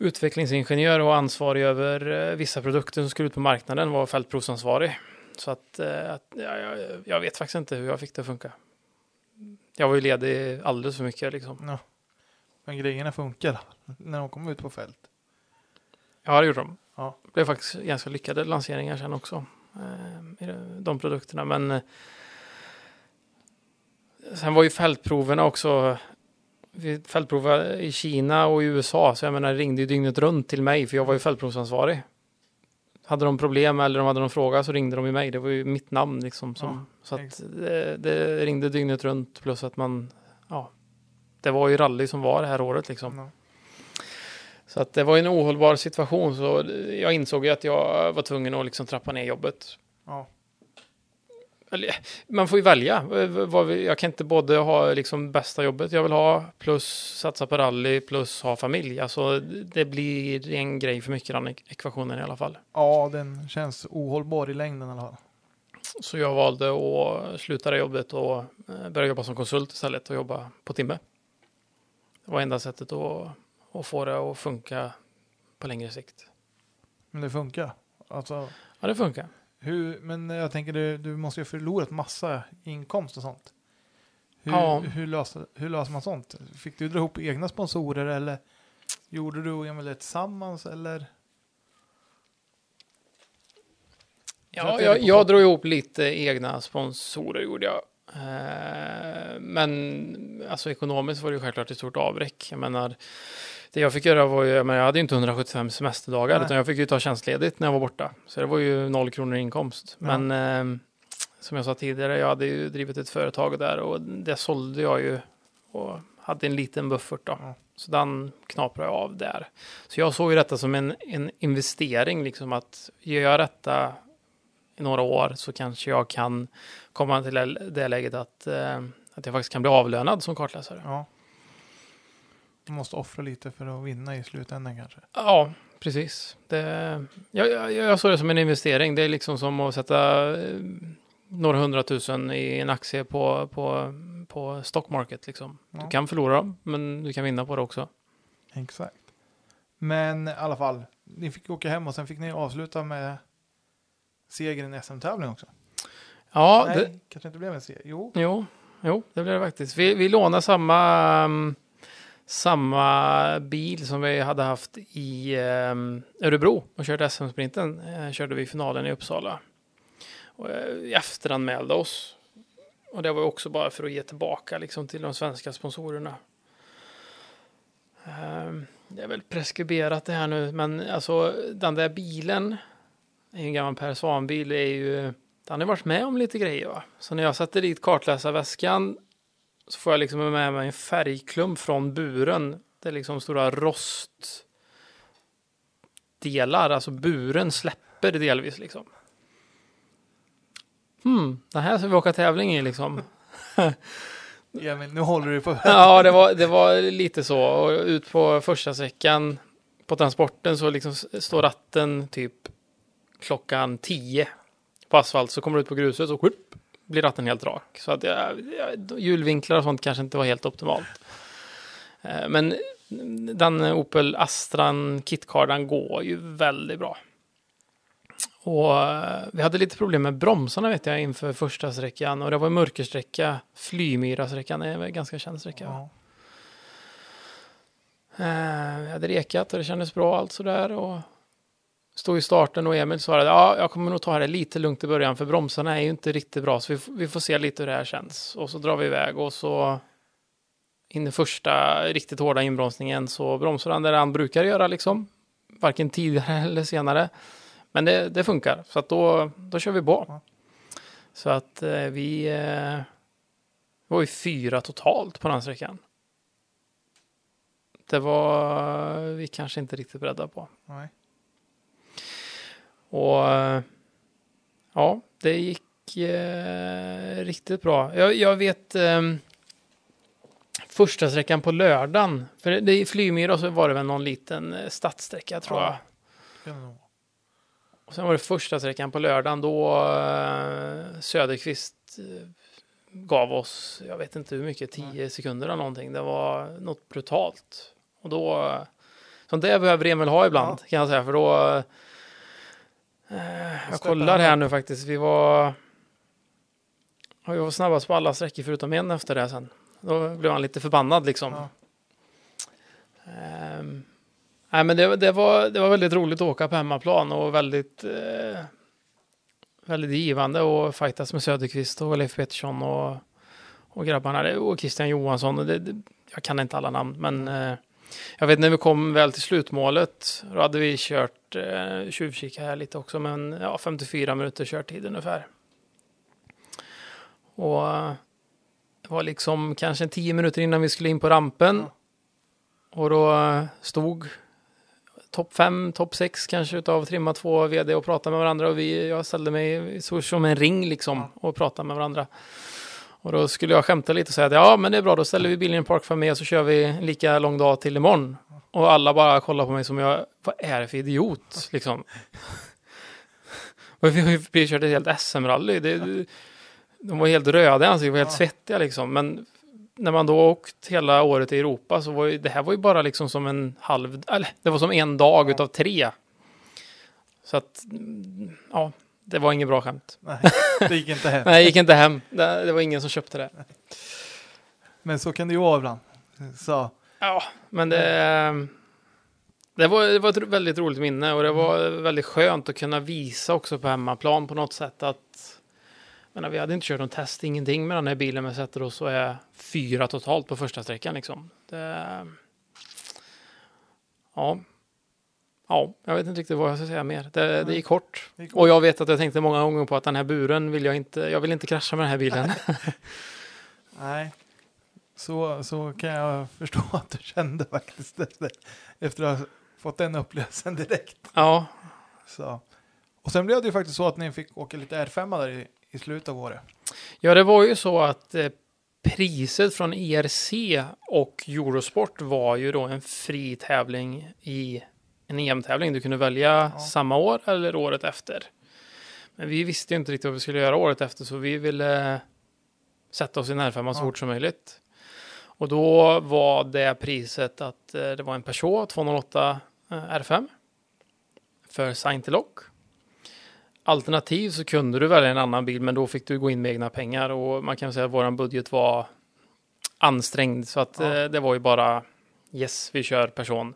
utvecklingsingenjör och ansvarig över eh, vissa produkter som skulle ut på marknaden var fältprovsansvarig. Så att, eh, att ja, jag, jag vet faktiskt inte hur jag fick det att funka. Jag var ju ledig alldeles för mycket liksom. Ja. Men grejerna funkar när de kommer ut på fält. Ja, det gjorde de. Ja. Det blev faktiskt ganska lyckade lanseringar sen också. Eh, de- produkterna. Men sen var ju fältproverna också. Vi fältprovade i Kina och i USA. Så jag menar, ringde ju dygnet runt till mig. För jag var ju fältprovsansvarig. Hade de problem eller de hade någon fråga så ringde de i mig. Det var ju mitt namn liksom. Som, Ja, så att det, det ringde dygnet runt. Plus att man, ja. Det var ju rally som var det här året liksom. Ja. Så att det var en ohållbar situation. Så jag insåg ju att jag var tvungen att liksom trappa ner jobbet. Ja. Man får ju välja. Vi- Jag kan inte både ha liksom bästa jobbet jag vill ha plus satsa på rally plus ha familj. Alltså det blir en grej för mycket den ek- ekvationen i alla fall. ja, den känns ohållbar i längden i alla fall. Så jag valde att sluta det jobbet och eh, börja jobba som konsult istället och jobba på timme. Det var enda sättet att, att få det att funka på längre sikt. Men det funkar. Alltså, Ja, det funkar. Hur, men jag tänker du, du måste ju ha förlorat massa inkomst och sånt. Hur, Ja. hur, löser, hur löser man sånt? Fick du dra ihop egna sponsorer eller gjorde du och Emil det tillsammans eller? Ja, jag, jag drog ihop lite egna sponsorer gjorde jag. Eh, Men alltså ekonomiskt var det ju självklart ett stort avbräck. Jag menar, det jag fick göra var ju, menar, jag hade ju inte 175 semesterdagar Nej. utan jag fick ju ta tjänstledigt när jag var borta. Så det var ju noll kronor i inkomst. Ja. Men eh, som jag sa tidigare, jag hade ju drivit ett företag där och det sålde jag ju och hade en liten buffert då. Ja. Så den knaprade jag av där. Så jag såg ju detta som en, en investering, liksom att gör jag detta i några år så kanske jag kan komma till det läget att, eh, att jag faktiskt kan bli avlönad som kartläsare. Ja. Du måste offra lite för att vinna i slutändan kanske. Ja, precis. Det, jag, jag, jag såg det som en investering. Det är liksom som att sätta eh, några hundratusen i en aktie på, på, på stock market. Liksom. Ja. Du kan förlora dem, men du kan vinna på det också. Exakt. Men i alla fall, ni fick åka hem och sen fick ni avsluta med segern i SM-tävlingen också. Ja, Nej, det, kanske inte blev en seger. Jo, Jo, jo, det blev det faktiskt. Vi, vi lånade samma, um, samma bil som vi hade haft i ehm, Örebro och körde SM-sprinten. Eh, körde vi finalen i Uppsala. Och, eh, efteranmälde oss. Och det var också bara för att ge tillbaka liksom, till de svenska sponsorerna. Ehm, det är väl preskriberat det här nu, men alltså den där bilen, en gammal Per Svan-bil, är ju den har varit med om lite grejer va. Så när jag sätter dit kartläsarväskan så får jag liksom med mig en färgklump från buren. Det är liksom stora rostdelar, alltså buren släpper delvis liksom. Hmm, det här ska vi åka tävling i liksom. Emil, nu håller du på. Ja, det var, det var lite så. Och ut på första sträckan på transporten så liksom står ratten typ klockan 10 på asfalt. Så kommer du ut på gruset och whoop, blir ratten helt rak. Så att ja, hjulvinklar och sånt kanske inte var helt optimalt. Eh, Men den Opel Astran Kitcardan går ju väldigt bra. Och eh, vi hade lite problem med bromsarna vet jag inför första sträckan och det var en mörkersträcka. Flymyra-sträckan är en ganska känd sträcka. Ja. Eh, Jag hade rekat och det kändes bra allt sådär och stod i starten och Emil att ja, jag kommer nog ta det lite lugnt i början för bromsarna är ju inte riktigt bra så vi, vi får se lite hur det här känns. Och så drar vi iväg och så in i första riktigt hårda inbromsningen så bromsar han där han brukar göra liksom. Varken tidigare eller senare. Men det, det funkar så att då, då kör vi på. Så att eh, vi eh, var ju fyra totalt på den sträckan. Det var vi kanske inte riktigt beredda på. Nej. Och eh, ja, det gick eh, riktigt bra. Jag, jag vet eh, första sträckan på lördagen. För det, det i Flymyra så var det väl någon liten eh, stadssträcka tror Ja. jag. Och sen var det första sträckan på lördagen då eh, Söderqvist eh, gav oss, jag vet inte hur mycket, 10 sekunder eller någonting. Det var något brutalt. Och då eh, Som det behöver Emil ha ibland kan jag säga, för då... Eh, jag kollar här nu faktiskt. Vi var... Vi var snabbast på alla sträckor förutom en efter det sen. Då blev han lite förbannad liksom. Ja. Ehm, nej, men det, det, var, det var väldigt roligt att åka på hemmaplan och väldigt, eh, väldigt givande och fightas med Söderqvist och Leif Pettersson och, och grabbarna och Christian Johansson. Och det, det, jag kan inte alla namn, men eh, jag vet när vi kom väl till slutmålet, då hade vi kört, eh, tjuvkika här lite också, men ja, 54 minuter körtid ungefär. Och eh, det var liksom kanske 10 minuter innan vi skulle in på rampen. Och då eh, stod topp 5, topp 6 kanske utav Trimma 2 vd och pratade med varandra och vi, jag ställde mig så som en ring liksom och pratade med varandra. Och då skulle jag skämta lite och säga att ja men det är bra då ställer vi bilen i en park för mig och så kör vi en lika lång dag till imorgon. Och alla bara kollar på mig som jag, vad är det för idiot liksom? Och vi har ju kört ett helt SM-rally. De var helt röda i ansiktet, var helt svettiga liksom. Men när man då åkt hela året i Europa så var ju det här var ju bara liksom som en halv, eller det var som en dag utav tre. Så att, mm, ja, det var inget bra skämt. Nej, det gick inte hem. Nej, jag gick inte hem. Det, det var ingen som köpte det. Men så kan det ju vara ibland. Så, Ja, men det, det, var, det var ett väldigt roligt minne och det var väldigt skönt att kunna visa också på hemmaplan på något sätt att men vi hade inte kört någon test, ingenting med den här bilen, men sätter oss och är fyra totalt på första sträckan liksom. Det, ja. Ja, jag vet inte riktigt vad jag ska säga mer. Det, det gick gick Och jag vet att jag tänkte många gånger på att den här buren vill jag inte, jag vill inte krascha med den här bilen. nej. Så, så kan jag förstå att du kände faktiskt efter, efter att ha fått den upplevelsen direkt. ja, Så. Och sen blev det ju faktiskt så att ni fick åka lite R5 där i, i slutet av året. Ja, det var ju så att eh, priset från ERC och Eurosport var ju då en fri tävling i en EM-tävling. Du kunde välja Ja. samma år eller året efter. Men vi visste ju inte riktigt vad vi skulle göra året efter, så vi ville sätta oss i närfemman så Ja. fort som möjligt. Och då var det priset att eh, det var en Peugeot 208 eh, R5 för Saintelock. Alternativ så kunde du välja en annan bil, men då fick du gå in med egna pengar och man kan säga att våran budget var ansträngd så att Ja. eh, det var ju bara yes, vi kör person.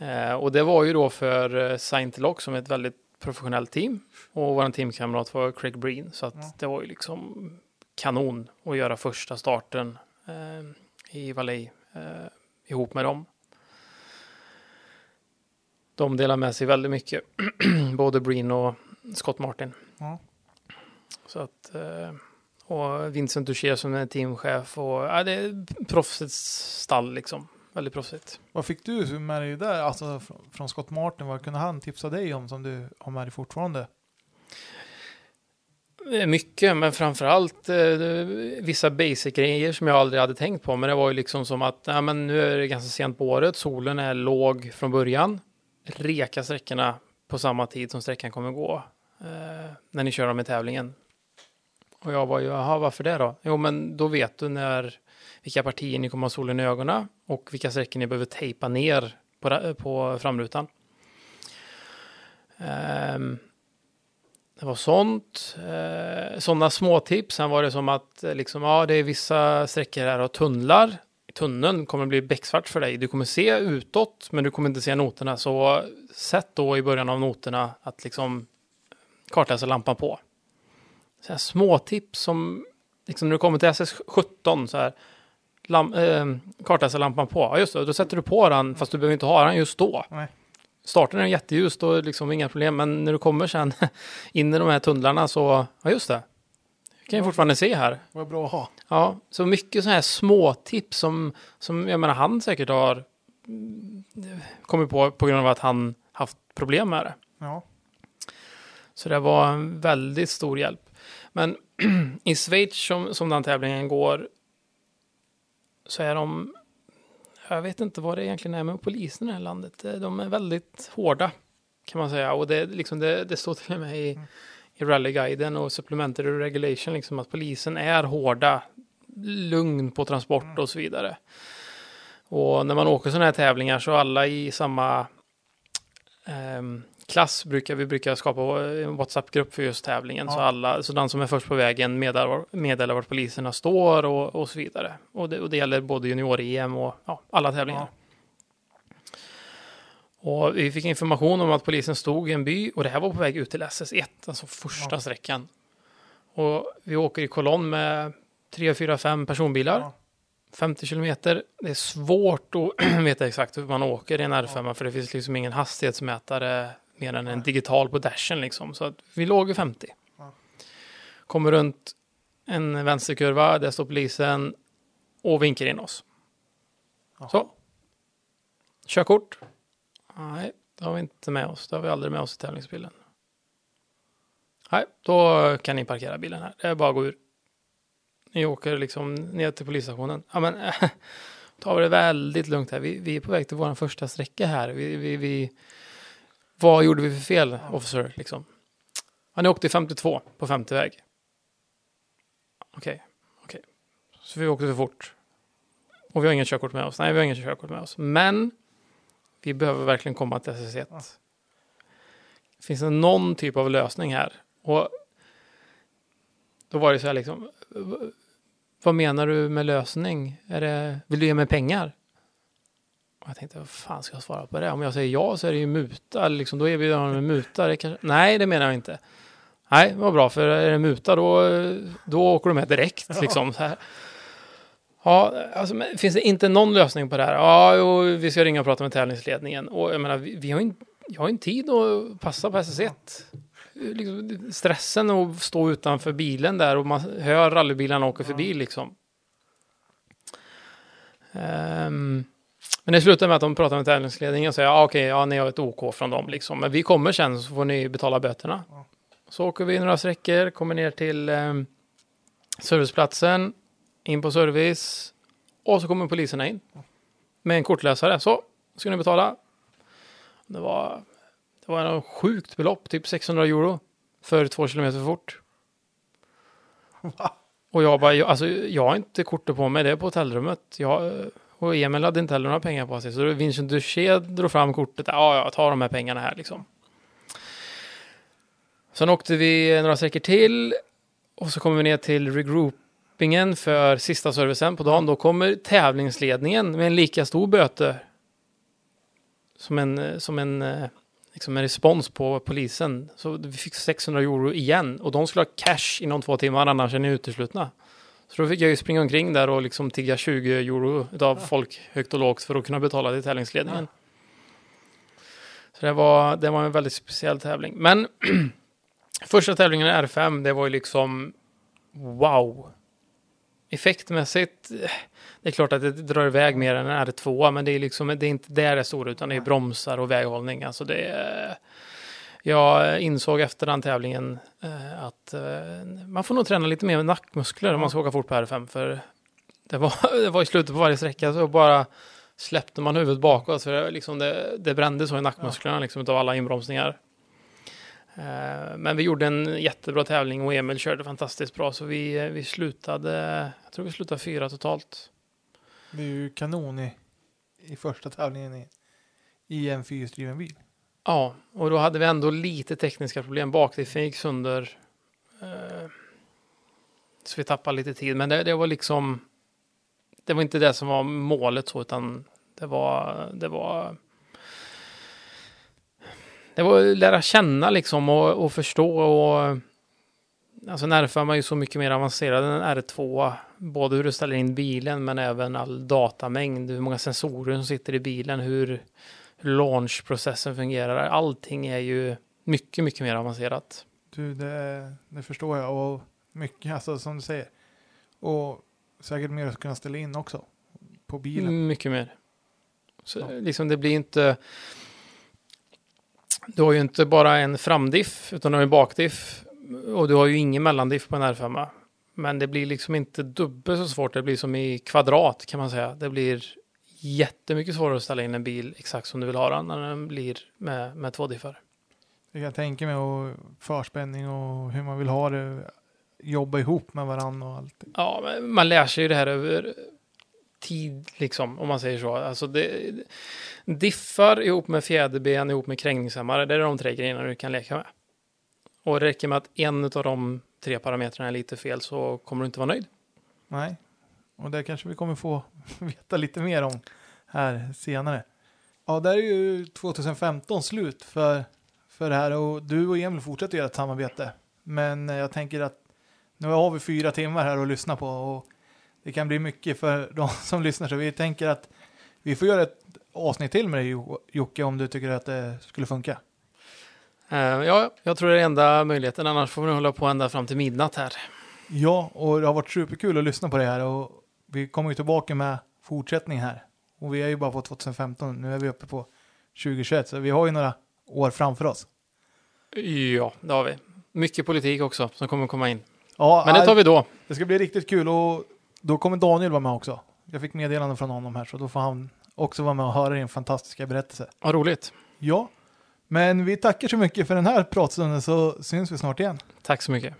Eh, och det var ju då för eh, Saintelock som är ett väldigt professionellt team och våran teamkamrat var Craig Breen så att Ja. det var ju liksom kanon att göra första starten eh, i Valais eh, ihop med dem. De delar med sig väldigt mycket, både Breen och Scott Martin. Ja. Så att, eh, och Vincent Duché som är teamchef och ja, det är proffsigt stall liksom. Väldigt proffsigt. Vad fick du med dig där, alltså från, Scott Martin? Vad kunde han tipsa dig om som du har med dig fortfarande? Eh, Mycket, men framförallt eh, vissa basic-grejer som jag aldrig hade tänkt på. Men det var ju liksom som att ja, men nu är det ganska sent på året, solen är låg från början. Reka sträckorna på samma tid som sträckan kommer gå eh, när ni kör dem i tävlingen. Och jag var ju, jaha, varför det då? Jo, men då vet du när vilka partier ni kommer ha solen i ögonen och vilka sträckor ni behöver tejpa ner på, på framrutan. Um, det var sånt. Eh, sådana små tips. Sen var det som att eh, liksom, ja, det är vissa sträckor här och tunnlar. Tunneln kommer bli becksvart för dig. Du kommer se utåt, men du kommer inte se noterna. Så sätt då i början av noterna att liksom kartläsa lampan på. Så här små tips som liksom när du kommer till SS17 så här. Lam, eh, kartläsa lampan på. Ja, just det. Då sätter du på den, fast du behöver inte ha den just då. Nej. Starten är jätteljus, då är det liksom inga problem. Men när du kommer sen in i de här tunnlarna så, ja just det. kan jag fortfarande se här. Vad bra att ha. Ja, så mycket så här små tips som, som jag menar han säkert har mm, kommit på på grund av att han haft problem med det. Ja. Så det var en väldigt stor hjälp. Men i Schweiz som, som den tävlingen går så är de, jag vet inte vad det egentligen är med polisen i det här landet. De är väldigt hårda kan man säga. Och det, liksom det, det står till och med i, i rallyguiden och supplementary regulation liksom att polisen är hårda, lugn på transport och så vidare. Och när man åker sådana här tävlingar så alla i samma ehm, klass brukar vi brukar skapa en WhatsApp-grupp för just tävlingen. Ja. Så, alla, så den som är först på vägen meddelar, meddelar vart poliserna står och, och så vidare. Och det, och det gäller både junior-EM och ja, alla tävlingar. Ja. Och vi fick information om att polisen stod i en by och det här var på väg ut till SS1, alltså första Ja. sträckan. Och vi åker i kolonn med 3, 4, 5 personbilar. Ja. 50 kilometer. Det är svårt att veta exakt hur man åker i en R5 för det finns liksom ingen hastighetsmätare mer än en digital på dashen liksom. Så att vi låg i 50. Ja. Kommer runt en vänsterkurva, där står polisen och vinkar in oss. Så. Körkort? Nej, det har vi inte med oss. Det har vi aldrig med oss i tävlingsbilen. Nej, då kan ni parkera bilen här. Det är bara att gå ur. Ni åker liksom ner till polisstationen. Ja, men tar vi det väldigt lugnt här. Vi, vi är på väg till vår första sträcka här. Vi, vi, vi, vad gjorde vi för fel, officer? Liksom? Ja, ni åkte i 52 på 50 väg. Okej, okej. Så vi åkte för fort. Och vi har inget körkort med oss. Nej, vi har inget körkort med oss. Men vi behöver verkligen komma till SS1. Ja. Finns det någon typ av lösning här? Och då var det så här liksom. Vad menar du med lösning? Är det, vill du ge mig pengar? Jag tänkte, vad fan ska jag svara på det? Om jag säger ja så är det ju muta. Liksom, då erbjuder jag honom en muta. Det kanske, nej, det menar jag inte. Nej, vad bra, för är det muta då, då åker du med direkt. Liksom, så här. Ja, alltså, men finns det inte någon lösning på det här? Ja, jo, vi ska ringa och prata med tävlingsledningen. Och jag menar, vi, vi har ju inte, jag har inte tid att passa på SS1. Liksom, stressen att stå utanför bilen där och man hör rallybilarna åka förbi liksom. Ehm, men det slutar med att de pratar med tävlingsledningen och säger ja, okej, ja, ni har ett OK från dem liksom. Men vi kommer sen så får ni betala böterna. Ja. Så åker vi några sträckor, kommer ner till um, serviceplatsen, in på service och så kommer poliserna in med en kortläsare. Så, ska ni betala. Det var, det var en sjukt belopp, typ 600 euro för två kilometer för fort. Va? Och jag bara, jag, alltså, jag har inte kortet på mig, det är på hotellrummet. Jag, och Emil hade inte heller några pengar på sig. Så Vincent Duché drog fram kortet. Ja, ja, ta de här pengarna här liksom. Sen åkte vi några sträckor till. Och så kommer vi ner till regroupingen för sista servicen på dagen. Då kommer tävlingsledningen med en lika stor böter. Som en, som en, liksom en respons på polisen. Så vi fick 600 euro igen. Och de skulle ha cash inom två timmar, annars är ni uteslutna. Så då fick jag ju springa omkring där och liksom tigga 20 euro av folk högt och lågt för att kunna betala till tävlingsledningen. Så det var, det var en väldigt speciell tävling. Men första tävlingen i R5, det var ju liksom wow. Effektmässigt, det är klart att det drar iväg mer än en R2, men det är liksom, det är inte där det stora, utan det är bromsar och väghållning. Alltså det är, jag insåg efter den tävlingen eh, att eh, man får nog träna lite mer med nackmuskler om man ska åka fort på R5, för det var, det var i slutet på varje sträcka så bara släppte man huvudet bakåt, för det, liksom det, det brände så i nackmusklerna liksom, av alla inbromsningar. Eh, Men vi gjorde en jättebra tävling och Emil körde fantastiskt bra så vi, eh, vi slutade, jag tror vi slutade fyra totalt. Det är ju kanon i, i första tävlingen i, i en fyrhjulsdriven bil. Ja, och då hade vi ändå lite tekniska problem. Bakdiffen gick sönder. Eh, Så vi tappade lite tid, men det, det var liksom, det var inte det som var målet så, utan det var, det var det var att lära känna liksom och, och förstå och alltså en R5 är ju så mycket mer avancerad än en R2. Både hur du ställer in bilen men även all datamängd, hur många sensorer som sitter i bilen, hur, hur launchprocessen fungerar. Allting är ju mycket, mycket mer avancerat. Du, det, det förstår jag. Och mycket, alltså som du säger. Och säkert mer att kunna ställa in också. På bilen. Mycket mer. Så Ja. liksom det blir inte... Du har ju inte bara en framdiff, utan du har en bakdiff. Och du har ju ingen mellandiff på en R5. Men det blir liksom inte dubbelt så svårt. Det blir som i kvadrat kan man säga. Det blir jättemycket svårare att ställa in en bil exakt som du vill ha den när den blir med, med två diffar. Det kan jag tänka mig. Och förspänning och hur man vill ha det. Jobba ihop med varandra och allt. Ja, men man lär sig ju det här över tid, liksom, om man säger så. Alltså det, diffar ihop med fjäderben ihop med krängningshämmare, det är de tre grejerna du kan leka med. Och det räcker med att en av de tre parametrarna är lite fel så kommer du inte vara nöjd. Nej, och det kanske vi kommer få veta lite mer om här senare. Ja, där är ju 2015 slut för, för det här och du och Emil fortsätter göra ett samarbete. Men jag tänker att nu har vi fyra timmar här att lyssna på och det kan bli mycket för de som lyssnar så vi tänker att vi får göra ett avsnitt till med dig Jo- Jocke om du tycker att det skulle funka. Eh, ja, jag tror det är enda möjligheten, annars får vi hålla på ända fram till midnatt här. Ja, och det har varit superkul att lyssna på det här och vi kommer ju tillbaka med fortsättning här. Och vi är ju bara på 2015, nu är vi uppe på 2021, så vi har ju några år framför oss. Ja, det har vi. Mycket politik också som kommer komma in. Ja, Men det tar vi då. det ska bli riktigt kul och då kommer Daniel vara med också. Jag fick meddelande från honom här, så då får han också vara med och höra din fantastiska berättelse. Vad roligt. Ja, men vi tackar så mycket för den här pratstunden så syns vi snart igen. Tack så mycket.